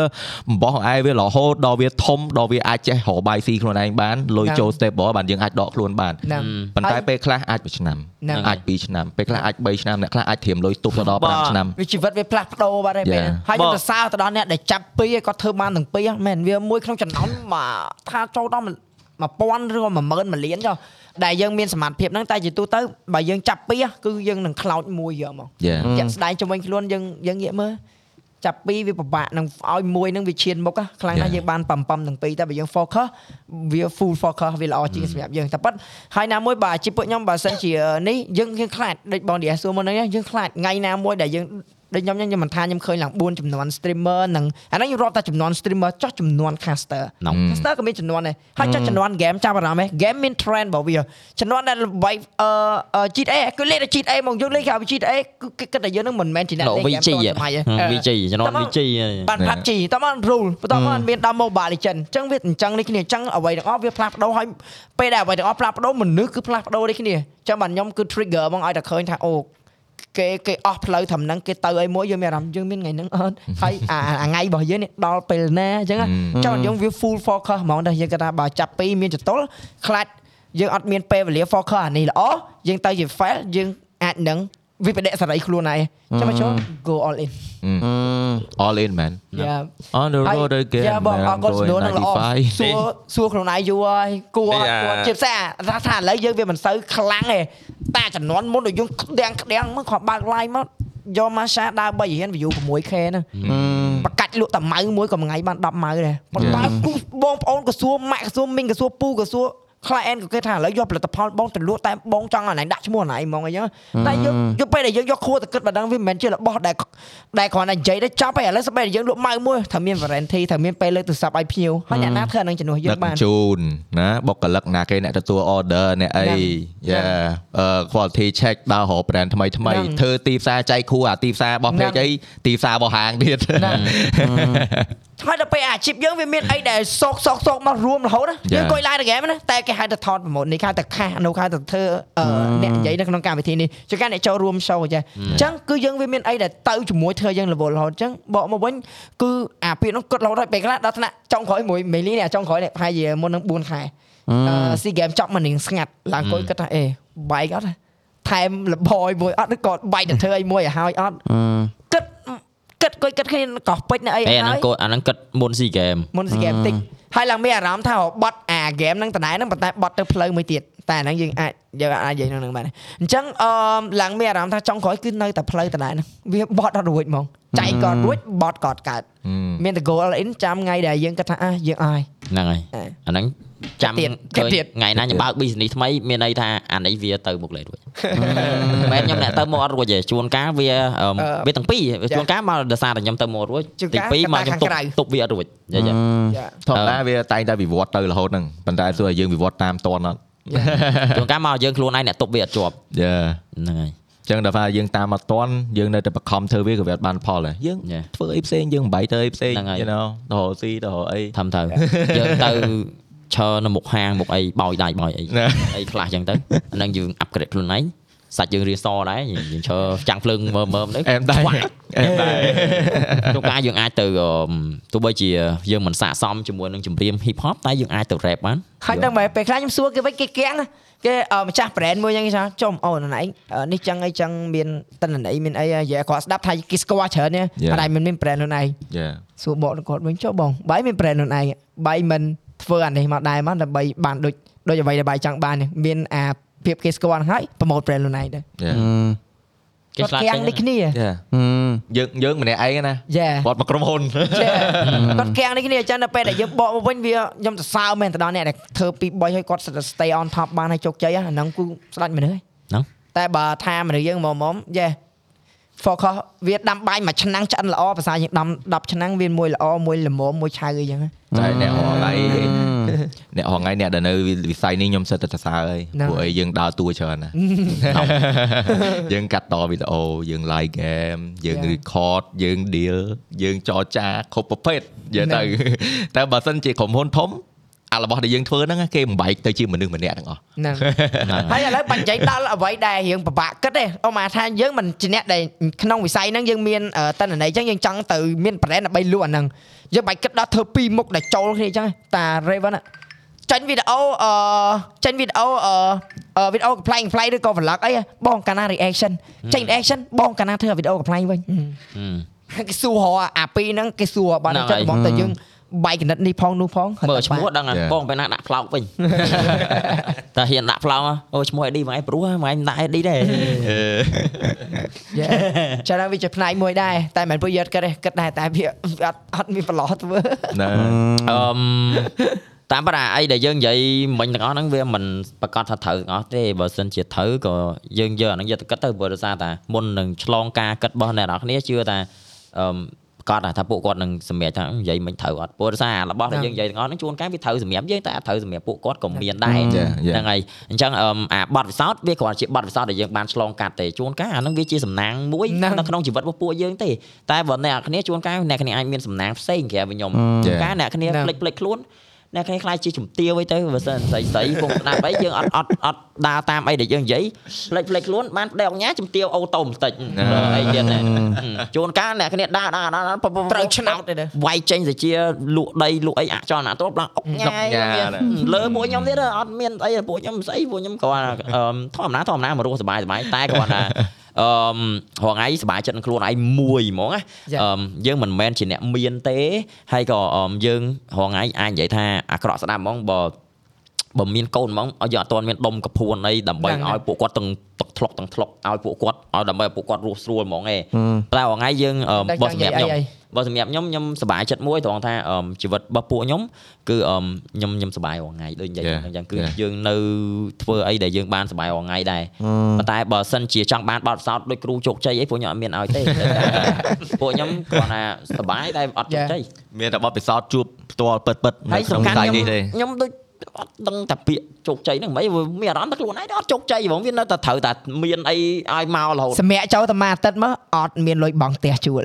បំបោះឲ្យវារហូតដល់វាធំដល់វាអាចចេះរកបាយស៊ីខ្លួនឯងបានលុយហ្នឹងចូល stable បានយើងអាចដកខ្លួនបានហ្នឹងប៉ុន្តែហើយពេលខ្លះអាចមួយឆ្នាំហ្នឹងអាចពីរឆ្នាំពេលខ្លះអាច3ឆ្នាំអ្នកខ្លះអាចត្រៀមលុយទុកទៅដល់បាទ5ឆ្នាំវាជីវិតវាផ្លាស់ប្ដូរបាត់ហើយពេល Yeah. ហ្នឹងហើយខ្ញុំបាទសរសើរទៅដល់អ្នកដែលចាប់ពីរឯងគាត់ធ្វើបានទាំងពីរហ្នឹងមែនវាមួយក្នុងចំណោមមកថាចូលដល់1000ឬក៏10000មួយលានចុះដែលយើងមានសមត្ថភាពហ្នឹងតែជាទូទៅបើយើងចាប់ពីរគឺយើងនឹងខ្លោចមួយយកមក Yeah. ជាក់ស្ដែងជំនាញខ្លួនយើងយើងងាកមើល ចាប់ពីរវាពិបាកនឹងឲ្យមួយនឹងវាឈានមុខហ៎ខ្លាំងណាស់ Yeah. យើងបានបំពំទាំងពីរតែបើយើង focus វា full focus វាល្អជាងសម្រាប់យើងតែប៉ុតហើយណាមួយបើជាពួកខ្ញុំបើសិនជានេះយើងយើងខ្លាចដូចបងឌីអេសសួរមុនហ្នឹងយើងខ្លាចថ្ងៃណាមួយដែលយើង ដូចខ្ញុំខ្ញុំមិនថាខ្ញុំឃើញឡើង4ចំនួន streamer និងអាហ្នឹងខ្ញុំរាប់តែចំនួន streamer ចោះចំនួន caster ហ្នឹង caster ក៏មានចំនួនដែរហើយចុះចំនួន game ចាប់អារម្មណ៍ឯង game មាន trend របស់វាចំនួនដែលល្បីអឺអឺ GTA គឺលេខតែ GTA មកយើងលេខគេហៅ GTA គឺគេគិតតែយើងនឹងមិនមែនជាអ្នកដល់លេង game VG ទាន់សម័យទេអឺ VG ជំនាន់តែមក VG បាន PUBG តើបាន rule បន្តមកមានដល់ Mobile Legend អញ្ចឹងវាអញ្ចឹងនេះគ្នាអញ្ចឹងអ្វីទាំងអស់វាផ្លាស់ប្ដូរហើយពេលដែលអ្វីទាំងអស់ផ្លាស់ប្ដូរមនុស្សគឺផ្លាស់ប្ដូរនេះគ្នាអញ្ចឹងបាទខ្ញុំគឺ trigger ហ្មងឲ្យតែឃើញថាអូ គេគេអស់ផ្លូវត្រឹមហ្នឹងគេទៅអីមួយយើងមានអារម្មណ៍យើងមានថ្ងៃហ្នឹងអត់ហើយអាអាថ្ងៃរបស់យើងនេះដល់ពេលណាអញ្ចឹងណាចង់យើងវា full focus ហ្មងតែយើងគាត់ថាបើចាប់ពីមានចតុលខ្លាចយើងអត់មានពេលវេលា focus អានេះល្អយើងទៅជា fail យើងអាចនឹង វិបដិសេរីខ្លួនឯងចាំមកចូល go all in all in man yeah on the ហើយ road again យ៉ាបងអរគុណ man, សំណួរហ្នឹងល្អ95សួរសួរខ្លួនឯងយូរហើយគួរនេះអាគួរជាពិសេសអាថាថាឥឡូវយើងវាមិនសូវខ្លាំងទេតែចំនួនមុនដូចយើងក្តាំងក្តាំងមកគាត់បើក live មកយកមកសាដើរ3រៀន view 6k ហ្នឹងបកាច់លក់តែម៉ៅមួយក៏មួយថ្ងៃបាន10ម៉ៅដែរប៉ុន្តែគូបងប្អូនក៏សួរម៉ាក់ក៏សួរមីងក៏សួរពូក៏សួរ client ក៏គេថាឥឡូវយកផលិតផលបងទៅលក់តែបងចង់ឲ្យណៃដាក់ឈ្មោះណៃហ្មងអីចឹងតែយើងយកពេលដែលយើងយកខួរទៅគិតបណ្ដឹងវាមិនមែនជារបស់ដែលដែលគ្រាន់តែនិយាយទៅចប់ហើយឥឡូវស្បែកដែលយើងលក់ម៉ៅមួយត្រូវមាន warranty ត្រូវមានពេលលើកទូរស័ព្ទឲ្យភ្ញៀវហើយអ្នកណាធ្វើអានឹងជំនួសយើងដឹកបានជូនណាបុគ្គលិកណាគេអ្នកទទួល order អ្នកអីហ្នឹងយ៉ាអឺ quality check ដើររក brand ថ្មីថ្មីហ្នឹងធ្វើទីផ្សារចែកគូអាទីផ្សាររបស់ហ្នឹងពេកអីទីផ្សាររបស់ហាងទៀត ហ្នឹងចហើយដល់ពេលអាជីពយើងវាមានអីដែលសោកសោកសោកមករួមរហូតណាយើងអង្គុយ live តែហ្គេមណាតែគេហៅទៅថតប្រម៉ូទនេះគេហៅទៅខាសនោះគេហៅទៅធ្វើអឺអ្នកនិយាយនៅក្នុងកម្មវិធីនេះជាការអ្នកចូលរួម show អញ្ចឹងអញ្ចឹងគឺយើងវាមានអីដែលទៅជាមួយធ្វើយើងរវល់រហូតអញ្ចឹងបកមកវិញគឺអាពាក្យនោះគិតរហូតដល់ពេលខ្លះដល់ថ្នាក់ចុងក្រោយមួយមេលីនេះចុងក្រោយនេះប្រហែលជាមុននឹង4ខែអឺស៊ីហ្គេមចប់មកនឹងស្ងាត់ឡើងអង្គុយគិតថាអេបែកអត់ថែមលបយមួយអត់ឬក៏បែកទៅធ្វើអីមួយឲ្យហើយអត់ គិតគិតគួយគិតគ្នាកោះពេជ្រនៅអីពេលអាហើហ្នឹងយកូនអាហ្នឹងគិតមុនស៊ីហ្គេមមុនស៊ីហ្គេមតិចហើយឡើងមានអារម្មណ៍ថាបត់អាហ្គេមហ្នឹងដដែលហ្នឹងប៉ុន្តែបត់ទៅផ្លូវមួយទៀតតែអាហ្នឹងយើងអាចយើងអាចនិយាយក្នុងហ្នឹងបានអញ្ចឹងអឺឡើងមានអារម្មណ៍ថាចុងក្រោយគឺនៅតែផ្លូវដដែលហ្នឹងវាបត់អត់រួចហ្មងចៃក៏រួចបត់ក៏កើតមានតែ goal in ចាំថ្ងៃដែលយើងគិតថាអះយើងអើយហ្នឹងហើយអ่าអាហ្នឹង ចាំទៀតឃើញទៀតថ្ងៃណាខ្ញុំបើក business ថ្មីមានន័យថាអានេះវាទៅមុខលេរួចមែនខ្ញុំអ្នកទៅមកអត់រួចទេជួនកាលវាអឺអឺវាទាំងពីរចាជួនកាលមកដោយសារតែខ្ញុំទៅមករួចជួនទីកាលពីរមកកត្តាខ្ញុំទប់ខាងក្រៅទប់វាអត់រួចយល់ទេចាធម្មតាវាតែងតែវិវត្តទៅរហូតហ្នឹងប៉ុន្តែសួរឲ្យយើងវិវត្តតាមតនអត់ជួនកាលមកយើងខ្លួនឯងអ្នកទប់វាអត់ជាប់យេហ្នឹងហើយចឹងដល់ថាយើងតាមអត់តន់យើងនៅតែបខំធ្វើវាក៏វាអត់បានផលដែរយើង Yeah. ធ្វើអីផ្សេងយើងមិនបាយទៅអីផ្សេងហ្នឹងហើយ you know ទៅរកស៊ីទៅរកអីធំទៅយើងទៅ ឈរនៅមុខហាងមុខអីបោយដៃបោយអីណាអីខ្លះចឹងទៅអាហ្នឹងយើង upgrade ខ្លួនឯងសាច់យើងរៀនសដែរយើងឈរចាំងភ្លើងមើលមើលទៅអែមដែរអែមដែរជួនកាលយើងអាចទៅអឺទោះបីជាយើងមិនស័កសមជាមួយនឹងចម្រៀង hip hop តែយើងអាចទៅ rap បានហើយដល់ពេលពេលខ្លះខ្ញុំសួរគេវិញគេគាំងណាគេអឺម្ចាស់ brand មួយហ្នឹងគេថាចុំអូនណៃអឺនេះចឹងអីចឹងមានតិន្នន័យមានអីនិយាយឲ្យគាត់ស្ដាប់ថាគេស្គាល់ច្រើនណា Yeah. អត់ដែលមិនមាន brand ខ្លួនឯងយ៉ាសួរបកគាត់វិញចុះបងបាយមាន brand ខ្លួនឯងបាយមិន ធ្វើអានេះមកដែរមកដើម្បីបានដូចដូចអ្វីដែលបាយចង់បាននេះមានអាភាពគេស្គាល់ហើយប្រម៉ូទ brand ខ្លួនឯងដែរយ៉ាគេឆ្លាតគាំងចេញនេះគ្នាយ៉ាយើងយើងម្នាក់ឯងណាយ៉ាគាត់មកក្រុមហ៊ុនចាគាត់គាំងនេះគ្នាអញ្ចឹងដល់ពេលដែលយើងបកមកវិញវាខ្ញុំសរសើរមែនទៅដល់អ្នកដែលធ្វើពី3ឲ្យគាត់ stay on top បានឲ្យជោគជ័យអាហ្នឹងគឺស្ដាច់មនុស្សហើយហ្នឹងតែបើថាមនុស្សយើងមកមកយេ focus វាដាំបាយមួយឆ្នាំងឆ្អិនល្អភាសាយើងដាំ10ឆ្នាំងវាមួយល្អមួយល្មមមួយឆៅអីចឹងណាតែអ្នករងថ្ងៃអ្នករងថ្ងៃអ្នកដែលនៅវិស័យនេះខ្ញុំសិតតែសរសើរហើយហ្នឹងព្រោះអីយើងដើរតួច្រើនណាស់យើងកាត់តវីដេអូយើង live game យើង Yeah. record យើង deal យើងចរចាគ្រប់ប្រភេទនិយាយហ្នឹទៅងតែបើសិនជាក្រុមហ៊ុនធំ អារបស់ដែលយើងធ្វើហ្នឹងគេបំបែកទៅជាមនុស្សម្នាក់ទាំងអស់ហ្នឹងហើយឥឡូវបាញ់និយាយដល់អ្វីដែលរៀងពិបាកគិតទេអមថាយើងមិនជាអ្នកដែលក្នុងវិស័យហ្នឹងយើងមានអឺតន្ន័យអញ្ចឹងយើងចង់ទៅមាន brand ដើម្បីលក់អាហ្នឹងយើងបាច់គិតដល់ធ្វើពីរមុខដែលចូលគ្នាអញ្ចឹងតា Raven ណាចាញ់វីដេអូអឺចាញ់វីដេអូអឺអឺវីដេអូកំ pl ែង play ឬក៏ vlog អីបងកាលណា reaction ចេញ reaction បងកាលណាធ្វើវីដេអូកំ pl ែងវិញគេសួរហៅអាពីរហ្នឹងគេសួរបានហ្នឹងចិត្តហើយហ្មងតែយើង បែកកណិតនេះផងនោះផងមើលឈ្មោះដឹងហើយ Yeah. បងពេលណាដាក់ផ្លោកវិញតែហ៊ានដាក់ផ្លោកអូឈ្មោះ ID មួយឯងព្រោះមួយឯងដាក់ ID ដែរយេច្រើនវាជាផ្នែកមួយដែរតែមិនពួកយើងគិតទេគិតដែរតែវាវាអត់អត់មានប្រឡោះធ្វើណាអឺមតាមប៉ុន្តែអីដែលយើងនិយាយមិញទាំងអស់ហ្នឹងវាមិនប្រកាសថាត្រូវទាំងអស់ទេបើសិនជាត្រូវក៏យើងយកអាហ្នឹងយកទៅគិតទៅព្រោះដោយសារតែមុននឹងឆ្លងការគិតរបស់អ្នកនរគ្នាជឿថាអឺម ប្រកាសថាពួកគាត់នឹងសម្រាប់ថានិយាយមិនត្រូវអត់ព្រោះដោយសារអារបស់ដែលយើងនិយាយទាំងអស់ហ្នឹងជួនកាលវាត្រូវសម្រាប់យើងតែអត់ត្រូវសម្រាប់ពួកគាត់ក៏មានដែរ Yeah, yeah. ហ្នឹងហើយអញ្ចឹងអឺមអាបទពិសោធន៍វាគ្រាន់ជាបទពិសោធន៍ដែលយើងបានឆ្លងកាត់ទេជួនកាលអាហ្នឹងវាជាសំណាងមួយហ្នឹងនៅក្នុងជីវិតរបស់ពួកយើងទេតែបើអ្នកនរគ្នាជួនកាលអ្នកគ្នាអាចមានសំណាងផ្សេងក្រៅពីខ្ញុំ Yeah. ជួនកាលអ្នកគ្នាហ្នឹងភ្លេចភ្លេចខ្លួន អ្នកគ្នាខ្លាចជាជំទាវអីទៅបើសិនស្រីស្រីពងស្ដាប់អីយើងអត់អត់អត់ដើរតាមអីដែលយើងនិយាយផ្លេចផ្លេចខ្លួនបានប្តីអង្គញាជំទាវអូតូបន្តិចអីទៀតជួនកាលអ្នកគ្នាដើរដើរត្រូវឆ្នោតទេវាយចេញទៅជាលក់ដីលក់អីអចលនៈទ្រព្យឡើងអុកញ៉ាយលើពួកខ្ញុំទៀតអត់មានអីពួកខ្ញុំស្អីពួកខ្ញុំគ្រាន់ធម្មតាធម្មតាមករស់សុបាយសុបាយតែគ្រាន់ថា អឺមរងថ្ងៃសบายចិត្តនឹងខ្លួនឯងមួយហ្មងណា ចា៎ អឺមយើងមិនមែនជាអ្នកមានទេហើយក៏អឺមយើងរងថ្ងៃអាចនិយាយថាអាក្រក់ស្ដាប់ហ្មងបើបើមានកូនហ្មងឲ្យយើងអត់ទាន់មានដុំកពួនអីដើម្បី ហ្នឹងហើយ ឲ្យពួកគាត់ទាំងទឹកធ្លុកទាំងធ្លុកឲ្យពួកគាត់ឲ្យដើម្បីឲ្យពួកគាត់រស់ស្រួលហ្មងឯងតែរងថ្ងៃយើងអឺម តែ បើ ចង់ សម្ និយា រាប់ យអី ខ្ញុំ អី បើសម្រាប់ខ្ញុំខ្ញុំសប្បាយចិត្តមួយត្រង់ថាអមជីវិតរបស់ពួកខ្ញុំគឺអមខ្ញុំខ្ញុំសប្បាយរាល់ថ្ងៃដូចនិយាយ Yeah, អញ្ចឹងគឺ yeah. យើងនៅធ្វើអីដែលយើងបានសប្បាយរាល់ថ្ងៃដែរប៉ុន្តែបើសិនជាចង់បានបទពិសោធន៍ដូចគ្រូជោគជ័យអីពួកខ្ញុំអត់មានឲ្យទេពួកខ្ញុំគ្រាន់តែសប្បាយតែអត់ជោគជ័យមានតែបទពិសោធន៍ជួបផ្ទាល់ពិតពិតៗនៅហើយក្នុងសំខាន់វិស័យខ្ញុំនេះទេខ្ញុំដូច អត់ដឹងតែពាក្យជោគជ័យហ្នឹងមិនមានអារម្មណ៍ថាខ្លួនឯងអត់ជោគជ័យហ្មងវានៅតែត្រូវតែមានអីឲ្យមករហូតសម្រាប់ចូលតែមួយអាទិត្យមកអត់មានលុយបង់ផ្ទះជួល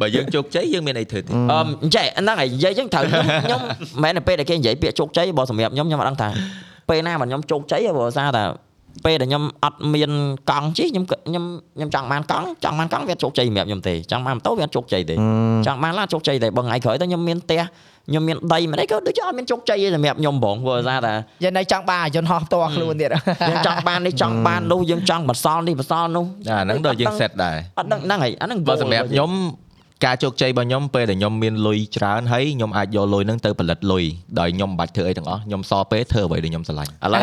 បើយើងជោគជ័យយើងមានអីធ្វើទៀតអឺអញ្ចឹងហ្នឹងហើយនិយាយអញ្ចឹងត្រូវខ្ញុំមិនមែនតែពេលដែលគេនិយាយពាក្យជោគជ័យបើសម្រាប់ខ្ញុំខ្ញុំអត់ដឹងថាពេលណាបើខ្ញុំជោគជ័យព្រោះសារតែពេលដែលខ្ញុំអត់មានកង់ជិះខ្ញុំខ្ញុំខ្ញុំចង់បានកង់ចង់បានកង់វាជោគជ័យសម្រាប់ខ្ញុំទេចង់បានម៉ូតូវាអត់ជោគជ័យទេចង់បានឡានជោគជ័យទេបើថ្ងៃក្រោយទៅខ្ញុំមានផ្ទះ ខ្ញុំមានដីមិនអីក៏ដូចជាអត់មានជោគជ័យទេសម្រាប់ខ្ញុំហ្មងព្រោះសារតែយើងនៅចង់បានយន្តហោះផ្ទាល់ខ្លួនទៀតយើងចង់បាននេះចង់បាននោះយើងចង់បន្សល់នេះបន្សល់នោះអាហ្នឹងដល់យើង set ដែរអត់ដឹងហ្នឹងហើយអាហ្នឹងបើសម្រាប់ខ្ញុំការជោគជ័យរបស់ខ្ញុំពេលដែលខ្ញុំមានលុយច្រើនហើយខ្ញុំអាចយកលុយហ្នឹងទៅផលិតលុយដោយខ្ញុំមិនបាច់ធ្វើអីទាំងអស់ខ្ញុំសល់ពេលធ្វើអ្វីដែលខ្ញុំស្រឡាញ់ឥឡូវ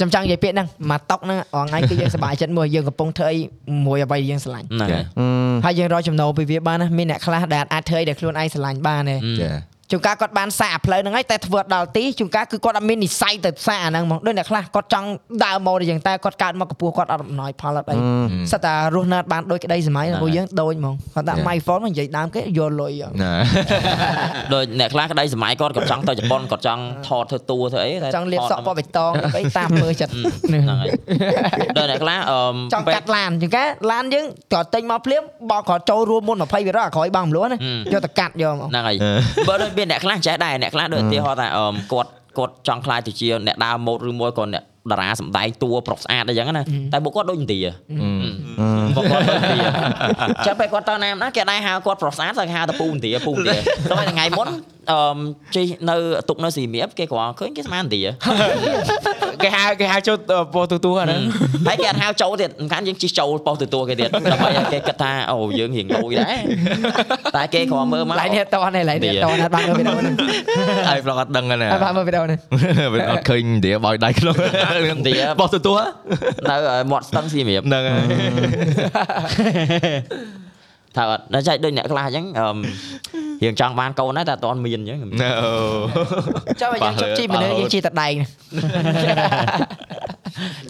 ចាំចង់និយាយពាក្យហ្នឹងមកតុកហ្នឹងអងថ្ងៃគឺយើងសប្បាយចិត្តមួយយើងកំពុងធ្វើអីមួយអ្វីយើងស្រឡាញ់ហ្នឹងហើយហើយយើងរកចំណូលពីវាបានណាមានអ្នកខ្លះដែលអាចធ្វើអីដែលខ្លួនឯងស្រឡាញ់បានទេចា ជួនកាលគាត់បានសាកផ្លូវហ្នឹងហើយតែធ្វើអត់ដល់ទីជួនកាលគឺគាត់អត់មាននិស្ស័យទៅសាកអាហ្នឹងហ្មងដូចអ្នកខ្លះគាត់ចង់ដើរម៉ូដូចយ៉ាងតែគាត់កើតមកកម្ពស់គាត់អត់អំណោយផលអត់អីសិតតែរស់នៅអត់បានដូចក្តីសម័យពួកយើងដូចហ្មងគាត់ដាក់ my phone មកនិយាយដើមគេយកលុយណាដូចអ្នកខ្លះក្តីសម័យគាត់ក៏ចង់ទៅជប៉ុនគាត់ចង់ថតធ្វើតួធ្វើអីតែចង់លាបសក់ពណ៌បៃតងអីតាមមើលចិត្តហ្នឹងហើយដល់អ្នកខ្លះអឺចង់កាត់ឡានជួនកាលឡានយើងគាត់ទិញមកភ្លាមបោកគាត់ចូលរួមមុន20%អាក្រោយបងមលួនណាយកទៅកាត់យកមកហ្នឹងហើយបើដូចមានអ្នកខ្លះចេះដែរអ្នកខ្លះដូចឧទាហរណ៍ថាអឺគាត់គាត់ចង់ខ្លាចទៅជាអ្នកដើរម៉ូតឬមួយក៏អ្នកតារាសម្ដែងតួប្រុសស្អាតអីចឹងណាតែពួកគាត់ដូចឥណ្ឌាពួកគាត់ដូចឥណ្ឌាចាំពេលគាត់ទៅណាម្ដងគេដែរហៅគាត់ប្រុសស្អាតតែគេហៅតែពូឥណ្ឌាពូឥណ្ឌាតែថ្ងៃមុនអឺជិះនៅទុកនៅស៊ីមៀបគេគ្រាន់ឃើញគេស្មានឥណ្ឌាគេហៅគេហៅចូលពោះទូទូអាហ្នឹងហើយគេអត់ហៅចូលទៀតសំខាន់យើងជិះចូលប៉ុស្តិ៍ទទួលគេទៀតដើម្បីឲ្យគេគិតថាអូយើងរៀងលួយដែរតែគេគ្រាន់មើលមកឡៃនេះតនេះឡៃនេះតនេះបានមើលវីដេអូនេះហើយប្រុសអត់ដឹងណាបានមើលវីដេអូនេះវាអត់ឃើញឥណ្ឌាបោយដៃក្នុងឥណ្ឌាបោះទទួលនៅមាត់ស្ទឹងសៀមរាបហ្នឹងហើយ ថាអត់ដល់ចែកដូចអ្នកខ្លះអញ្ចឹងអឺមរៀងចង់បានកូនដែរតែអត់ទាន់មានអញ្ចឹងអូចាំបើយើងជិះជីមនុស្សយើងជិះតដែង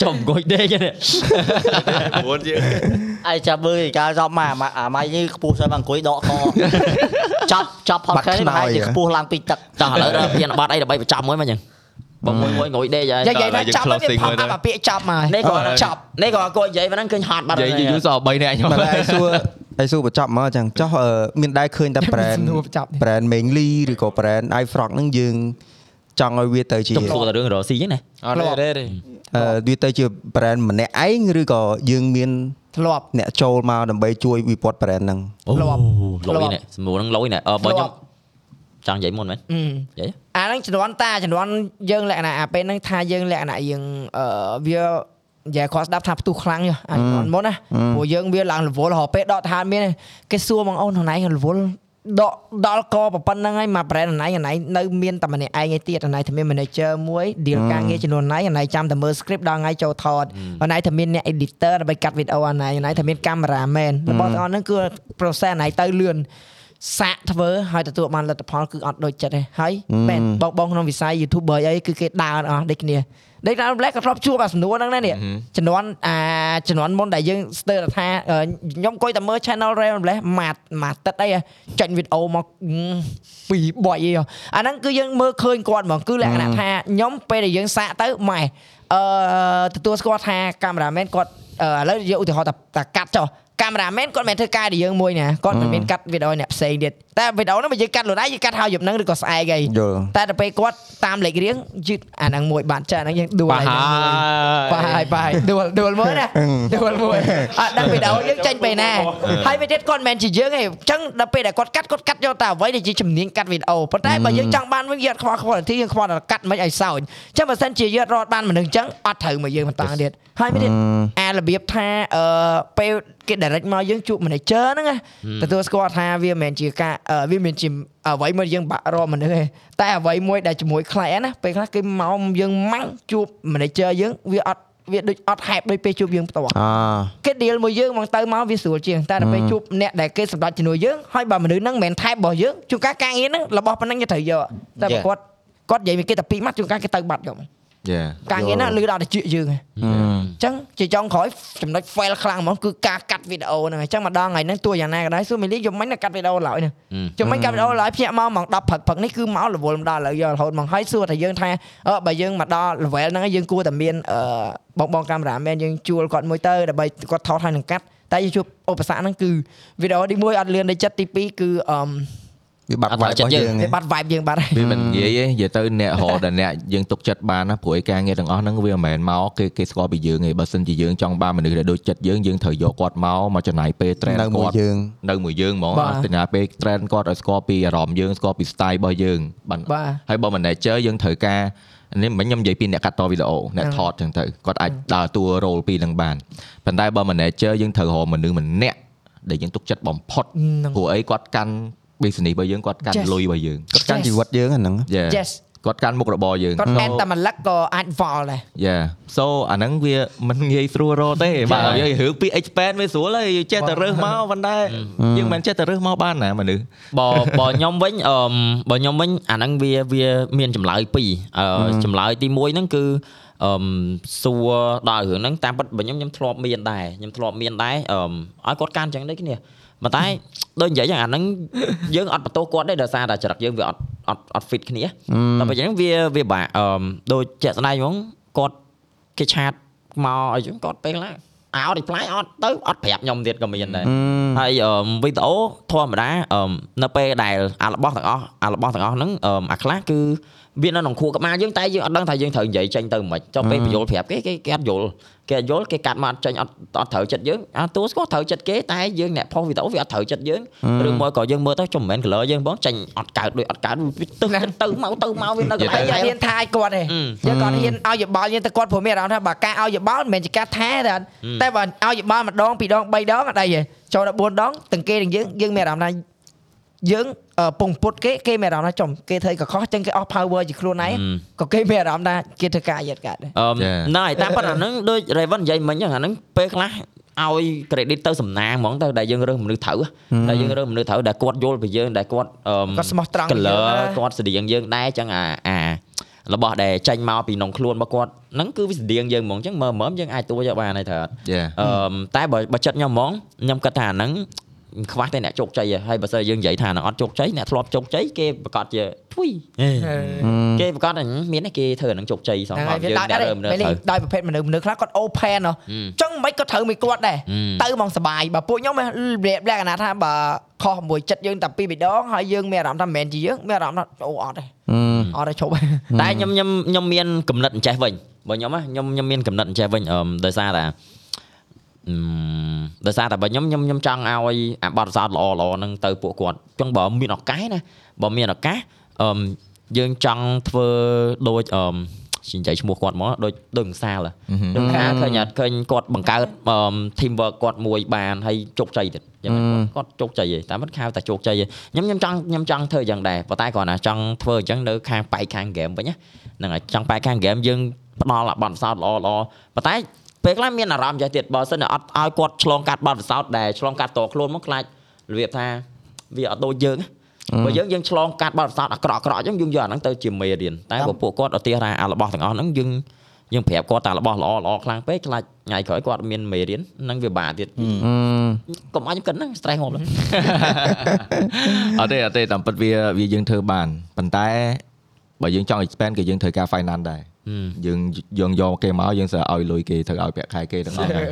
ចុំអង្គុយដេកហ្នឹងពួនយើងឯចាំមើលឯកាលចប់មកអាអាម៉ៃនេះខ្ពស់ស្អីមកអង្គុយដកកចាប់ចាប់ podcast នេះមកឲ្យខ្ពស់ឡើងពីទឹកចោះឥឡូវដល់មានបត់អីដើម្បីបញ្ចប់មួយមកអញ្ចឹងបងមួយមួយអង្គុយដេកហើយនិយាយថាចាប់វាផំអាពាក្យចាប់មកនេះក៏ចប់នេះក៏គាត់និយាយប៉ុណ្ណឹងឃើញហត់បាត់និយាយយូរសោះ3នាក់ខ្ញុំបើឯងសួរ ឯងសួរបញ្ចប់មកអញ្ចឹងចុះអឺមានដែរឃើញតែ brand សំណួរបញ្ចប់ brand Mengli ឬក៏ brand iFrog ហ្នឹងយើងចង់ឲ្យវាទៅជាជុំសួរតែរឿងរ៉ស៊ីអញ្ចឹងណាអត់ទេទេអឺវាទៅជា brand ម្នាក់ឯងឬក៏យើងមានធ្លាប់អ្នកចូលមកដើម្បីជួយវិវត្ត brand ហ្នឹងអូធ្លាប់លុយនេះសំណួរហ្នឹងលុយនេះអឺបើខ្ញុំចង់និយាយមុនមែនអឺនិយាយអាហ្នឹងជំនាន់តាជំនាន់យើងលក្ខណៈអាពេលហ្នឹងថាយើងលក្ខណៈយើងអឺវា និយាយគាត់ស្ដាប់ថាផ្ទុះខ្លាំងយោអាជំនាន់មុនណាព្រោះយើងវាឡើងរវល់រហូតពេលដកឋានមានគេសួរបងអូនខ្លួនឯងរវល់ដកដល់កប៉ុណ្្នឹងហើយមក brand ណៃណៃនៅមានតែម្នាក់ឯងឯទៀតណៃតែមាន manager មួយ deal ការងារចំនួនណៃណៃចាំតែមើល script ដល់ថ្ងៃចូលថតណៃតែមានអ្នក editor ដើម្បីកាត់វីដេអូអាណៃណៃតែមាន cameraman របស់ទាំងអស់ហ្នឹងគឺ process ណៃទៅលឿនសាកធ្វើហើយទទួលបានលទ្ធផលគឺអត់ដូចចិត្តទេហើយមែនបងបងក្នុងវិស័យ YouTuber អីគឺគេដើរអស់ដូចគ្នា ដូចតាមប្លែកក៏ធ្លាប់ជួបអាសំណួរហ្នឹងដែរនេះជំនាន់អាជំនាន់មុនដែលយើងស្ទើរតែថាអឺខ្ញុំអង្គុយតែមើល channel Rail ម្លេះម៉ាត់ម៉ាត់ទឹកអីចាញ់វីដេអូមកពីរ3អីអាហ្នឹងគឺយើងមើលឃើញគាត់ហ្មងគឺលក្ខណៈថាខ្ញុំពេលដែលយើងសាកទៅម៉ែអឺទទួលស្គាល់ថាកាមេរ៉ាមែនគាត់អឺឥឡូវយកឧទាហរណ៍តែតែកាត់ចុះ កាមេរ៉ាមែនគាត់មិនមែនធ្វើការដែលយើងមួយណាគាត់មិនមានកាត់វីដេអូអ្នកផ្សេងទៀតតែវីដេអូហ្នឹងបើយើងកាត់ខ្លួនឯងយើងកាត់ហើយយប់ហ្នឹងឬក៏ស្អែកអីយល់តែទៅពេលគាត់តាមលេខរៀងយឺតអាហ្នឹងមួយបានចាស់ហ្នឹងយើងដួលបាឲ្យហាបាយបាយដួលដួលមួយណាដួលមួយអត់ដឹងវីដេអូយើងចាញ់ពេលណាហើយវាទៀតគាត់មិនមែនជាយើងទេអញ្ចឹងដល់ពេលដែលគាត់កាត់គាត់កាត់យកតែអ្វីដែលជាជំនាញកាត់វីដេអូប៉ុន្តែបើយើងចង់បានវិញយើងអត់ខ្វល់ quality យើងខ្វល់តែកាត់មិនឲ្យសោចអញ្ចឹងបើសិនជាយើងរត់បានមនុស្សអញ្ចឹងអត់ត្រូវមកយើងបន្តទៀតហើយវាទៀតអារបៀបថាអឺពេល គេ direct មកយើងជួប manager ហ្នឹងណាទទួលស្គាល់ថាវាមិនមែនជាការអឺវាមិនមែនជាអ្វីមួយយើងបាក់រកមនុស្សទេតែអ្វីមួយដែលជាមួយ client ណាពេលខ្លះគេមកយើងម៉ាំងជួប manager យើងវាអត់វាដូចអត់ហែបដូចពេលជួបយើងផ្ទាល់អគេ deal មួយយើងមកទៅមកវាស្រួលជាងតែដល់ពេលជួបអ្នកដែលគេសម្ដេចជំនួយយើងហើយបើមនុស្សហ្នឹងមិនមែនថែបរបស់យើងជួនកាលការងារហ្នឹងរបស់ប៉ុណ្ណឹងគេត្រូវយកតែបើគាត់គាត់និយាយមកគេតែពីរម៉ាត់ជួនកាលគេទៅបាត់យកម កយ៉ាការងារណាលឺដល់តែជឿយើងហ៎អញ្ចឹងជាចុងក្រោយចំណុច fail ខ្លាំងហ្មងគឺការកាត់វីដេអូហ្នឹងអញ្ចឹងមកដល់ថ្ងៃហ្នឹងទោះយ៉ាងណាក៏ដោយសួរមីលីយំមិញនៅកាត់វីដេអូឡើយហ្នឹងយំមិញកាត់វីដេអូឡើយភ្ញាក់មកម៉ោង10ព្រឹកព្រឹកនេះគឺមករវល់មកដល់ឥឡូវយករហូតមកហើយសួរថាយើងថាអឺបើយើងមកដល់ level ហ្នឹងហើយយើងគួរតែមានអឺបងបងកាមេរ៉ាមែនយើងជួលគាត់មួយទៅដើម្បីគាត់ថតហើយនឹងកាត់តែយើងជួបឧបសគ្គហ្នឹងគឺវីដេអូទី1អត់លឿនដូចចិត្តទី2គឺអឺ វាបាត់វាយរបស់យើងវាបាត់ vibe យើងបាត់ហើយវាមិននិយាយទេនិយាយទៅអ្នករហដែលអ្នកយើងទុកចិត្តបានណាព្រោះឯការងារទាំងអស់ហ្នឹងវាមិនមែនមកគេគេស្គាល់ពីយើងទេបើសិនជាយើងចង់បានមនុស្សដែលដូចចិត្តយើងយើងត្រូវយកគាត់មកមកចំណាយពេល train នៅមួយគាត់យើងនៅមួយយើងហ្មងបាទអត់ចំណាយពេល train គាត់ឲ្យស្គាល់ពីអារម្មណ៍យើងស្គាល់ពី style របស់យើងបាទបាទហើយបើ manager យើងត្រូវការនេះមិញខ្ញុំនិយាយពីអ្នកកាត់តវីដេអូអ្នកថតចឹងទៅគាត់អាចដើរតួ role ពីរហ្នឹងបានប៉ុន្តែបើ manager យើងត្រូវរកមនុស្សម្នាក់ដែលយើងទុកចិត្តបំផុតហ្នឹងព្រោះអីគាត់កាន់ business របស់យើងគាត់កាន់ Yes. លុយរបស់យើងគាត់កាន់ជីវិតយើងអាហ្នឹង Yeah. Yes គាត់កាន់មុខរបរយើងគាត់ So- អែនតែមួយលឹកក៏អាចវល់ដែរ Yeah so អាហ្នឹងវាមិនងាយស្រួលរកទេបាទយើងរឿងពី expand វាស្រួលហើយចេះតែរើសមកប៉ុន្តែយើងមិនចេះតែរើសមកបានណាមនុស្សបើបើខ្ញុំវិញអឺមបើខ្ញុំវិញអាហ្នឹងវាវាមានចម្លើយពីរអឺចម្លើយទី1ហ្នឹងគឺអឺមសួរដល់រឿងហ្នឹងតាមពិតបើខ្ញុំខ្ញុំធ្លាប់មានដែរខ្ញុំធ្លាប់មានដែរអឺមឲ្យគាត់កាន់អញ្ចឹងដូចគ្នា ប៉ុន្តែដូចនិយាយចឹងអាហ្នឹងយើងអត់បន្ទោសគាត់ទេដោយសារតែចរិតយើងវាអត់អត់អត់ fit គ្នាតែបើអញ្ចឹងវាវាបាក់អឺមដូចជាក់ស្ដែងហ្មងគាត់គេឆាតមកអីចឹងគាត់ពេលខ្លះអោ reply អត់ទៅអត់ប្រាប់ខ្ញុំទៀតក៏មានដែរហើយអឺមវីដេអូធម្មតាអឺមនៅពេលដែលអារបស់ទាំងអស់អារបស់ទាំងអស់ហ្នឹងអឺមអាខ្លះគឺ វានៅក្នុងខួរក្បាលយើងតែយើងអត់ដឹងថាយើងត្រូវនិយាយចេញទៅមិនចុះពេលបញ្យល់ប្រាប់គេគេគេអត់យល់គេអត់យល់គេកាត់មកអត់ចេញអត់អត់ត្រូវចិត្តយើងអាតួស្គាល់ត្រូវចិត្តគេតែយើងអ្នកផុសវីដេអូវាអត់ត្រូវចិត្តយើងឬមួយក៏យើងមើលទៅចំមិនមែន color យើងបងចេញអត់កើតដូចអត់កើតវាទៅទៅមកទៅមកវានៅកន្លែងហើយដែរហ៊ានថាឲ្យគាត់ទេអឺយើងគាត់ហ៊ានឲ្យយោបល់យើងទៅគាត់ព្រោះមានអារម្មណ៍ថាបើការឲ្យយោបល់មិនមែនជាការថាទេអត់តែបើឲ្យយោបល់ម្ដងពីរដងបីដងអត់ដែរទេចូលដល់4ដងទាំងគេទាំងយើងយើងមានអារម្មណ៍ថាយើងអឺ ពងពុតគេគេមានអារម្មណ៍ថាចំគេធ្វើកខុសចឹងគេអស់ power ជាខ្លួនឯងក៏គេមានអារម្មណ៍ថាគេធ្វើការយត់កាត់ដែរអឺមចា៎ហ្នឹងហើយតាមប៉ុន្តែអាហ្នឹងដូច Raven និយាយមិញហ្នឹងអាហ្នឹងពេលខ្លះឲ្យ credit ទៅសំណាងហ្មងទៅដែលយើងរើសមនុស្សត្រូវដែលយើងរើសមនុស្សត្រូវដែលគាត់យល់ពីយើងដែលគាត់អឺមគាត់ស្មោះត្រង់ color យើងណាគាត់ស្តៀងយើងដែរចឹងអាអារបស់ដែលចេញមកពីក្នុងខ្លួនរបស់គាត់ហ្នឹងគឺវាស្តៀងយើងហ្មងចឹងមើលមើលយើងអាចទួយកបានហើយត្រូវអត់ Yeah អឺមតែបើបើចិត្តខ្ញុំហ្មងខ្ញុំគិតថាអាហ្នឹង ខ្វះតែអ្នកជោគជ័យហើយហើយបើសិនជាយើងនិយាយថាអាហ្នឹងអត់ជោគជ័យអ្នកធ្លាប់ជោគជ័យគេប្រកាសជាធ្វីគេប្រកាសថាមានទេគេធ្វើអាហ្នឹងជោគជ័យសោះហ្នឹងបើហើយវាយើងដោយអ្នកអត់រើមនៅទេត្រូវដោយប្រភេទមនុស្សមនុស្សខ្លះគាត់ open ហ៎អញ្ចឹងមិនក៏ត្រូវមួយគាត់ដែរហឹមទៅហ្មងសបាយបើពួកខ្ញុំលក្ខណៈថាបើខុសមួយចិត្តយើងតែពីរបីដងហើយយើងមានអារម្មណ៍ថាមិនមែនជាយើងមានអារម្មណ៍ថាអូអត់ទេអត់ទេឈប់តែខ្ញុំខ្ញុំខ្ញុំមានកំណត់អញ្ចេះវិញបើខ្ញុំណាខ្ញុំខ្ញុំមានកំណត់អញ្ចេះវិញអឺមដោយសារតែអឺម ដោយសារតែបើខ្ញុំខ្ញុំខ្ញុំចង់ឲ្យអាបទពិសោធន៍ល្អល្អហ្នឹងទៅពួកគាត់អញ្ចឹងបើមានឱកាសណាបើមានឱកាសអឺមយើងចង់ធ្វើដូចអឺមនិយាយឈ្មោះគាត់មកដូចដូចកសាលដូចកសាលឃើញអត់ឃើញគាត់បង្កើតអឺម team work គាត់មួយបានហើយជោគជ័យទៀតយ៉ាងម៉េចគាត់គាត់ជោគជ័យឯងតែមិនខៅតែជោគជ័យឯងខ្ញុំខ្ញុំចង់ខ្ញុំចង់ធ្វើយ៉ាងដែរប៉ុន្តែគ្រាន់តែចង់ធ្វើអញ្ចឹងនៅខាងបែកខាង game វិញណាហ្នឹងហើយចង់បែកខាង game យើងផ្ដល់អាបទពិសោធន៍ល្អល្អប៉ុន្តែ ពេលខ្លះមានអារម្មណ៍ចេះទៀតបើសិនជាអត់ឲ្យគាត់ឆ្លងកាត់បទពិសោធន៍ដែលឆ្លងកាត់តខ្លួនមកខ្លាចរបៀបថាវាអត់ដូចយើងណាបើយើងយើងឆ្លងកាត់បទពិសោធន៍អាក្រក់អាក្រក់អញ្ចឹងយើងយកអាហ្នឹងទៅជាមេរៀនតែបើពួកគាត់ឧទាហរណ៍ថាអារបស់ទាំងអស់ហ្នឹងយើងយើងប្រាប់គាត់តែរបស់ល្អល្អខ្លាំងពេកខ្លាចថ្ងៃក្រោយគាត់មានមេរៀនហ្នឹងវាបាក់ទៀតកុំឲ្យខ្ញុំគិតហ្នឹង stress ងាប់ហ្នឹងអត់ទេអត់ទេតាមពិតវាវាយើងធ្វើបានប៉ុន្តែបើយើងចង់ expand គឺយើងត្រូវការ finance ដែរ យើងយើងយកគេមកយើងស្រើឲ្យលុយគេត្រូវឲ្យប្រាក់ខែគេទាំងអស់ហើយ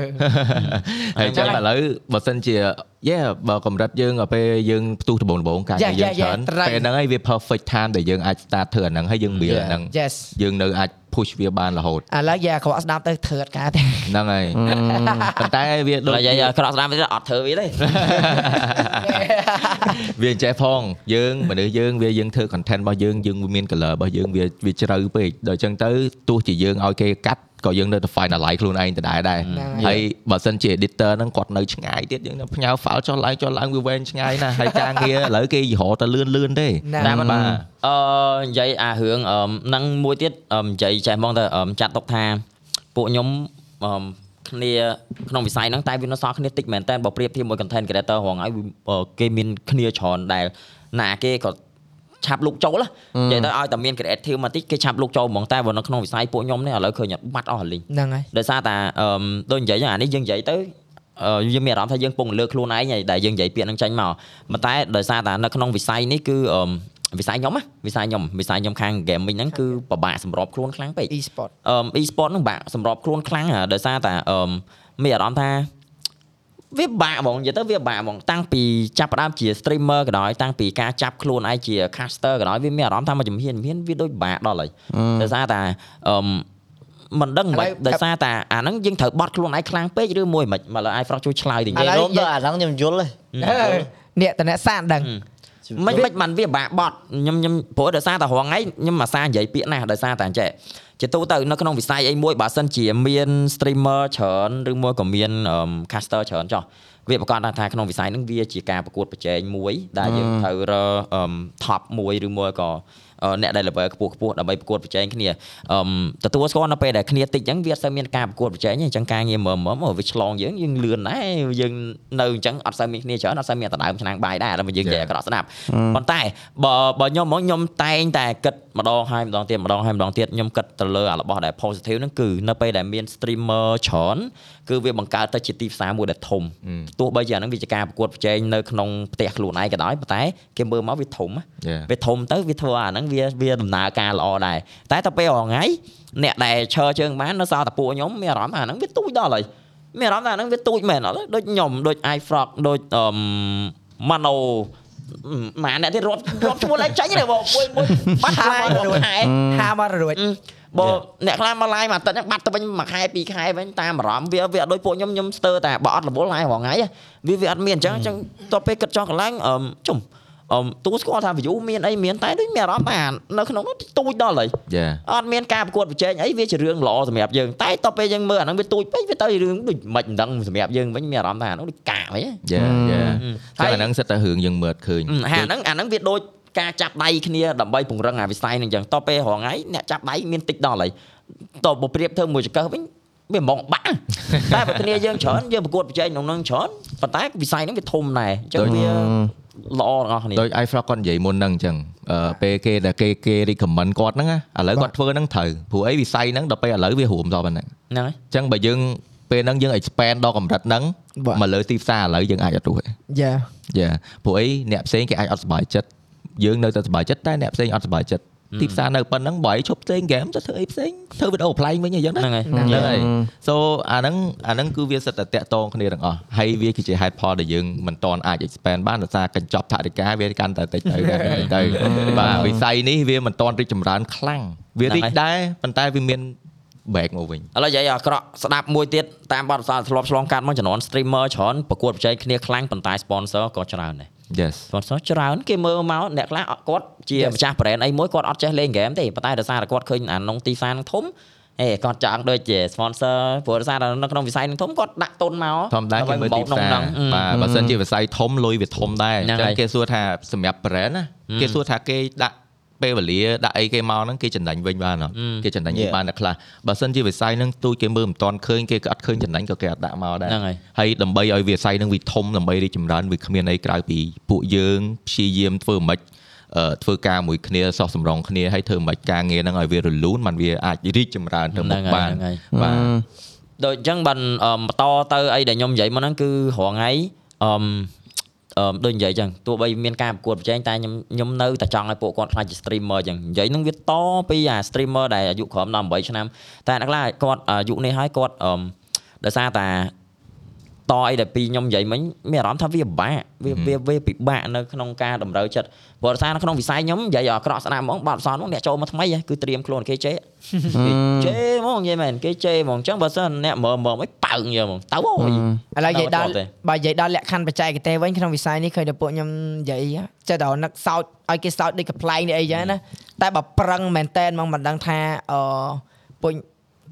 ហើយអញ្ចឹងឥឡូវបើសិនជាយេបើកម្រិតយើងដល់ពេលយើងផ្ទុះដំបងដំបងការងារយើងច្រើនពេលហ្នឹងហើយវា perfect time ដែលយើងអាច start ធ្វើអាហ្នឹងហើយយើងមានអាហ្នឹង Yes យើងនៅអាច push វាបានរហូតឥឡូវយ៉ាគ្រាន់ស្ដាប់ទៅធ្វើអត់ការទេហ្នឹងហើយប៉ុន្តែវាដូចដល់និយាយក្រក់ស្ដាប់ទៀតអត់ធ្វើវាទេវាអញ្ចេះផងយើងមនុស្សយើងវាយើងធ្វើ content របស់យើងយើងមាន color របស់យើងវាវាជ្រៅពេកដល់អញ្ចឹងទៅទោះជាយើងឲ្យគេកាត់ ក៏យើងនៅតែ finalize ខ្លួនឯងដដែលដែរហើយបើសិនជា editor ហ្នឹងគាត់នៅឆ្ងាយទៀតយើងនៅផ្ញើ file ចុះឡើងចុះឡើងវាវែងឆ្ងាយណាស់ហើយការងារឥឡូវគេយល់តែលឿនលឿនទេណាបាទអឺនិយាយអារឿងអឺនឹងមួយទៀតអឺនិយាយចេះហ្មងទៅអឺចាត់ទុកថាពួកខ្ញុំអឺគ្នាក្នុងវិស័យហ្នឹងតែវានៅសល់គ្នាតិចមែនតើបើប្រៀបធៀបមួយ content creator រងឲ្យវាអឺគេមានគ្នាច្រើនដែលណាគេក៏ ឆាប់លុកចូលនិយាយទៅឲ្យតែមាន creative មកតិចគេឆាប់លុកចូលហ្មងតែបើនៅក្នុងវិស័យពួកខ្ញុំនេះឥឡូវឃើញបាត់អស់លីងហ្នឹងហើយដោយសារតែអឺដូចនិយាយចឹងអានេះយើងនិយាយទៅអឺយើងមានអារម្មណ៍ថាយើងពងលើកខ្លួនឯងហើយដែលយើងនិយាយពាក្យហ្នឹងចេញមកប៉ុន្តែដោយសារតែនៅក្នុងវិស័យនេះគឺអឺវិស័យខ្ញុំណាវិស័យខ្ញុំវិស័យខ្ញុំខាង gaming ហ្នឹងគឺពិបាកសម្របខ្លួនខ្លាំងពេក e-sport អឺ e-sport ហ្នឹងបាក់សម្របខ្លួនខ្លាំងហ่าដោយសារតែអឺមានអារម្មណ៍ថា វាបាក់ហ្មងនិយាយទៅវាបាក់ហ្មងតាំងពីចាប់ផ្ដើមជា streamer ក៏ដោយតាំងពីការចាប់ខ្លួនឯងជា caster ក៏ដោយវាមានអារម្មណ៍ថាមកជំហានជំហានវាដូចបាក់ដល់ហើយដោយសារតែអឺមិនដឹងមិនដោយសារតែអាហ្នឹងយើងត្រូវបត់ខ្លួនឯងខ្លាំងពេកឬមួយមិនមកលើ iFrost ជួយឆ្លើយតិចឥនិឡូវយាយរួមទៅអាហ្នឹងខ្ញុំយល់ទេអ្នកតអ្នកសានដឹង មិនមិនមិនវាបាក់បត់ខ្ញុំខ្ញុំព្រោះដោយសារតែរងថ្ងៃខ្ញុំអាសានិយាយពាក្យណាស់ដោយសារតែអញ្ចេះជាទូទៅនៅក្នុងវិស័យអីមួយបើសិនជាមាន streamer ច្រើនឬមួយក៏មាន caster ច្រើនចុះវាប្រកាសថាក្នុងវិស័យហ្នឹងវាជាការប្រកួតប្រជែងមួយដែលយើងត្រូវរក top មួយឬមួយក៏ អ្នកដែល level ខ្ពស់ខ្ពស់ដើម្បីប្រកួតប្រជែងគ្នាអឺទទួលស្គាល់នៅពេលដែលគ្នាតិចអញ្ចឹងវាអត់សូវមានការប្រកួតប្រជែងទេអញ្ចឹងការងារមើលមើលវាឆ្លងយើងយើងលឿនដែរយើងនៅអញ្ចឹងអត់សូវមានគ្នាច្រើនអត់សូវមានដដើមឆ្នាំងបាយដែរតែយើងនិយាយអាក្រក់ស្ដាប់ប៉ុន្តែបើបើខ្ញុំមកខ្ញុំតែងតែគិតម្ដងហើយម្ដងទៀតម្ដងហើយម្ដងទៀតខ្ញុំគិតទៅលើអារបស់ដែល positive ហ្នឹងគឺនៅពេលដែលមាន streamer ច្រើនគឺវាបង្កើតទៅជាទីផ្សារមួយដែលធំទោះបីជាអាហ្នឹងវាជាការប្រកួតប្រជែងនៅក្នុងផ្ទះខ្លួនឯងក៏ដោយប៉ុន្តែគេមើលមកវាធំ Yeah. វាធំទៅវាធ្វើអាហ្នឹងវាវាដំណើរការល្អដែរតែទៅពេលរងថ្ងៃអ្នកដែលឈរជើងបាននៅសល់តែពួកខ្ញុំមានអារម្មណ៍ថាអាហ្នឹងវាទូចដល់ហើយមានអារម្មណ៍ថាអាហ្នឹងវាទូចមែនអត់ដូចខ្ញុំដូច iFrog ដូចអឺ Mano ម៉ាអ្នកទៀតរាប់រាប់ឈ្មោះឡើងចាញ់ទេបងមួយមួយបាត់ខ្លាយមួយខែហាមករួចបើអ្នកខ្លះមកឡាយមួយអាទិត្យហ្នឹងបាត់ទៅវិញមួយខែពីរខែវិញតាមអារម្មណ៍វាវាអត់ដូចពួកខ្ញុំខ្ញុំស្ទើរតែបើអត់រវល់ឡាយរាល់ថ្ងៃវាវាអត់មានអញ្ចឹងអញ្ចឹងតទៅពេលគិតចង់កន្លែងអឺជុំ អឺទូស្គាល់ថា view មានអីមានតែដូចមានអារម្មណ៍ថានៅក្នុងនោះទូចដល់ហើយយ៉ាអត់មានការប្រកួតប្រជែងអីវាជារឿងល្អសម្រាប់យើងតែតទៅពេលយើងមើលអាហ្នឹងវាទូចពេកវាទៅរឿងដូចមិនដឹងសម្រាប់យើងវិញមានអារម្មណ៍ថាអាហ្នឹងដូចកាកវិញយ៉ាយ៉ាចឹងហើយអាហ្នឹងសិតតែរឿងយើងមើលឃើញហាហ្នឹងអាហ្នឹងវាដូចការចាប់ដៃគ្នាដើម្បីពង្រឹងអាវិស័យហ្នឹងអញ្ចឹងតទៅពេលរងថ្ងៃអ្នកចាប់ដៃមានតិចដល់ហើយតបើប្រៀបធ្វើមួយចង្កឹះវិញវាហ្មងបាក់តែបើគ្នាយើងច្រើនយើងប្រកួតប្រជែងក្នុងហ្នឹងច្រើនប៉ុន្តែវិស័យហ្នឹងវាធំដែរអញ្ចឹងវា ល្អទាំងអស់គ្នាដូច iFrog គាត់និយាយមុនហ្នឹងអញ្ចឹងអឺពេលគេដែលគេគេ recommend គាត់ហ្នឹងណាឥឡូវគាត់ធ្វើហ្នឹងត្រូវព្រោះអីវិស័យហ្នឹងដល់ពេលឥឡូវវារួមដល់ប៉ុណ្ណឹងហ្នឹងហើយអញ្ចឹងបើយើងពេលហ្នឹងយើង expand ដល់កម្រិតហ្នឹងបាទមកលើទីផ្សារឥឡូវយើងអាចអត់រស់ទេយ៉ាយ៉ាព្រោះអីអ្នកផ្សេងគេអាចអត់សប្បាយចិត្តយើងនៅតែសប្បាយចិត្តតែអ្នកផ្សេងអត់សប្បាយចិត្ត ទីផ្សារនៅប៉ុណ្ណឹងបើឲ្យឈប់ផ្សេងហ្គេមទៅធ្វើអីផ្សេងធ្វើវីដេអូប្លែកវិញអញ្ចឹងណាហ្នឹងហើយហ្នឹងហើយ so អាហ្នឹងអាហ្នឹងគឺវាសិតតែតាក់តងគ្នាទាំងអស់ហើយវាគឺជាហេតុផលដែលយើងមិនតន់អាច expand បានដោយសារកញ្ចប់ថវិកាវាកាន់តែតិចទៅកាន់តែតិចទៅបាទវិស័យនេះវាមិនតន់រីកចម្រើនខ្លាំងវារីកដែរប៉ុន្តែវាមាន back មកវិញឥឡូវនិយាយអាក្រក់ស្ដាប់មួយទៀតតាមបទពិសោធន៍ធ្លាប់ឆ្លងកាត់មកចំនួន streamer ច្រើនប្រកួតប្រជែងគ្នាខ្លាំងប៉ុន្តែ sponsor ក៏ច្រើនដែរ yes sponsor ច្រើនគេមើលមកអ្នកខ្លះអត់គាត់ជាម្ចាស់ brand អីមួយគាត់អត់ចេះលេង game ទេប៉ុន្តែដោយសារតែគាត់ឃើញអាក្នុងទីផ្សារហ្នឹងធំហេគាត់ចង់ដូចជា sponsor ព្រោះដោយសារតែនៅក្នុងវិស័យហ្នឹងធំគាត់ដាក់ទុនមកធម្មតាគេមើលទីផ្សារហ្នឹងបាទបើសិនជាវិស័យធំលុយវាធំដែរអហ្នឹងញ្ចឹហើងយគេសួរថាសម្រាប់ brand ណាគេសួរថាគេដាក់ ពេលវេលាដាក់អីគេមកហ្នឹងគេចំណេញវិញបានអត់គេចំណេញវិញបានតែខ្លះបើសិនជាវិស័យហ្នឹងទូចគេមើលមិនតាន់ឃើញគេក៏អត់ឃើញចំណេញក៏គេអត់ដាក់មកដែរហ្នឹងហើយហើយដើម្បីឲ្យវិស័យហ្នឹងវាធំដើម្បីរីកចម្រើនវាគ្មានអីក្រៅពីពួកយើងព្យាយាមធ្វើមិនអឺធ្វើការមួយគ្នាសោះសម្រងគ្នាហើយធ្វើមិនការងារហ្នឹងឲ្យវារលូនมันវាអាចរីកចម្រើនទៅមុខបានហ្នឹងហើយបាទដូចអញ្ចឹងបានអឺបន្តទៅអីដែលខ្ញុំនិយាយមកហ្នឹងគឺរងថ្ងៃអឺអឺ ដូចនិយាយអញ្ចឹងទោះបីមានការប្រកួតប្រជែងតែខ្ញុំខ្ញុំនៅតែចង់ឲ្យពួកគាត់ខ្លាចជា streamer អញ្ចឹងនិយាយហ្នឹងវាតពីអា streamer ដែលអាយុក្រោមដល់8ឆ្នាំតែអ្នកខ្លះគាត់អាយុនេះហើយគាត់អឺដោយសារតែ តអីដែលពីខ្ញុំនិយាយមិញមានអារម្មណ៍ថាវាពិបាកវាវាវាពិបាកនៅក្នុងការតម្រូវចិត្តព្រោះដោយសារនៅក្នុងវិស័យខ្ញុំនិយាយឲ្យអាក្រក់ស្ដាប់ហ្មងបាត់អសនហ្នឹងអ្នកចូលមកថ្មីហ៎គឺត្រៀមខ្លួនគេចេះគេជេរហ្មងនិយាយមែនគេជេរហ្មងអញ្ចឹងបើសិនអ្នកមើលមើលមិនប៉ើងយកហ្មងទៅអូយឥឡូវនិយាយដល់ទេបើនិយាយដល់លក្ខខណ្ឌបច្ចេកទេសវិញក្នុងវិស័យនេះឃើញតែពួកខ្ញុំនិយាយចេះតែនឹកសោតឲ្យគេសោតដូចកំ pl ែងនេះអីចឹងណាតែបើប្រឹងមែនតែនហ្មងមិនដឹងថាអឺពួក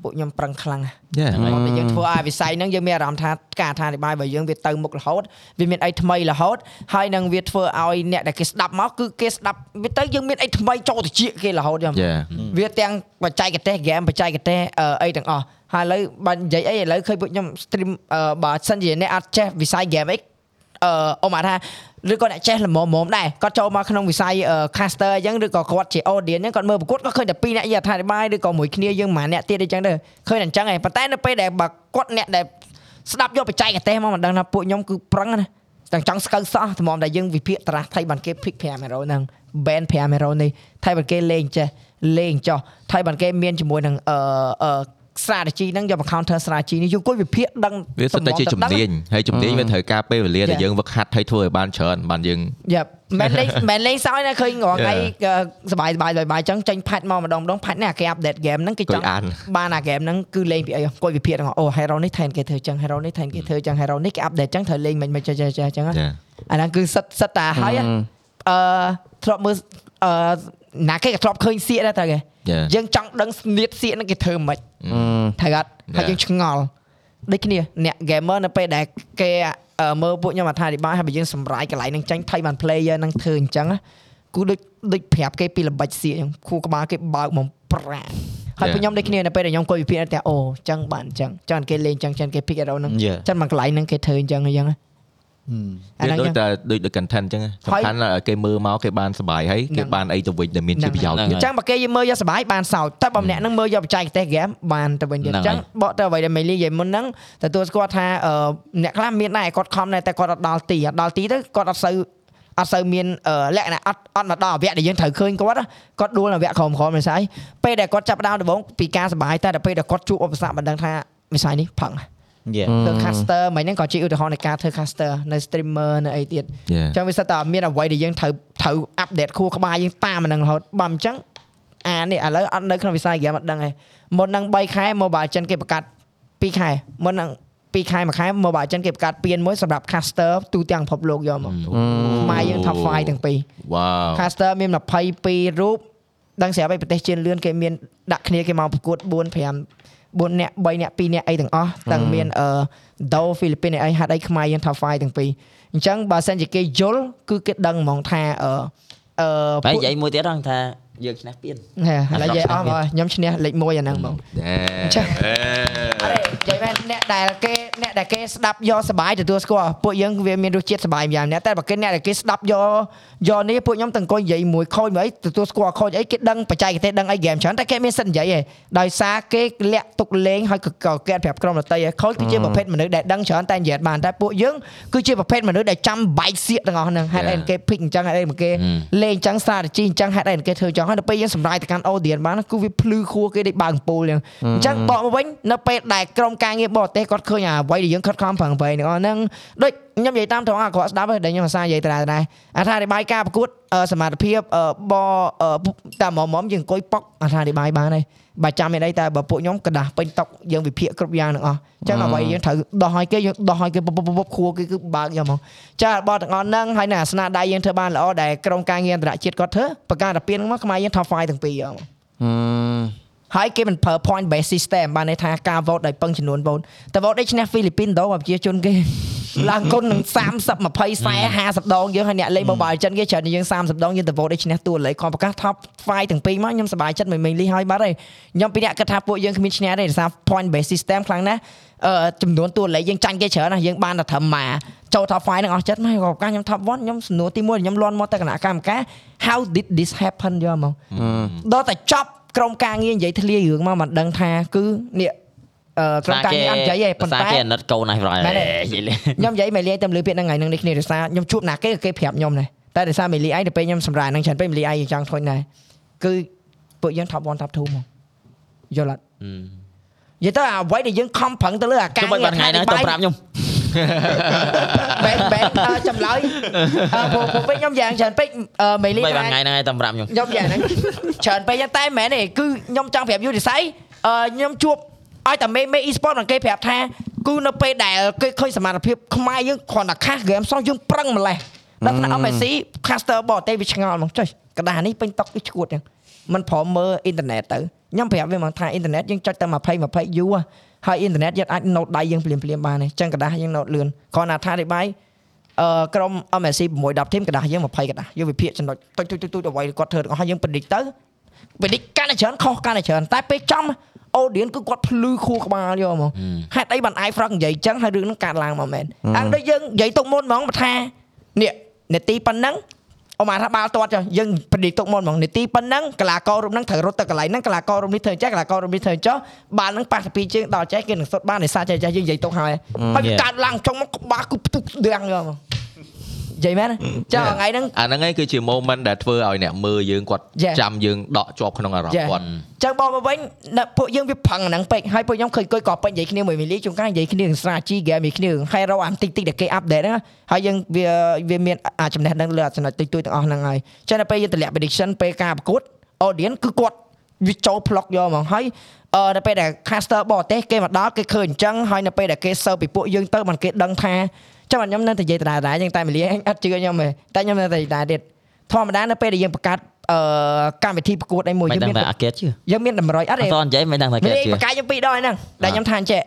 ពួកខ្ញុំប្រឹងខ្លាំងណាស់ Yeah. ហ្នឹងហើយតែយើងធ្វើឲ្យវិស័យហ្នឹងយើងមានអារម្មណ៍ថាការអធិប្បាយរបស់យើងវាទៅមុខរហូតវាមានអីថ្មីរហូតហើយនឹងវាធ្វើឲ្យអ្នកដែលគេស្ដាប់មកគឺគេស្ដាប់វាទៅយើងមានអីថ្មីចូលទៅជាគេរហូតចឹង Yeah. វាទាំងបច្ចេកទេស game បច្ចេកទេសអឺអីទាំងអស់ហើយឥឡូវបើនិយាយអីឥឡូវឃើញពួកខ្ញុំ stream អឺបើសិនជាអ្នកអត់ចេះវិស័យ game អីអឺអមថា ឬក៏អ្នកចេះល្មមៗដែរគាត់ចូលមកក្នុងវិស័យ caster អញ្ចឹងឬក៏គាត់ជា audience អញ្ចឹងគាត់មើលប្រកួតគាត់ឃើញតែពីរអ្នកយីអត្ថាធិប្បាយឬក៏មួយគ្នាយើងមួយអ្នកទៀតអញ្ចឹងទៅឃើញតែអញ្ចឹងឯងប៉ុន្តែនៅពេលដែលបើគាត់អ្នកដែលស្ដាប់យកបច្ចេកទេសមកមិនដឹងថាពួកខ្ញុំគឺប្រឹងណាទាំងចង់ស្កៅសោះតម្រាំតែយើងវិភាគត្រាស់ថៃបានគេ pick 5 hero ហ្នឹង ban 5 hero នេះថៃបានគេលេងចេះលេងចោះថៃបានគេមានជាមួយនឹងអឺអឺ strategy ហ្នឹងយកមក counter strategy នេះយើងគួយវិភាគដឹងវាសុទ្ធតែជាជំនាញហើយជំនាញវាត្រូវការពេលវេលាដែលយើងវឹកហាត់ហើយធ្វើឲ្យបានច្រើនបានយើងយ៉ាមែនលេងមែនលេងសោយណាឃើញរងថ្ងៃសបាយសបាយសបាយចឹងចេញផាច់មកម្ដងម្ដងផាច់នេះគេ update game ហ្នឹងគេចង់បានអា game ហ្នឹងគឺលេងពីអីគាត់វិភាគទាំងអូ hero នេះថែនគេធ្វើចឹង hero នេះថែនគេធ្វើចឹង hero នេះគេ update ចឹងត្រូវលេងមិនមិនចេះចេះចឹងអាហ្នឹងគឺសិតសិតតាហើយអឺធ្លាប់មើលអឺណាគេក៏ធ្លាប់ឃើញសៀកដែរតើគេយើងចង់ដឹងស្នៀតសៀកហ្នឹងគេធ្វើមិន ថៃអត់ហើយយើងឆ្ងល់ដូចគ្នាអ្នក gamer នៅពេលដែលគេមើលពួកខ្ញុំអត្ថាធិប្បាយហើយបើយើងសម្រាយកន្លែងហ្នឹងចាញ់ថៃបាន player ហ្នឹងធ្វើអញ្ចឹងគូដូចដូចប្រាប់គេពីល្បិចសៀកខ្ញុំគូក្បាលគេបើកមកប្រាហើយពួកខ្ញុំដូចគ្នានៅពេលដែលខ្ញុំគួយវិភាគតែអូអញ្ចឹងបានអញ្ចឹងចឹងគេលេងអញ្ចឹងចឹងគេ pick arrow ហ្នឹងចឹងមកកន្លែងហ្នឹងគេធ្វើអញ្ចឹងអញ្ចឹង អាហ្នឹងដូចតែដូចដូច content អញ្ចឹងសំខាន់គេមើលមកគេបានសុបាយហើយគេបានអីទៅវិញដែលមានជាប្រយោជន៍ទៀតអញ្ចឹងបើគេមើលយកសុបាយបានសោចតែបើម្នាក់ហ្នឹងមើលយកបច្ចេកទេស game បានទៅវិញទៀតអញ្ចឹងបកទៅអ្វីដែលមេលីនិយាយមុនហ្នឹងទទួលស្គាល់ថាអ្នកខ្លះមានដែរគាត់ខំដែរតែគាត់អត់ដល់ទីអត់ដល់ទីទៅគាត់អត់សូវអត់សូវមានលក្ខណៈអត់អត់មកដល់អវៈដែលយើងត្រូវឃើញគាត់គាត់ដួលអវៈក្រមក្រមមិនស្អីពេលដែលគាត់ចាប់ដើមដំបូងពីការសុបាយតែដល់ពេលដែលគាត់ជួបឧបសគ្គមិនដឹងថាវិស័យនេះផឹង ធ្វើ caster មិនហ្នឹងក៏ជាឧទាហរណ៍នៃការធ្វើ caster នៅ streamer នៅអីទៀតអញ្ចឹងវាសិតតែមានអ្វីដែលយើងត្រូវត្រូវ update ខួរក្បាលយើងតាមហ្នឹងរហូតបើមិនអញ្ចឹងអានេះឥឡូវអត់នៅក្នុងវិស័យ game អត់ដឹងទេមុនហ្នឹង3ខែ Mobile Legends គេបង្កាត់2ខែមុនហ្នឹង2ខែមួយខែ Mobile Legends គេបង្កាត់ពៀនមួយសម្រាប់ caster ទូទាំងពិភពលោកយកមកខ្មែរយើង top 5ទាំងពីរ Wow caster មាន22រូបដឹងស្រាប់ឯប្រទេសជឿនលឿនគេមានដាក់គ្នាគេមកប្រកួត4 5 4នាក់3នាក់2នាក់អីទាំងអស់ទាំងមានអឺដូហ្វីលីពីនអីហាត់អីខ្មែរយើង top 5ទាំងពីរអញ្ចឹងបើសិនជាគេយល់គឺគេដឹងហ្មងថាអឺអឺបែរនិយាយមួយទៀតហ្នឹងថាយើងឈ្នះពៀនហេឥឡូវនិយាយអស់មកខ្ញុំឈ្នះលេខ1អាហ្នឹងហ្មងអញ្ចឹងអរេ និយាយមែនអ្នកដែលគេអ្នកដែលគេស្ដាប់យកសបាយទទួលស្គាល់ពួកយើងវាមានរសជាតិសបាយយ៉ាងណាតែបើគេអ្នកដែលគេស្ដាប់យកយកនេះពួកខ្ញុំទាំងអង្គុយនិយាយមួយខូចមួយអីទទួលស្គាល់ខូចអីគេដឹងបច្ចេកទេសដឹងអីហ្គេមច្រើនតែគេមានសិទ្ធិនិយាយឯងដោយសារគេលាក់ទុកលេងហើយក៏គេប្រាប់ក្រុមដតីឯងខូចគឺជាប្រភេទមនុស្សដែលដឹងច្រើនតែនិយាយបានតែពួកយើងគឺជាប្រភេទមនុស្សដែលចាំបែកសៀកទាំងអស់ហ្នឹងហេតុអីគេ pick អញ្ចឹងហេតុអីគេលេងអញ្ចឹង strategy អញ្ចឹងហេតុអីគេធ្វើអញ្ចឹងហើយដល់ពេលយើងសម្រាយទៅកាន់ audience បានគឺវាភ្លឺខួរគេដូចបើកអំពូលអញ្ចឹងបកមកវិញនៅពេលដែលក្រុមការងារបរទេសគាត់ឃើញអាអ្វីដែលយើងខិតខំប្រឹងប្រែងទាំងអស់ហ្នឹងដូចខ្ញុំនិយាយតាមត្រង់អាក្រក់ស្ដាប់ហើយដែលខ្ញុំអាសានិយាយតាដែរអត្ថាធិប្បាយការប្រកួតសមត្ថភាពបតាមមុំមុំយើងអង្គុយប៉ុកអត្ថាធិប្បាយបានហើយបើចាំមានអីតែបើពួកខ្ញុំกระដាស់ពេញតុកយើងវិភាគគ្រប់យ៉ាងទាំងអស់អញ្ចឹងអ្វីយើងត្រូវដោះឲ្យគេយើងដោះឲ្យគេពុបពុបខួរគេគឺបើកយកមកចាបតទាំងអស់ហ្នឹងហើយនៅអាស្នាដៃយើងធ្វើបានល្អដែលក្រុមការងារអន្តរជាតិគាត់ធ្វើបង្កើតតែពៀនមកខ្មែរយើង top 5ទាំងពីរយកមក ហើយគេមិនប្រើ point based system បានន័យថាការ vote ដោយពឹងចំនួន vote តែ vote ដូចឈ្នះហ្វីលីពីនដោប្រជាជនគេឡើងគុណនឹង30 20 40 50ដងយើងហើយអ្នកលេង Mobile Legends គេច្រើនយើង30ដងយើងទៅ vote ដូចឈ្នះតួលេខខំប្រកាស top 5ទាំងពីរមកខ្ញុំសប្បាយចិត្តមិនមែនលីហើយបាត់ទេខ្ញុំពីអ្នកគិតថាពួកយើងគ្មានឈ្នះទេដោយសារ point based system ខ្លាំងណាស់អឺចំនួនតួលេខយើងចាញ់គេច្រើនណាស់យើងបានតែត្រឹមមកចូល top 5នឹងអស់ចិត្តមកក៏កាខ្ញុំ top 1ខ្ញុំសំណួរទី1ខ្ញុំលន់មកទៅគណៈកម្មការ how did this happen យកមកដល់តែចប់ ក្រុមការងារនិយាយធ្លាយរឿងមកមិនដឹងថាគឺនេះក្រុមការងារអត់និយាយទេប៉ុន្តែគេអាណិតកូនហើយប្រហែលខ្ញុំនិយាយមេលីតែលើពាក្យហ្នឹងថ្ងៃហ្នឹងនេះគ្នាដោយសារខ្ញុំជួបណាគេគេប្រាប់ខ្ញុំដែរតែដោយសារមេលីឯងទៅពេលខ្ញុំសម្រាប់ហ្នឹងច្រើនពេកមេលីឯងចង់ធុញដែរគឺពួកយើង top 1 top 2មកយល់អត់និយាយទៅអ្វីដែលយើងខំប្រឹងទៅលើអាការងារថ្ងៃហ្នឹងទៅប្រាប់ខ្ញុំ បែបបែបចម្លើយពួកពួកពេកខ្ញុំយ៉ាងច្រើនពេកមេលីថ្ងៃហ្នឹងឯងទៅប្រាប់ខ្ញុំខ្ញុំយ៉ាងហ្នឹងច្រើនពេកតែមិនមែនទេគឺខ្ញុំចង់ប្រាប់យូរនិស័យខ្ញុំជួបឲ្យតែមេមេ e-sport នឹងគេប្រាប់ថាគឺនៅពេលដែលគេឃើញសមត្ថភាពខ្មែរយើងគ្រាន់តែខាស game សោះយើងប្រឹងម្លេះដល់ថ្នាក់ MSC caster បរទេសវាឆ្ងល់មកចុះกระดาษនេះពេញតុកវាឈួតចឹងมันព្រមមើលអ៊ីនធឺណិតទៅខ្ញុំប្រាប់វាមកថាអ៊ីនធឺណិតយើងចុចតែ20 20យូរ ហើយអ៊ីនធឺណិតយើងអាច note ដៃយើងភ្លាមភ្លាមបានទេចឹងក្រដាស់យើង note លឿនគ្រាន់តែថារិបាយអឺក្រុម MSC 6 10 team ក្រដាស់យើង20ក្រដាស់យើងវិភាគចំណុចទុចទុចទុចអ្វីគាត់ធ្វើទាំងអស់ហើយយើងពិនិចទៅពិនិចកាន់តែច្រើនខុសកាន់តែច្រើនតែពេលចំ audience គឺគាត់ភ្លឺខួរក្បាលយកហ្មងហេតុអីបានអាយហ្វ្រកនិយាយចឹងហើយរឿងហ្នឹងកាត់ឡើងមកមែនអង្គដូចយើងនិយាយទុកមុនហ្មងថានេះនេតិប៉ុណ្ណឹង អូម៉ាថាបាល់ទាត់ចុះយើងប្រឌិតទុកមុនហ្មងនេតិប៉ុណ្ណឹងកីឡាកររូបហ្នឹងត្រូវរត់ទៅកន្លែងហ្នឹងកីឡាកររូបនេះធ្វើចេះកីឡាកររូបនេះធ្វើចុះបាល់ហ្នឹងប៉ះទៅពីជើងដល់ចេះគេនឹងសុតបានដោយសារចេះចេះយើងនិយាយទុកហើយហើយវាកាត់ឡើងចុងមកក្បាលគឺផ្ទុះដាំងយកមក និយាយមែនចុះថ្ងៃហ្នឹងអាហ្នឹងឯងគឺជា moment ដែលធ្វើឲ្យអ្នកមើលយើងគាត់ Yeah. ចាំយើងដកជាប់ក្នុងអារម្មណ៍ Yeah. គាត់ចឹងបងមកវិញអ្នកពួកយើងវាផឹងអាហ្នឹងពេកហើយពួកខ្ញុំឃើញគួយក៏ពេញនិយាយគ្នាមួយមីលីជួនកាលនិយាយគ្នានឹងស្រាជីហ្គេមនិយាយគ្នានឹង hero អាតិចតិចដែលគេអាប់ដេតហ្នឹងហើយយើងវាវាមានអាចចំណេះដឹងលើចំណុចទុយទុយទាំងអស់ហ្នឹងហើយចឹងដល់ពេលយើងតម្លាក់ prediction ពេលការប្រកួត audience គឺគាត់វាចូល plug យកហ្មងហើយអឺដល់ពេលដែល caster បរទេសគេមកដល់គេឃើញអញ្ចឹងហើយនៅពេលដែលគេ serve ពីពួកយើងទៅมันគេដឹងថា ចាំខ្ញុំនៅតែនិយាយដដែលៗចឹងតែមីលីអត់ជឿខ្ញុំទេតែខ្ញុំនៅតែដដែលទៀតធម្មតានៅពេលដែលយើងបង្កើតអឺកម្មវិធីប្រកួតអីមួយមិនយើងដឹងមានតែអាកេតជឿយើងមានតម្រុយអត់អទេត់តនិយាយមិនដឹងតែមីកេតលីជឿបកាយយើងពីរដងហ្នឹងដែលខ្ញុំថាអញ្ចេះ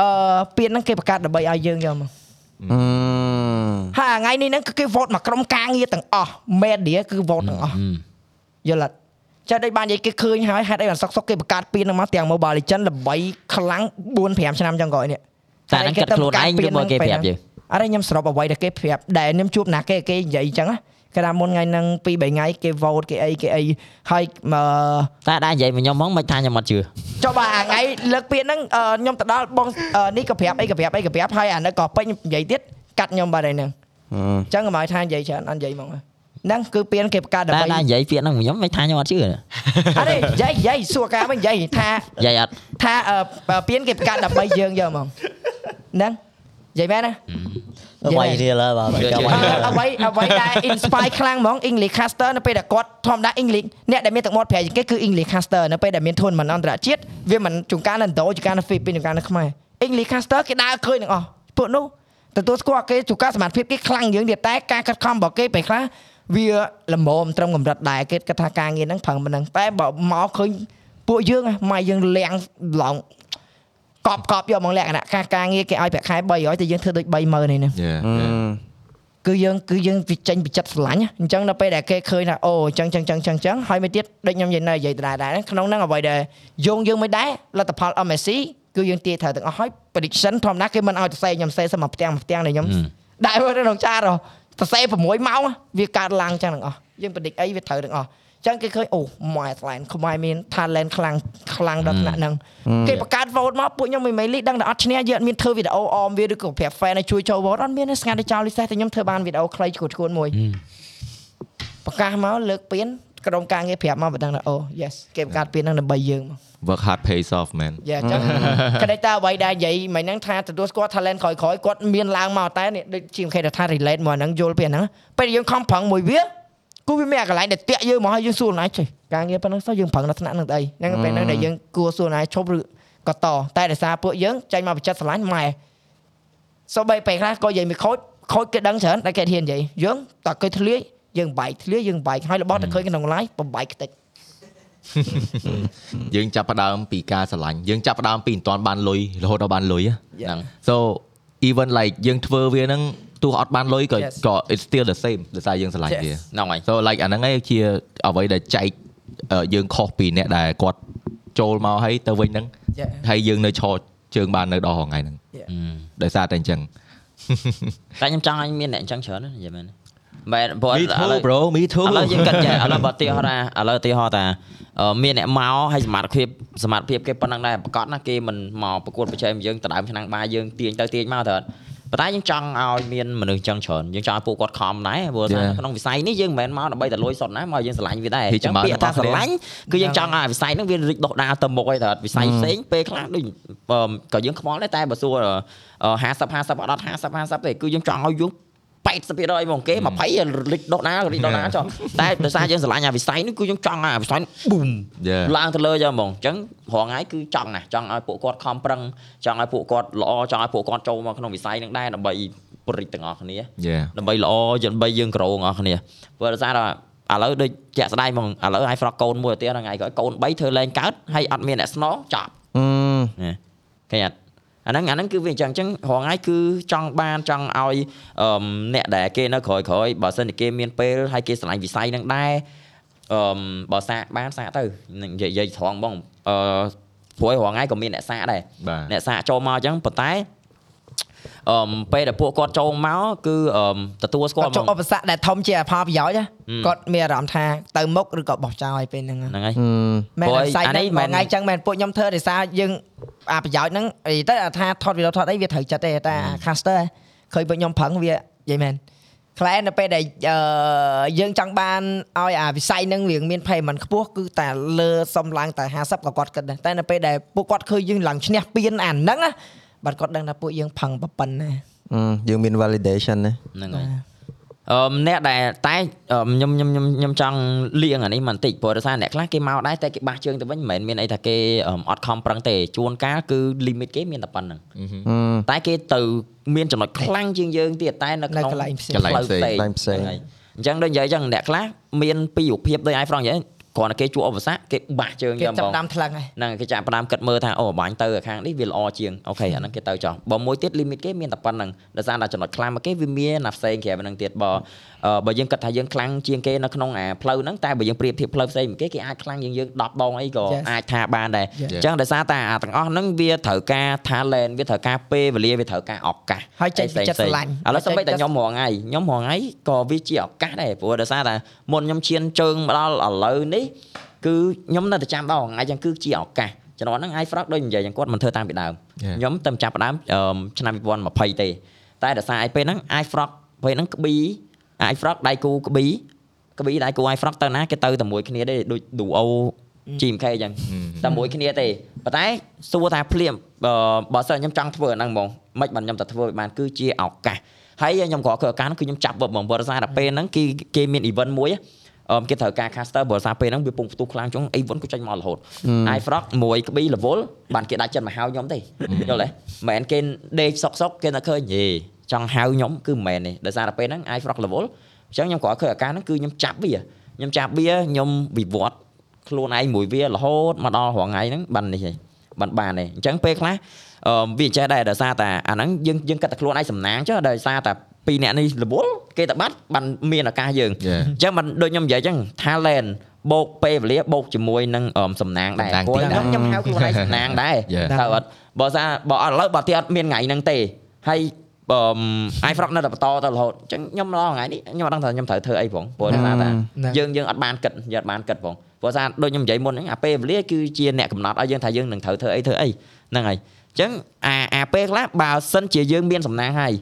អឺពៀនហ្នឹងគេបង្កើតដើម្បីឲ្យយើងយកមកអឺហើយថ្ងៃនេះហ្នឹងគឺគេ vote មកក្រុមការងារទាំងអស់ media គឺ vote ទាំងអស់យល់អត់ចាដូចបាននិយាយគេឃើញហើយហេតុអីបានសុកសុកគេបង្កើតពៀនហ្នឹងមកទាំង Mobile Legend ល្បីខ្លាំង4 5ឆ្នាំចុងក្រោយនេះតែហ្នឹងគិតខ្លួនឯងយកមកគេប្រាប់យើង អត់ទេខ្ញុំសរុបអ្វីដែលគេប្រាប់ដែលខ្ញុំជួបណាគេគេនិយាយអញ្ចឹងណាគេថាមុនថ្ងៃហ្នឹង2 3ថ្ងៃគេ vote គេអីគេអីហើយមកតែដែរនិយាយមកខ្ញុំហ្មងមិនថាខ្ញុំអត់ជឿចុះបាទអាថ្ងៃលើកពៀនហ្នឹងអឺខ្ញុំទៅដល់បងអឺនេះក៏ប្រាប់អីក៏ប្រាប់អីក៏ប្រាប់ហើយអានេះក៏ពេញនិយាយទៀតកាត់ខ្ញុំបាត់ហើយហ្នឹងអញ្ចឹងកុំឲ្យថានិយាយច្រើនអត់និយាយហ្មងហ្នឹងគឺពៀនគេបង្កើតតែដើម្បីដែរនិយាយពាក្យហ្នឹងខ្ញុំមិនថាខ្ញុំអត់ជឿអត់ទេនិយាយនិយាយសួរការវិញនិយាយថានិយាយអត់ថាអឺពៀនគេបង្កើតដើម្បីយើងយកហ្មងហ្នឹង និយាយមែនណាវាយរៀលហើយបាទចាំអឺអ្វីអ្វីដែល inspire ខ្លាំងហ្មង English caster នៅពេលដែលគាត់ធម្មតា English អ្នកដែលមានទឹកមាត់ប្រែជាងគេគឺ English caster នៅពេលដែលមានធនមិនអន្តរជាតិវាមិនជួនកាលនៅឥណ្ឌូជួនកាលនៅហ្វីលីពីនជួនកាលនៅខ្មែរ English caster គេដើរឃើញទាំងអស់ពួកនោះទទួលស្គាល់គេជួនកាលសមត្ថភាពគេខ្លាំងជាងទៀតតែការខិតខំរបស់គេពេលខ្លះវាល្មមត្រឹមកម្រិតដែរគេគិតថាការងារហ្នឹងប្រឹងប៉ុណ្ណឹងតែបើមកឃើញពួកយើងម៉ែយើងលៀងឡង កប់កប់យកមកលក្ខណៈការការងារគេឲ្យប្រាក់ខែ300តែយើងធ្វើដូច30000ឯនេះ Yeah, អឺ yeah. គឺយើងគឺយើងវាចេញពីចិត្តស្រឡាញ់ណាអញ្ចឹងដល់ពេលដែលគេឃើញថាអូអញ្ចឹងអញ្ចឹងអញ្ចឹងអញ្ចឹងហើយមួយទៀតដូចខ្ញុំនិយាយនៅនិយាយដដែលដែរក្នុងហ្នឹងអ្វីដែលយោងយើងមិនដែរលទ្ធផល MSC គឺយើងទាយត្រូវទាំងអស់ហើយ prediction ធម្មតាគេមិនឲ្យទៅសេខ្ញុំសេសមកផ្ទាំងមកផ្ទាំងដែលខ្ញុំដែរមើលនៅក្នុងចាតទៅសេ6ម៉ោងវាកើតឡើងអញ្ចឹងទាំងអស់យើង predict អីវាត្រូវទាំងអស់អញ្ចឹងគេឃើញអូ my talent ខ្មែរមាន talent ខ្លាំងខ្លាំងដល់ថ្នាក់ហ្នឹងគេបង្កើត vote មកពួកខ្ញុំមិនមែនលីដឹងតែអត់ឈ្នះយើងអត់មានធ្វើវីដេអូអមវាឬក៏ប្រាប់ fan ឲ្យជួយចូល vote អត់មានទេស្ងាត់តែចោលលិសេសតែខ្ញុំធ្វើបានវីដេអូខ្លីឈួតឈួតមួយប្រកាសមកលើកពៀនក្រុមការងារប្រាប់មកបណ្ដឹងថាអូ yes គេបង្កើតពៀនហ្នឹងដើម្បីយើងមក work hard pays off man យ៉ាអញ្ចឹងក្តីតើអ្វីដែលនិយាយមិនហ្នឹងថាទទួលស្គាល់ talent ក្រោយៗគាត់មានឡើងមកតែនេះដូចជាគេថា relate មកហ្នឹងយល់ពីហ្នឹងពេលយើងខំប្រឹងមួយវា គូវាមានអាកន្លែងដែលតាក់យើងមកឲ្យយើងសួរណៃចេះការងារប៉ុណ្ណឹងសោះយើងប្រឹងដល់ថ្នាក់ហ្នឹងទៅអីហ្នឹងពេលហ្នឹងដែលយើងគួរសួរណៃឈប់ឬក៏តតែដោយសារពួកយើងចាញ់មកបច្ចិតស្រឡាញ់ម៉ែសូម្បីពេលខ្លះក៏និយាយមិនខូចខូចគេដឹងច្រើនតែគេហ៊ាននិយាយយើងតើគេធ្លាយយើងបែកធ្លាយយើងបែកហើយរបស់តែឃើញក្នុង live បំបែកខ្ទេចយើងចាប់ផ្ដើមពីការស្រឡាញ់យើងចាប់ផ្ដើមពីមិនទាន់បានលុយរហូតដល់បានលុយហ្នឹង so even like យើងធ្វើវាហ្នឹង ទោះអត់បានលុយក៏ Yes. ក៏ it's still the same ដោយសារយើងស្រឡាញ់ Yes. វាហ្នឹងហើយ so like អាហ្នឹងឯងជាអ្វីដែលចែកអឺយើងខុសពីអ្នកដែលគាត់ចូលមកហើយទៅវិញហ្នឹង Yeah. ហើយយើងនៅឈរជើងបាននៅដល់ថ្ងៃហ្នឹង Yeah. ដោយសារតែអញ្ចឹងតែខ្ញុំចង់ឲ្យមានអ្នកអញ្ចឹងច្រើនណានិយាយមែនបែរព្រោះ me ឥឡូ too វ bro me too ឥឡូវយើងគិតចេះឥឡូវបើទីហោថាឥឡូវទីហោថាអឺមានអ្នកមកហើយសមត្ថភាពសមត្ថភាពគេប៉ុណ្ណឹងដែរប្រកាសណាគេមិនមកប្រកួតប្រជែងយើងដដើមឆ្នាំងបាយយើងទាញទៅទាញមកទៅអត់ ប៉ុន្តែយើងចង់ឲ្យមានមនុស្សអញ្ចឹងច្រើនយើងចង់ឲ្យពួកគាត់ខំដែរព្រោះថា Yeah. ក្នុងវិស័យនេះយើងមិនមែនមកដើម្បីតែលួចសុទ្ធណាមកយើងស្រឡាញ់វាដែរពីអញ្ចឹងចម្រើនពាក្យថារបស់គ្នាស្រឡាញ់គឺយើងចង់ឲ្យវិស័យហ្នឹងវារីកដុះដាលទៅមុខអីទៅអត់វិស័យផ្សេងពេលខ្លះដូចអឺក៏យើងខ្វល់ដែរតែបើសួរអឺ50 50អត់50 50ទេគឺយើងចង់ឲ្យយើង 80%ហ្មងគេ20រីកដុះដាលរីកដុះដាលចុះតែដោយសារយើងស្រឡាញ់អាវិស័យនេះគឺយើងចង់អាវិស័យ boom Yeah. ឡើងទៅលើយកហ្មងអញ្ចឹងរងថ្ងៃគឺចង់ណាស់ចង់ឲ្យពួកគាត់ខំប្រឹងចង់ឲ្យពួកគាត់ល្អចង់ឲ្យពួកគាត់ចូលមកក្នុងវិស័យហ្នឹងដែរដើម្បីបរិទ្ធទាំងអស់គ្នា yeah ដើម្បីល្អដើម្បីយើងក្រងអស់គ្នាព្រោះដោយសារថាឥឡូវដូចជាក់ស្ដែងហ្មងឥឡូវឲ្យ frog កូនមួយទៀតថ្ងៃក្រោយកូន3ធ្វើលែងកើតហើយអត់មានអ្នកស្នងចប់អឺណាឃើញអត់ អាហ្នឹងអាហ្នឹងគឺវាអញ្ចឹងអញ្ចឹងរងថ្ងៃគឺចង់បានចង់ឲ្យអឺមអ្នកដែលគេនៅក្រោយក្រោយបើសិនជាគេមានពេលហើយគេឆ្លាញ់វិស័យហ្នឹងដែរអឺមបើសាកបានសាកទៅនឹងនិយាយនិយាយត្រង់បងអឺព្រោះរងថ្ងៃក៏មានអ្នកសាកដែរបាទអ្នកសាកចូលមកអញ្ចឹងប៉ុន្តែ អឺពេលដែលពួកគាត់ចូលមកគឺអឺទទួលស្គាគាល់ត់ជួបហ្មឧងបសគ្គដែលធំជាផលប្រយោជន៍ណាគាត់មានអារម្មណ៍ថាទៅមុខឬក៏បោះចោលឲ្យពេលហ្នឹងណាហ្នឹងហើយមែនព្រោះសាច់អានេះនេះមែមែននថ្ងៃចឹងមែនពួកខ្ញុំធ្វើដោយសារយើងអាប្រយោជន៍ហ្នឹងអីទៅថាថតវីដេអូថតអីវាត្រូវចិត្តទេតែ caster ឃើញពួកខ្ញុំប្រឹងវានិយាយមែនខ្លះនៅពេលដែលអឺយើងចង់បានឲ្យអាវិស័យហ្នឹងវាមាន payment ខ្ពស់គឺតែលើសំឡើងតែ50ក៏គាត់គិតដែរតែនៅពេលដែលពួកគាត់ឃើញយើងឡើងឈ្នះពៀនអាហ្នឹងណា បាទគាត់ដឹងថាពួកយើងផឹងប៉ុណ្ណាអឺយើងមាន validation ណាហ្នឹងហើយអឺអ្នកដែលតែអឺខ្ញុំខ្ញុំខ្ញុំខ្ញុំចង់លៀងអានេះបន្តិចព្រោះដោយសារអ្នកខ្លះគេមកដែរតែគេបាសជើងទៅវិញមិនមែនមានអីថាគេអឺអត់ខំប្រឹងទេជួនកាលគឺ limit គេមានតែប៉ុណ្្នឹងអឺតែគេទៅមានចំណុចខ្លាំងជាងយើងទៀតតែនៅក្នុងនៅកន្លែងផ្សេងផ្លូវផ្សេងកន្លែងផ្សេងហ្នឹងហើយអញ្ចឹងដូចនិយាយអញ្ចឹងអ្នកខ្លះមានពីររូបភាពដោយ iPhone និយាយ គ្រាន់តែគេជួបឧបសគ្គគេបាសជើងគេយកហ្មចាប់ងដាំថ្លឹងហើយហ្នឹងគេចាប់ផ្ដើមគិតមើលថាអូបាញ់ទៅខាងនេះវាល្អជាងអូខេអាហ្នឹងគេទៅចោះបើមួយទៀត limit គេមានតែប៉ុណ្្នឹងដោយសារតែចំណុចខ្លាំងមកគេវាមានណាផ្សេងក្រៅពីហ្នឹងទៀតបើអឺបើយើងគិតថាយើងខ្លាំងជាងគេនៅក្នុងអាផ្លូវហ្នឹងតែបើយើងប្រៀបធៀបផ្លូវផ្សេងមួយគេគេអាចខ្លាំងជាងយើង10ដងអីក៏ Yes. អាចថាបានដែរ Yes. អញ្ចឹងដោយសារតែអាទាំងអស់ហ្នឹងវាត្រូវការ talent វាត្រូវការពេលវេលាវាត្រូវការឱកាសហើយចេញពីចិត្តស្រឡាញ់ឥឡូវសូម្បីតែខ្ញុំរងថ្ងៃខ្ញុំរងថ្ងៃក៏វាជាឱកាសដែរព្រោះដោយសារតែមុនខ្ញុំឈានជើងមកដល់ឥឡូវនេះគឺខ្ញុំនៅតែចាំដល់រងថ្ងៃអញ្ចឹងគឺជាឱកាសចំណុចហ្នឹង iFrog ដូចនិយាយយ៉ាងគាត់មិនធ្វើតាមពីដើម Yeah. ខ្ញុំតែចាប់ផ្ដើមអឺឆ្នាំ2020ទេតែដោយសារឯពេលហ្នឹង iFrog ពេលហ្នឹងក្ប៊ី iFrog ដៃគូក្ប៊ីក្ប៊ីដៃគូ iFrog ទៅណាគេទៅតែមួយគ្នាទេដូច Duo GMK អញ្ចឹងតែមួយគ្នាទេប៉ុន្តែសួរថាភ្លាមបើបើសិនខ្ញុំចង់ធ្វើអាហ្នឹងហ្មងមិនបានខ្ញុំតែធ្វើឲ្យបានគឺជាឱកាសហើយខ្ញុំក៏គឺឱកាសហ្នឹងគឺខ្ញុំចាប់វឹកហ្មងបើដោយសារតែពេលហ្នឹងគេគេមាន event មួយអឺគេត្រូវការ caster បើដោយសារពេលហ្នឹងវាពងផ្ទុះខ្លាំងចុង event ក៏ចេញមករហូត iFrog មួយក្ប៊ី level បានគេដាច់ចិត្តមកហៅខ្ញុំទេយល់ទេមិនមែនគេដេកសុកសុកគេនៅឃើញហេ ចង់ហៅខ្ញុំគឺមិនមែនទេដោយសារតែពេលហ្នឹង iFrog level អញ្ចឹងខ្ញុំក៏ឃើញឱកាសហ្នឹងគឺខ្ញុំចាប់វាខ្ញុំចាប់វាខ្ញុំវិវត្តខ្លួនឯងមួយវារហូតមកដល់រងថ្ងៃហ្នឹងបាននេះហើយបានបានទេអញ្ចឹងពេលខ្លះអឺវាចេះដែរដោយសារតែអាហ្នឹងយើងយើងគិតតែខ្លួនឯងសំណាងចុះដោយសារតែពីរអ្នកនេះរវល់គេតែបាត់បានមានឱកាសយើង Yeah. អញ្ចឹងមិនដូចខ្ញុំនិយាយអញ្ចឹង talent បូកពេលវេលាបូកជាមួយនឹងអមសំណាងដែរសំណាងព្រោះតិចខ្ញុំខ្ញុំហៅខ្លួនឯងសំណាងដែរ Yeah. ថាអត់បើសារបើឥឡូវបើទីអត់មានថ្ងៃហ្នឹងទេហើយ អឺ iFrog នៅតែបន្តទៅរហូតអញ្ចឹងខ្ញុំឡងថ្ងៃនេះខ្ញុំអត់ដឹងថាខ្ញុំត្រូវធ្វើអីផងព្រោះដោយសារតែហ្នឹងយើងយើងអត់បានគិតយើងអត់បានគិតផងព្រោះសារដូចខ្ញុំនិយាយមុនហ្នឹងអាពេលវេលាគឺជាអ្នកកំណត់ឲ្យយើងថាយើងនឹងត្រូវធ្វើអីធ្វើអីហ្នឹងហើយអញ្ចឹងអាអាពេលខ្លះបើសិនជាយើងមានសំណាងហើយ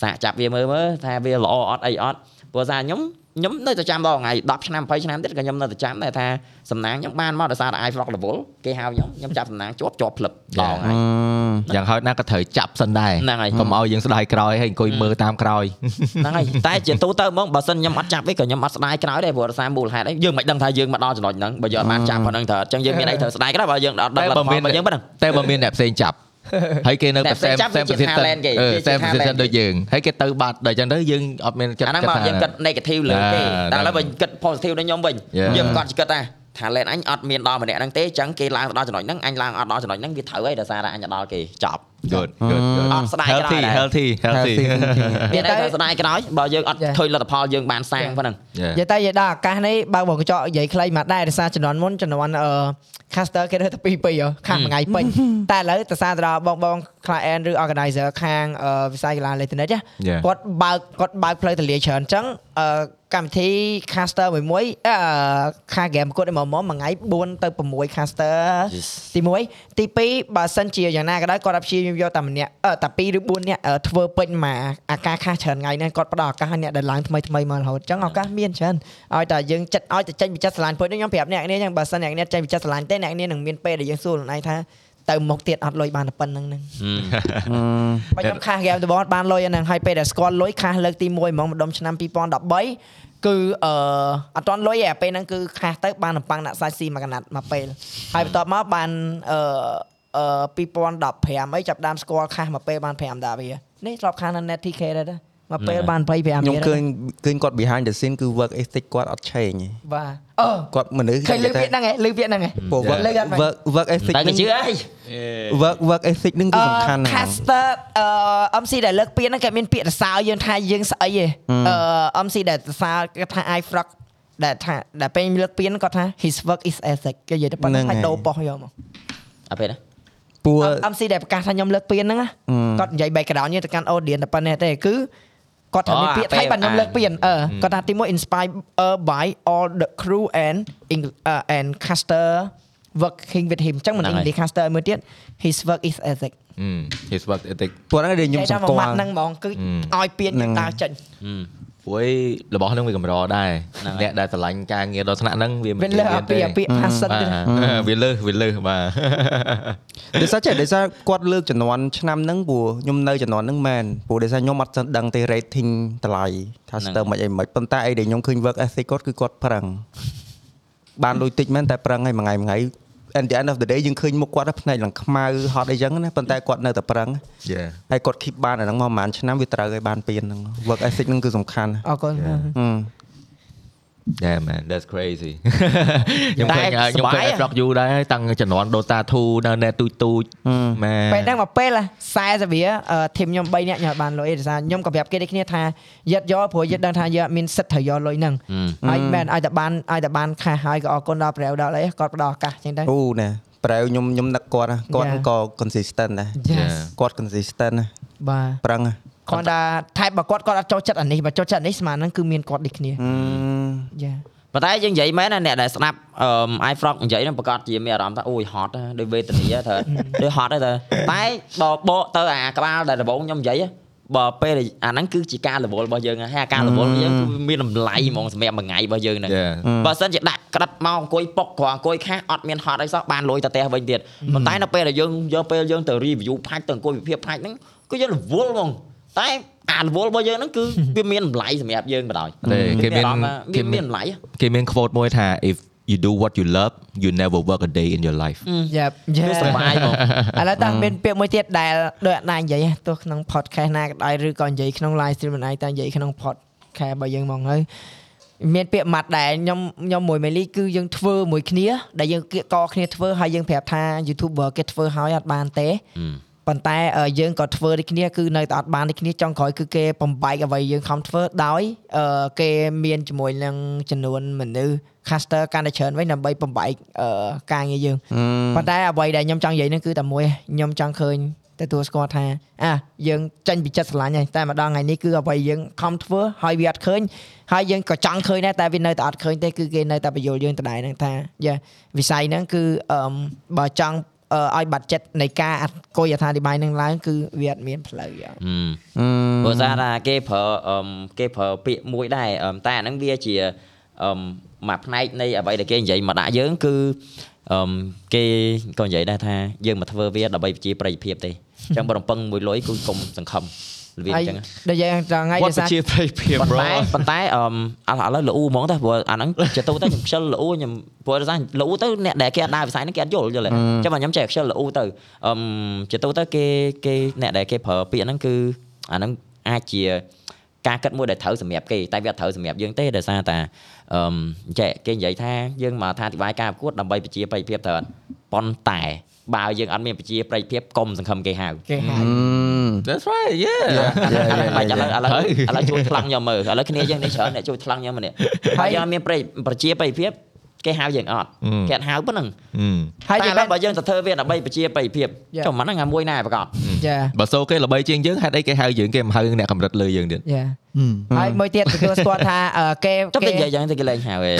សាកចាប់វាមើលមើលថាវាល្អអត់អីអត់ព្រោះសារខ្ញុំ ខ្ញុំនៅតែចាំដល់ថ្ងៃ10ឆ្នាំ20ឆ្នាំទៀតក៏ខ្ញុំនៅតែចាំដែរថាសំណាងខ្ញុំបានមកដោយសារតែ iFrog level គេហៅខ្ញុំខ្ញុំចាប់សំណាងជាប់ជាប់ផ្លឹបដល់ថ្ងៃយ៉ាងហោចណាស់ក៏ត្រូវចាប់សិនដែរហ្នឹងហើយកុំឲ្យយើងស្ដាយក្រោយហើយអង្គុយមើលតាមក្រោយហ្នឹងហើយតែជាទូទៅហ្មងបើសិនខ្ញុំអត់ចាប់ទេក៏ខ្ញុំអត់ស្ដាយក្រោយដែរព្រោះដោយសារមូលហេតុអីយើងមិនដឹងថាយើងមកដល់ចំណុចហ្នឹងបើយើងអត់បានចាប់ប៉ុណ្្នឹងត្រូវអញ្ចឹងយើងមានអីត្រូវស្ដាយក្រោយបើយើងអត់ដឹងតែលទ្ធបើផលមានបើយើងប៉ុណ្្នឹងតែបើមានអ្នកផ្សេងចាប់ ហើយគេនៅអ្នកតែផ្សេង same ចាប់វា same ជា position talent គេអឺវាជា same talent position ដូចយើងហើយគេទៅបាត់ដល់អញ្ចឹងទៅយើងអត់មានចិត្តអាហ្នឹងមកយើងគិត negative លើគេអាតែឥឡូវបើគិត positive ដូចខ្ញុំវិញ Yeah. យើងគាត់គិតថា talent អញអត់មានដល់ម្នាក់ហ្នឹងទេអញ្ចឹងគេឡើងទៅដល់ចំណុចហ្នឹងអញឡើងអត់ដល់ចំណុចហ្នឹងវាត្រូវហើយដោយសារតែអញដល់គេចប់ good good good អត់ស្ដាយក្រោយ healthy ដែរ healthy healthy Healthy thinking មានតែតែស្ដាយក្រោយបើយើងអត់ Yeah. ឃើញលទ្ធផលយើងបានសាងប៉ុណ្ណឹង Yeah. និយាយទៅនិយាយដល់ឱកាសនេះបើបងកញ្ចក់និយាយខ្លីមកដែរដោយសារជំនាន់មុនជំនាន់អឺ caster គេរើសតែ2 2ខាងមួយថ្ងៃពេញតែឥឡូវទៅសារទៅដល់បងបង client ឬ organizer ខាងអឺវិស័យកីឡាអេឡិចត្រូនិកណា Yeah. គាត់បើកគាត់បើកផ្លូវទលាច្រើនអញ្ចឹងអឺកម្មវិធី caster មួយមួយអឺខា game គាត់មកមកមួយថ្ងៃ4ទៅ6 caster ទី1ទី2បើសិនជាយ៉ាងណាក៏ដោយគាត់អត់ព្យាយាមយកតែម្នាក់អឺតែ2ឬ4នាក់អឺធ្វើពេញមកអាការខាសច្រើនថ្ងៃហ្នឹងគាត់ផ្ដល់ឱកាសឲ្យអ្នកដែលឡើងថ្មីថ្មីមករហូតអញ្ចឹងឱកាសមានច្រើនឲ្យតែយើងចិត្តឲ្យតែចេញពីចិត្តស្រឡាញ់ព្រោះខ្ញុំប្រាប់អ្នកនេះអញ្ចឹងបើសិនអ្នកនេះចេញពីចិត្តស្រឡាញ់ទេអ្នកនេះនឹងមានពេលដែលយើងសួរខ្លួនឯងថាទៅមុខទៀតអត់លុយបានតែប៉ុណ្្នឹងហ្នឹងបើខ្ញុំខាស game ដំបូងអត់បានលុយអាហ្នឹងហើយពេលដែលស្គាល់លុយខាសលើកទី1ហ្មងម្ដុំឆ្នាំ2013គឺអឺអត់ទាន់លុយទេអាពេលហ្នឹងគឺខាសទៅបាននំប៉័ងដាក់សាច់ស៊ីមួយកណាត់មកពេលហើយបន្ទាប់មកបានអឺ អឺ2015អីចាប់ដើមស្គាល់ខាសមកពេលបាន5ដាក់វានេះធ្លាប់ខាសនៅ Net TK ដែរណាមកពេលបាន25ខ្ញុំឃើញទៀតឃើញគាត់ behind the scene គឺ work ethic គាត់អត់ change ទេបាទអឺគាត់មនុស្សឃើញលើពាក្យហ្នឹងហ៎លើពាក្យហ្នឹងហ៎ព្រោះ work លើកអត់មែន work work ethic តែគេហ្នឹងជឿអី work work ethic ហ្នឹងគឺសំខាន់ណាស់ caster អឺ MC ដែលលើកពាក្យហ្នឹងគេមានពាក្យសរសើរយើងថាយើងស្អីទេអឺ MC ដែលសរសើរគេថា I frog ដែលថាដែលពេលលើកពាក្យហ្នឹងគាត់ថា his work is ethic គេនិយាយទៅប៉ុណ្ណឹងហ្នឹងហើយហើយដូរប៉ោះយកមកអត់ពេលណា ព្រោះ MC ដែលប្រកាសថាខ្ញុំលើកពៀនហ្នឹងណាគាត់និយាយ background ទៅកាន់ audience តែប៉ុណ្ណេះទេគឺគាត់ថាមានពាក្យថៃបាទខ្ញុំលើកពៀនអឺគាត់ថាទីមួយ inspired uh, by all the crew and Eng- uh, and caster working with him អញ្ចឹងមិនហ្នឹងហើយ English caster មួយទៀត his work is ethic his work ethic ព្រោះហ្នឹងដែលខ្ញុំតែសង្មកកម៉ាត់ល់ហ្នឹងហ្មងគឺឲ្យពៀនយើងដើរចេញ ព្រោះរបស់ហ្នឹងវាកម្រដែរអ្នកដែលឆ្លាញ់ការងារដល់ថ្នាក់ហ្នឹងវាវាលើអាពីអាពី passion បាទៀតទវាលើវាលើបាទដោយសារចេះដោយសារគាត់លើកចំនួនឆ្នាំហ្នឹងព្រោះខ្ញុំនៅចំនួនហ្នឹងមែនព្រោះដោយសារខ្ញុំអត់ស្ដឹងទេ rating តម្លៃថាស្ទើរមិនអីមិនប៉ុន្តែអីដែលខ្ញុំឃើញ work ethic គាត់គឺគាត់ប្រឹងបានលុយតិចមែនតែប្រឹងឲ្យមួយថ្ងៃមួយថ្ងៃ at the end of the day យើងឃើញមុខគាត់ផ្នែកឡើងខ្មៅហត់អីចឹងណាប៉ុន្តែគាត់នៅតែប្រឹងយេហើយគាត់ keep បានអាហ្នឹងមកប្រហែលឆ្នាំវាត្រូវឲ្យបានពៀនហ្នឹង work ethic ហ្នឹងគឺសំខាន់អរគុណហឹម Yeah man that's crazy ខ្ញុំតែឃើញខ្ញុំឃើញសប្បាយ Flock You ដែរតាំងជំនាន់ Dota 2នៅ net ទូចទូចមែនពេលហ្នឹងមកពេល40វាធីមខ្ញុំ3នាក់ញ៉ាំបានលុយឯដោយសារខ្ញុំក៏ប្រាប់គេដូចគ្នាថាយិតយកព្រោះយិតដឹងថាយកមានសិទ្ធត្រូវយកលុយហ្នឹងហើយមែនឲ្យតែបានឲ្យតែបានខាសហើយក៏អរគុណដល់ប្រែវដល់អីគាត់ផ្ដល់ឱកាសអញ្ចឹងទៅអូណែប្រែវខ្ញុំខ្ញុំនឹកគាត់ណាគាត់ Yeah. ក៏ consistent ដែរ Yes គាត់ consistent ណាបាទប្រឹងណា គាត់ថាថែបបើគាត់គាត់អត់ចូលចិត្តអានេះបើចូលចិត្តអានេះស្មើហ្នឹងគឺមានគាត់ដូចគ្នាអឺយ៉ាប៉ុន្តែយើងនិយាយមែនណាអ្នកដែលស្ដាប់អឺ iFrog និយាយហ្នឹងប្រកាសជាមានអារម្មណ៍ថាអូយហត់ណាដូចវេទនាទៅដូចហត់ទៅតែបើបកទៅអាក្បាលដែលដំបូងខ្ញុំនិយាយបើពេលអាហ្នឹងគឺជាការរវល់របស់យើងហើយអាការរវល់របស់យើងគឺមានតម្លៃហ្មងសម្រាប់មួយថ្ងៃរបស់យើងហ្នឹង Yeah. បើសិនជាដាក់ក្រិតមកអង្គុយប៉ុកគ្រាន់អង្គុយខាសអត់មានហត់អីសោះបានលុយទៅផ្ទះវិញទៀតប៉ុន្តែនៅពេលដែលយើងយកពេលយើងទៅ review ផាច់ទៅអង្គុយវិភាគផាច់ហ្នឹងគឺយើងរវល់ហ្មង តែអារវល់របស់យើងហ្នឹងគឺវាមានតម្លៃសម្រាប់យើងបណ្ដោយទេគេមានអារម្មណ៍ថាគេវាមាមាននតម្លៃគេមាន quote មួយថា if you do what you love you never work a day in your life យ៉ាយ៉ាវាសុបាយហ្មងឥឡូវតើមានពាក្យមួយទៀតដែលដូចអត់ណានិយាយទោះក្នុង podcast ណាក៏ដោយឬក៏និយាយក្នុង live stream មិនអាចតែនិយាយក្នុង podcast របស់យើងហ្មងហើយមានពាក្យម៉ាត់ដែលខ្ញុំខ្ញុំមួយមេលីគឺយើងធ្វើមួយគ្នាដែលយើងគៀកកគ្នាធ្វើហើយយើងប្រាប់ថា YouTuber គេធ្វើហើយអត់បានទេ ប៉ុន្តែអឺយើងក៏ធ្វើដូចគ្នាគឺនៅតែអត់បានដូចគ្នាចុងក្រោយគឺគេបំបែកអ្វីយើងខំធ្វើដោយអឺគេមានជាមួយនឹងចំនួនមនុស្ស caster កាន់តែច្រើនវិញដើម្បីបំបែកអឺការងារយើងប៉ុន្តែអ្វីដែលខ្ញុំចង់និយាយហ្នឹងគឺតែមួយខ្ញុំចង់ឃើញទទួលស្គាល់ថាអាយើងចាញ់ពីចិត្តស្រឡាញ់ហើយតែម្ដងថ្ងៃនេះគឺអ្វីយើងខំធ្វើហើយវាអត់ឃើញហើយយើងក៏ចង់ឃើញដែរតែវានៅតែអត់ឃើញទេគឺគេនៅតែបញ្យល់យើងដដែលហ្នឹងថាយ៉ាវិស័យហ្នឹងគឺអឺបើចង់អឺ ឲ្យបាត់ចិត្តនៃការអត់គយអត្ថាធិប្បាយហ្នឹងឡើងគឺវាអត់មានផ្លូវយ៉ាងព្រោះសារថាគេប្រើអឺគេប្រើពាក្យមួយដែរអឺតែអាហ្នឹងវាជាអឺមួយផ្នែកនៃអ្វីដែលគេនិយាយមកដាក់យើងគឺអឺគេក៏និយាយដែរថាយើងមកធ្វើវាដើម្បីប្រជាប្រិយភាពទេអញ្ចឹងបើរំពឹងមួយលុយគឺកុំសង្ឃឹម របៀបអហើយញ្ចឹងដូចយើងចង់ថ្ងៃវដត្តេសាជាប្រិយភាពប៉ុន្ bro តែប៉ុន្តែអឺឥឡូវល្អូហ្មងតែព្រោះអាហ្នឹងជាទូទៅខ្ញុំខ្ជិលល្អូខ្ញុំព្រោះថាល្អូទៅអ្នកដែលគេអត់ដើរវិស័យហ្នឹងគេអត់យល់យល់ទេអញ្ចឹងបើខ្ញុំចេះខ្ជិលល្អូទៅអឺជាទូទៅគេគេអ្នកដែលគេប្រើពាក្យហ្នឹងគឺអាហ្នឹងអាចជាការគិតមួយដែលត្រូវសម្រាប់គេតែវាអត់ត្រូវសម្រាប់យើងទេដោយសារតែអឺចេះគេនិយាយថាយើងមកថាអធិប្បាយការប្រកួតដើម្បីប្រជាប្រិយភាពត្រូវអត់ប៉ុន្តែ បើយើងអត់មានប្រជាប្រិយភាពកុំសង្ឃឹមគេហៅគេហៅ That's right yeah បាច់ឥឡូវឥឡូវឥឡូវជួយថ្លឹងខ្ញុំមើលឥឡូវគ្នាយើងនេះច្រើនអ្នកជួយថ្លឹងខ្ញុំម្នាក់ហើយយើងអត់មានប្រេប្រជាប្រិយភាពគេហៅយើងអត់គេអត់ហៅប៉ុណ្ណឹងហើយតែនិឥយាយឡូវបើយើងទៅធ្វើវាដើម្បីប្រជាប្រិយភាព Yeah. ចុះមិនហ្នឹងអាមួយណាប្រកបយ៉ាបើសូគេល្បីជាងយើងហេតុអីគេហៅយើងគេមិនហៅអ្នកកម្រិតលើយើងទៀតយ៉ាហើយមួយទៀតទទួលស្គាល់ថាអឺគេចុះគេតែនិយាយយ៉ាងទៅគេលែងហៅឯង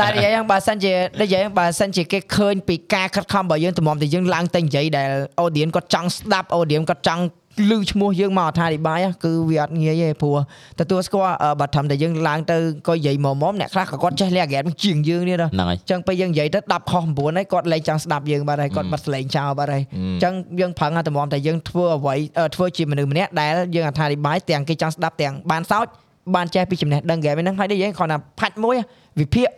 តែនិយាយយ៉ាងបើសិនជានិយាយយ៉ាងបើសិនជាគេឃើញពីការខិតខំរបស់យើងតម្រាំតែយើងឡើងទៅនិយាយដែល audience គាត់ចង់ស្ដាប់ audience គាត់ចង់ឮឈ្មោះយើងមកអត្ថាធិប្បាយគឺវាអត់ងាយទេព្រោះទទួលស្គាល់អឺបើត្រឹមតែយើងឡើងទៅក៏និយាយមកមកអ្នកខ្លះក៏គាត់ចេះលាក់ហ្គេមជាងយើងនេះដែរហ្នឹងហើយចឹងពេលយើងនិយាយទៅ10ខុស9ហើយគាត់លែងចង់ស្ដាប់យើងបាត់ហើយគាត់បាត់សលេងចោលបាត់ហើយចឹងយើងប្រឹងឲ្យតម្រាំតែយើងធ្វើអ្វីអឺធ្វើជាមនុស្សម្នាក់ដែលយើងអត្ថាធិប្បាយទាំងគេចង់ស្ដាប់ទាំងបានសោចបានចេះពីចំណេះដឹងហ្គេមហ្នឹងហើយដូចយើងគ្រាន់តែផាច់មួយវិភាគ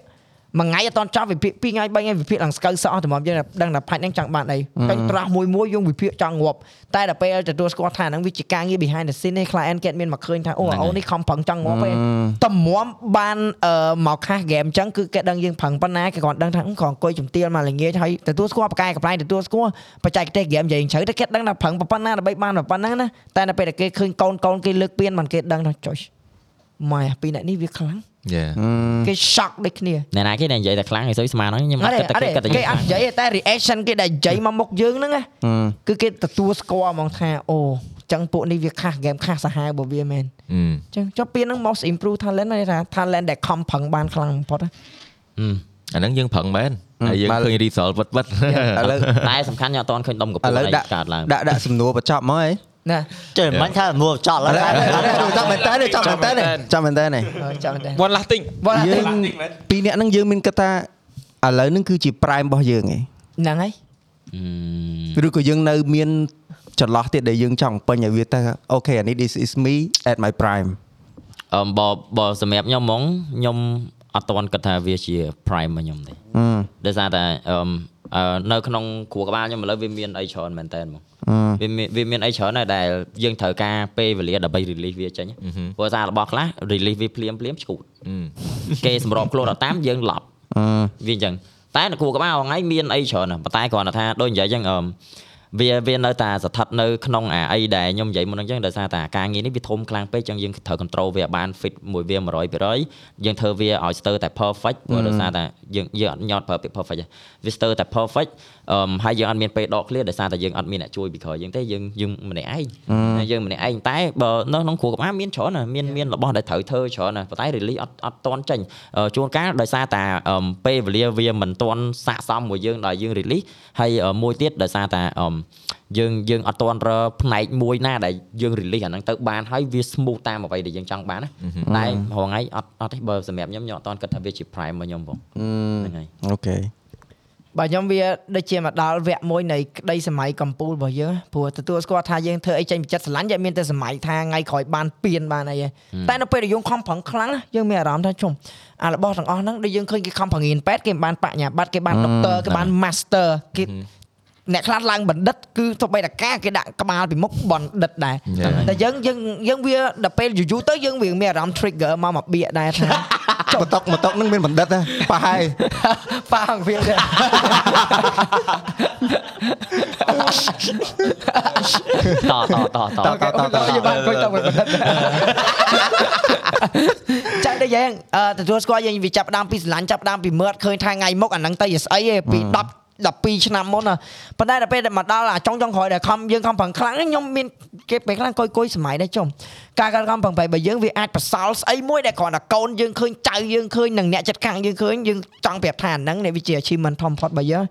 មួយថ្ងៃអត់តន់ចប់វិភាគពីរថ្ងៃបីថ្ងៃវិភាគឡើងស្កៅសក់តម្រាំយើងដឹងថាផាច់ហ្នឹងចង់បានអីពេញត្រាស់មួយមួយយើងវិភាគចង់ងាប់តែដល់ពេលទទួលស្គាល់ថាហ្នឹងវាជាការងារ behind the scene ឯ client គេអត់មានមកឃើញថាអូអូនេះខំប្រឹងចង់ងាប់ឯងតម្រាំបានអឺមកខាសហ្គេមអញ្ចឹងគឺគេដឹងយើងប្រឹងប៉ុណ្ណាគេគ្រាន់ដឹងថាគ្រាន់អង្គុយជំទាវមកល្ងាចហើយទទួលស្គាល់បកកាយកំ pl ទទួលស្គាល់បច្ចេកទេសហ្គេមនិយាយជ្រៅតែគេដឹងថាប្រឹងប៉ុណ្ណាដើម្បីបានប៉ុណ្ណាណាតែដល់ពេលដែលគេឃើញកូនកូនគេលើកពៀនបានគេដឹងថាចុយម៉ែពីអ្នកនេះវាខ្លាំងយ៉ា គេ shock ដូចគ្នាណែណាគេដែលនិយាយតែខ្លាំងឯងសុយស្មានហ្នឹងខ្ញុំអអត់ត់គិតតែទេគេគិតតែគេអត់និយាយទេតែ reaction គេដែលនិយាយមកមុខយើងហ្នឹងណាគឺគេទទួលស្គាល់ហ្មងថាអូចឹងពួកនេះវាខាស់ game ខាស់សាហាវរបស់វាមែនអឺចឹងចុះពេលហ្នឹង most improve talent ហ្នឹងថា talent ដែលខំប្រឹងបានខ្លាំងបំផុតណាអាហ្នឹងយើងប្រឹងមែនហើយយើងបើឃើញ result វិតវិតឥឡូវតែសំខាន់ខ្ញុំអត់ទាន់ឃើញដុំកំឥពុងឡូវឯងដាក់កើតឡើងដាក់ដាក់សំណួរបញ្ចប់មកហី ណាចេះមិនថាមួចោលឥឡូវហើយចាំមែនតើចាំមែនតើចាំមែនតើនេះអឺចាំតែ one last thing បងយើងពីរនាក់ហ្នឹងយើងមានគិតថាឥឡូវហ្នឹងគឺជា prime របស់យើងឯងហ្នឹងហើយអឺឬក៏យើងនៅមានចន្លោះទៀតដែលយើងចង់ពេញឲ្យវាទៅអូខេអានេះ this is me at my prime អឺបើបើសម្រាប់ខ្ញុំហ្មងខ្ញុំអត់ទាន់គិតថាវាជា prime របស់ខ្ញុំទេអឺដោយសារតែអឺអឺ នៅក្នុងគ្រួក្បាលខ្ញុំឥឡូវវាមានអីច្រើនមែនតើហ្មងអឺវាមានវាមានអីច្រើនដែរដែលយើងត្រូវការពេលវេលាដើម្បី release វាចេញព្រោះសាររបស់ខ្លះ release វាភ្លាមភ្លាមឈួតគេសម្របខ្លួនអត់តាមយើងឡប់អឺវាអញ្ចឹងតែនៅគួរក្បាលថ្ងៃមានអីច្រើនណាស់ប៉ុន្តែគ្រាន់តែថាដូចនិយាយអញ្ចឹងអឺ វាវានៅតែស្ថិតនៅក្នុងអាអីដែលខ្ញុំនិយាយមុនហ្នឹងអញ្ចឹងដោយសារតែការងារនេះវាធំខ្លាំងពេកអញ្ចឹងយើងត្រូវ control វាឲ្យបាន fit មួយវា100%យើងធ្វើវាឲ្យស្ទើរតែ perfect ព្រោះដោយសារតែយើងយើងអត់ញត់ប្រើពាក្យ perfect ទេវាស្ទើរតែ perfect អឺហើយយើងអត់មានពេលដកឃ្លាដោយសារតែយើងអត់មានអ្នកជួយពីក្រោយយើងទេយើងយើងម្នាក់ឯងយើងម្នាក់ឯងតែបើនៅក្នុងគ្រួក្បាលមានច្រើនណាស់មានមានរបស់ដែលត្រូវធ្វើច្រើនណាស់ប៉ុន្តែ release អត់អត់តន់ចេញអឺជួនកាលដោយសារតែអឺពេលវេលាវាមិនតន់ស័កសមមួយយើងដល់យើង release ហើយអឺមួយទៀតដោយសារតែអឺយើងយើងអត់តន់រើផ្នែកមួយណាដែលយើង release អាហ្នឹងទៅបានហើយវា smooth តាមអ្វីដែលយើងចង់បានណាតែរហងៃអត់អត់ទេបើសម្រាប់ខ្ញុំខ្ញុំអត់តន់គិតថាវាជា prime របស់ខ្ញុំផងហ្នឹងហើយអូខេ បើខ្ញុំវាដូចជាមកដល់វគ្គមួយនៃក្តីសម័យកម្ពុជារបស់យើងព្រោះទទួលស្គាល់ថាយើងធ្វើអីចេញពីចិត្តស្រឡាញ់យើងមានតែសម័យថាថ្ងៃក្រោយបានពៀនបានអីហើយតែនៅពេលដែលយើងខំប្រឹងខ្លាំងណាយើងមានអារម្មណ៍ថាជុំអារបស់ទាំងអស់ហ្នឹងដូចយើងឃើញគេខំប្រឹងរៀនពេទ្យគេមិនបានបញ្ញាបត្រគេបានដុកទ័រគេបាន master គេ អ្នកខ្លះឡើងបណ្ឌិតគឺទោះបីតែការគេដាក់ក្បាលពីមុខបណ្ឌិតដែរតែយើងយើងយើងវាដល់ពេលយូរៗទៅយើងវាមានអារម្មណ៍ trigger មកមកបៀកដែរថាបន្តុកបន្តុកហ្នឹងមានបណ្ឌិតណាប្រហែលប៉ាអង្គវាដែរតតតតអូខេអូយបានគួយទៅមិនបណ្ឌិតចាដូចយ៉ាងអឺទទួលស្គាល់យើងវាចាប់ផ្ដើមពីស្រឡាញ់ចាប់ផ្ដើមពីមើលឃើញថាថ្ងៃមុខអាហ្នឹងទៅជាស្អីឯងពី10 12ឆ្នាំមុនណាប៉ុន្តែដល់ពេលដែលមកដល់អាចុងចុងក្រោយដែលខំយើងខំប្រឹងខ្លាំងខ្ញុំមានគេពេលខ្លះគួយគួយសម័យដែរចុំការការខំប្រឹងប្រែងបើយើងវាអាចបន្សល់ស្អីមួយដែលគ្រាន់តែកូនយើងឃើញចៅយើងឃើញនិងអ្នកចិត្តខាងយើងឃើញយើងចង់ប្រាប់ថាអាហ្នឹងនេះវាជា achievement ធំបំផុតរបស់យើង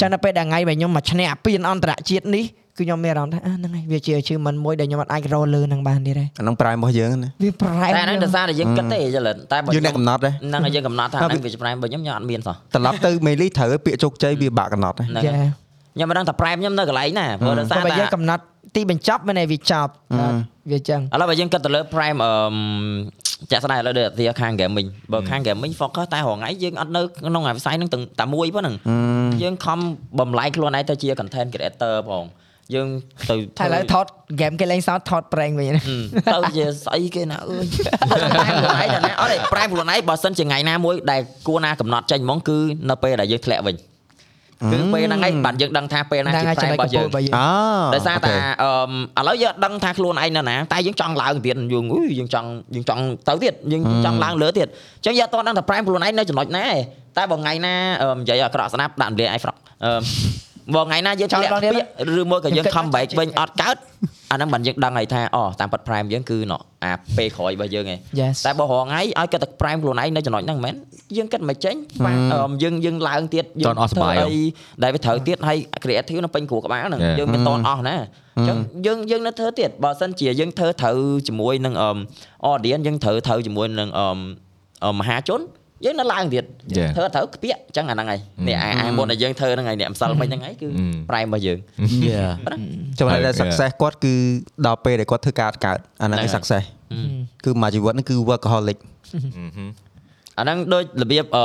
ចឹងដល់ពេលដែលថ្ងៃដែលខ្ញុំមកឈ្នះអាពានអន្តរជាតិនេះ គឺខ្ញុំមានអារម្មណ៍ថាអាហ្នឹងហើយវាជា achievement មួយដែលខ្ញុំអត់អាចរកលើនឹងបានទៀតទេអាហ្នឹង prime របស់យើងណាវាប្រែតែអាហ្នឹងដោយសារតែយើងគិតទេចលិនតែបើយើងអ្នកកំណត់ដែរហ្នឹងហើយយើងកំណត់ថាអាហ្នឹងវាជា prime របស់ខ្ញុំខ្ញុំអត់មានសោះត្រឡប់ទៅមេលីត្រូវឲ្យពាក្យជោគជ័យវាបាក់កំណត់ដែរហ្នឹងចាហើយខ្ញុំមិនដឹងថា prime ខ្ញុំនៅកន្លែងណាព្រោះដោយសារតែបើតែយើងកំណត់ទីបញ្ចប់មិនឯវាចប់វាចឹងឥឡូវបើយើងគិតទៅលើ prime អឺចាក់ស្ដាយឥឡូវដូចអាខាង gaming បើខាង gaming focus តែរហងៃយើងអត់នៅក្នុងអាវិស័យហ្នឹងទាំងតែមួយប៉ុណ្ណឹងយើងខំបំលែងខ្លួនឯងទៅជា content creator ផង យើងទៅតែឥឡូវថត game គេលេងសោតថតប្រេងវិញណាទៅជាស្អីគេណាអើយ prime ខ្លួនឯងណាអត់ទេ prime ខ្លួនឯងបើសិនជាថ្ងៃណាមួយដែលគួរណាកំណត់ចេញហ្មងគឺនៅពេលដែលយើងធ្លាក់វិញគឺពេលហ្នឹងឯងបានយើងដឹងថាពេលណាហ្នឹងជាហើយចំណុ prime ចរបស់កំពូយើលងរបស់យើងអូដោយសារតែអឺឥឡូវយើងអត់ដឹងថាខ្លួនឯងនៅណាតែយើងចង់ឡើងទៀតយើងអុយយើងចង់យើងចង់ទៅទៀតយើងចង់ឡើងលើទៀតអញ្ចឹងយើងអត់ទាន់ដឹងថា prime ខ្លួនឯងនៅចំណុចណាទេតែបើថ្ងៃណាអឺនិយាយឲ្យអាក្រក់ស្ដាប់ដាក់ម្លាយឯងហ្វ្រកអឺ បើថ្ងៃណាយើងធ្លាក់ពាក្យឬមួយក៏យើង come back វិញអត់កើតអាហ្នឹងបានយើងដឹងហើយថាអូតាមពិត prime យើងគឺណអាពេលក្រោយរបស់យើងឯង Yes តែបើរងថ្ងៃឲ្យគិតតែ prime ខ្លួនឯងនៅចំណុចហ្នឹងមិនមែនយើងគិតមិនចេញបាទអឺយើងយើងឡើងទៀតយើចង់អស់សុបាយហ៎អីដែលវាត្រូវទៀតហើយ creative នៅពេញគ្រួក្បាលហ្នឹង Yeah. យើងមានតន់អស់ណាអញ្ចឹងយើងយើងនៅធ្វើទៀតបើសិនជាយើងធ្វើត្រូវជាមួយនឹងអឺ audience យើងត្រូវត្រូវជាមួយនឹងអឺអឺមហាជន យើងនៅឡើងទៀត Yeah. ធ្វើត្រូវខ្ពាក់អញ្ចឹងអាហ្នឹងហើយនេះអាអាមុនដែលយើងធ្វើហ្នឹងហើយនេះអំសិលមិញហ្នឹងហើយគឺ Mm. prime របស់យើងចំណុចដែល Okay. success គាត់គឺដល់ពេលដែលគាត់ធ្វើការកើតអាហ្នឹងហ្នឹងឯហើយង success គឺមួយជីវិតហ្នឹងគឺ workaholic អាហ្នឹងដូចរបៀបអឺ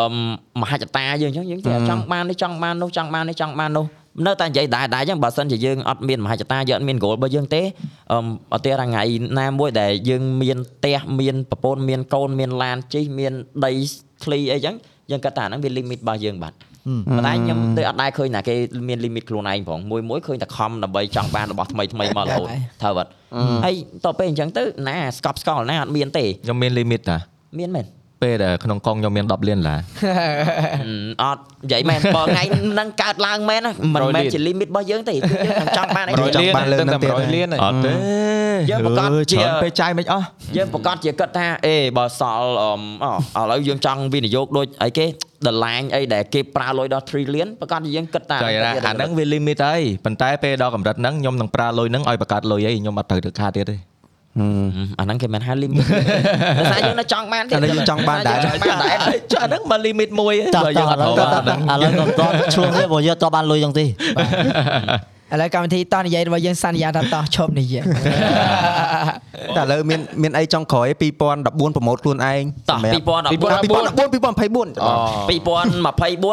មហិច្ឆតាយើងអញ្ចឹងយើងតែចង់បាននេះចង់បាននោះចង់បាននេះចង់បាននោះនៅតែនិយាយដែរដែរអញ្ចឹងបើសិនជាយើងអត់មានមហិច្ឆតាយើងអត់មាន goal របស់យើងទេអឺអត់ទេថ្ងៃណាមួយដែលយើងមានផ្ទះមានប្រពន្ធមានកូនមានឡានជិះមានដី ធ្លីអីចឹងយើងគិតថាហ្នឹងវា limit របស់យើងបាទប៉ុន្តែខ្ញុំដូចអត់ដែរឃើញណាគេមាន limit ខ្លួនឯងផងមួយមួយឃើញតែខំដើម្បីចង់បានរបស់ថ្មីថ្មីមករហូតត្រូវអត់ហើយតទៅពេលអញ្ចឹងទៅណាស្កប់ស្កល់ណាអត់មានទេខ្ញុំមាន limit តាមានមែន ពេលដែលក្នុងកងខ្ញុំមាន10លានឡាអត់និយាយមែនបើថ្ងៃហ្នឹងកើតឡើងមែនណាមិនមែនជា limit របស់យើងទេគឺយើងចង់បានអី100ចង់លានបានលើទៅនឹងតែទៀត100លានហើយអត់ទេយើងប្រកាសជាច្រើនពេលចាយមិនអស់យើងប្រកាសជាគិតថាអេបើសល់អមអូឥឡូវយើងចង់វិនិយោគដូចអីគេ the line អីដែលគេប្រើលុយដល់ trillion ប្រកាសជាយើងគិតថាចាយណាអាហ្នឹងវា limit ហើយប៉ុន្តែពេលដល់កម្រិតហ្នឹងខ្ញុំនឹងប្រើលុយហ្នឹងឲ្យបង្កើតលុយអីខ្ញុំអត់ត្រូវទៅខាតទៀតទេ អាហ្នឹងគេមិនហៅ limit តែថាយើងនៅចង់បានទៀតអាហ្នឹងយើងចង់បានដែរចង់បានដែរចាអាហ្នឹងមក limit មួយតោះបើតោះយើងអឥត់ឡូត្រូវវអាហ្នឹងឥឡូវខ្ញុំតោះឆ្លងនេះព្រោះយើងតោះបានលុយចឹងទេ ឥឡូវកម្មវិធីតោះនិយាយរបស់យើងសន្យាថាតោះឈប់និយាយតែឥឡូវមានមានអីចង់ក្រោយ2014ប្រម៉ូតខ្លួនឯងតោះ2014 2014 2024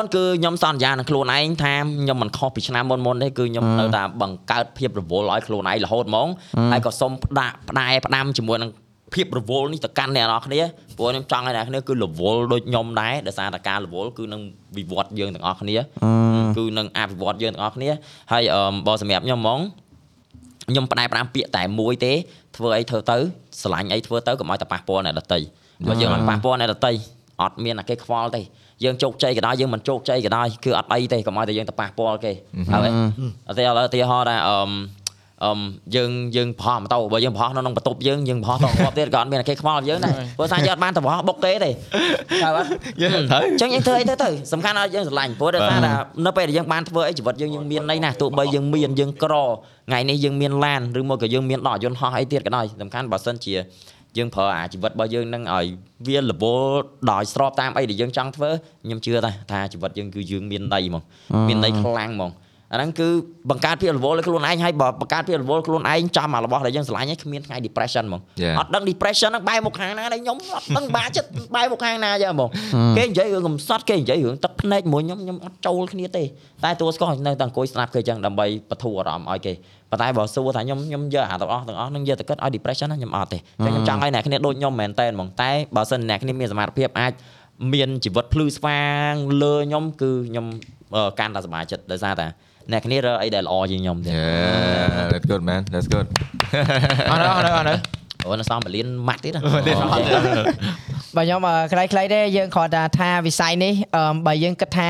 2024គឺខ្ញុំសន្យានឹងខ្លួនឯងថាខ្ញុំមិនខុសពីឆ្នាំមុនមុនទេគឺខ្ញុំនៅតែបង្កើតភាពរវល់ឲ្យខ្លួនឯងរហូតហ្មងហើយក៏សុំផ្ដាផ្ដាយផ្ដាំជាមួយនឹង ភាពរវល់នេះទៅកាន់អ្នកនរគ្នាព្រោះខ្ញុំចង់ឲ្យអ្នកគ្នាគឺរវល់ដូចខ្ញុំដែរដោយសារតែការរវល់គឺនឹងវិវត្តយើងទាំងអស់គ្នាគឺនឹងអភិវឌ្ឍយើងទាំងអស់គ្នាហើយអឺបើសម្រាប់ខ្ញុំហ្មងខ្ញុំផ្ដាយផ្ដាំពាក្យតែមួយទេធ្វើអីធ្វើទៅស្រឡាញ់អីធ្វើទៅកុំឲ្យតែប៉ះពាល់អ្នកដទៃបើយើងអត់ប៉ះពាល់អ្នកដទៃអត់មានអាគេខ្វល់ទេយើងជោគជ័យក៏ដោយយើងមិនជោគជ័យក៏ដោយគឺអត់អីទេកុំឲ្យតែយើងទៅប៉ះពាល់គេហើយអត់ទេឥឡូវឧទាហរណ៍ថាអឺ អឺយើងយើងប្រហោះម៉ូតូបើយើងប្រហោះនៅក្នុងបន្ទប់យើងយើងប្រហោះតគាត់ទៀតក៏អត់មានអាគេខ្វល់យើងដែរព្រោះថាយើងអត់បានទៅប្រហោះបុកគេទេហើយអត់យើងត្រូវអញ្ចឹងយើងធ្វើអីទៅទៅសំខាន់ឲ្យយើងស្រឡាញ់ព្រោះដោយសារថានៅពេលដែលយើងបានធ្វើអីជីវិតយើងយើងមានន័យណាស់ទោះបីយើងមានយើងក្រថ្ងៃនេះយើងមានឡានឬមកក៏យើងមានដកយន្តហោះអីទៀតក៏ដោយសំខាន់បើសិនជាយើងប្រើអាជីវិតរបស់យើងនឹងឲ្យវាលវលដោយស្របតាមអីដែលយើងចង់ធ្វើខ្ញុំជឿថាថាជីវិតយើងគឺយើងមានន័យហ្មងមានន័យខ្លាំងហ្មង អាហ្នឹងគឺបង្កើតភាពរវល់ឲ្យខ្លួនឯងហើយបើបង្កើតភាពរវល់ខ្លួនឯងចំអារបស់ដែលយើងស្រឡាញ់ឯងគ្មានថ្ងៃ depression ហ្មង Yeah. អត់ដឹង depression ហ្នឹងបែរមកខាងណាដែរខ្ញុំអត់ដឹងបាក់ចិត្តបែរមកខាងណាចឹងហ្មងគេនិយាយរឿងកំសត់គេនិយាយរឿងទឹកភ្នែកមួយខ្ញុំខ្ញុំអត់ចូលគ្នាទេតែតួស្គាល់នៅតែអង្គុយស្ដាប់គេចឹងដើម្បីបន្ធូរអារម្មណ៍ឲ្យគេប៉ុន្តែបើសួរថាខ្ញុំខ្ញុំយកអាទាំងអស់ទាំងអស់ហ្នឹងយកទៅគិតឲ្យ depression ហ្នឹងខ្ញុំអត់ទេតែខ្ញុំចង់ឲ្យអ្នកគ្នាដូចខ្ញុំមែនតើហ្មងតែបើសិនអ្នកគ្នាមានសមត្ថភាពអាចមានជីវិតភ្លឺស្វាងលើខ្ញុំគឺខ្ញុំអឺកាន់តែសប្បាយចិត្តដោយសារតែ អ្នកគ្នារើអីដែលល្អជាងខ្ញុំទេ Yeah that's good man that's good អត់នៅអត់នៅអត់នៅអូនសំបលៀនម៉ាត់ទៀតណាបើខ្ញុំអឺខ្លីៗទេយើងគ្រាន់តែថាវិស័យនេះអឺបើយើងគិតថា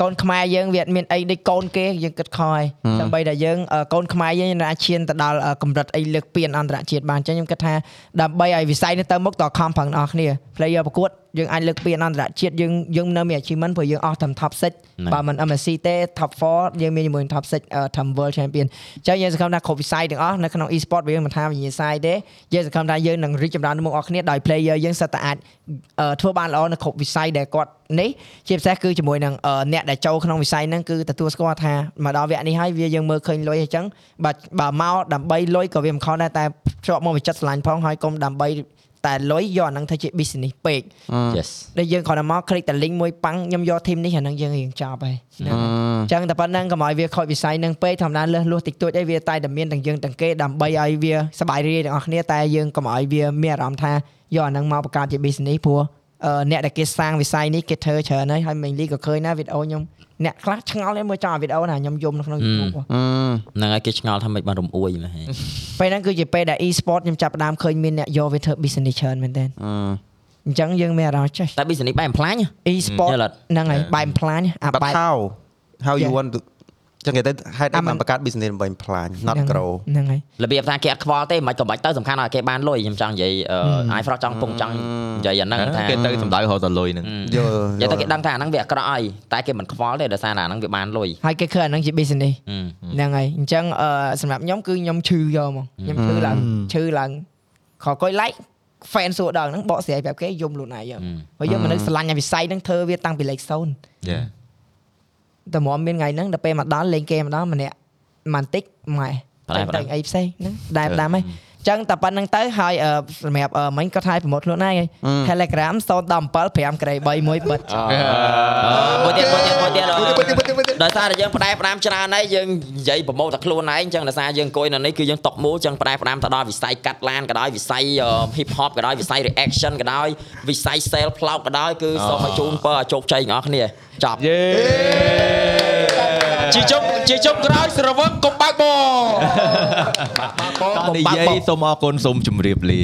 កូនខ្មែរយើងវាអត់មានអីដូចកូនគេយើងគិតខំហើយដើម្បីតែយើងអឺកូនខ្មែរយើងអាចឈានទៅដល់អឺកម្រិតអីលើកពានអន្តរជាតិបានអញ្ចឹងខ្ញុំគិតថាដើម្បីឲ្យវិស័យនេះទៅមុខតខំប្រឹងអ្នកនរគ្នា player ប្រកួត យើងអាចលើកពានអន្តរជាតិយើងយើងនៅមាន achievement ព្រោះយើងអស់តាម top 6បើមិន MSC ទេ top 4យើងមានជាមួយ top 6អឺ top world champion អញ្ចឹងយើងសង្ឃឹមថាគ្រប់វិស័យទាំងអស់នៅក្នុង e-sport វាយើងមិនថាវិញ្ញាសាយទេយើងសង្ឃឹមថាយើងនឹងរីកចម្រើនទៅមុខអស់គ្នាដោយ player យើងសិតតែអាចអឺធ្វើបានល្អនៅគ្រប់វិស័យដែលគាត់នេះជាពិសេសគឺជាមួយនឹងអឺអ្នកដែលចូលក្នុងវិស័យហ្នឹងគឺទទួលស្គាល់ថាមកដល់វគ្គនេះហើយវាយើងមើលឃើញលុយអញ្ចឹងបើបើមកដើម្បីលុយក៏វាមិនខុសដែរតែភ្ជាប់មកវិចិត្រស្រឡាញ់ផងហើយកុំដើម្បី តែលុយយកអាហ្នឹងធ្វើជា business ពេក Yes ដែលយើងគ្រាន់តែមក click តែ link មួយប៉ាំងខ្ញុំយក team នេះអាហ្នឹងយើងរៀងចប់ហើយហ្នឹងហើយអញ្ចឹងតែប៉ុណ្្នឹងកុំឲ្យវាខូចវិស័យហ្នឹងពេកធម្មតាលើសលួសតិចតួចអីវាតែតែមានទាំងយើងទាំងគេដើម្បីឲ្យវាសប្បាយរីករាយទាំងអស់គ្នាតែយើងកុំឲ្យវាមានអារម្មណ៍ថាយកអាហ្នឹងមកបង្កើតជា business ព្រោះអឺអ្នកដែលគេសាងវិស័យនេះគេធ្វើច្រើនហើយហើយ mainly ក៏ឃើញណាវីដេអូខ្ញុំ អ្នកខ្លះឆ្ងល់ឯងមើលចង់វីដេអូណាខ្ញុំយំនៅក្នុង YouTube ហ៎ហ្នឹងហើយគេឆ្ងល់ថាមិនបានរំអួយមែនពេលហ្នឹងគឺជាពេលដែល e-sport ខ្ញុំចាប់ផ្ដើមឃើញមានអ្នកយកវាធ្វើ business ច្រើនមែនទែនអញ្ចឹងយើងមានអារម្មណ៍ចេះតែ business បែបផ្លាញ e-sport យល់អត់ហ្នឹងហើយបែបផ្លាញអា but បែប how how you Yeah. want to ចឹងគេទៅហេតុអីអាមិនបានបង្កើត business ដើម្បីផ្លាញ not ហ្នឹង grow ហ្នឹងហើយរបៀបថាគេអត់ខ្វល់ទេមិនក៏បាច់ទៅសំខាន់ឲ្យគេបានលុយខ្ញុំចង់និយាយអាយហ្វ្រកចង់ពងចង់និយាយអាហ្នឹងថាគេទៅសម្ដៅរហូតដល់លុយហ្នឹងយល់និយាយទៅគេដឹងថាអាហ្នឹងវាអាក្រក់ហើយតែគេមិនខ្វល់ទេដោយសារតែអាហ្នឹងវាបានលុយហើយគេឃើញអាហ្នឹងជា business ហ្នឹងហើយអញ្ចឹងអឺសម្រាប់ខ្ញុំគឺខ្ញុំឈឺយកមកខ្ញុំឈឺឡើងឈឺឡើងខកុយ like fan សួរដល់ហ្នឹងបកស្រាយប្រាប់គេយំខ្លួនឯងយកព្រោះយើងមិននឹកស្រឡាញ់ឲ្យវិស័យហ្នឹងធ្វើវាតាំងពីលេខ0 Yeah តែមកមានថ្ងៃហ្នឹងដល់ពេលមកដល់លេងគេម្ដងម្នាក់មិនតិចម៉ែផ្លែផ្លែតែអីផ្សេងហ្នឹងដែរតាមហើយអញ្ចឹងតែប៉ុណ្្នឹងទៅហើយអឺសម្រាប់អឺមិញគាត់ឲ្យប្រម៉ូទខ្លួនឯងហើយ Telegram 017 5ក្រេ3 1បិទមួយទៀតមួយទៀតមួយទៀត ដោយសារតែយើងផ្ដែផ្ដាំច្រើនហើយយើងនិយាយប្រម៉ូទតែខ្លួនឯងអញ្ចឹងដោយសារយើងអង្គុយនៅនេះគឺយើងຕົកមូលអញ្ចឹងផ្ដែផ្ដាំទៅដល់វិស័យកាត់ឡានក៏ដោយវិស័យ hip hop ក៏ដោយវិស័យ reaction ក៏ដោយវិស័យ sale ផ្លោកក៏ដោយគឺសូមឲ្យជូនពរឲ្យជោគជ័យទាំងអស់គ្នាចប់យេជាជុំជាជុំក្រោយស្រវឹងកុំបើកបតោះនិយាយសូមអរគុណសូមជម្រាបលា